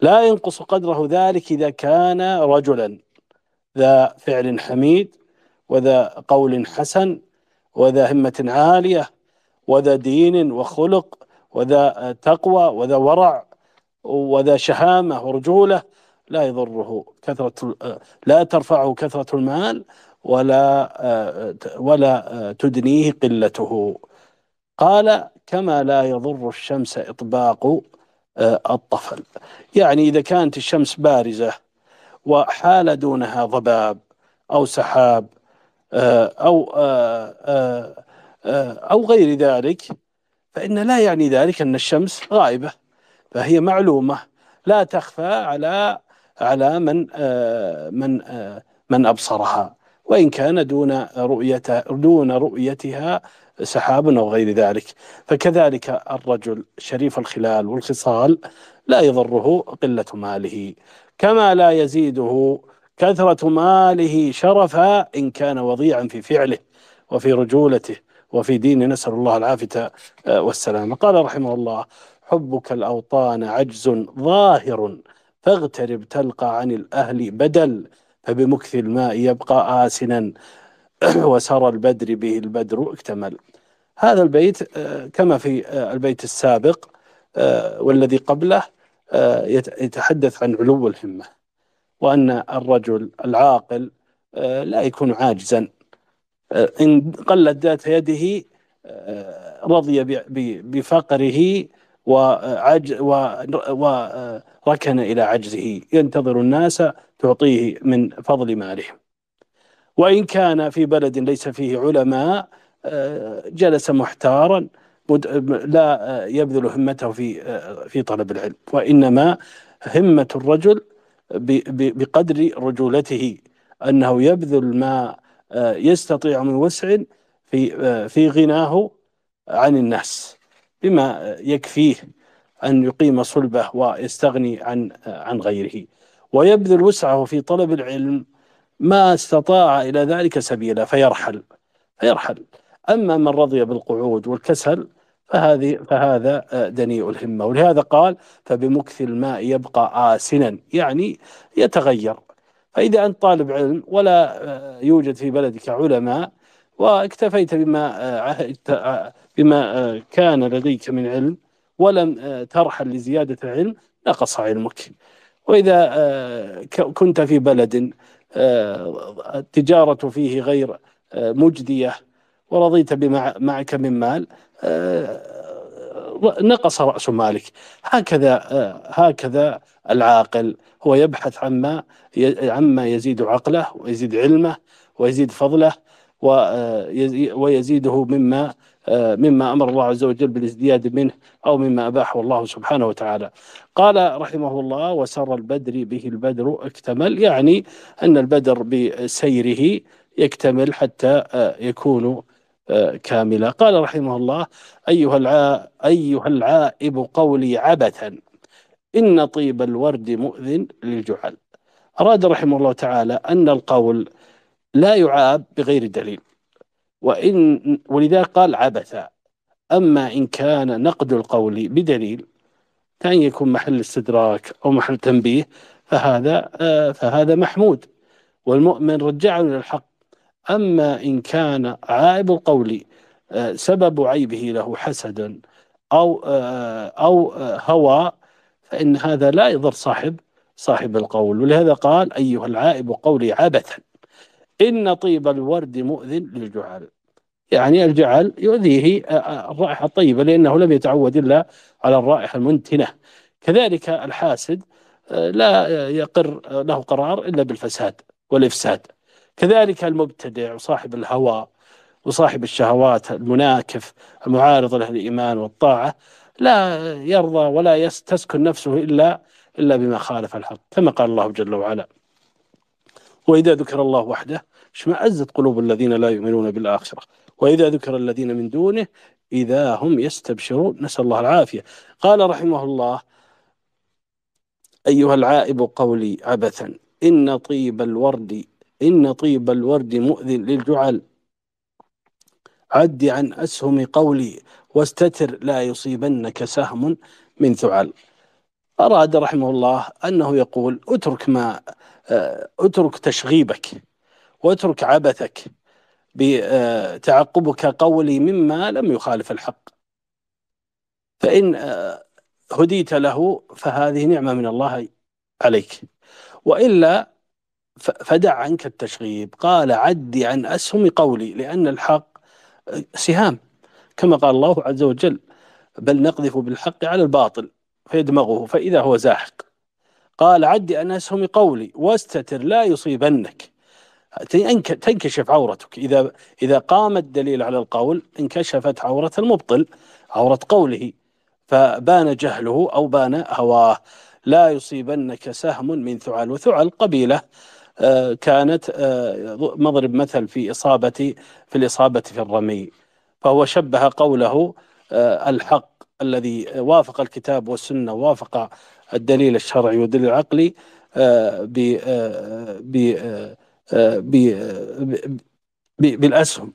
لا ينقص قدره ذلك إذا كان رجلا ذا فعل حميد وذا قول حسن وذا همة عالية وذا دين وخلق وذا تقوى وذا ورع وذا شهامة ورجولة لا يضره كثرة لا ترفعه كثرة المال ولا ولا تدنيه قلته. قال كما لا يضر الشمس إطباق الطفل. يعني إذا كانت الشمس بارزة وحال دونها ضباب أو سحاب أو أو غير ذلك فإن لا يعني ذلك أن الشمس غائبة فهي معلومة. لا تخفى على على من من من أبصرها. وإن كان دون رؤية دون رؤيتها سحاب أو غير ذلك. فكذلك الرجل شريف الخلال والخصال لا يضره قلة ماله كما لا يزيده كثرة ماله شرفا إن كان وضيعا في فعله وفي رجولته وفي دين. نسأل الله العافية والسلامة قال رحمه الله حبك الأوطان عجز ظاهر فاغترب تلقى عن الأهل بدل فبمكث الماء يبقى آسنا وسرى البدر به البدر اكتمل. هذا البيت كما في البيت السابق والذي قبله يتحدث عن علو الهمة وأن الرجل العاقل لا يكون عاجزا. إن قلت ذات يده رضي بفقره وعج وركن إلى عجزه ينتظر الناس تعطيه من فضل مالهم وإن كان في بلد ليس فيه علماء جلس محتارا لا يبذل همته في في طلب العلم. وإنما همة الرجل بقدر رجولته أنه يبذل ما يستطيع من وسع في في غناه عن الناس بما يكفيه. أن يقيم صلبه ويستغني عن عن غيره ويبذل وسعه في طلب العلم ما استطاع إلى ذلك سبيلا فيرحل فيرحل. أما من رضي بالقعود والكسل فهذه فهذا دنيء الهمة. ولهذا قال فبمكث الماء يبقى آسنا يعني يتغير. فإذا أنت طالب علم ولا يوجد في بلدك علماء واكتفيت بما عهدت بما كان لديك من علم ولم ترحل لزيادة العلم نقص علمك. وإذا كنت في بلد التجارة فيه غير مجدية ورضيت بما معك من مال نقص رأس مالك. هكذا هكذا العاقل هو يبحث عما عما يزيد عقله ويزيد علمه ويزيد فضله ويزيده مما مما أمر الله عز وجل بالازدياد منه أو مما اباحه الله سبحانه وتعالى. قال رحمه الله وسر البدر به البدر اكتمل يعني أن البدر بسيره يكتمل حتى يكون كاملا. قال رحمه الله أيها الع... أيها العائب قولي عبثا إن طيب الورد مؤذن للجحل. أراد رحمه الله تعالى أن القول لا يعاب بغير دليل وإن ولذلك قال عبثا. أما إن كان نقد القول بدليل كأن يكون محل استدراك أو محل تنبيه فهذا آه فهذا محمود. والمؤمن رجع إلى الحق. أما إن كان عائب القول آه سبب عيبه له حسد أو آه أو هوى فإن هذا لا يضر صاحب صاحب القول. ولهذا قال أيها العائب قولي عبثا. إن طيب الورد مؤذن للجعل. يعني الجعل يؤذيه الرائحة الطيبة لأنه لم يتعود إلا على الرائحة المنتنة. كذلك الحاسد لا يقر له قرار إلا بالفساد والإفساد. كذلك المبتدع وصاحب الهوى وصاحب الشهوات المناكف المعارض له الإيمان والطاعة لا يرضى ولا تسكن نفسه إلا إلا بما خالف الحق كما قال الله جل وعلا. وإذا ذكر الله وحده اشمأزت قلوب الذين لا يؤمنون بالآخرة. وإذا ذكر الذين من دونه إذا هم يستبشرون. نسأل الله العافية. قال رحمه الله أيها العائب قولي عبثا. إن طيب الورد إن طيب الورد مؤذن للجعل. عد عن أسهم قولي واستتر لا يصيبنك سهم من ثعل أراد رحمه الله أنه يقول اترك ما اترك تشغيبك. واترك عبثك بتعقبك قولي مما لم يخالف الحق. فإن هديت له فهذه نعمة من الله عليك. وإلا فدع عنك التشغيب. قال عدي عن أسهم قولي لأن الحق سهام. كما قال الله عز وجل بل نقذف بالحق على الباطل فيدمغه فإذا هو زاحق. قال عدي عن أسهم قولي واستتر لا يصيبنك. تنكشف عورتك. إذا إذا قام الدليل على القول انكشفت عورة المبطل عورة قوله فبان جهله أو بان هواه. لا يصيبنك سهم من ثعل وثعل قبيلة آه، كانت آه، مضرب مثل في إصابة في الإصابة في الرمي. فهو شبه قوله آه، الحق الذي وافق الكتاب والسنة وافق الدليل الشرعي والدليل العقلي ب بالأسهم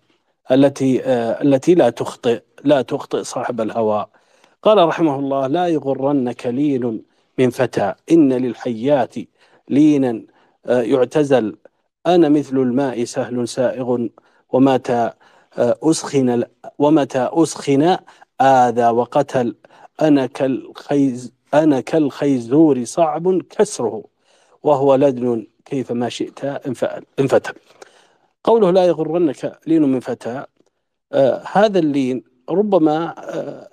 التي التي لا تخطئ لا تخطئ صاحب الهوى. قال رحمه الله لا يغرنك لين من فتى. إن للحيات لينا. يعتزل. أنا مثل الماء سهل سائغ. ومات أسخن ومتى أسخن آذى وقتل. أنا كالخيز أنا كالخيزور صعب كسره. وهو لدن كيفما شئت انفتل قوله لا يغرنك لين من فتى آه هذا اللين ربما آه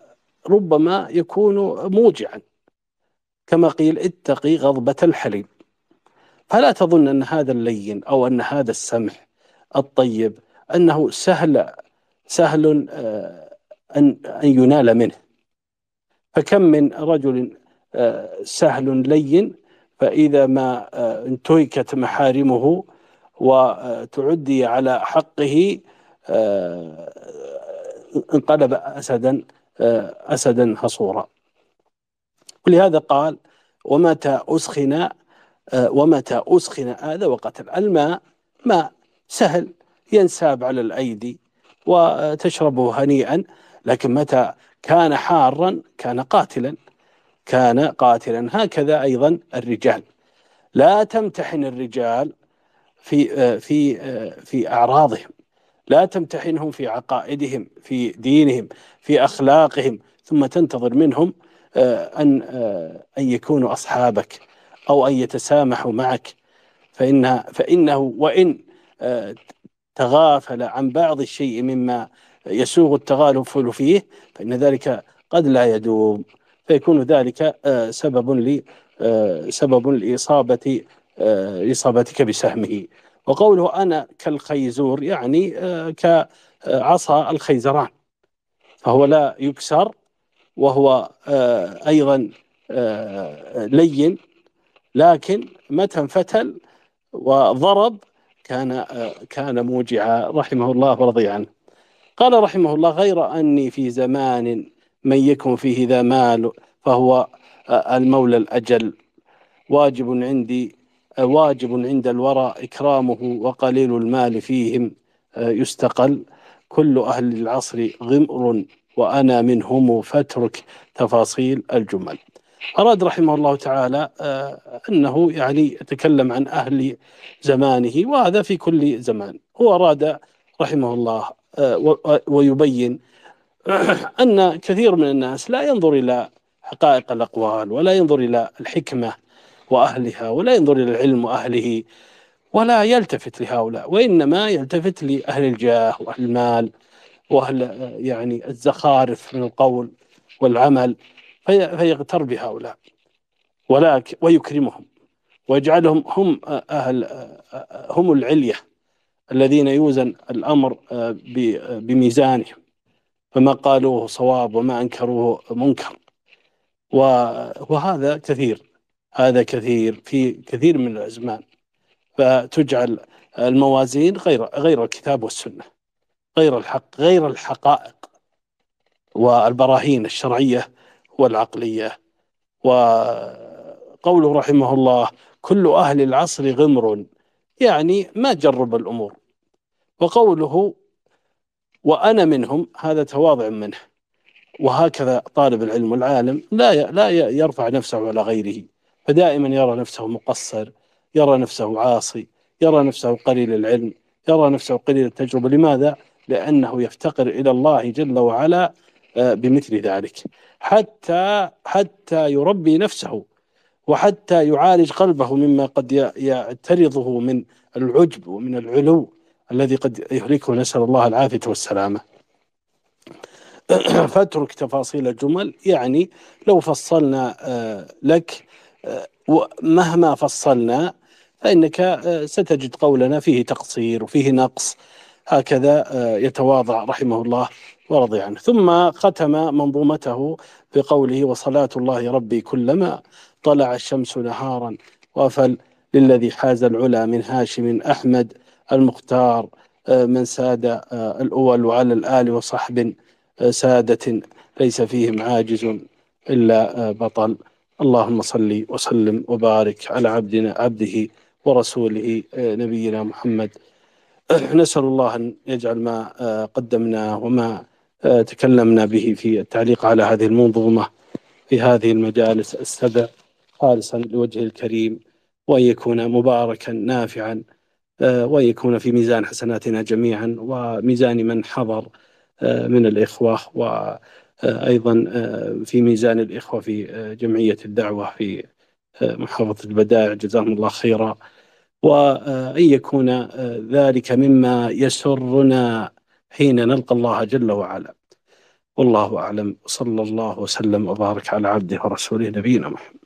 ربما يكون موجعا. كما قيل اتقي غضبة الحليم. فلا تظن أن هذا اللين أو أن هذا السمح الطيب أنه سهل سهل آه، أن أن ينال منه. فكم من رجل آه، سهل لين فإذا ما آه، انتهكت محارمه وتعدي على حقه انقلب أسدا أسدا حصورا. ولهذا قال ومتى أسخن ومتى أسخن آذى وقتل الماء ماء سهل ينساب على الأيدي وتشربه هنيئا لكن متى كان حارا كان قاتلا. كان قاتلا. هكذا أيضا الرجال. لا تمتحن الرجال في في في أعراضهم. لا تمتحنهم في عقائدهم في دينهم في أخلاقهم. ثم تنتظر منهم أن أن يكونوا أصحابك أو أن يتسامحوا معك. فإن فإنه وإن تغافل عن بعض الشيء مما يسوغ التغافل فيه فإن ذلك قد لا يدوم. فيكون ذلك آه، سبب ل آه، سبب لإصابة آه، إصابتك بسهمه. وقوله أنا كالخيزور يعني كعصا الخيزران. فهو لا يكسر وهو أيضا لين لكن متى انفتل وضرب كان كان موجعا رحمه الله ورضي عنه. قال رحمه الله غير أني في زمان من يكن فيه ذا مال فهو المولى الأجل. واجب عندي واجب عند الورى إكرامه وقليل المال فيهم يستقل. كل أهل العصر غمر وأنا منهم فاترك تفاصيل الجمل. أراد رحمه الله تعالى آه، أنه يعني يتكلم عن أهل زمانه وهذا في كل زمان. هو أراد رحمه الله آه، ويبين أن كثير من الناس لا ينظر إلى حقائق الأقوال ولا ينظر إلى الحكمة وأهلها ولا ينظر إلى العلم وأهله ولا يلتفت لهؤلاء وإنما يلتفت لأهل الجاه وأهل المال وأهل آه، يعني الزخارف من القول والعمل فيغتر بهؤلاء. ولكن ويكرمهم ويجعلهم هم أهل هم العلية الذين يوزن الأمر بميزانهم. فما قالوه صواب وما أنكروه منكر. وهذا كثير هذا كثير في كثير من الأزمان فتجعل الموازين غير غير الكتاب والسنة غير الحق غير الحقائق والبراهين الشرعية والعقلية. وقوله رحمه الله كل أهل العصر غمر يعني ما جرب الأمور. وقوله وأنا منهم هذا تواضع منه. وهكذا طالب العلم والعالم لا لا يرفع نفسه على غيره. فدائما يرى نفسه مقصر يرى نفسه عاصي يرى نفسه قليل العلم يرى نفسه قليل التجربة. لماذا؟ لأنه يفتقر إلى الله جل وعلا آه، بمثل ذلك. حتى حتى يربي نفسه وحتى يعالج قلبه مما قد يعترضه من العجب ومن العلو. الذي قد يهلكه نسأل الله العافية والسلامة. فاترك تفاصيل الجمل. يعني لو فصلنا آه، لك آه، مهما فصلنا فإنك ستجد قولنا فيه تقصير وفيه نقص. هكذا يتواضع رحمه الله ورضي عنه. ثم ختم منظومته بقوله وصلاة الله ربي كلما طلع الشمس نهارا وفل للذي حاز العلا من هاشم أحمد المختار آه، من ساد آه، الأول وعلى الآل وصحب آه، سادة ليس فيهم عاجز إلا بطل. اللهم صل وسلم وبارك على عبدنا عبده ورسوله نبينا محمد. نسأل الله أن يجعل ما قدمناه وما تكلمنا به في التعليق على هذه المنظومة في هذه المجالس السبع خالصا لوجه الكريم وأن يكون مباركا نافعا وأن يكون في ميزان حسناتنا جميعا وميزان من حضر من الإخوة وأيضا في ميزان الإخوة في جمعية الدعوة في محافظة البدائع جزاهم الله خيرا. وأن يكون ذلك مما يسرنا حين نلقى الله جل وعلا. والله أعلم صلى الله وسلم وبارك على عبده ورسوله نبينا محمد.